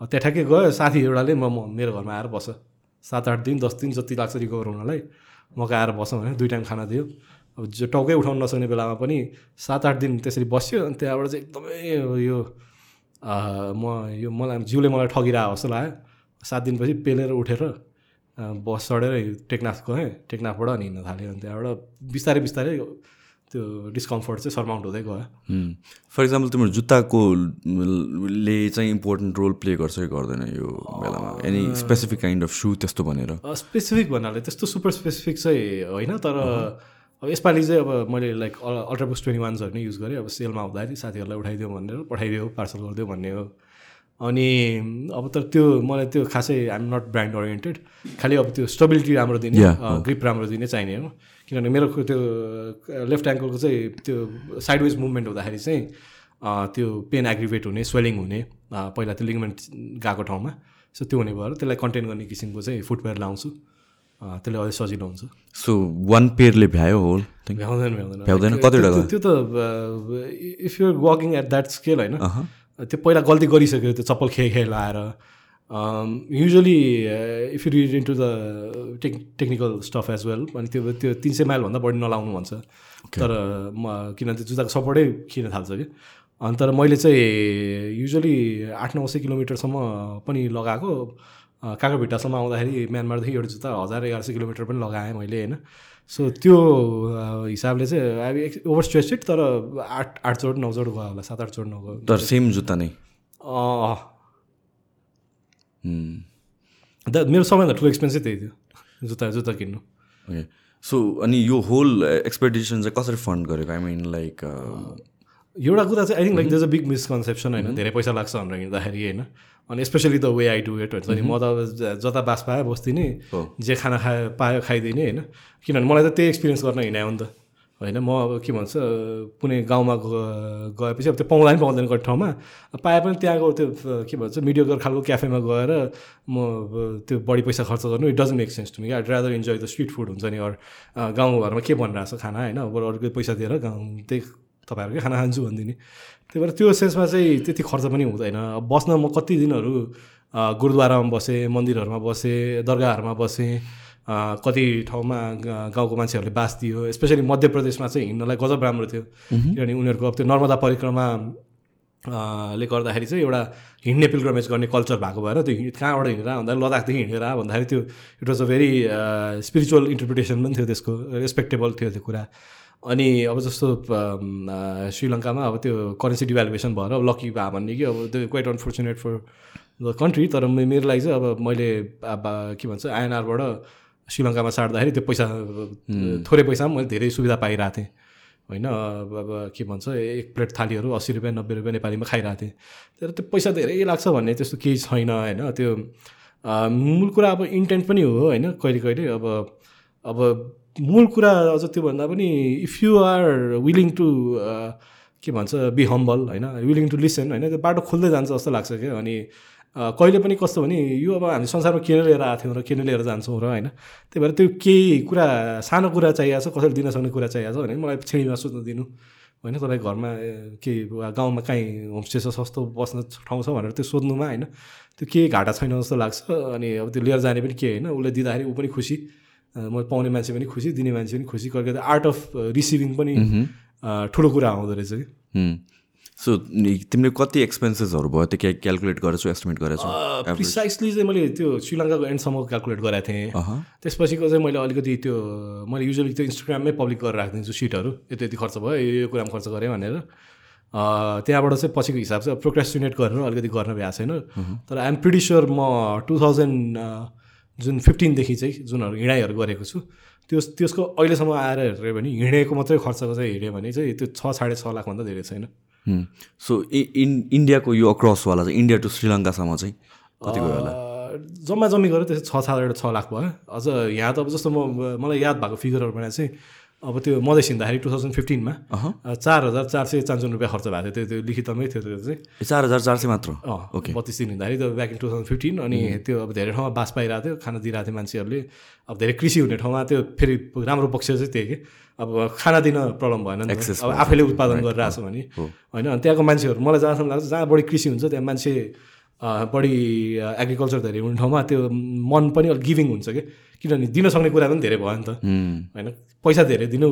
त्यहाँ ठ्याक्कै गयो साथी एउटाले म म मेरो घरमा आएर बस। सात आठ दिन दस दिन जति लाग्छ रिकभर हुनलाई मकै आएर बसौँ भने दुई टाइम खाना दियो। अब जो टाउकै उठाउनु नसक्ने बेलामा पनि सात आठ दिन त्यसरी बस्यो अनि त्यहाँबाट चाहिँ एकदमै यो म यो मलाई जिउले मलाई ठगिरहेको जस्तो लाग्यो। सात दिनपछि पेलेर उठेर बस चढेर टेकनाफ गएँ टेकनाफबाट अनि हिँड्न थालेँ। अनि त्यहाँबाट बिस्तारै बिस्तारै त्यो डिस्कम्फर्ट चाहिँ सर्माउन्ट हुँदै गयो। फर इक्जाम्पल तिम्रो जुत्ताको ले चाहिँ इम्पोर्टेन्ट रोल प्ले गर्छ कि गर्दैन यो बेलामा? एनी स्पेसिफिक काइन्ड अफ सु त्यस्तो भनेर? स्पेसिफिक भन्नाले त्यस्तो सुपर स्पेसिफिक चाहिँ होइन तर अब यसपालि चाहिँ अब मैले लाइक अल्ट्राबुक्स ट्वेन्टी वान्सहरू नै युज गरेँ। अब सेलमा हुँदाखेरि साथीहरूलाई उठाइदियो भनेर पठाइदियो पार्सल गरिदियो भन्ने हो। अनि अब तर त्यो मलाई त्यो खासै आइएम नट ब्रान्ड ओरिएन्टेड खालि अब त्यो स्टेबिलिटी राम्रो दिने ग्रिप राम्रो दिने चाहिने हो। किनभने मेरो त्यो लेफ्ट एङ्कलको चाहिँ त्यो साइडवेज मुभमेन्ट हुँदाखेरि चाहिँ त्यो पेन एग्रिभेट हुने स्वेलिङ हुने पहिला त्यो लिगमेन्ट गएको ठाउँमा। सो त्यो हुने भएर त्यसलाई कन्टेन गर्ने किसिमको चाहिँ फुटवेयर लाउँछु। त्यसले अझै सजिलो हुन्छ। सो वान पेयरले भ्यायो होल भ्याउँदैन भ्याउँदैन। भ्याउँदैन? कतिवटा त्यो- त if you're walking at that scale होइन त्यो पहिला गल्ती गरिसक्यो त्यो चप्पल खेल खेल लाएर। Usually if you read into the tech technical stuff as well अनि त्यो त्यो तिन सय माइलभन्दा बढी नलाउनु भन्छ। तर म किनभने त्यो जुत्ताको सपोर्टै खिन थाल्छ कि। अनि तर मैले चाहिँ युजली आठ नौ सय किलोमिटरसम्म पनि लगाएको। काकोभिट्टासम्म आउँदाखेरि म्यानमारदेखि एउटा जुत्ता हजार एघार सय किलोमिटर पनि लगाएँ मैले होइन। सो त्यो हिसाबले चाहिँ अब ओभर स्ट्रेचेड तर आठ आठ जोड नौ जोड गयो होला सात आठ जोड नगयो तर सेम जुत्ता नै. द मेरो सबैभन्दा ठुलो एक्सपेन्सै त्यही थियो जुत्ता जुत्ता किन्नु। ओके। सो अनि यो होल एक्सपेडिसन चाहिँ कसरी फन्ड गरेको आई मिन लाइक एउटा कुरा चाहिँ I think like there's a big misconception होइन। धेरै पैसा लाग्छ भनेर हिँड्दाखेरि होइन। अनि specially the way I do it हुन्छ नि म त जता बास पायो बस्दिनँ। जे खाना खायो पायो खाइदिने होइन। किनभने मलाई त त्यही एक्सपिरियन्स गर्न हिँडायो नि त। होइन म अब के भन्छ कुनै गाउँमा गएपछि अब त्यो पाउँदा पनि पाउँदैन कति ठाउँमा पाए पनि त्यहाँको त्यो के भन्छ मिडियोकर खालको क्याफेमा गएर म त्यो बढी पैसा खर्च गर्नु it doesn't make sense to me I rather enjoy the street food हुन्छ नि अरू गाउँघरमा के भनिरहेको छ खाना होइन। अब अरूकै पैसा दिएर गाउँ त्यही तपाईँहरूकै खाना खान्छु भनिदिने। त्यही भएर त्यो सेन्समा चाहिँ त्यति खर्च पनि हुँदैन। अब बस्न म कति दिनहरू गुरुद्वारामा बसेँ मन्दिरहरूमा बसेँ दरगाहहरूमा बसेँ कति ठाउँमा गाउँको मान्छेहरूले बास दियो। स्पेसली मध्य प्रदेशमा चाहिँ हिँड्नलाई गजब राम्रो थियो। किनभने उनीहरूको अब त्यो नर्मदा परिक्रमा ले गर्दाखेरि चाहिँ एउटा हिँड्ने पिलग्रमेज गर्ने कल्चर भएको भएर त्यो कहाँबाट हिँडेर भन्दा लद्दाखदेखि हिँडेर भन्दाखेरि त्यो it was a very spiritual interpretation पनि थियो त्यसको रेस्पेक्टेबल थियो त्यो कुरा। अनि अब जस्तो श्रीलङ्कामा अब त्यो करेन्सी डिभ्यालुएसन भएर अब लकी भए भन्ने कि अब त्यो quite unfortunate for the country तर मेरो लागि चाहिँ अब मैले अब के भन्छ आइएनआरबाट श्रीलङ्कामा साट्दाखेरि त्यो पैसा थोरै पैसामा मैले धेरै सुविधा पाइरहेको थिएँ। होइन अब के भन्छ एक प्लेट थालीहरू अस्सी रुपियाँ नब्बे रुपियाँ नेपालीमा खाइरहेको थिएँ। तर त्यो पैसा धेरै लाग्छ भन्ने त्यस्तो केही छैन होइन त्यो मूल कुरा अब इन्टेन्ट पनि हो होइन कहिले कहिले अब अब मूल कुरा अझ त्योभन्दा पनि if you are willing to के भन्छ बी हम्बल होइन? विलिङ टु लिसन होइन? त्यो बाटो खोल्दै जान्छ जस्तो लाग्छ क्या। अनि कहिले पनि कस्तो भने यो अब हामी संसारमा किन लिएर आएको थियौँ र किन लिएर जान्छौँ र होइन? त्यही भएर त्यो केही कुरा सानो कुरा चाहिएको छ कसैले दिन सक्ने कुरा चाहिएको छ भने मलाई छिँडीमा सुत्न दिनु होइन? तपाईँ घरमा ए, के वा गाउँमा काहीँ होमस्टे छ सस्तो बस्न ठाउँ छ भनेर त्यो सोध्नुमा होइन? त्यो केही घाटा छैन जस्तो लाग्छ। अनि अब त्यो लिएर जाने पनि के होइन। उसले दिँदाखेरि ऊ पनि खुसी। म पाउने मान्छे पनि खुसी दिने मान्छे पनि खुसी कहिले कहिले आर्ट अफ रिसिभिङ पनि ठुलो कुरा आउँदो रहेछ कि। सो तिमीले कति एक्सपेन्सेसहरू भयो? त्यो क्या क्यालकुलेट गरेछौ एस्टिमेट गरेछौ? प्रिसाइसली चाहिँ मैले त्यो श्रीलङ्काको एन्डसम्म क्यालकुलेट गराएको थिएँ। त्यसपछिको चाहिँ मैले अलिकति त्यो मैले युजली त्यो इन्स्टाग्राममै पब्लिक गरेर राखिदिन्छु सिटहरू यति यति खर्च भयो यो कुरामा खर्च गरेँ भनेर। त्यहाँबाट चाहिँ पछिको हिसाब चाहिँ प्रोक्रेस्टिनेट गरेर अलिकति गर्न भ्याएको छैन। तर आइएम प्रिटी स्योर म टु थाउजन्ड जुन फिफ्टिनदेखि चाहिँ जुनहरू हिँडाइहरू गरेको छु त्यो त्यसको अहिलेसम्म आएर हेऱ्यो भने हिँडेको मात्रै खर्चको चाहिँ हेऱ्यो भने चाहिँ त्यो छ साढे छ लाखभन्दा धेरै छैन। सो इन इन्डियाको यो अक्रसवाला चाहिँ इन्डिया टु श्रीलङ्कासम्म चाहिँ कति गयो होला? जम्मा जम्मी गरेर त्यसै छ साढे छ लाख भयो। अझ यहाँ त अब जस्तो म मलाई याद भएको फिगरहरू भने चाहिँ अब त्यो मधेस हिँड्दाखेरि टु थाउजन्ड फिफ्टिनमा चार हजार चार सय चान्चुन रुपियाँ खर्च भएको थियो। त्यो त्यो लिखितमै थियो त्यो चाहिँ। चार हजार चार सय मात्र? ओके। बत्तिस दिन हिँड्दाखेरि त्यो back in two thousand fifteen अनि त्यो अब धेरै ठाउँमा बास पाइरहेको थियो। खाना दिइरहेको थियो मान्छेहरूले। अब धेरै कृषि हुने ठाउँमा त्यो फेरि राम्रो पक्ष चाहिँ त्यही कि? अब खाना दिन प्रब्लम भएन अब आफैले उत्पादन गरिरहेको छ भने। होइन अनि त्यहाँको मान्छेहरू मलाई जहाँसम्म लाग्छ जहाँ बढी कृषि हुन्छ त्यहाँ मान्छे बढी एग्रिकल्चर धेरै हुने ठाउँमा त्यो मन पनि अलिक गिभिङ हुन्छ कि? किनभने दिन सक्ने कुरा पनि धेरै भयो नि त। होइन? पैसा धेरै दिनु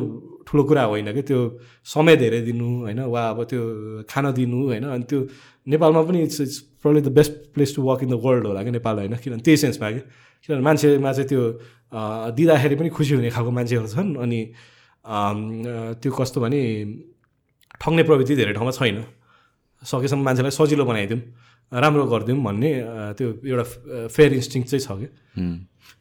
ठुलो कुरा होइन कि त्यो समय धेरै दिनु होइन? वा अब त्यो खाना दिनु होइन? अनि त्यो नेपालमा पनि it's it's problem the best place to work in the world होला कि नेपाल होइन? किनभने त्यही सेन्समा कि। किनभने मान्छेमा चाहिँ त्यो दिँदाखेरि पनि खुसी हुने खालको मान्छेहरू छन् अनि त्यो कस्तो भने ठग्ने प्रवृत्ति धेरै ठाउँमा छैन। सकेसम्म मान्छेलाई सजिलो बनाइदिउँ राम्रो गरिदिउँ भन्ने त्यो एउटा फेयर इन्स्टिङ चाहिँ छ कि।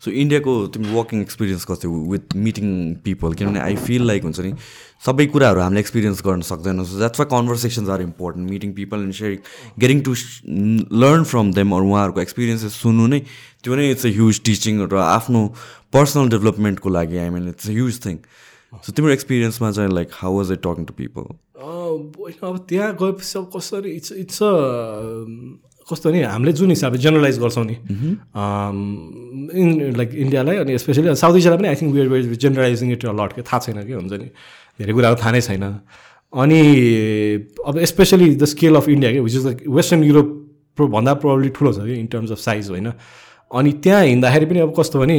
सो इन्डियाको तिम्रो वर्किङ एक्सपिरियन्स कस्तो विथ मिटिङ पिपल किनभने आई फिल लाइक हुन्छ नि सबै कुराहरू हामीले एक्सपिरियन्स गर्न सक्दैनौँ। So that's why conversations are important meeting people and sharing getting to learn from them अरू उहाँहरूको एक्सपिरियन्सेस सुन्नु नै त्यो नै इट्स अ ह्युज टिचिङ र आफ्नो पर्सनल डेभलपमेन्टको लागि I mean it's a huge thing so तिम्रो एक्सपिरियन्समा चाहिँ like how was it talking to people अब त्यहाँ गएपछि अब कसरी इट्स इट्स अ कस्तो नि हामीले जुन हिसाबले जेनरलाइज गर्छौँ नि इन लाइक इन्डियालाई अनि स्पेसली साउथ एसियालाई पनि I think we're we're generalizing it lot के थाहा छैन कि हुन्छ नि? धेरै कुराहरू थाहा नै छैन। अनि अब specially the scale of India के which is like western Europe भन्दा प्रोब्ली ठुलो छ कि इन टर्म्स अफ साइज होइन? अनि त्यहाँ हिँड्दाखेरि पनि अब कस्तो भने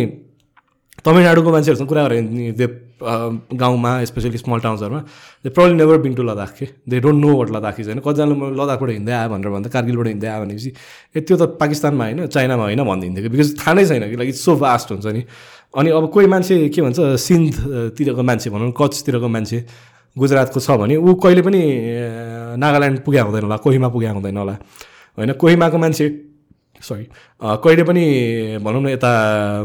तमिलनाडुको मान्छेहरूसँग कुरा भने दे गाउँमा specially small टाउन्सहरूमा they problem never been to Ladakh के they don't know what Ladakh is होइन? कतिजनाले म लद्दाखबाट हिँड्दै आयो भनेर भन्दा कारगिलबाट हिँड्दै आयो भनेपछि ए त्यो त पाकिस्तानमा होइन चाइनामा होइन भनिदिन्थ्यो कि। बिकज थाहा नै छैन कि लाइक इट्स सो भास्ट हुन्छ नि। अनि अब कोही मान्छे के भन्छ सिन्धतिरको मान्छे भनौँ कच्छतिरको मान्छे गुजरातको छ भने ऊ कहिले पनि नागाल्यान्ड पुग्या हुँदैन होला कोहिमा पुग्या हुँदैन होला। होइन? कोहिमाको मान्छे सरी कहिले पनि भनौँ न यता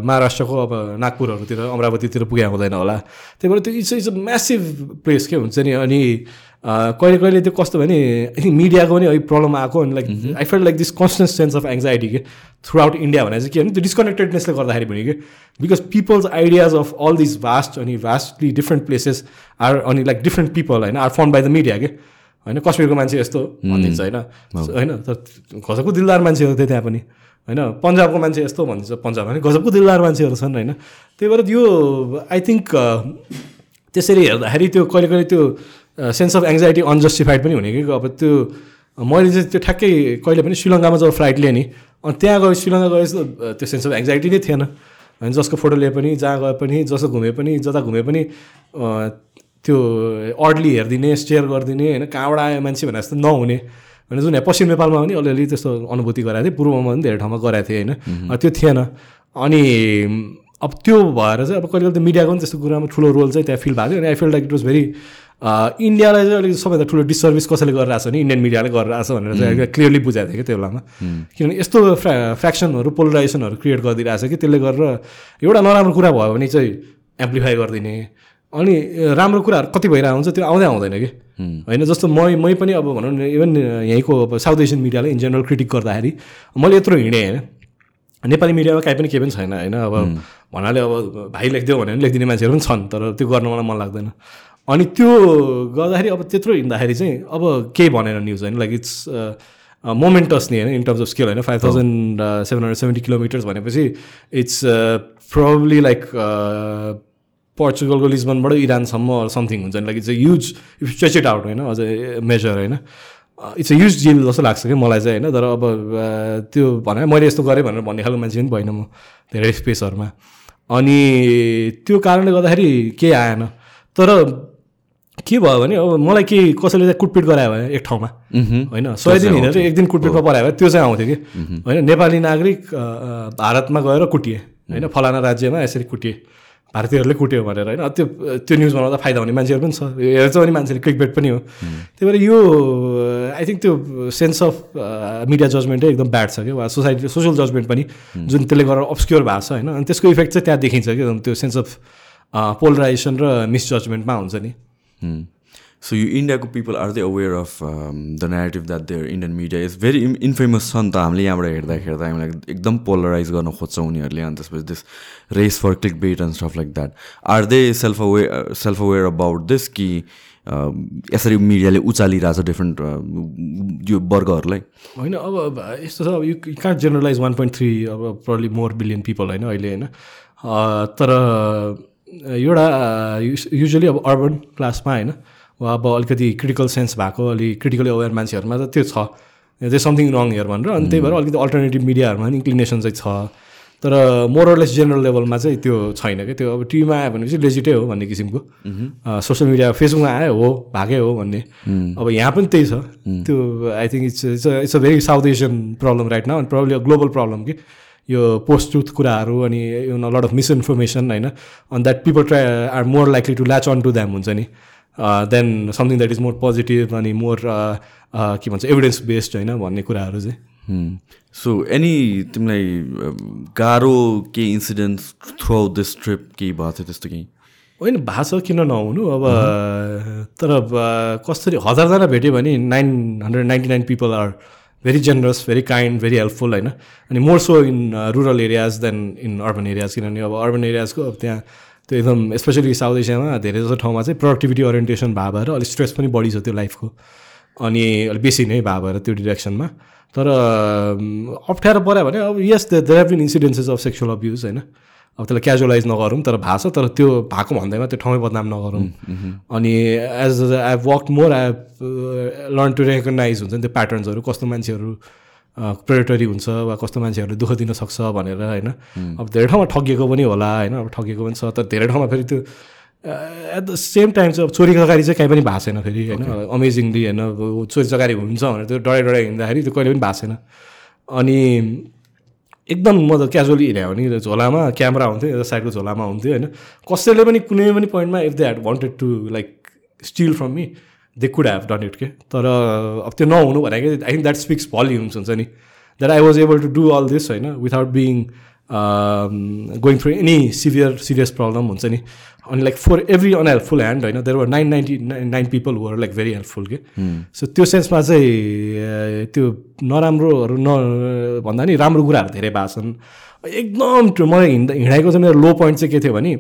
महाराष्ट्रको अब नागपुरहरूतिर अमरावतीतिर पुग्या हुँदैन होला। त्यही भएर त्यो it's it's a massive place के हुन्छ नि अनि कहिले कहिले त्यो कस्तो भने मिडियाको पनि अलिक प्रब्लम आएको अनि like I felt like this constant sense of anxiety के थ्रु आउट इन्डिया भनेर चाहिँ के भने त्यो डिस्कनेक्टेडनेसले गर्दाखेरि पनि कि because people's ideas of all this vast अनि भास्टली डिफ्रेन्ट प्लेसेस आर अनि लाइक डिफ्रेन्ट पिपल होइन are formed by the media के। होइन कश्मीरको मान्छे यस्तो भनिदिन्छ होइन? होइन तर गजबको दिलदार मान्छेहरू थियो त्यहाँ पनि होइन? पन्जाबको मान्छे यस्तो भनिदिन्छ पन्जाबमा पनि गजबको दिलदार मान्छेहरू छन् होइन? त्यही भएर यो आई थिङ्क त्यसरी हेर्दाखेरि त्यो कहिले कहिले त्यो सेन्स अफ एङ्जाइटी अनजस्टिफाइड पनि हुने कि? अब त्यो मैले चाहिँ त्यो ठ्याक्कै कहिले पनि श्रीलङ्कामा जब फ्लाइट लिएँ नि अनि त्यहाँ गए श्रीलङ्का गए त्यो सेन्स अफ एङ्जाइटी नै थिएन। होइन जसको फोटो लिए पनि जहाँ गए पनि जसो घुमे पनि जता घुमे पनि त्यो अर्डली हेरिदिने स्टेयर गरिदिने होइन कहाँबाट आयो मान्छे भने जस्तो नहुने। होइन जुन पश्चिम नेपालमा पनि अलिअलि त्यस्तो अनुभूति गराएको थिएँ। पूर्वमा पनि धेरै ठाउँमा गराएको थिएँ होइन। त्यो थिएन। अनि अब त्यो भएर चाहिँ अब कहिले कहिले त मिडियाको पनि त्यस्तो कुरामा ठुलो रोल चाहिँ त्यहाँ फिल भएको थियो। अनि I feel like it was very इन्डियालाई चाहिँ अलिक सबैभन्दा ठुलो डिसर्भिस कसैले गरिरहेको छ नि इन्डियन मिडियाले गरिरहेको छ भनेर चाहिँ क्लियरली बुझाएको थियो कि त्यो बेलामा। किनभने यस्तो फ्या फ्याक्सनहरू पोलराइजेसनहरू क्रिएट गरिदिरहेको छ कि त्यसले गरेर एउटा नराम्रो कुरा भयो भने चाहिँ एम्प्लिफाई गरिदिने। अनि राम्रो कुराहरू कति भइरहेको हुन्छ त्यो आउँदै आउँदैन कि? होइन जस्तो मै मै पनि अब भनौँ न इभन यहीँको अब साउथ एसियन मिडियालाई इन जेनरल क्रिटिक गर्दाखेरि मैले यत्रो हिँडेँ होइन। नेपाली मिडियामा काहीँ पनि केही पनि छैन होइन। अब भन्नाले अब भाइ लेखिदियो भने पनि लेखिदिने मान्छेहरू पनि छन् तर त्यो गर्न मलाई मन लाग्दैन। अनि त्यो गर्दाखेरि अब त्यत्रो हिँड्दाखेरि चाहिँ अब केही भनेन न्युज होइन। लाइक इट्स मोमेन्टस नि होइन इन टर्म्स अफ स्केल होइन। Five thousand seven hundred seventy kilometers भनेपछि इट्स प्रोब्ली लाइक पोर्चुगलको लिजबनबाट इरानसम्म समथिङ हुन्छ। नि like it's a use if stretch it out होइन अझ मेजर होइन। इट्स अ युज जिल जस्तो लाग्छ क्या मलाई चाहिँ होइन। तर अब त्यो भने मैले यस्तो गरेँ भनेर भन्ने खालको मान्छे पनि भएन म धेरै स्पेसहरूमा अनि त्यो कारणले गर्दाखेरि केही आएन। तर के भयो भने अब मलाई के कसैले चाहिँ कुटपिट गरायो भने एक ठाउँमा होइन। सय दिन हिँडेर एक दिन कुटपिटमा परायो भने त्यो चाहिँ आउँथ्यो कि। होइन नेपाली नागरिक भारतमा गएर कुटिए होइन। फलाना राज्यमा यसरी कुटिए। भारतीयहरूले कुट्यो भनेर होइन? त्यो त्यो न्युज बनाउँदा फाइदा हुने मान्छेहरू पनि छ। हेर्छ भने मान्छेले क्लिक बेट पनि हो। त्यही भएर यो आई थिङ्क त्यो सेन्स अफ मिडिया जजमेन्टै एकदम ब्याड छ क्या। वा सोसाइटी सोसियल जजमेन्ट पनि जुन त्यसले गरेर अब्सक्योर भएको छ होइन? अनि त्यसको इफेक्ट चाहिँ त्यहाँ देखिन्छ कि त्यो सेन्स अफ पोलराइजेसन र मिसजजमेन्टमा हुन्छ नि। सो यो इन्डियाको people are they aware of the native that there Indian media is very infamous छ नि त? हामीले यहाँबाट हेर्दा हेर्दा हामीलाई एकदम पोलराइज गर्न खोज्छ उनीहरूले अनि त्यसपछि this race for clickbait and stuff like that are they self aware self aware about this कि यसरी मिडियाले उचालिरहेछ डिफ्रेन्ट यो वर्गहरूलाई? होइन अब यस्तो छ अब यु कहाँ जेनरलाइज वान पोइन्ट थ्री अब प्रब्ली मोर बिलियन पिपल होइन अहिले होइन। तर एउटा युजली अब अर्बन क्लासमा होइन वा अब अलिकति क्रिटिकल सेन्स भएको अलिक क्रिटिकली अवेर मान्छेहरूमा त त्यो छ। त्यो समथिङ रङ हियर भनेर। अनि त्यही भएर अलिकति अल्टरनेटिभ मिडियाहरूमा पनि इन्क्लिनेसन चाहिँ छ। तर मोरलेस जेनरल लेभलमा चाहिँ त्यो छैन क्या त्यो अब टिभीमा आयो भनेपछि लेजिटै हो भन्ने किसिमको। सोसियल मिडिया फेसबुकमा आयो हो भागै हो भन्ने। अब यहाँ पनि त्यही छ। त्यो I think it's it's it's a very south Asian problem right now अनि प्रब्लम अ ग्लोबल प्रब्लम कि? यो पोस्ट ट्रुथ कुराहरू अनि लट अफ मिसइन्फर्मेसन होइन? अनि that people try are more likely to latch on to them हुन्छ नि। Then something that is more positive अनि मोर के भन्छ एभिडेन्स बेस्ड होइन भन्ने कुराहरू चाहिँ। सो एनी तिमीलाई गाह्रो केही incidents throughout this trip केही भएको थियो त्यस्तो केही? होइन भाषा किन नहुनु? अब तर कसरी हजारजना भेट्यो भने nine hundred ninety nine people are very generous very kind very helpful होइन। अनि more so in rural areas than in urban areas किनभने अब अर्बन एरियाजको अब त्यहाँ त्यो एकदम स्पेसली साउथ एसियामा धेरै जस्तो ठाउँमा चाहिँ प्रोडक्टिभिटी ओरिएन्टेसन भए भएर अलिक स्ट्रेस पनि बढी छ त्यो लाइफको अनि अलिक बेसी नै भए भएर त्यो डिरेक्सनमा तर अप्ठ्यारो पऱ्यो भने अब यस there have been incidences of sexual abuse होइन। अब त्यसलाई क्याजुअलाइज नगरौँ तर भएको छ तर त्यो भएको भन्दैमा त्यो ठाउँमै बदनाम नगरौँ। अनि as I have work more I have learn to recognize हुन्छ नि त्यो प्याटर्न्सहरू कस्तो मान्छेहरू प्रेटरी हुन्छ वा कस्तो मान्छेहरूले दुःख दिन सक्छ भनेर होइन। अब धेरै ठाउँमा ठगिएको पनि होला होइन। अब ठगिएको पनि छ तर धेरै ठाउँमा फेरि त्यो एट द सेम टाइम चाहिँ अब चोरी चकारी चाहिँ कहीँ पनि भएको छैन फेरि होइन। अमेजिङली होइन चोरी चकारी हुन्छ भनेर त्यो डराइ डराइ हिँड्दाखेरि त्यो कहिले पनि भएको छैन। अनि एकदम म त क्याजुअली हिँड्यो भने झोलामा क्यामेरा हुन्थ्यो यता साइडको झोलामा हुन्थ्यो होइन। कसैले पनि कुनै पनि पोइन्टमा if they had wanted to like steal from me they could have done it के तर अब त्यो नहुनु भनेको I think that speaks volumes हुन्छ नि? That I was able to do all this होइन? Without being going through any severe serious problem हुन्छ नि? अनि like for every unhelpful hand होइन? There were nine ninety nine nine people were like very helpful के so त्यो सेन्समा चाहिँ त्यो नराम्रोहरू न भन्दा नि राम्रो कुराहरू धेरै भएको छन्। एकदम मलाई हिँड्दा हिँडाइको चाहिँ मेरो लो पोइन्ट चाहिँ के थियो भने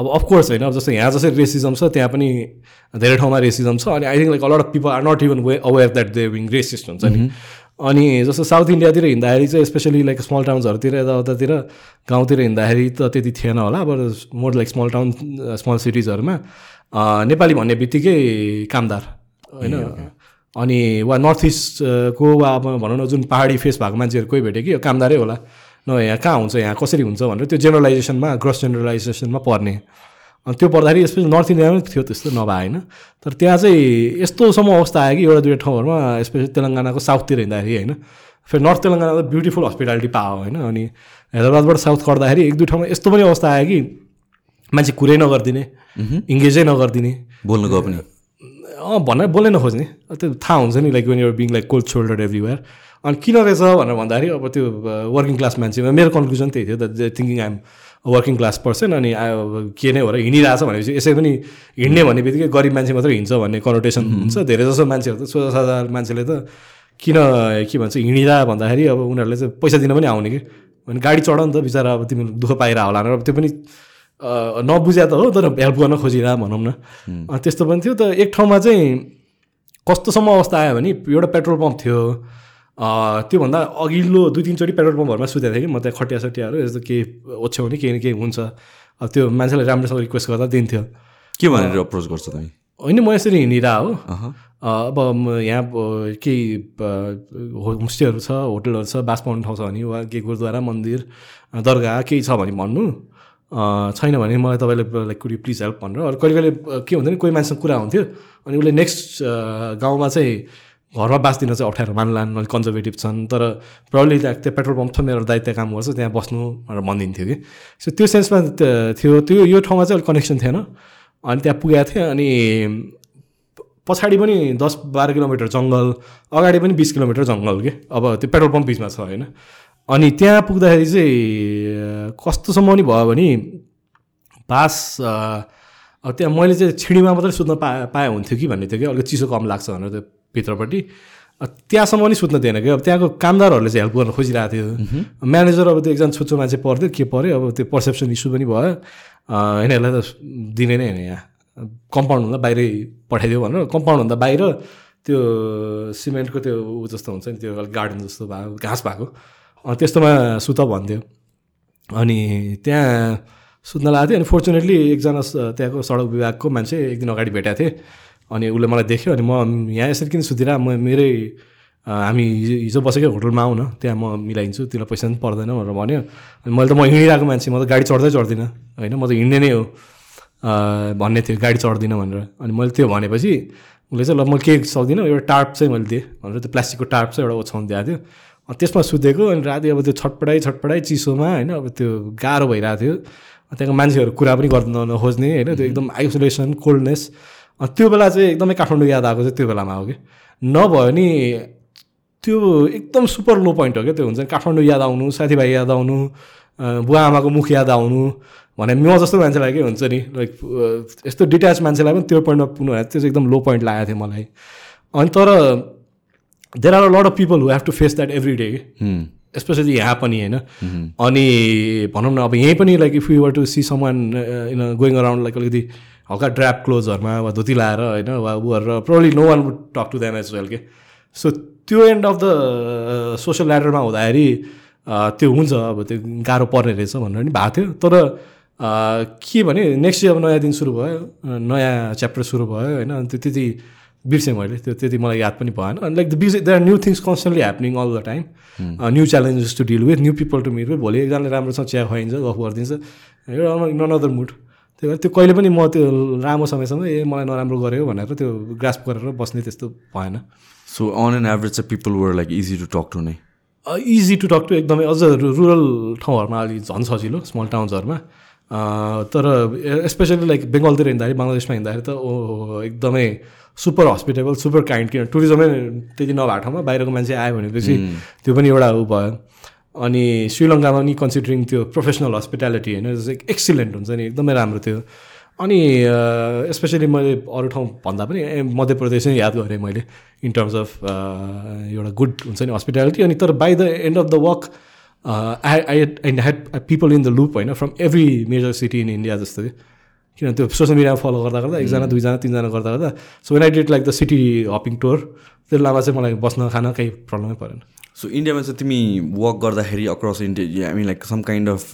अब अफकोर्स होइन अब जस्तो यहाँ जसरी रेसिजम छ त्यहाँ पनि धेरै ठाउँमा रेसिजम छ अनि I think like a lot of people are not even way aware that they wing racist हुन्छ नि। अनि जस्तो साउथ इन्डियातिर हिँड्दाखेरि चाहिँ स्पेसली लाइक स्मल टाउन्सहरूतिर यताउतातिर गाउँतिर हिँड्दाखेरि त त्यति थिएन होला अब more like small town small सिटिजहरूमा Nepali भन्ने बित्तिकै कामदार होइन। अनि वा नर्थ इस्टको वा अब भनौँ न जुन पहाडी फेस भएको मान्छेहरू कोही भेट्यो कि कामदारै होला। न यहाँ कहाँ हुन्छ यहाँ कसरी हुन्छ भनेर त्यो जेनरलाइजेसनमा ग्रस जेनरलाइजेसनमा पर्ने। अनि त्यो पर्दाखेरि स्पेसली नर्थ इन्डियामा पनि थियो त्यस्तो नभए होइन। तर त्यहाँ चाहिँ यस्तोसम्म अवस्था आयो कि एउटा दुइटा ठाउँहरूमा स्पेसली तेलङ्गानाको साउथतिर हिँड्दाखेरि होइन। फेरि नर्थ तेलङ्गानामा ब्युटिफुल हस्पिटालिटी पायो होइन। अनि हैदराबादबाट साउथ गर्दाखेरि एक दुई ठाउँमा यस्तो पनि अवस्था आयो कि मान्छे कुरै नगरिदिने इङ्गेजै नगरिदिने। बोल्नु गयो पनि। अँ भन्न बोल्नै नखोज्ने। त्यो थाहा हुन्छ नि like when you're being like cold shoulder everywhere अनि किन रहेछ भनेर भन्दाखेरि अब त्यो वर्किङ क्लास मान्छेमा मेरो कन्क्लुजन त्यही थियो the thinking I'm working class person अनि के नै हो र हिँडिरहेछ भनेपछि यसै पनि हिँड्ने भन्ने बित्तिकै गरिब मान्छे मात्रै हिँड्छ भन्ने कनोटेसन हुन्छ। धेरै जसो मान्छेहरू त सोझा साझा मान्छेले त किन के भन्छ हिँडिरह भन्दाखेरि अब उनीहरूले चाहिँ पैसा दिन पनि आउने कि? भने गाडी चढ नि त बिचरा अब तिमी दुःख पाइरह होला भनेर अब त्यो पनि नबुझ्या त हो तर हेल्प गर्न खोजिरह भनौँ न। त्यस्तो पनि थियो। त एक ठाउँमा चाहिँ कस्तोसम्म अवस्था आयो भने एउटा पेट्रोल पम्प थियो त्योभन्दा अघिल्लो दुई तिनचोटि पेट्रोल पम्पहरूमा सुतेको थिएँ कि म त्यहाँ खटिया सटियाहरू यस्तो केही ओछ्याउ भने केही न केही हुन्छ। अब त्यो मान्छेलाई राम्रोसँग रिक्वेस्ट गर्दा दिन्थ्यो। के भनेर अप्रोच गर्छ तिमी होइन म यसरी हिँडिरह हो। अब यहाँ केही होमस्टेहरू छ होटलहरू छ बास पाउने ठाउँ छ भने वा केही गुरुद्वारा मन्दिर दरगाह केही छ भने भन्नु। छैन भने मलाई तपाईँले लाइक कुडी प्लिज हेल्प भनेर। अरू कहिले कहिले के हुन्थ्यो नि कोही मान्छेसँग कुरा हुन्थ्यो। अनि उसले नेक्स्ट गाउँमा चाहिँ घरमा बाँच्दिन चाहिँ अप्ठ्यारो मान्लान् अलिक कन्जर्भेटिभ छन्। तर प्रब्लली त्यहाँ त्यो पेट्रोल पम्प छ मेरो दायित्व काम गर्छ त्यहाँ बस्नु भनेर भनिदिन्थ्यो कि। सो त्यो सेन्समा थियो त्यो यो ठाउँमा चाहिँ अलिक कनेक्सन थिएन। अनि त्यहाँ पुगेको थिएँ अनि पछाडि पनि दस बाह्र किलोमिटर जङ्गल अगाडि पनि बिस किलोमिटर जङ्गल के। अब त्यो पेट्रोल पम्प बिचमा छ होइन। अनि त्यहाँ पुग्दाखेरि चाहिँ कस्तोसम्म नि भयो भने बास अब त्यहाँ मैले चाहिँ छिडीमा मात्रै सुत्न पा पाए हुन्थ्यो कि भन्ने थियो कि। अलिक चिसो कम लाग्छ भनेर त्यो भित्रपट्टि। त्यहाँसम्म नि सुत्न दिएन कि अब त्यहाँको कामदारहरूले चाहिँ हेल्प गर्न खोजिरहेको थियो। म्यानेजर अब त्यो एकजना छुच्चो मान्छे पर्थ्यो के पऱ्यो अब त्यो पर्सेप्सन इस्यु पनि भयो। यसलाई त दिने नै होइन यहाँ। कम्पाउन्डभन्दा बाहिरै पठाइदियो भनेर। कम्पाउन्डभन्दा बाहिर त्यो सिमेन्टको त्यो ऊ जस्तो हुन्छ नि त्यो गार्डन जस्तो भएको घाँस भएको। त्यस्तोमा सुत भन्थ्यो। अनि त्यहाँ सुत्न लागेको थियो। अनि फोर्चुनेटली एकजना त्यहाँको सडक विभागको मान्छे एक दिन अगाडि भेटेको थिएँ। अनि उसले मलाई देख्यो अनि म यहाँ यसरी किन सुतिरह म मेरै हामी हिजो हिजो बसेकै होटलमा आउन त्यहाँ म मिलाइदिन्छु त्यसलाई पैसा पनि पर्दैन भनेर भन्यो। अनि मैले त म हिँडिरहेको मान्छे म त गाडी चढ्दै चढ्दिनँ होइन म त हिँड्ने नै हो भन्ने थियो गाडी चढ्दिनँ भनेर। अनि मैले त्यो भनेपछि उसले चाहिँ ल म के सक्दिनँ एउटा टार्प चाहिँ मैले दिएँ भनेर त्यो प्लास्टिकको टार्प चाहिँ एउटा ओछ्याउनु दिएको थियो। अनि त्यसमा सुतेको अनि राति अब त्यो छटपटाइ छटपटाइ चिसोमा होइन अब त्यो गाह्रो भइरहेको थियो। त्यहाँको मान्छेहरू कुरा पनि गर्न नखोज्ने होइन त्यो एकदम आइसोलेसन कोल्डनेस त्यो बेला चाहिँ एकदमै काठमाडौँ याद आएको चाहिँ त्यो बेलामा हो कि? नभयो नि त्यो एकदम सुपर लो पोइन्ट हो क्या त्यो हुन्छ नि काठमाडौँ याद आउनु साथीभाइ याद आउनु बुवा आमाको मुख याद आउनु भने म जस्तो मान्छेलाई के हुन्छ नि लाइक यस्तो डिट्याच मान्छेलाई पनि त्यो पोइन्टमा पुग्नु भयो त्यो चाहिँ एकदम लो पोइन्ट लागेको थियो मलाई। अनि तर there are a lot of people who have to face that every day. Specially यहाँ पनि होइन? अनि भनौँ न अब यहीँ पनि like if you were to see someone in going around like अलिकति हल्का ड्राप क्लोजहरूमा वा धुती लाएर होइन वा उहरू probably no one would talk to them as well के सो त्यो एन्ड अफ द सोसियल ल्याडरमा हुँदाखेरि अ, त्यो हुन्छ अब त्यो गाह्रो पर्ने रहेछ भनेर नि भएको थियो। तर अ, के भने नेक्स्ट इयर अब नयाँ दिन सुरु भयो अ, नयाँ च्याप्टर सुरु भयो होइन? अनि त्यो त्यति बिर्सेँ मैले त्यो त्यति मलाई याद पनि भएन। अनि like the biz there are new things constantly happening all the time new challenges to deal with new people to meet with भोलि एकजनाले राम्रोसँग चिया खुवाइन्छ गफ गरिदिन्छ। एउटा इन अनदर मुड त्यही भएर त्यो कहिले पनि म त्यो लामो समयसम्म ए मलाई नराम्रो गऱ्यो भनेर त्यो ग्रास्प गरेर बस्ने त्यस्तो भएन। सो अन एन एभरेज चाहिँ people were like easy to talk to नै? इजी टु टक टु एकदमै। अझ रुरल ठाउँहरूमा अलिक झन् सजिलो स्मल टाउन्सहरूमा तर स्पेसली लाइक बेङ्गलतिर हिँड्दाखेरि बङ्गलादेशमा हिँड्दाखेरि त ओ एकदमै सुपर हस्पिटेबल सुपर काइन्ड किन टुरिज्मै त्यति नभएको ठाउँमा बाहिरको मान्छे आयो भनेपछि त्यो पनि एउटा ऊ भयो। अनि श्रीलङ्कामा नि कन्सिडरिङ त्यो प्रोफेसनल हस्पिटालिटी होइन एक्सिलेन्ट हुन्छ नि एकदमै राम्रो थियो। अनि स्पेसली मैले अरू ठाउँ भन्दा पनि मध्य प्रदेश नै याद गरेँ मैले इन टर्म्स अफ एउटा गुड हुन्छ नि हस्पिटालिटी अनि तर by the end of the work I I I had people in the loop होइन from every major city in India जस्तो। कि किन त्यो सोसियल मिडियामा फलो गर्दा गर्दा एकजना दुईजना तिनजना गर्दा गर्दा so when I did like the city hopping tour त्यो बेलामा चाहिँ मलाई बस्न खान केही प्रब्लमै परेन। सो इन्डियामा चाहिँ तिमी वर्क गर्दाखेरि across India I mean like some kind of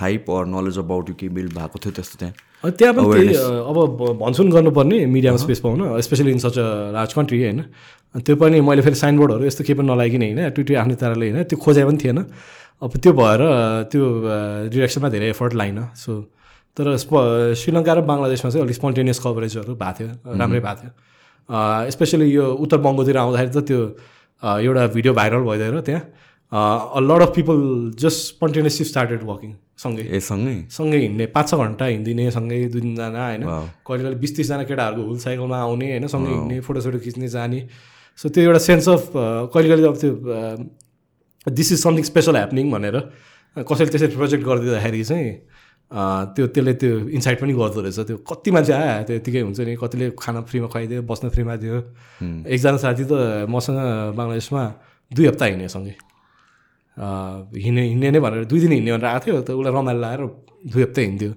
hype or knowledge about you केही बिल्ड भएको थियो त्यस्तो त्यहाँ? त्यहाँ पनि त्यही अब भन्छन् गर्नुपर्ने मिडियामा स्पेस पाउन specially in such a large country होइन। त्यो पनि मैले फेरि साइनबोर्डहरू यस्तो केही पनि नलागिकन होइन। ट्विटी आफ्नै ताराले होइन। त्यो खोजे पनि थिएन। अब त्यो भएर त्यो डिरेक्सनमा धेरै एफर्ट लाइन। सो तर स्प श्रीलङ्का र बङ्गलादेशमा चाहिँ अलिक स्पोन्टेनियस कभरेजहरू भएको थियो राम्रै भएको थियो। स्पेसली यो उत्तर बङ्गोतिर आउँदाखेरि त त्यो एउटा भिडियो भाइरल भइदिएर त्यहाँ। A lot of people just spontaneously started walking सँगै। ए सँगै? सँगै हिँड्ने पाँच छ घन्टा हिँडिदिने सँगै दुई तिनजना होइन. कहिले कहिले बिस तिसजना केटाहरूको हुल साइकलमा आउने होइन सँगै हिँड्ने फोटोसोटो खिच्ने जाने। सो त्यो एउटा सेन्स अफ कहिले कहिले अब त्यो this is something special happening भनेर कसैले त्यसरी प्रोजेक्ट गरिदिँदाखेरि चाहिँ त्यो त्यसले त्यो इन्साइट पनि गर्दो रहेछ। त्यो कति मान्छे आयो त्यो यतिकै हुन्छ नि। कतिले खाना फ्रीमा खुवाइदियो बस्न फ्रीमा दियो। एकजना साथी त मसँग बङ्गलादेशमा दुई हप्ता हिँड्यो सँगै। हिँड्ने हिँड्ने नै भनेर दुई दिन हिँड्ने भनेर आएको थियो। त उसलाई रमाइलो लगाएर दुई हप्ता हिँड्थ्यो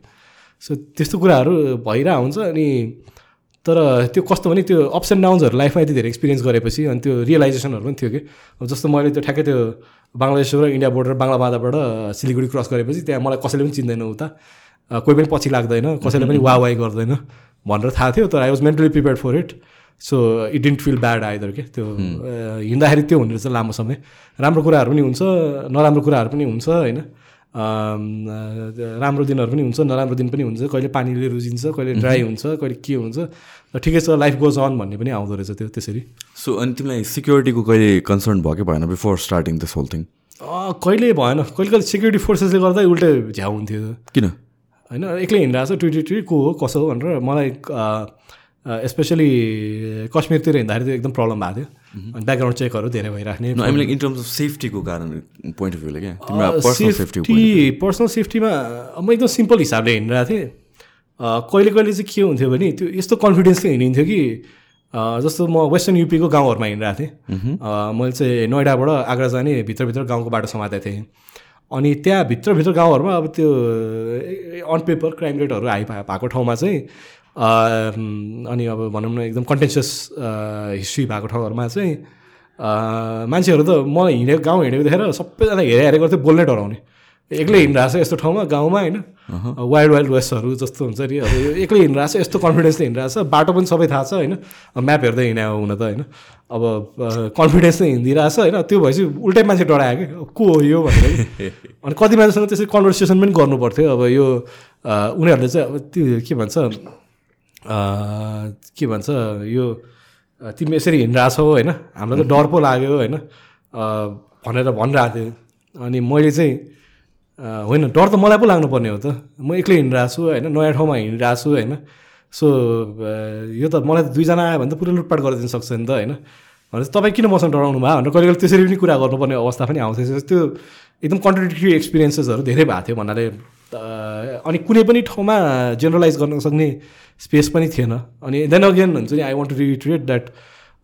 सो त्यस्तो कुराहरू भइरहेको हुन्छ अनि तर त्यो कस्तो भने त्यो अप्स एन्ड डाउन्सहरू लाइफमा यति धेरै एक्सपिरियन्स गरेपछि अनि त्यो रियलाइजेसनहरू पनि थियो कि। अब जस्तो मैले त्यो ठ्याक्कै त्यो बङ्गलादेश र इन्डिया बोर्डर बाङ्ला बाँधाबाट सिलगढी क्रस गरेपछि त्यहाँ मलाई कसैले पनि चिन्दैन उता। कोही पनि पछि लाग्दैन कसैले पनि वा वाइ गर्दैन भनेर थाहा थियो तर I was mentally prepare for it so it didn't feel bad either के त्यो हिँड्दाखेरि त्यो हुने रहेछ लामो समय। राम्रो कुराहरू पनि हुन्छ नराम्रो कुराहरू पनि हुन्छ होइन? राम्रो दिनहरू पनि हुन्छ नराम्रो दिन पनि हुन्छ। कहिले पानीले रुजिन्छ कहिले ड्राई हुन्छ कहिले के हुन्छ। ठिकै छ लाइफ गोज अन भन्ने पनि आउँदो रहेछ त्यो त्यसरी। सो अनि तिमीलाई सिक्योरिटीको कहिले कन्सर्न भयो कि भएन before starting this whole thing कहिले भएन। कहिले कहिले सेक्युरिटी फोर्सेसले गर्दा उल्टै झ्याउ हुन्थ्यो। किन? होइन एक्लै हिँडिरहेको छ ट्विटी ट्विटी को हो कसो हो भनेर मलाई स्पेसली कश्मीरतिर हिँड्दाखेरि त एकदम प्रब्लम भएको थियो। अनि ब्याकग्राउन्ड चेकहरू धेरै भइराख्ने। इन टर्म्स अफ सेफ्टीको कारण पोइन्ट अफ भ्यूले क्या पर्सनल सेफ्टी सेफ्टी पर्सनल सेफ्टीमा म एकदम सिम्पल हिसाबले हिँडिरहेको थिएँ। कहिले कहिले चाहिँ के हुन्थ्यो भने त्यो यस्तो कन्फिडेन्सले हिँडिन्थ्यो कि जस्तो म वेस्टर्न युपीको गाउँहरूमा हिँडिरहेको थिएँ। मैले चाहिँ नोइडाबाट आग्रा जाने भित्रभित्र गाउँको बाटो समातेको थिएँ। अनि त्यहाँ भित्रभित्र गाउँहरूमा अब त्यो अन पेपर क्राइम रेटहरू हाई भएको ठाउँमा चाहिँ अनि अब भनौँ न एकदम कन्टेन्सियस हिस्ट्री भएको ठाउँहरूमा चाहिँ मान्छेहरू त म हिँडेको गाउँ हिँडेको देखेर सबैजना हेरे हेरे गर्थ्यो बोल्नै डराउने। एक्लै हिँडिरहेको छ यस्तो ठाउँमा गाउँमा होइन? वाइल्ड वाइल्ड वेस्टहरू जस्तो हुन्छ नि अब यो एक्लै हिँडिरहेको छ यस्तो कन्फिडेन्सले हिँडिरहेको छ बाटो पनि सबै थाहा छ होइन? म्याप हेर्दै हिँडे हुन त होइन? अब कन्फिडेन्सले हिँडिरहेको छ होइन? त्यो भएपछि उल्टै मान्छे डरायो कि को हो यो भनेर? [laughs] अनि कति मान्छेसँग त्यसरी कन्भर्सेसन पनि गर्नु पर्थ्यो अब यो उनीहरूले चाहिँ अब त्यो के भन्छ के भन्छ यो तिमी यसरी हिँडिरहेछौ होइन? हामीलाई त डर पो लाग्यो होइन? भनेर भनिरहेको थियो अनि मैले चाहिँ होइन डर त मलाई पो लाग्नुपर्ने हो त। म एक्लै हिँडिरहेको छु होइन? नयाँ ठाउँमा हिँडिरहेको छु होइन? सो यो त मलाई त दुईजना आयो भने त पुरै लुटपाट गरिदिनु सक्छ नि त होइन? भनेपछि तपाईँ किन मसँग डराउनु भयो? भनेर कहिले कहिले त्यसरी पनि कुरा गर्नुपर्ने अवस्था पनि आउँछ त्यो एकदम कन्ट्रडिक्टरी एक्सपिरियन्सेसहरू धेरै भएको थियो भन्नाले अनि कुनै पनि ठाउँमा जेनरलाइज गर्न सक्ने स्पेस पनि थिएन। अनि देन अगेन हुन्छ नि I want to reiterate that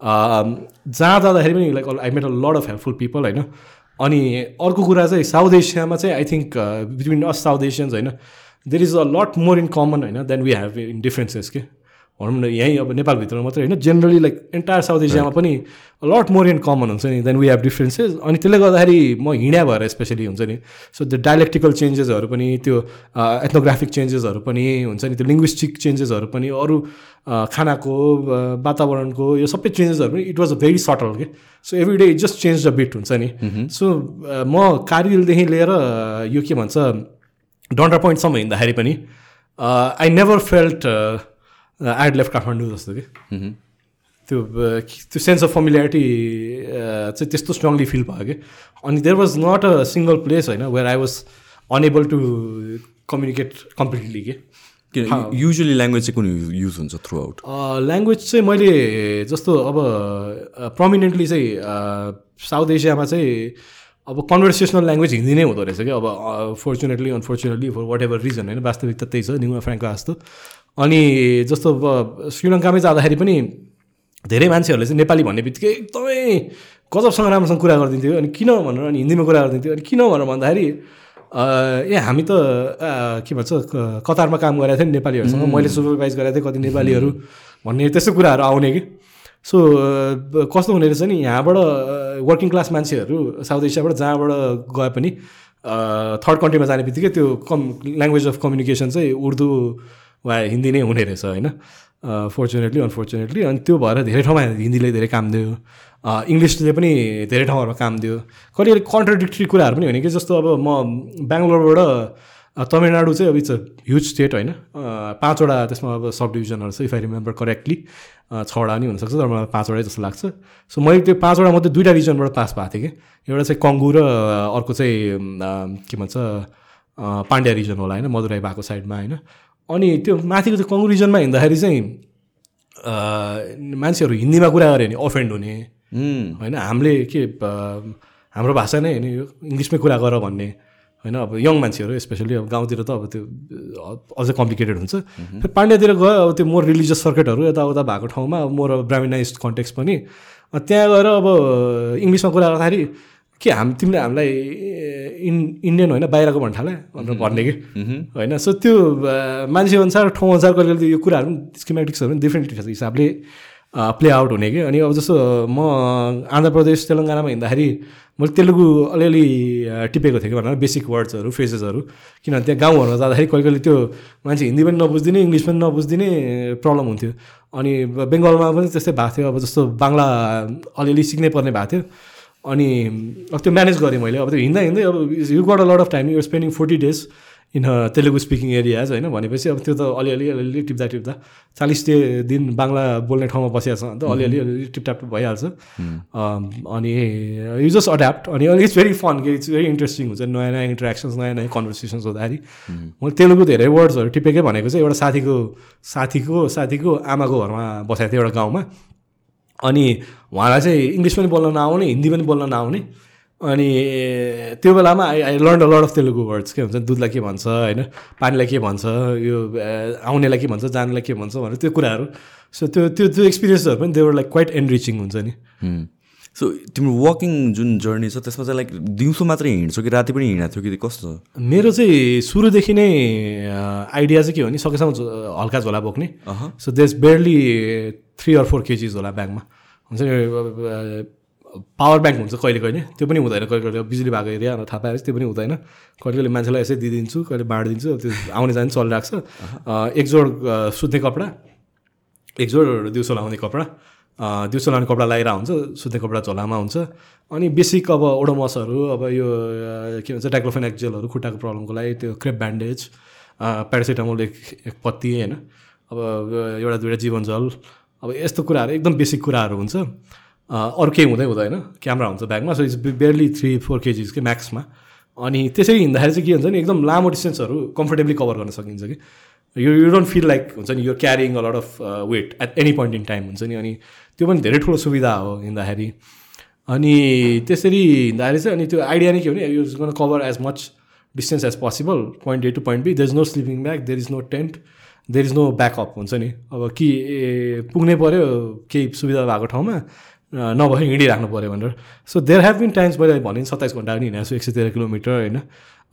जहाँ जाँदाखेरि पनि like I met a lot of helpful people होइन? अनि अर्को कुरा चाहिँ साउथ एसियामा चाहिँ I think between us South Asians होइन? There is a lot more in common होइन then we have in differences के? भनौँ न यहीँ अब नेपालभित्र मात्रै होइन जेनरली लाइक एन्टायर साउथ एसियामा पनि लट मोर इन कमन हुन्छ नि देन वी हेभ डिफ्रेन्सेस अनि त्यसले गर्दाखेरि म हिँड्या भएर स्पेसली हुन्छ नि। सो त्यो डाइलेक्टिकल चेन्जेसहरू पनि त्यो एथनोग्राफिक चेन्जेसहरू पनि हुन्छ नि त्यो लिङ्ग्विस्टिक चेन्जेसहरू पनि अरू खानाको वातावरणको यो सबै चेन्जेसहरू पनि it was a very subtle के so every day it just change the bit हुन्छ नि। सो म कारगिलदेखि लिएर यो के भन्छ डन्डर पोइन्टसम्म हिँड्दाखेरि पनि I never felt I'd left Kathmandu जस्तो कि। त्यो त्यो सेन्स अफ फमिलियारिटी चाहिँ त्यस्तो स्ट्रङली फिल भयो कि। अनि there was not a single place होइन where I was unable to communicate completely के। युजली ल्याङ्ग्वेज चाहिँ कुन युज हुन्छ थ्रु आउट ल्याङ्ग्वेज चाहिँ मैले जस्तो अब प्रमिनेन्टली चाहिँ साउथ एसियामा चाहिँ अब कन्भर्सेसनल ल्याङ्ग्वेज हिन्दी नै हुँदो रहेछ कि। अब fortunately unfortunately for whatever reason होइन वास्तविकता त्यही छ न्युमा फ्रेङ्को जस्तो। अनि जस्तो श्रीलङ्कामै जाँदाखेरि पनि धेरै मान्छेहरूले चाहिँ नेपाली भन्ने बित्तिकै एकदमै गजबसँग राम्रोसँग कुरा गरिदिन्थ्यो अनि किन भनेर अनि हिन्दीमा कुरा गरिदिन्थ्यो अनि किन भनेर भन्दाखेरि ए हामी त के भन्छ कतारमा काम गरेको थियौँ नि नेपालीहरूसँग। मैले सुपरभाइज गरेको थिएँ कति नेपालीहरू भन्ने त्यस्तो कुराहरू आउने कि। सो कस्तो हुने रहेछ नि यहाँबाट वर्किङ क्लास मान्छेहरू साउथ एसियाबाट जहाँबाट गए पनि थर्ड कन्ट्रीमा जाने बित्तिकै त्यो कम ल्याङ्ग्वेज अफ कम्युनिकेसन चाहिँ उर्दू वा हिन्दी नै हुने रहेछ होइन। फोर्चुनेटली अनफोर्चुनेटली अनि त्यो भएर धेरै ठाउँमा हिन्दीले धेरै काम दियो। इङ्ग्लिसले पनि धेरै ठाउँहरूमा काम दियो। कहिले कहिले कन्ट्रडिक्टरी कुराहरू पनि होइन कि जस्तो अब म बेङ्गलोरबाट तमिलनाडु चाहिँ अब इट्स अ ह्युज स्टेट होइन। पाँचवटा त्यसमा अब सब डिभिजनहरू छ इफ आई रिमेम्बर करेक्टली छवटा नि हुनसक्छ तर मलाई पाँचवटै जस्तो लाग्छ। सो मैले त्यो पाँचवटा मात्रै दुइटा रिजनबाट पास भएको थिएँ कि। एउटा चाहिँ कङ्गु र अर्को चाहिँ के भन्छ पाण्ड्या रिजन होला होइन मदुराई भएको साइडमा होइन। अनि त्यो माथिको त्यो कङ्गु रिजनमा हिँड्दाखेरि चाहिँ मान्छेहरू हिन्दीमा कुरा गऱ्यो भने अफेन्ड हुने। होइन हामीले के हाम्रो भाषा नै होइन यो इङ्ग्लिसमै कुरा गर भन्ने। होइन अब यङ मान्छेहरू स्पेसली अब गाउँतिर त अब त्यो अझै कम्प्लिकेटेड हुन्छ। फेरि पाण्ड्यातिर गयो अब त्यो मोर रिलिजियस सर्किटहरू यताउता भएको ठाउँमा अब मोर अब ब्राह्मिनाइज कन्टेक्स पनि। त्यहाँ गएर अब इङ्ग्लिसमा कुरा गर्दाखेरि के हाम तिमीले हामीलाई इन् इन्डियन होइन बाहिरको भन्न थाल्यो भनेर भन्ने कि? होइन सो त्यो मान्छे अनुसार ठाउँ अनुसार कहिले कहिले यो कुराहरू पनि स्किमेटिक्सहरू पनि डिफ्रेन्ट हिसाबले प्ले आउट हुने कि? अनि अब जस्तो म आन्ध्र प्रदेश तेलङ्गानामा हिँड्दाखेरि मैले तेलुगु अलिअलि टिपेको थिएँ कि भनेर बेसिक वर्ड्सहरू फ्रेजेसहरू किनभने त्यहाँ गाउँहरूमा जाँदाखेरि कहिले कहिले त्यो मान्छे हिन्दी पनि नबुझिदिने इङ्ग्लिस पनि नबुझिदिने प्रब्लम हुन्थ्यो। अनि बेङ्गलमा पनि त्यस्तै भएको थियो। अब जस्तो बाङ्ला अलिअलि सिक्नै पर्ने भएको थियो। अनि अब त्यो म्यानेज गरेँ मैले। अब त्यो हिँड्दा हिँड्दै अब you got a lot of time you're spending forty days in Telugu speaking areas होइन? भनेपछि अब त्यो त अलिअलि अलिअलि टिप्दा टिप्दा चालिस डे दिन बाङ्ला बोल्ने ठाउँमा बसिरहेको छ भने त अलिअलि अलिअलि टिपटाप भइहाल्छ। अनि यु जस्ट अड्याप्ट अनि इट्स भेरी फन कि इट्स भेरी इन्ट्रेस्टिङ हुन्छ। नयाँ नयाँ इन्ट्रेक्सन्स नयाँ नयाँ कन्भर्सेसन्स हुँदाखेरि। मैले तेलुगु धेरै वर्ड्सहरू टिपेकै भनेको चाहिँ एउटा साथीको साथीको साथीको आमाको घरमा बसेको थियो एउटा गाउँमा। अनि उहाँलाई चाहिँ इङ्ग्लिस पनि बोल्न नआउने हिन्दी पनि बोल्न नआउने। अनि त्यो बेलामा I I learn a lot of Telugu words के हुन्छ दुधलाई के भन्छ होइन पानीलाई के भन्छ यो आउनेलाई के भन्छ जानेलाई के भन्छ भनेर त्यो कुराहरू। सो त्यो त्यो त्यो एक्सपिरियन्सहरू पनि देवर लाइक क्वाइट एनरिचिङ हुन्छ नि। सो तिम्रो वकिङ जुन जर्नी छ त्यसमा चाहिँ लाइक दिउँसो मात्रै हिँड्छौ कि राति पनि हिँडेको थियो कि कस्तो छ? मेरो चाहिँ सुरुदेखि नै आइडिया चाहिँ के हो नि सकेसम्म हल्का झोला बोक्ने। So this barely three or four kgs होला ब्यागमा हुन्छ नि पावर ब्याङ्क हुन्छ कहिले कहिले। त्यो पनि हुँदैन कहिले कहिले बिजुली भएको एरिया थाहा पाएपछि त्यो पनि हुँदैन। कहिले कहिले मान्छेलाई यसै दिइदिन्छु कहिले बाँडिदिन्छु त्यो आउने जाने चलिरहेको छ। अ, एक जोड अ, सुत्ने कपडा एक जोड दिउँसो लाउने कपडा। दिउँसो लाउने कपडा लगाएर हुन्छ सुत्ने कपडा झोलामा हुन्छ। अनि बेसिक अब ओडोमसहरू अब यो के भन्छ डाइक्लोफेनाक जेलहरू खुट्टाको प्रब्लमको लागि त्यो क्रेप ब्यान्डेज प्यारासिटामोल एक एक पत्ती होइन। अब एउटा दुइटा जीवन जल अब यस्तो कुराहरू एकदम बेसिक कुराहरू हुन्छ। अरू केही हुँदै हुँदैन क्यामरा हुन्छ ब्यागमा so it's barely three four केजिसकै म्याक्समा अनि त्यसरी हिँड्दाखेरि चाहिँ के हुन्छ नि एकदम लामो डिस्टेन्सहरू कम्फर्टेबली कभर गर्न सकिन्छ कि। You you don't feel like हुन्छ नि यो carrying a lot of weight at any point in time हुन्छ नि। अनि त्यो पनि धेरै ठुलो सुविधा हो हिँड्दाखेरि। अनि त्यसरी हिँड्दाखेरि चाहिँ अनि त्यो आइडिया नै के भने युज गर्न cover as much distance as possible point A to point B there is no sleeping bag there is no tent there is no backup हुन्छ नि। अब कि पुग्नै पऱ्यो केही सुविधा भएको ठाउँमा नभए हिँडिराख्नु पऱ्यो भनेर। So there have been times मैले भने सत्ताइस घन्टा पनि हिँडेको छु एक सय तेह्र किलोमिटर होइन।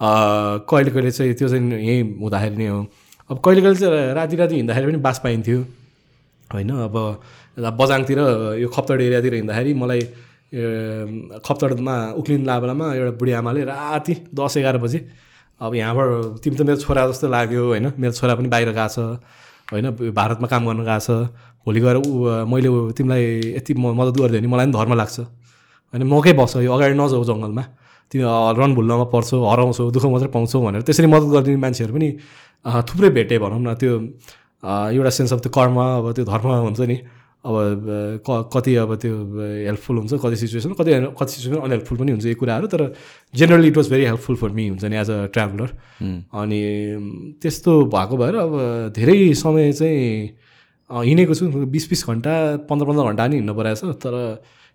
कहिले कहिले चाहिँ त्यो चाहिँ यहीँ हुँदाखेरि नै हो। अब कहिले कहिले चाहिँ राति राति हिँड्दाखेरि पनि बास पाइन्थ्यो। होइन अब बजाङतिर यो खप्तड एरियातिर हिँड्दाखेरि मलाई खप्तडमा उक्लिन बेलामा एउटा बुढी आमाले राति दस एघार बजी अब यहाँबाट तिमी त मेरो छोरा जस्तो लाग्यो होइन मेरो छोरा पनि बाहिर गएको छ होइन भारतमा काम गर्न गएको छ भोलि गएर ऊ मैले तिमीलाई यति म मद्दत गरिदियो भने मलाई पनि धर्म लाग्छ होइन मकै बस्छ यो अगाडि नजाऊ जङ्गलमा तिमी रन भुल्नमा पर्छौ हराउँछौ दुःख मात्रै पाउँछौ भनेर त्यसरी मद्दत गरिदिने मान्छेहरू पनि थुप्रै भेटेँ भनौँ न त्यो एउटा सेन्स अफ त्यो कर्म अब त्यो धर्म हुन्छ नि अब अ, क कति अब त्यो हेल्पफुल हुन्छ कति सिचुएसन कति कति सिचुएसन अनहेल्पफुल पनि हुन्छ यो कुराहरू तर generally it was very helpful for me हुन्छ नि एज अ ट्राभलर अनि त्यस्तो भएको भएर अब धेरै समय चाहिँ अ, हिँडेको छु बिस बिस घन्टा पन्ध्र पन्ध्र घन्टा नि हिँड्नु परेको छ तर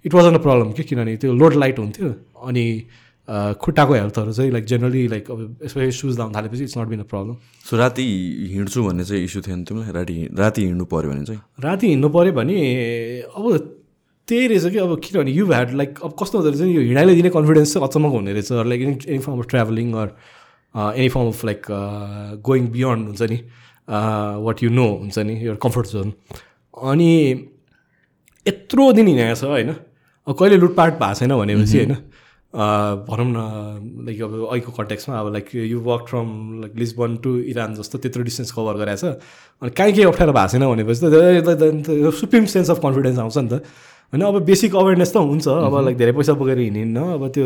इट वाज अन प्रब्लम के किनभने त्यो लोड लाइट हुन्थ्यो। अनि अ, खुट्टाको हेल्थहरू चाहिँ लाइक जेनरली लाइक अब स्पेसली सुज लाउनु थालेपछि it's not been a problem so राति हिँड्छु भन्ने चाहिँ इस्यु थिएन तिमीलाई? राति राति हिँड्नु पऱ्यो भने चाहिँ? राति हिँड्नु पऱ्यो भने अब त्यही रहेछ कि अब किनभने यु ह्याड लाइक अब कस्तो हुँदो रहेछ नि यो हिँडाइले दिने कन्फिडेन्स चाहिँ अचम्मको हुने रहेछ like any any form of travelling or any form of like going beyond हुन्छ नि वाट यु नो हुन्छ नि यो कम्फर्ट जोन अनि यत्रो दिन हिँडेको छ होइन? कहिले लुटपाट भएको छैन भनेपछि होइन? भनौँ न लाइक अब अहिलेको कन्टेक्समा अब like you work from like Lisbon to Iran जस्तो त्यत्रो डिस्टेन्स कभर गराएको छ अनि कहीँ केही अप्ठ्यारो भएको छैन भनेपछि त सुप्रिम सेन्स अफ कन्फिडेन्स आउँछ नि त। होइन अब बेसिक अवेरनेस त हुन्छ अब लाइक धेरै पैसा बोकेर हिँडिन्न अब त्यो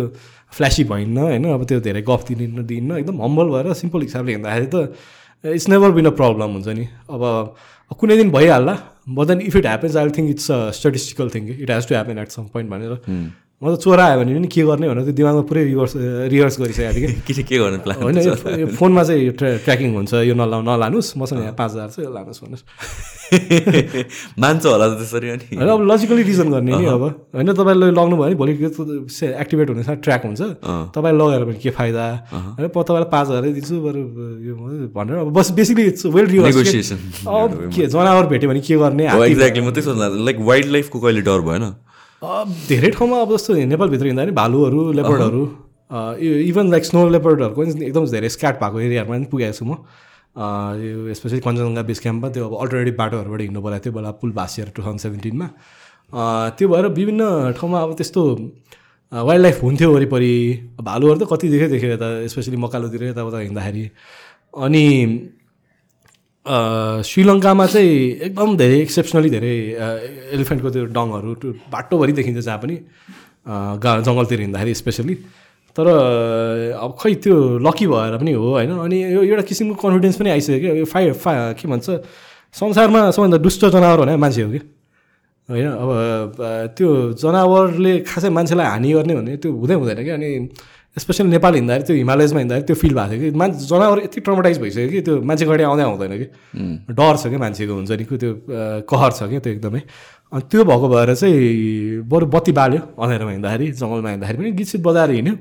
फ्ल्यासी भइन्न होइन अब त्यो धेरै गफ दिनु दिन्न एकदम हम्बल भएर सिम्पल हिसाबले हिँड्दाखेरि त it's never been a problem हुन्छ नि। अब कुनै दिन भइहाल्ला but then if it happens I think it's a statistical thing it has to happen at some point भनेर। म त चोरा आयो भने पनि के गर्ने भनेर त्यो दिमागमा पुरै रिभर्स रिभर्स गरिसकेको थिएँ कि के गर्ने प्लान होइन फोनमा चाहिँ यो ट्र्या ट्र्याकिङ हुन्छ यो नला नलानुहोस् मसँग यहाँ पाँच हजार छ यो लानुहोस् भन्नुहोस् [laughs] मान्छ होला त त्यसरी अनि। होइन अब लजिकली रिजन गर्ने नि अब। होइन तपाईँले लग्नु भयो भने भोलि एक्टिभेट हुने ट्र्याक हुन्छ। तपाईँले लगेर पनि के फाइदा? होइन तपाईँलाई पाँच हजारै दिन्छु बरु यो भनेर। अब बस बेसिकली इट्स वेल Negotiation. अब के जनावर भेट्यो भने के गर्ने? हो हात्ती एक्ज्याक्टली म त्यही सोच्नु लाइक वाइल्ड लाइफको कहिले डर भएन? धेरै ठाउँमा अब जस्तो नेपालभित्र हिँड्दा नि भालुहरू लेपर्डहरू इभन लाइक स्नो लेपर्डहरूको पनि एकदम धेरै स्क्याट भएको एरियाहरूमा पनि पुगेको छु म। यो स्पेसली कञ्चनजङ्घा बेस क्याम्पमा त्यो अब अल्टरनेटिभ बाटोहरूबाट हिँड्नु परेको थियो बेला पुल भाँसिएर टु थाउजन्ड सेभेन्टिनमा त्यो भएर विभिन्न ठाउँमा अब त्यस्तो वाइल्ड लाइफ हुन्थ्यो वरिपरि। भालुहरू त कति देख्यो देख्यो यता स्पेसली मकालोतिर यताउता हिँड्दाखेरि। अनि श्रीलङ्कामा चाहिँ एकदम धेरै एक्सेप्सनली धेरै एलिफेन्टको त्यो डङहरू बाटोभरि देखिन्छ जहाँ पनि गा जङ्गलतिर हिँड्दाखेरि स्पेसली तर अब खै त्यो लकी भएर पनि हो होइन? अनि यो एउटा किसिमको कन्फिडेन्स पनि आइसक्यो क्या। यो फाइ फा के भन्छ? संसारमा सबभन्दा दुष्ट जनावर भने मान्छे हो कि? होइन? अब त्यो जनावरले खासै मान्छेलाई हानि गर्ने भने त्यो हुँदै हुँदैन कि अनि स्पेसली नेपाल हिँड्दाखेरि त्यो हिमालयजमा हिँड्दाखेरि त्यो फिल भएको थियो कि। मान्छे जनावर यति ट्रमाटाइज भइसक्यो कि त्यो मान्छे अगाडि आउँदै आउँदैन कि। डर छ क्या मान्छेको हुन्छ नि त्यो कहर छ क्या त्यो एकदमै। अनि त्यो भएको भएर चाहिँ बरु बत्ती बाल्यो अँध्यारोमा हिँड्दाखेरि जङ्गलमा हिँड्दाखेरि पनि गीत सित बजाएर हिँड्यो।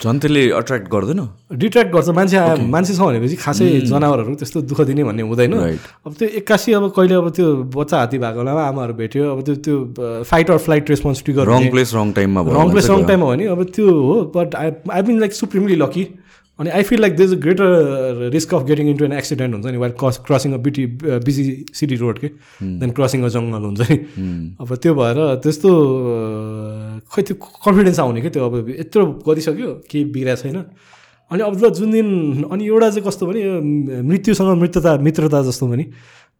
झन् त्यसले अट्र्याक्ट गर्दैन? डिट्र्याक्ट गर्छ। मान्छे मान्छे छ भनेपछि खासै जनावरहरू त्यस्तो दुःख दिने भन्ने हुँदैन. अब त्यो एक्कासी अब कहिले अब त्यो बच्चा हात्ती भएको बेलामा आमाहरू भेट्यो अब त्यो त्यो fight or flight response trigger wrong place wrong टाइममा भयो रङ भने प्लेस रङ टाइममा हो नि अब त्यो हो but I I been like supremely lucky अनि I feel like there's a greater risk of getting into an accident हुन्छ नि while cross crossing a bit busy city road के देन क्रसिङ अ जङ्गल हुन्छ नि। अब त्यो भएर त्यस्तो अ, खै त्यो कन्फिडेन्स आउने क्या त्यो? अब यत्रो गरिसक्यो केही बिग्रिएको छैन। अनि अब जुन दिन अनि एउटा चाहिँ कस्तो भने यो मृत्युसँग मृत्यता मित्रता जस्तो पनि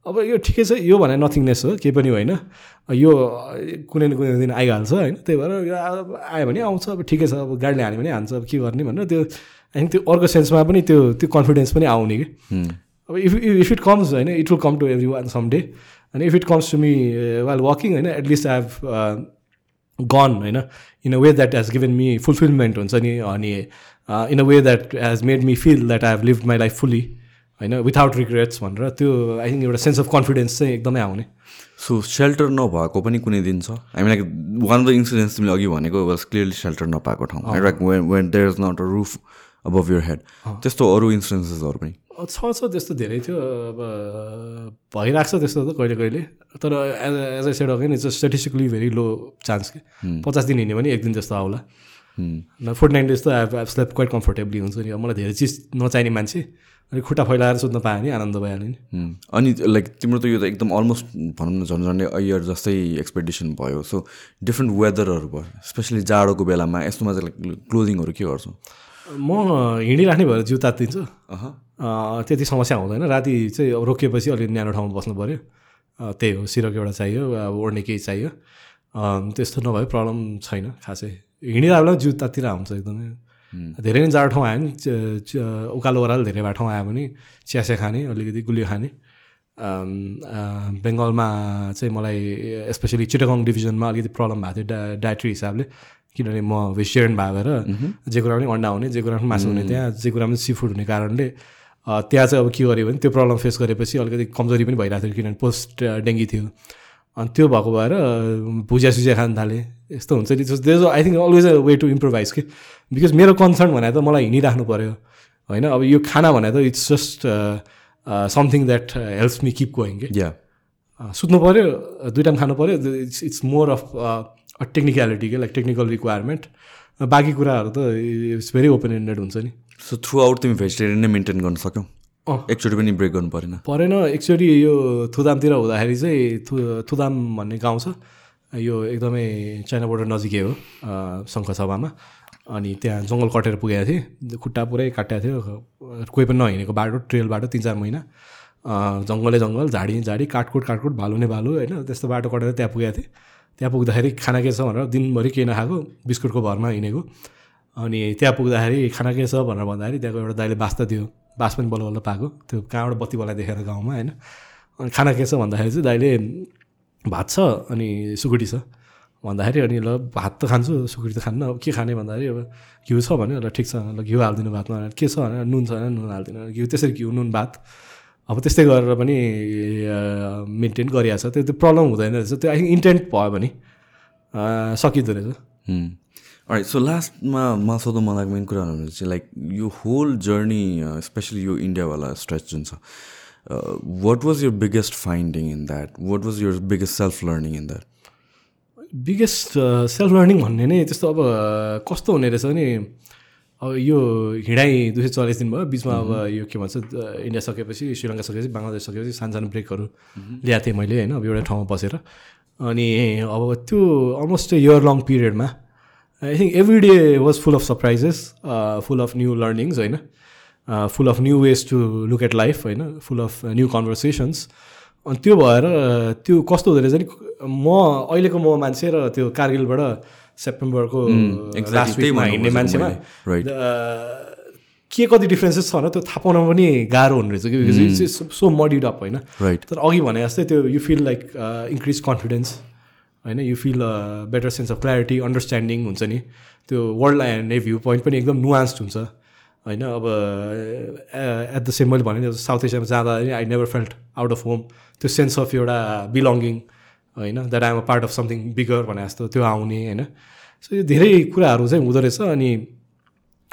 अब यो ठिकै छ यो भने नथिङनेस हो केही पनि होइन। यो कुनै न कुनै दिन आइहाल्छ होइन? त्यही भएर आयो भने आउँछ अब ठिकै छ अब गाडीले हान्यो भने हान्छ अब के गर्ने भनेर त्यो आई थिङ्क त्यो अर्को सेन्समा पनि त्यो त्यो कन्फिडेन्स पनि आउने कि। अब इफ इफ इट कम्स होइन it will come to everyone some day अनि if it comes to me while walking होइन at least I have gone होइन in a way that has given me fulfilment हुन्छ नि अनि in a way that has made me feel that I have live my life fully होइन without regrets भनेर त्यो I think एउटा sense of confidence चाहिँ एकदमै आउने। सो सेल्टर नभएको पनि कुनै दिन छ? हामी like one of the incidents तिमीले अघि भनेको वाज क्लियरली सेल्टर नपाएको ठाउँ like when when there is not a roof above your head त्यस्तो अरू इन्सिडेन्सेसहरू पनि। अ, छ छ त्यस्तो धेरै थियो। अब भइरहेको छ त्यस्तो त कहिले कहिले। तर as as I said again it's statistically very low chance कि। पचास दिन हिँड्यो भने एक दिन जस्तो आउला। न फोर्टी नाइन डेज त I I slept quite comfortably हुन्छ नि। अब मलाई धेरै चिज नचाहिने मान्छे अनि खुट्टा फैलाएर सुत्न पायो भने आनन्द भइहाल्यो नि। अनि लाइक तिम्रो त यो त एकदम अलमोस्ट भनौँ न झन् झन्डै इयर जस्तै एक्सपेडिसन भयो। सो डिफ्रेन्ट वेदरहरू भयो। स्पेसली जाडोको बेलामा यस्तोमा चाहिँ लाइक क्लोदिङहरू के गर्छौ? म हिँडिराख्ने भएर जिउ तात्तिन्छ। त्यति समस्या हुँदैन। राति चाहिँ रोकिएपछि अलिक न्यानो ठाउँमा बस्नु पऱ्यो त्यही हो सिरक एउटा चाहियो अब ओढ्ने केही चाहियो। त्यस्तो नभए प्रब्लम छैन खासै। हिँडिरहेको बेला जिउ तातिर हुन्छ एकदमै। धेरै नै जाडो ठाउँ आयो नि च- च- उकालो ओह्रालो धेरै भए ठाउँ आयो भने चियासिया खाने अलिकति गुलियो खाने। बेङ्गलमा चाहिँ मलाई स्पेसली चिटगङ डिभिजनमा अलिकति प्रब्लम भएको थियो डा डायट्री हिसाबले। किनभने म भेजिटेरियन भएर जे कुरा पनि अन्डा हुने जे कुरा पनि मासु हुने त्यहाँ जे कुरा पनि सी फुड हुने कारणले त्यहाँ चाहिँ अब के गर्यो भने त्यो प्रब्लम फेस गरेपछि अलिकति कमजोरी पनि भइरहेको थियो किनभने पोस्ट डेङ्गी थियो। अनि त्यो भएको भएर भुजिया सुजिया खान थालेँ। यस्तो हुन्छ नि। These I think always a way to improvise कि बिकज मेरो कन्सर्न भने त मलाई हिँडिराख्नु पऱ्यो होइन? अब यो खाना भने त it's just something that helps me keep going कि या अँ, सुत्नु पऱ्यो दुई टाइम खानु पऱ्यो it's it's more of technicality के लाइक टेक्निकल रिक्वायरमेन्ट बाँकी कुराहरू त इट्स भेरी ओपन एन्डेड हुन्छ नि सो थ्रु आउट तिमी भेजिटेरियन नै मेन्टेन गर्न सक्यौ। एकचोटि पनि ब्रेक गर्नु परेन परेन एकचोटि यो थुदामतिर हुँदाखेरि चाहिँ थु थुदाम भन्ने गाउँ छ यो एकदमै चाइना बोर्डर नजिकै हो शङ्खसभामा अनि त्यहाँ जङ्गल कटेर पुगेको थिएँ खुट्टा पुरै काटेको थियो कोही पनि नहिँडेको बाटो ट्रेल बाटो तिन चार महिना. अँ, जङ्गलै जङ्गल झाडी झाडी काटकुट काटकुट भालु नै भालु होइन त्यस्तो बाटो कटेर त्यहाँ पुगेको थिएँ। त्यहाँ पुग्दाखेरि खाना के छ भनेर दिनभरि केही नखाएको बिस्कुटको भरमा हिँडेको। अनि त्यहाँ पुग्दाखेरि खाना के छ भनेर भन्दाखेरि त्यहाँको एउटा दाइले बास त दियो। बास पनि बल्ल बल्ल पाएको। त्यो कहाँबाट बत्ती बल्ला देखेर गाउँमा होइन? अनि खाना के छ भन्दाखेरि चाहिँ दाइले भात छ अनि सुकुटी छ। भन्दाखेरि अनि ल भात त खान्छु सुकुटी त खान्न। अब के खाने? भन्दाखेरि अब घिउ छ भने ल ठिक छ। ल घिउ हालिदिनु भातमा भनेर के छ? भने नुन छ भने नुन हालिदिनु घिउ त्यसरी घिउ नुन भात। अब त्यस्तै गरेर पनि मेन्टेन गरिरहेको छ त्यो त्यो प्रब्लम हुँदैन रहेछ। त्यो थिङ्क इन्टेन्ट भयो भने सकिँदो रहेछ। राइट सो लास्टमा मलाई सोध्नु मन लागेको मेन कुरा भने चाहिँ लाइक यो होल जर्नी स्पेसली यो इन्डियावाला स्ट्रेच जुन छ what was your biggest finding in that what was your biggest self learning in that biggest self learning भन्ने नै त्यस्तो अब कस्तो हुने रहेछ भने अब यो हिँडाइ दुई सय चालिस दिन भयो। बिचमा अब यो के भन्छ इन्डिया सकेपछि श्रीलङ्का सकेपछि बङ्गलादेश सकेपछि सानो सानो ब्रेकहरू ल्याएको थिएँ मैले होइन अब एउटा ठाउँमा बसेर। अनि अब त्यो almost year long पिरियडमा I think every day was full of surprises full of new learnings होइन। Full of new ways to look at life होइन फुल अफ न्यू कन्भर्सेसन्स अनि त्यो भएर त्यो कस्तो हुँदो रहेछ नि म अहिलेको म मान्छे र त्यो कारगिलबाट सेप्टेम्बरको लास्ट विकमा भन्नु हिँड्ने मान्छेमा। uh, के कति डिफ्रेन्सेस छ भने त्यो थाहा पाउन पनि गाह्रो हुने रहेछ कि because it's so muddied up होइन? तर अघि भने जस्तै त्यो you feel like increase confidence होइन? You feel better sense of clarity understanding हुन्छ नि। त्यो वर्ल्ड एन्ड भ्यू पोइन्ट पनि एकदम नुवान्स्ड हुन्छ होइन? अब एट द सेम मैले भने साउथ एसियामा जाँदा I never felt out of home त्यो सेन्स अफ एउटा बिलोङ्गिङ होइन that I'm a part of something bigger भने जस्तो त्यो आउने होइन। सो यो धेरै कुराहरू चाहिँ हुँदो रहेछ अनि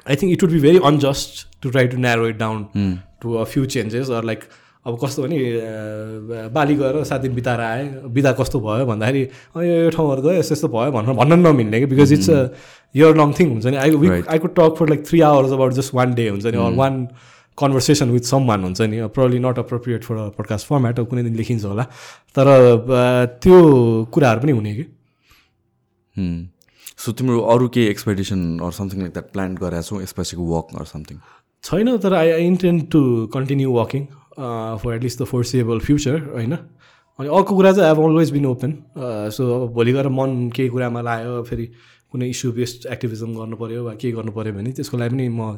I think it would be very unjust to try to narrow it down to a few changes or like अब कस्तो भने बाली गएर सात दिन बिताएर आएँ बिदा कस्तो भयो भन्दाखेरि "अँ, यो ठाउँहरू गयो यस्तो यस्तो भयो भनेर भन्न नमिल्ने कि because it's a year long thing हुन्छ नि। I. I could talk for like three hours about just one day हुन्छ नि or one conversation with someone हुन्छ नि probably not appropriate for podcast format कुनै दिन लेखिन्छ होला। तर त्यो कुराहरू पनि हुने कि? सो तिम्रो अरू केही expectation or something like that plan गरेको छौ यसपछिको वक अर समथिङ छैन तर I I intend to continue walking for at least the foreseeable future होइन? अनि अर्को कुरा चाहिँ I always been open so अब भोलि गएर मन केही कुरामा लाग्यो फेरि कुनै इस्यु बेस्ड एक्टिभिजम गर्नु पऱ्यो वा केही गर्नु पऱ्यो भने त्यसको लागि पनि म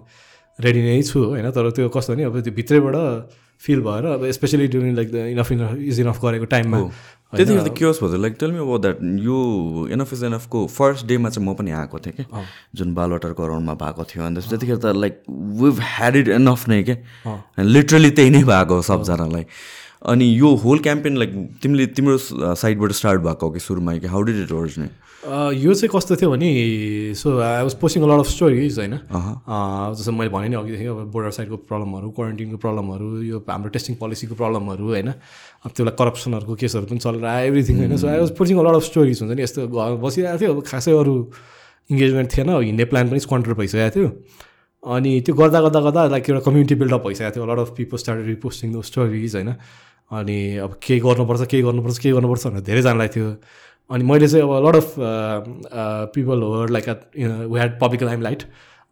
रेडी नै छु होइन? तर त्यो कस्तो भने अब त्यो भित्रैबाट फिल भएर अब specially during like the enough enough is enough गरेको टाइममा त्यतिखेर त क्योस भयो like tell me about that यो एनएफ इज एनएफको फर्स्ट डेमा चाहिँ म पनि आएको थिएँ कि? जुन बालवाटरको राउन्डमा भएको थियो अन्त त्यतिखेर त like we've had it enough नै के? लिटरली त्यही नै भएको हो सबजनालाई। अनि यो होल क्याम्पेन लाइक तिमीले तिम्रो साइडबाट स्टार्ट भएको हो कि सुरुमा? कि हाउ डिड इट ओरिजिनेट यो चाहिँ कस्तो थियो भने so I was posting lot of stories होइन? जस्तो मैले भने नि अघिदेखि अब बोर्डर साइडको प्रब्लमहरू क्वारेन्टिनको प्रब्लमहरू यो हाम्रो टेस्टिङ पोलिसीको प्रब्लमहरू होइन? अब त्यसलाई करप्सनहरूको केसहरू पनि चलेर आयो एभ्रिथिङ होइन? So I was posting lot of stories हुन्छ नि? यस्तो घर बसिरहेको थियो अब खासै अरू इङ्गेजमेन्ट थिएन हिँड्ने प्लान पनि स्क्वान्टर भइसकेको थियो। अनि त्यो गर्दा गर्दा गर्दा लाइक एउटा कम्युनिटी बिल्डअप भइसकेको थियो। Lot of people start reposting those stories होइन? अनि अब के गर्नुपर्छ के गर्नुपर्छ के गर्नुपर्छ भनेर धेरैजनालाई थियो। अनि मैले चाहिँ अब lot of people were like we had public lime light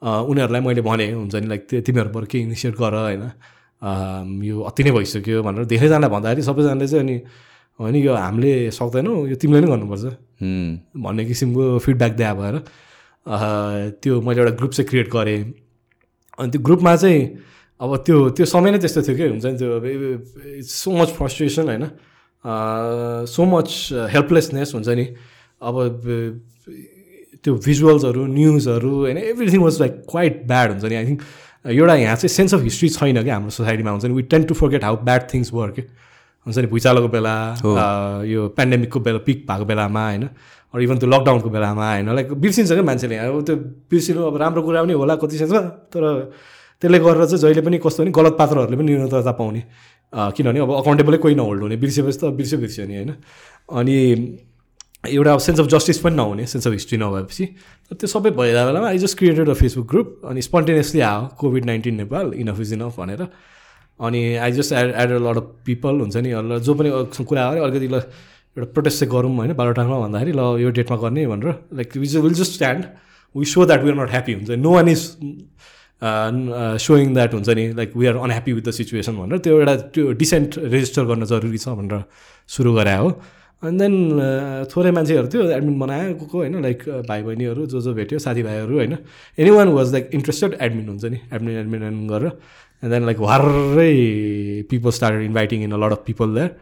उनीहरूलाई मैले भने हुन्छ नि लाइक तिमीहरूबाट केही इनिसिएट गर होइन। अम, यो अति नै भइसक्यो भनेर धेरैजना भन्दाखेरि सबैजनाले चाहिँ अनि होइन यो हामीले सक्दैनौँ यो तिमीले नै गर्नुपर्छ। भन्ने किसिमको फिडब्याक दिए भएर अह, त्यो मैले एउटा ग्रुप चाहिँ क्रिएट गरेँ। अनि त्यो ग्रुपमा चाहिँ अब त्यो त्यो समय नै त्यस्तो थियो कि? हुन्छ नि त्यो इट्स सो मच फ्रस्ट्रेसन होइन? सो मच हेल्पलेसनेस हुन्छ नि? अब त्यो भिजुअल्सहरू न्युजहरू होइन? Everything was like quite bad हुन्छ नि? आई थिङ्क एउटा यहाँ चाहिँ सेन्स अफ हिस्ट्री छैन कि हाम्रो सोसाइटीमा हुन्छ नि? We tend to forget how bad things were कि? हुन्छ नि? भुइँचालोको बेला यो पेन्डेमिकको बेला पिक भएको बेलामा होइन? अरू इभन त्यो लकडाउनको बेलामा होइन? लाइक बिर्सिन्छ क्या मान्छेले? अब त्यो बिर्सिनु अब राम्रो कुरा पनि होला कति सेन्समा तर त्यसले गरेर चाहिँ जहिले पनि कस्तो भने गलत पात्रहरूले पनि निरन्तरता पाउने किनभने अब अकाउन्टेबलै कोही नहोल्ड हुने बिर्सेपछि त बिर्स्यो बिर्स्यो नि होइन? अनि एउटा सेन्स अफ जस्टिस पनि नहुने सेन्स अफ हिस्ट्री नभएपछि। त्यो सबै भइरहेको बेलामा I just created a Facebook group अनि स्पोन्टेनियसली आयो COVID nineteen Nepal enough is enough भनेर। अनि I just add add a lot of people हुन्छ नि जो पनि कुरा आयो अलिकति ल एउटा प्रोटेस्ट चाहिँ गरौँ होइन बालोटाङमा भन्दाखेरि ल यो डेटमा गर्ने भनेर। Like we will just stand we so that we are not happy हुन्छ। No one is saying that हुन्छ नि like we are unhappy with the situation भनेर त्यो एउटा त्यो डिसेन्ट रेजिस्टर गर्न जरुरी छ भनेर सुरु गरे हो। अनि देन थोरै मान्छेहरू थियो एडमिन बनायो को होइन लाइक भाइ बहिनीहरू जो जो भेट्यो साथीभाइहरू होइन anyone was like interested admin हुन्छ नि एडमिन एडमिन एडमिन गरेर। And then like वारै people start inviting in a lot of people there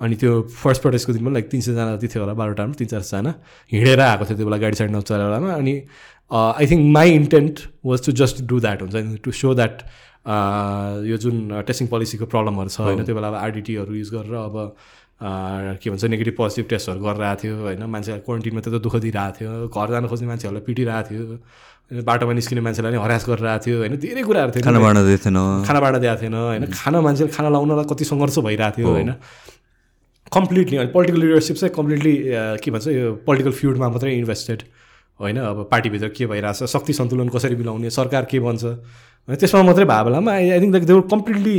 अनि त्यो फर्स्ट प्रोटेस्टको दिनमा लाइक तिन सयजना जति थियो होला बाह्रवटामा तिन चारजना हिँडेर आएको थियो त्यो बेला गाडी साइड नचलाएर बेलामा अनि I think my intent was to just do that हुन्छ टु सो द्याट यो जुन टेस्टिङ पोलिसीको प्रब्लमहरू छ होइन त्यो बेला अब आरडिटीहरू युज गरेर अब अ, के भन्छ नेगेटिभ पोजिटिभ टेस्टहरू गरेर आएको थियो होइन मान्छेलाई क्वारेन्टिनमा त्यत्रो दुःख दिइरहेको थियो घर जान खोज्ने मान्छेहरूलाई पिटिरहेको थियो होइन, बाटोमा निस्किने मान्छेलाई नि हरास गरिरहेको थियो होइन धेरै कुराहरू थियो। खाना बाँड्दै थिएन। खाना बाँडा दिएको थिएन होइन खाना मान्छेले खाना लाउनलाई कति सङ्घर्ष भइरहेको थियो होइन। कम्प्लिटली अनि पोलिटिकल लिडरसिप चाहिँ कम्प्लिटली के भन्छ यो पोलिटिकल फ्युडमा मात्रै इन्भेस्टेड होइन अब पार्टीभित्र के भइरहेछ शक्ति सन्तुलन कसरी मिलाउने सरकार के भन्छ? होइन त्यसमा मात्रै भए बेलामा I I think like they were completely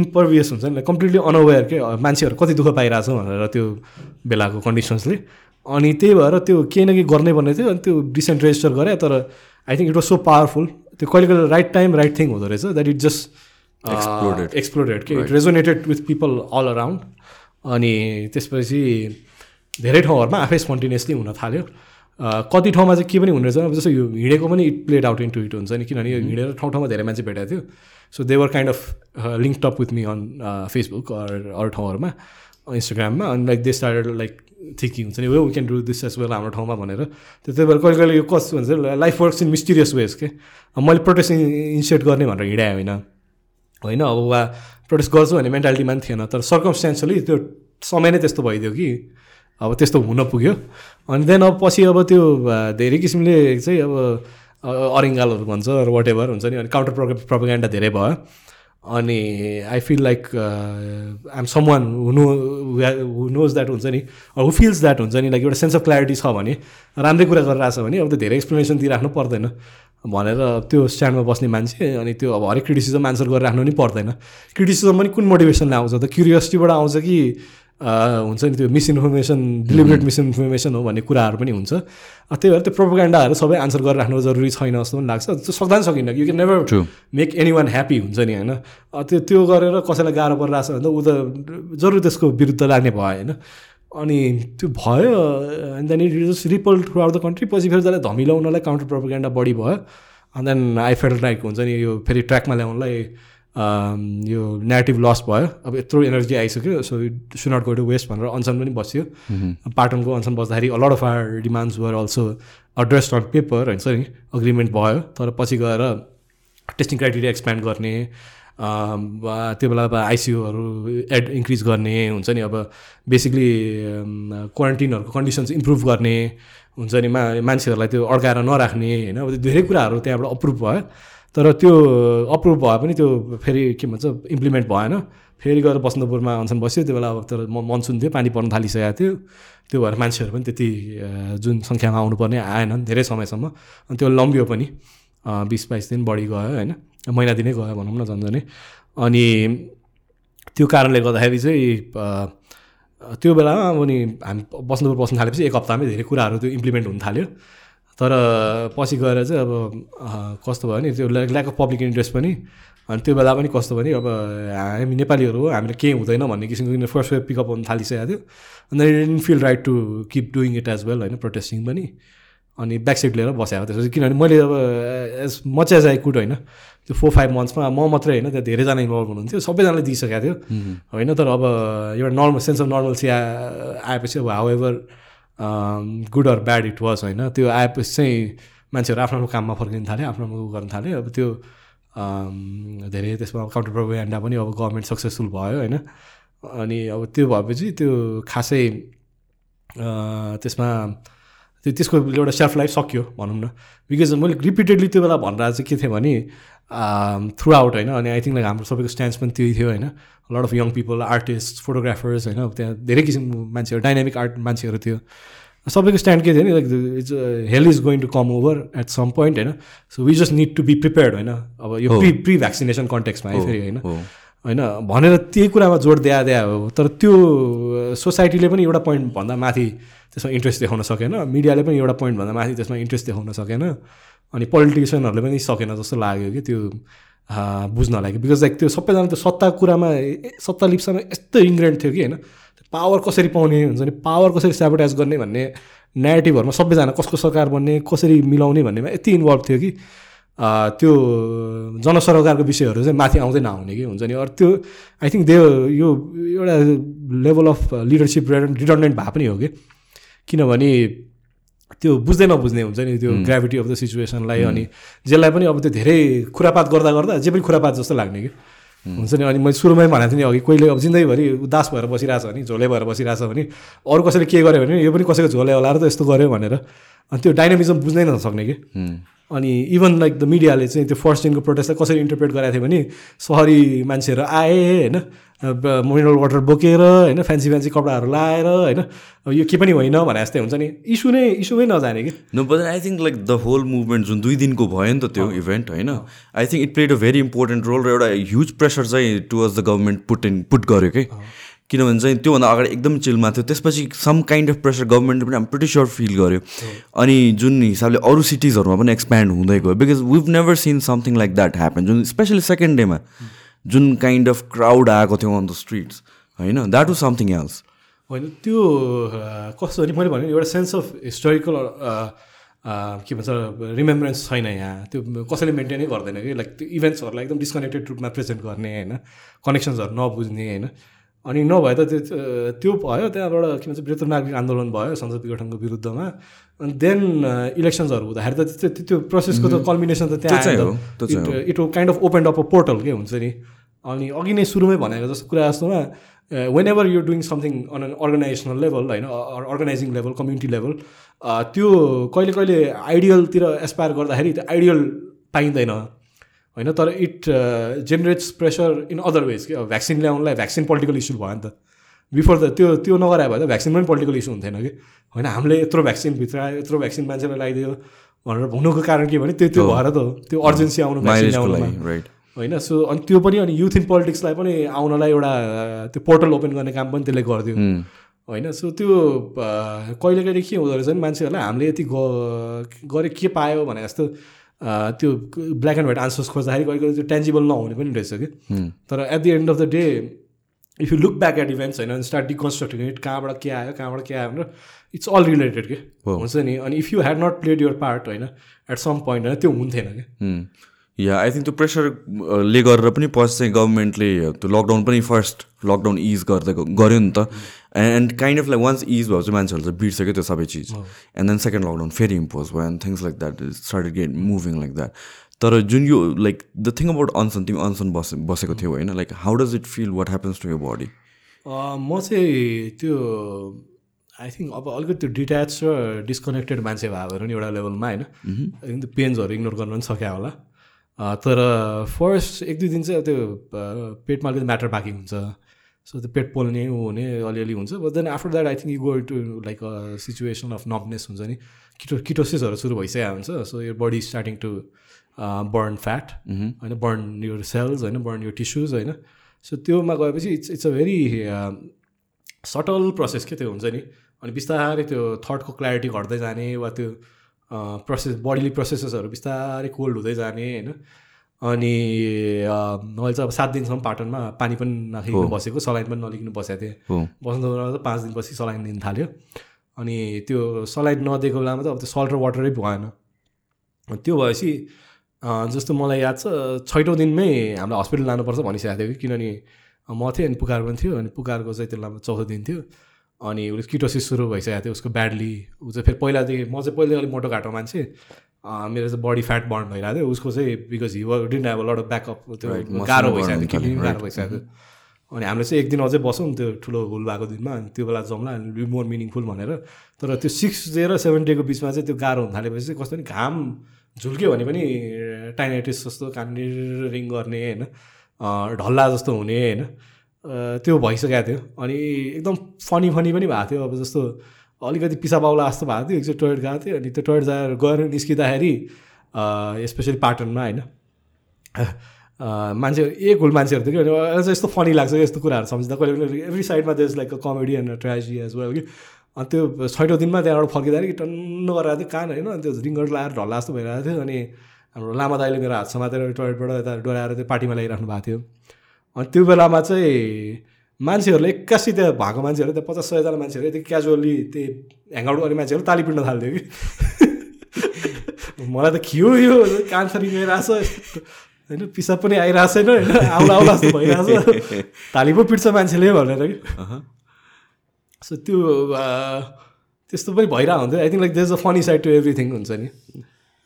impervious हुन्छ नि कम्प्लिटली अनअवेयर के मान्छेहरू कति दुःख पाइरहेछ भनेर त्यो बेलाको कन्डिसन्सले अनि त्यही भएर त्यो केही न केही गर्नै पर्ने थियो अनि त्यो डिसेन्ट रेजिस्टर गरेँ तर I think it was so powerful त्यो कहिले कहिले राइट टाइम राइट थिङ हुँदो रहेछ द्याट इट जस्ट. एक्सप्लोडेड कि it resonated with people all around अनि त्यसपछि धेरै ठाउँहरूमा आफै स्पन्टेनियसली हुन थाल्यो। कति ठाउँमा चाहिँ के पनि हुने रहेछ अब जस्तो यो हिँडेको पनि it played out into it हुन्छ नि किनभने यो हिँडेर ठाउँ ठाउँमा धेरै मान्छे भेटेको थियो। So they were kind of linked up with me on Facebook अरू ठाउँहरूमा इन्स्टाग्राममा अनि like they started like thinking हुन्छ नि we can do this as well हाम्रो ठाउँमा भनेर। त्यो त्यही भएर कहिले कहिले यो कस भन्छ life works in mysterious ways के मैले प्रोटेस्ट इनिसिएट गर्ने भनेर हिँडाएँ होइन। होइन अब वा प्रोटेस्ट गर्छु भन्ने मेन्टालिटीमा पनि थिएन तर सर्कमस्टेन्सली त्यो समय नै त्यस्तो भइदियो कि अब त्यस्तो हुन पुग्यो। अनि देन अब पछि अब त्यो धेरै किसिमले चाहिँ अब अरिङ्गालहरू भन्छ वाट एभर हुन्छ नि अनि काउन्टर प्रो प्रोपोगेन्डा धेरै भयो। अनि I feel like I am someone हुनु हु नोज द्याट हुन्छ नि हु फिल्स द्याट हुन्छ नि लाइक एउटा सेन्स अफ क्ल्यारिटी छ भने राम्रै कुरा गरिरहेको छ भने अब त्यो धेरै एक्सप्लेनेसन दिइराख्नु पर्दैन। भनेर त्यो स्ट्यान्डमा बस्ने मान्छे अनि त्यो अब हरेक क्रिटिसिजम आन्सर गरिराख्नु पनि पर्दैन। क्रिटिसिजम पनि कुन मोटिभेसनले आउँछ त क्युरियोसिटीबाट आउँछ कि हुन्छ नि त्यो मिसइन्फर्मेसन डिलिभरेट मिसइन्फर्मेसन हो भन्ने कुराहरू पनि हुन्छ। त्यही भएर त्यो प्रोपोगेन्डाहरू सबै आन्सर गरिराख्नु जरुरी छैन जस्तो पनि लाग्छ। त्यो सक्दा पनि सकिन्न। You can never True. Make anyone happy हुन्छ नि होइन? त्यो त्यो गरेर कसैलाई गाह्रो परिरहेछ भने त ऊ त जरुर त्यसको विरुद्ध लाग्ने भयो होइन? अनि त्यो भयो and then it is ripple throughout the country पछि फेरि त्यसलाई धमिलाउनलाई काउन्टर प्रोपोगेन्डा बढी भयो। अनि देन आई फेल लाइक हुन्छ नि यो फेरि ट्र्याकमा ल्याउनलाई यो नेगेटिभ लस भयो। अब यत्रो एनर्जी आइसक्यो so it should not go to waste भनेर अनसन पनि बस्यो। पाटनको अनसन बस्दाखेरि a lot of our demands were also addressed on paper हुन्छ नि अग्रिमेन्ट भयो तर पछि गएर टेस्टिङ क्राइटेरिया एक्सप्यान्ड गर्ने त्यो बेला अब आइसियुहरू एड इन्क्रिज गर्ने हुन्छ नि। अब बेसिकली क्वारेन्टिनहरूको कन्डिसन्स इम्प्रुभ गर्ने हुन्छ नि। मा मान्छेहरूलाई त्यो अड्काएर नराख्ने होइन? अब धेरै कुराहरू त्यहाँबाट अप्रुभ भयो। तर त्यो अप्रुभ भए पनि त्यो फेरि के भन्छ इम्प्लिमेन्ट भएन। फेरि गएर बसन्तपुरमा अनसन बस्यो त्यो बेला अब तर म मनसुन थियो पानी पर्न थालिसकेको थियो। त्यो भएर मान्छेहरू पनि त्यति जुन सङ्ख्यामा आउनुपर्ने आएनन् धेरै समयसम्म। अनि त्यो लम्बियो पनि बिस बाइस दिन बढी गयो होइन? महिना दिनै गयो भनौँ न झन्झनै। अनि त्यो कारणले गर्दाखेरि चाहिँ त्यो बेलामा अब नि हामी बस्नुपुर बस्नु थालेपछि एक हप्तामै धेरै कुराहरू त्यो इम्प्लिमेन्ट हुन थाल्यो। तर पछि गएर चाहिँ अब कस्तो भयो नि त्यो ल्याक अफ पब्लिक इन्ट्रेस्ट पनि अनि त्यो बेला पनि कस्तो भने अब हामी नेपालीहरू हो हामीले केही हुँदैन भन्ने किसिमको फर्स्ट वेभ पिकअप हुन थालिसकेको थियो। अन्त it feel right to keep doing it as well होइन प्रोटेस्टिङ पनि। अनि ब्याक सिट लिएर बसेको त्यसपछि किनभने मैले अब as much as I could होइन त्यो फोर फाइभ मन्थ्समा म मात्रै होइन त्यहाँ धेरैजना इन्भल्भ हुनुहुन्थ्यो सबैजनाले दिइसकेको थियो। होइन तर अब एउटा नर्मल सेन्स अफ नर्मल्सी आएपछि अब however good or bad it was होइन? त्यो आएपछि चाहिँ मान्छेहरू आफ्नो आफ्नो काममा फर्किन थाल्यो आफ्नो आफ्नो गर्न थाल्यो अब त्यो अम, धेरै त्यसमा काउन्टर प्रोपोगेन्डा पनि अब गभर्मेन्ट सक्सेसफुल भयो होइन? अनि अब त्यो भएपछि त्यो खासै अ, त्यसमा त्यो त्यसको एउटा सेल्फ लाइफ सक्यो भनौँ न। बिकज मैले रिपिटेडली त्यो बेला भनेर चाहिँ के थियो भने थ्रु आउट होइन? अनि आई थिङ्क लाइक हाम्रो सबैको स्ट्यान्ड्स पनि त्यही थियो होइन? Lot of young people artist photographers होइन त्यहाँ धेरै किसिमको मान्छेहरू डाइनामिक आर्ट मान्छेहरू थियो सबैको स्ट्यान्ड के थियो नि like it's hell is going to come over at some point होइन so we just need to be prepared होइन अब यो। प्रि प्रि भ्याक्सिनेसन कन्टेक्समा है फेरि होइन होइन भनेर त्यही कुरामा जोड दिया दिया हो तर त्यो सोसाइटीले पनि एउटा पोइन्ट भन्दा माथि त्यसमा इन्ट्रेस्ट देखाउन सकेन मिडियाले पनि एउटा पोइन्ट भन्दा माथि त्यसमा इन्ट्रेस्ट देखाउन सकेन अनि पोलिटिसियनहरूले पनि सकेन जस्तो लाग्यो कि त्यो आ, बुझ्नलाई कि बिकज लाइक त्यो सबैजना त्यो सत्ता कुरामा सत्ता लिप्सामा यस्तो इन्ग्रेन्ट थियो कि होइन? पावर कसरी पाउने हुन्छ नि पावर कसरी सेबोटाइज गर्ने भन्ने नेगेटिभहरूमा सबैजना कसको सरकार बन्ने कसरी मिलाउने भन्नेमा यति इन्भल्भ थियो कि त्यो जनसरोकारको विषयहरू चाहिँ माथि आउँदै नआउने कि हुन्छ नि। अरू त्यो आई थिङ्क दे यो एउटा लेभल अफ लिडरसिप रिडन्डेन्ट भए पनि हो कि। किनभने त्यो बुझ्दै नबुझ्ने हुन्छ नि त्यो ग्राभिटी अफ द सिचुएसनलाई अनि जसलाई पनि अब त्यो धेरै खुरापात गर्दा गर्दा जे पनि खुरापात जस्तो लाग्ने कि। हुन्छ नि? अनि मैले सुरुमै भनेको थिएँ नि अघि कहिले अब जिन्दगीभरि उदास भएर बसिरहेछ भने झोले भएर बसिरहेछ भने अरू कसैले के गर्यो भने यो पनि कसैको झोले होला र त यस्तो गर्यो भनेर। अनि त्यो डाइनामिजम बुझ्नै नसक्ने कि। अनि इभन लाइक द मिडियाले चाहिँ त्यो फर्स्ट दिनको प्रोटेस्टलाई कसरी इन्टरप्रेट गराएको थियो भने सहरी मान्छेहरू आए होइन? मिनरल वाटर बोकेर होइन फ्यान्सी फ्यान्सी कपडाहरू लाएर होइन यो के पनि होइन भने जस्तै हुन्छ नि। इस्यु नै इस्युमै नजाने कि? No but I think like the whole movement जुन दुई दिनको भयो नि त त्यो इभेन्ट होइन I think it played a very important role र एउटा ह्युज प्रेसर चाहिँ towards the government put in put गर्यो कि। किनभने चाहिँ त्योभन्दा अगाडि एकदम चिलमा थियो। त्यसपछि सम काइन्ड अफ प्रेसर गभर्मेन्टले पनि प्रिटी स्योर फिल गर्यो। अनि जुन हिसाबले अरू सिटिजहरूमा पनि एक्सप्यान्ड हुँदै गयो। Because we've never seen something like that happen जुन स्पेसली सेकेन्ड डेमा जुन काइन्ड अफ क्राउड आएको थियो अन द स्ट्रिट्स होइन? द्याट वाज समथिङ एल्स होइन त्यो कस्तो भने मैले भने एउटा सेन्स अफ हिस्टोरिकल के भन्छ रिमेम्बरेन्स छैन यहाँ। त्यो कसैले मेन्टेनै गर्दैन कि। लाइक त्यो इभेन्ट्सहरूलाई एकदम डिस्कनेक्टेड रूपमा प्रेजेन्ट गर्ने होइन? कनेक्सन्सहरू नबुझ्ने होइन? अनि नभए त त्यो त्यो भयो त्यहाँबाट के भन्छ बृहत्तर नागरिक आन्दोलन भयो संसद गठनको विरुद्धमा। अनि देन इलेक्सन्सहरू हुँदाखेरि त त्यो त्यो प्रोसेसको त कल्मिनेसन त त्यहाँ त। It kind of open up a portal के हुन्छ नि? अनि अघि नै सुरुमै भनेको जस्तो कुरा जस्तोमा whenever you doing something on an organisational level होइन अर्गनाइजिङ लेभल कम्युनिटी लेभल त्यो कहिले कहिले आइडियलतिर एसपायर गर्दाखेरि त्यो आइडियल पाइँदैन होइन तर it generates pressure in other ways कि अब भ्याक्सिन ल्याउनलाई भ्याक्सिन पोलिटिकल इस्यु भयो नि त। बिफोर त त्यो त्यो नगराए भए त भ्याक्सिनमा पनि पोलिटिकल इस्यु हुन्थेन कि? होइन हामीले यत्रो भ्याक्सिन भित्र आयो यत्रो भ्याक्सिन मान्छेलाई लगाइदियो भनेर हुनुको कारण के भने त्यो त्यो भएर त हो। त्यो अर्जेन्सी आउनु भ्याक्सिन लागि राइट होइन सो अनि त्यो पनि अनि युथ इन पोलिटिक्सलाई पनि आउनलाई एउटा त्यो पोर्टल ओपन गर्ने काम पनि त्यसले गरिदियो। होइन सो त्यो कहिले कहिले के हुँदो रहेछ नि मान्छेहरूलाई हामीले यति गरे के पायो भने जस्तो त्यो ब्ल्याक एन्ड व्हाइट आन्सर्स खोज्दाखेरि कहिले कहिले त्यो टेन्जिबल नहुने पनि रहेछ कि। तर at the end of the day if you look back at events होइन स्टार्ट डिकन्स्ट्रक्टिङ इट कहाँबाट के आयो कहाँबाट के आयो भनेर इट्स अल रिलेटेड के। हुन्छ नि अनि if you had not played your part होइन एट सम पोइन्ट होइन त्यो हुन्थेन कि। या आई थिङ्क त्यो प्रेसरले गरेर पनि पछि चाहिँ गभर्मेन्टले त्यो लकडाउन पनि फर्स्ट लकडाउन इज गर्दै ग- गर्यो नि त। And kind of like once is भयो चाहिँ मान्छेहरू चाहिँ बिर्सक्यो त्यो सबै चिज। एन्ड देन सेकेन्ड लकडाउन फेरि इम्पोज भयो and things like that started get moving like that तर जुन यो लाइक द थिङ अबाउट अनसन तिमी अनसन बस बसेको थियौ होइन like how does it feel what happens to your body म चाहिँ त्यो आई थिङ्क अब अलिकति त्यो डिट्याच र डिस्कनेक्टेड मान्छे भने नि एउटा लेभलमा होइन। आई थिङ्क त्यो पेन्सहरू इग्नोर गर्न पनि सक्यो होला। तर फर्स्ट एक दुई दिन चाहिँ त्यो पेटमा अलिकति म्याटर बाँकी हुन्छ। सो त्यो पेट पोल्ने ऊ हुने अलिअलि हुन्छ। But then after that I think you go to like a situation of numbness हुन्छ नि। किटो किटोसिसहरू सुरु भइसकेको हुन्छ। सो यो body starting to burn fat होइन बर्न your सेल्स होइन बर्न your टिस्युज होइन। सो त्योमा गएपछि it's it's a very subtle process के त्यो हुन्छ नि। अनि बिस्तारै त्यो थटको क्ल्यारिटी घट्दै जाने वा त्यो प्रोसेस बडीली प्रोसेसेसहरू बिस्तारै कोल्ड हुँदै जाने होइन? अनि मैले चाहिँ अब सात दिनसम्म पाटनमा पानी पनि नखाइकन बसेको सलाइन पनि नलिकन बसेको थिएँ। त पाँच दिनपछि सलाइन दिन थाल्यो। अनि त्यो सलाइन नदिएको बेलामा त अब त्यो सल्ट र वाटरै भएन। त्यो भएपछि जस्तो मलाई याद छ छैटौँ दिनमै हामीलाई हस्पिटल लानुपर्छ भनिसकेको थियो कि किनभने म थिएँ अनि पुकार पनि थियो अनि पुकारको चाहिँ त्यसलाई चौथो दिन थियो। अनि उसले किटोसिस सुरु भइसकेको थियो उसको ब्याडली ऊ चाहिँ फेरि पहिलादेखि म चाहिँ पहिला अलिक मोटो घाटो मान्छे। मेरो चाहिँ बडी फ्याट बर्न भइरहेको थियो। उसको चाहिँ because he didn't have lot of backup त्यो गाह्रो भइसकेको थियो किडनी. गाह्रो भइसकेको थियो। अनि हामीले चाहिँ एक दिन अझै बसौँ त्यो ठुलो हुल भएको दिनमा अनि त्यो बेला जाउँला बी मोर मिनिङफुल भनेर। तर त्यो सिक्स डे र सेभेन डेको बिचमा चाहिँ त्यो गाह्रो हुन थालेपछि चाहिँ कस्तो नि घाम झुल्क्यो भने पनि टाइनाइटिस जस्तो कान रिङ गर्ने होइन? ढल्ला जस्तो हुने होइन? त्यो भइसकेको थियो। अनि एकदम फनी फनी पनि भएको थियो। अब जस्तो अलिकति पिसा बाउला जस्तो भएको थियो। एकचोटि टोइलेट गएको थियो। अनि त्यो टोइलेट जाएर गएर निस्किँदाखेरि स्पेसली पाटनमा होइन? मान्छे एक हुल मान्छेहरू थियो कि यस्तो फनी लाग्छ यस्तो कुराहरू सम्झिँदा। कहिले कहिले एभ्री साइडमा देश like a comedy and tragedy as well कि? अनि त्यो छैटौँ दिनमा त्यहाँबाट फर्किँदाखेरि टन्न गरेर थियो कान होइन? अनि त्यो रिङ्गट लगाएर ढल्ला जस्तो भइरहेको थियो। अनि हाम्रो लामा दाइले मेरो हात समातेर टोइलेटबाट यता डोराएर त्यो पार्टीमा ल्याइराख्नु भएको थियो। त्यो बेलामा चाहिँ मान्छेहरूले एक्कासी त्यहाँ भएको मान्छेहरू त्यहाँ पचास सयजना मान्छेहरू यति क्याजुअली त्यही ह्याङआउट गर्ने मान्छेहरू ताली पिट्न थाल्थ्यो कि? [laughs] मलाई त खियो यो? कान्छरी गइरहेछ होइन पिसाब पनि आइरहेको छैन होइन? आउला आउला जस्तो भइरहेछ। ताली पो पिट्छ मान्छेले भनेर कि? सो त्यो त्यस्तो पनि भइरहेको हुन्थ्यो I think like there's a funny side to everything हुन्छ नि।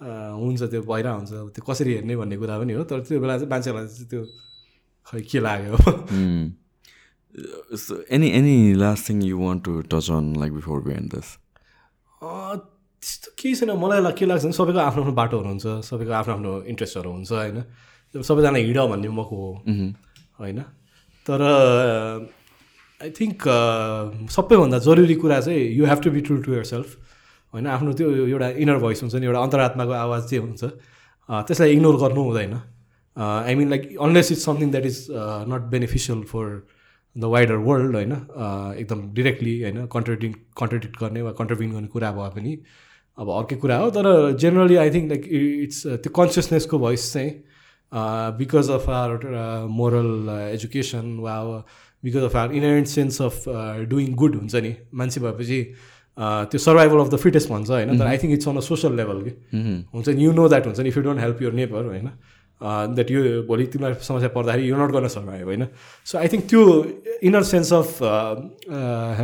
हुन्छ त्यो भइरहेको हुन्छ। त्यो कसरी हेर्ने भन्ने कुरा पनि हो। तर त्यो बेला चाहिँ मान्छेहरूलाई त्यो खै के लाग्यो? So any any last thing you want to touch on like before we end this? अँ, त्यस्तो केही छैन। मलाई के लाग्छ भने सबैको आफ्नो आफ्नो बाटोहरू हुन्छ सबैको आफ्नो आफ्नो इन्ट्रेस्टहरू हुन्छ होइन? सबैजना हिँड भन्ने मको हो होइन? तर आई थिङ्क सबैभन्दा जरुरी कुरा चाहिँ you have to be true to yourself होइन? आफ्नो त्यो एउटा इनर भोइस हुन्छ नि एउटा अन्तरात्माको आवाज चाहिँ हुन्छ त्यसलाई इग्नोर गर्नु हुँदैन। I mean like unless it's something that is not beneficial for the wider world होइन अ, एकदम डिरेक्टली होइन कन्ट्रडिङ कन्ट्रडिक्ट गर्ने वा कन्ट्रिब्युट गर्ने कुरा भए पनि अब अर्कै कुरा हो। तर generally I think like it's त्यो कन्सियसनेसको भोइस चाहिँ because of our moral education वा because of our inherent sense of doing good हुन्छ नि मान्छे भएपछि uh, त्यो सर्भाइभल अफ द फिटेस्ट भन्छ होइन। तर I think it's on a social level कि। हुन्छ नि यु नो द्याट हुन्छ नि if you don't help your neighbour होइन। द्याट यो भोलि तिमीलाई समस्या पर्दाखेरि यु नट गर्न सर्भाइभ होइन? सो आई थिङ्क त्यो इनर सेन्स अफ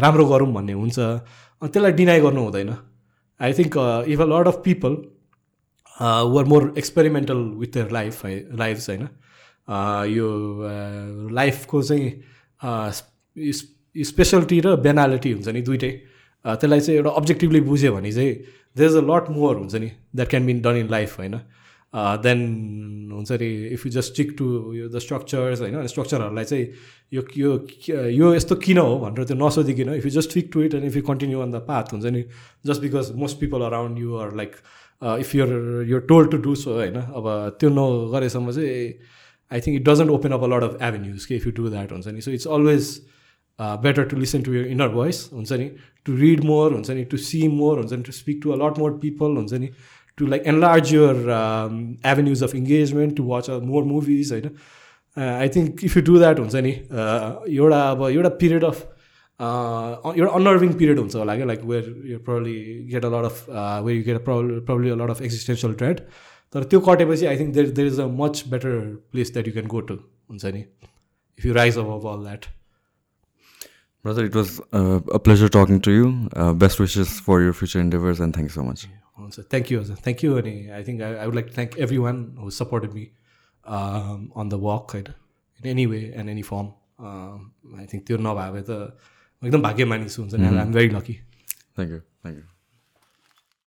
राम्रो गरौँ भन्ने हुन्छ। अनि त्यसलाई डिनाइ गर्नु हुँदैन। I think if a lot of people were more experimental with their life है लाइफ्स होइन? Uh, यो लाइफको चाहिँ स्पेसलिटी र बेनालिटी हुन्छ नि दुइटै। Uh, त्यसलाई चाहिँ एउटा अब्जेक्टिभली बुझ्यो भने चाहिँ there is a lot more हुन्छ नि that can been done in life होइन? देन हुन्छ नि if you just stick to यो द स्ट्रक्चर्स होइन स्ट्रक्चरहरूलाई चाहिँ यो यो यो यस्तो किन हो भनेर त्यो नसोधिकन if you just stick to it and if you continue on the path हुन्छ नि just because most people around you are like if you're you're told to do so होइन अब त्यो नगरेसम्म चाहिँ I think it doesn't open up a lot of avenues कि if you do that हुन्छ नि. So it's always better to listen to your inner voice हुन्छ नि टु रिड मोर हुन्छ नि टु सी मोर हुन्छ नि to speak to a lot more people हुन्छ नि to like enlarge your avenues of engagement to watch a more movies होइन I think if you do that हुन्छ नि uh, एउटा अब एउटा पिरियड अफ एउटा अनर्भिङ पिरियड हुन्छ होला क्या like where you probably get a lot of where you get probably a lot of existential dread तर त्यो कटेपछि I think there there is a much better place that you can go to हुन्छ नि if you rise अब all that Brother, it was uh, a pleasure talking to you. Uh, best wishes for your future endeavors and thank you so much. हुन्छ thank you हजुर thank you अनि I think I I would like thank everyone who supported me on the work होइन in any way and any firm I think त्यो नभए भए त म एकदम भाग्यमानी छु हुन्छ नि I am very lucky Thank you. Thank you.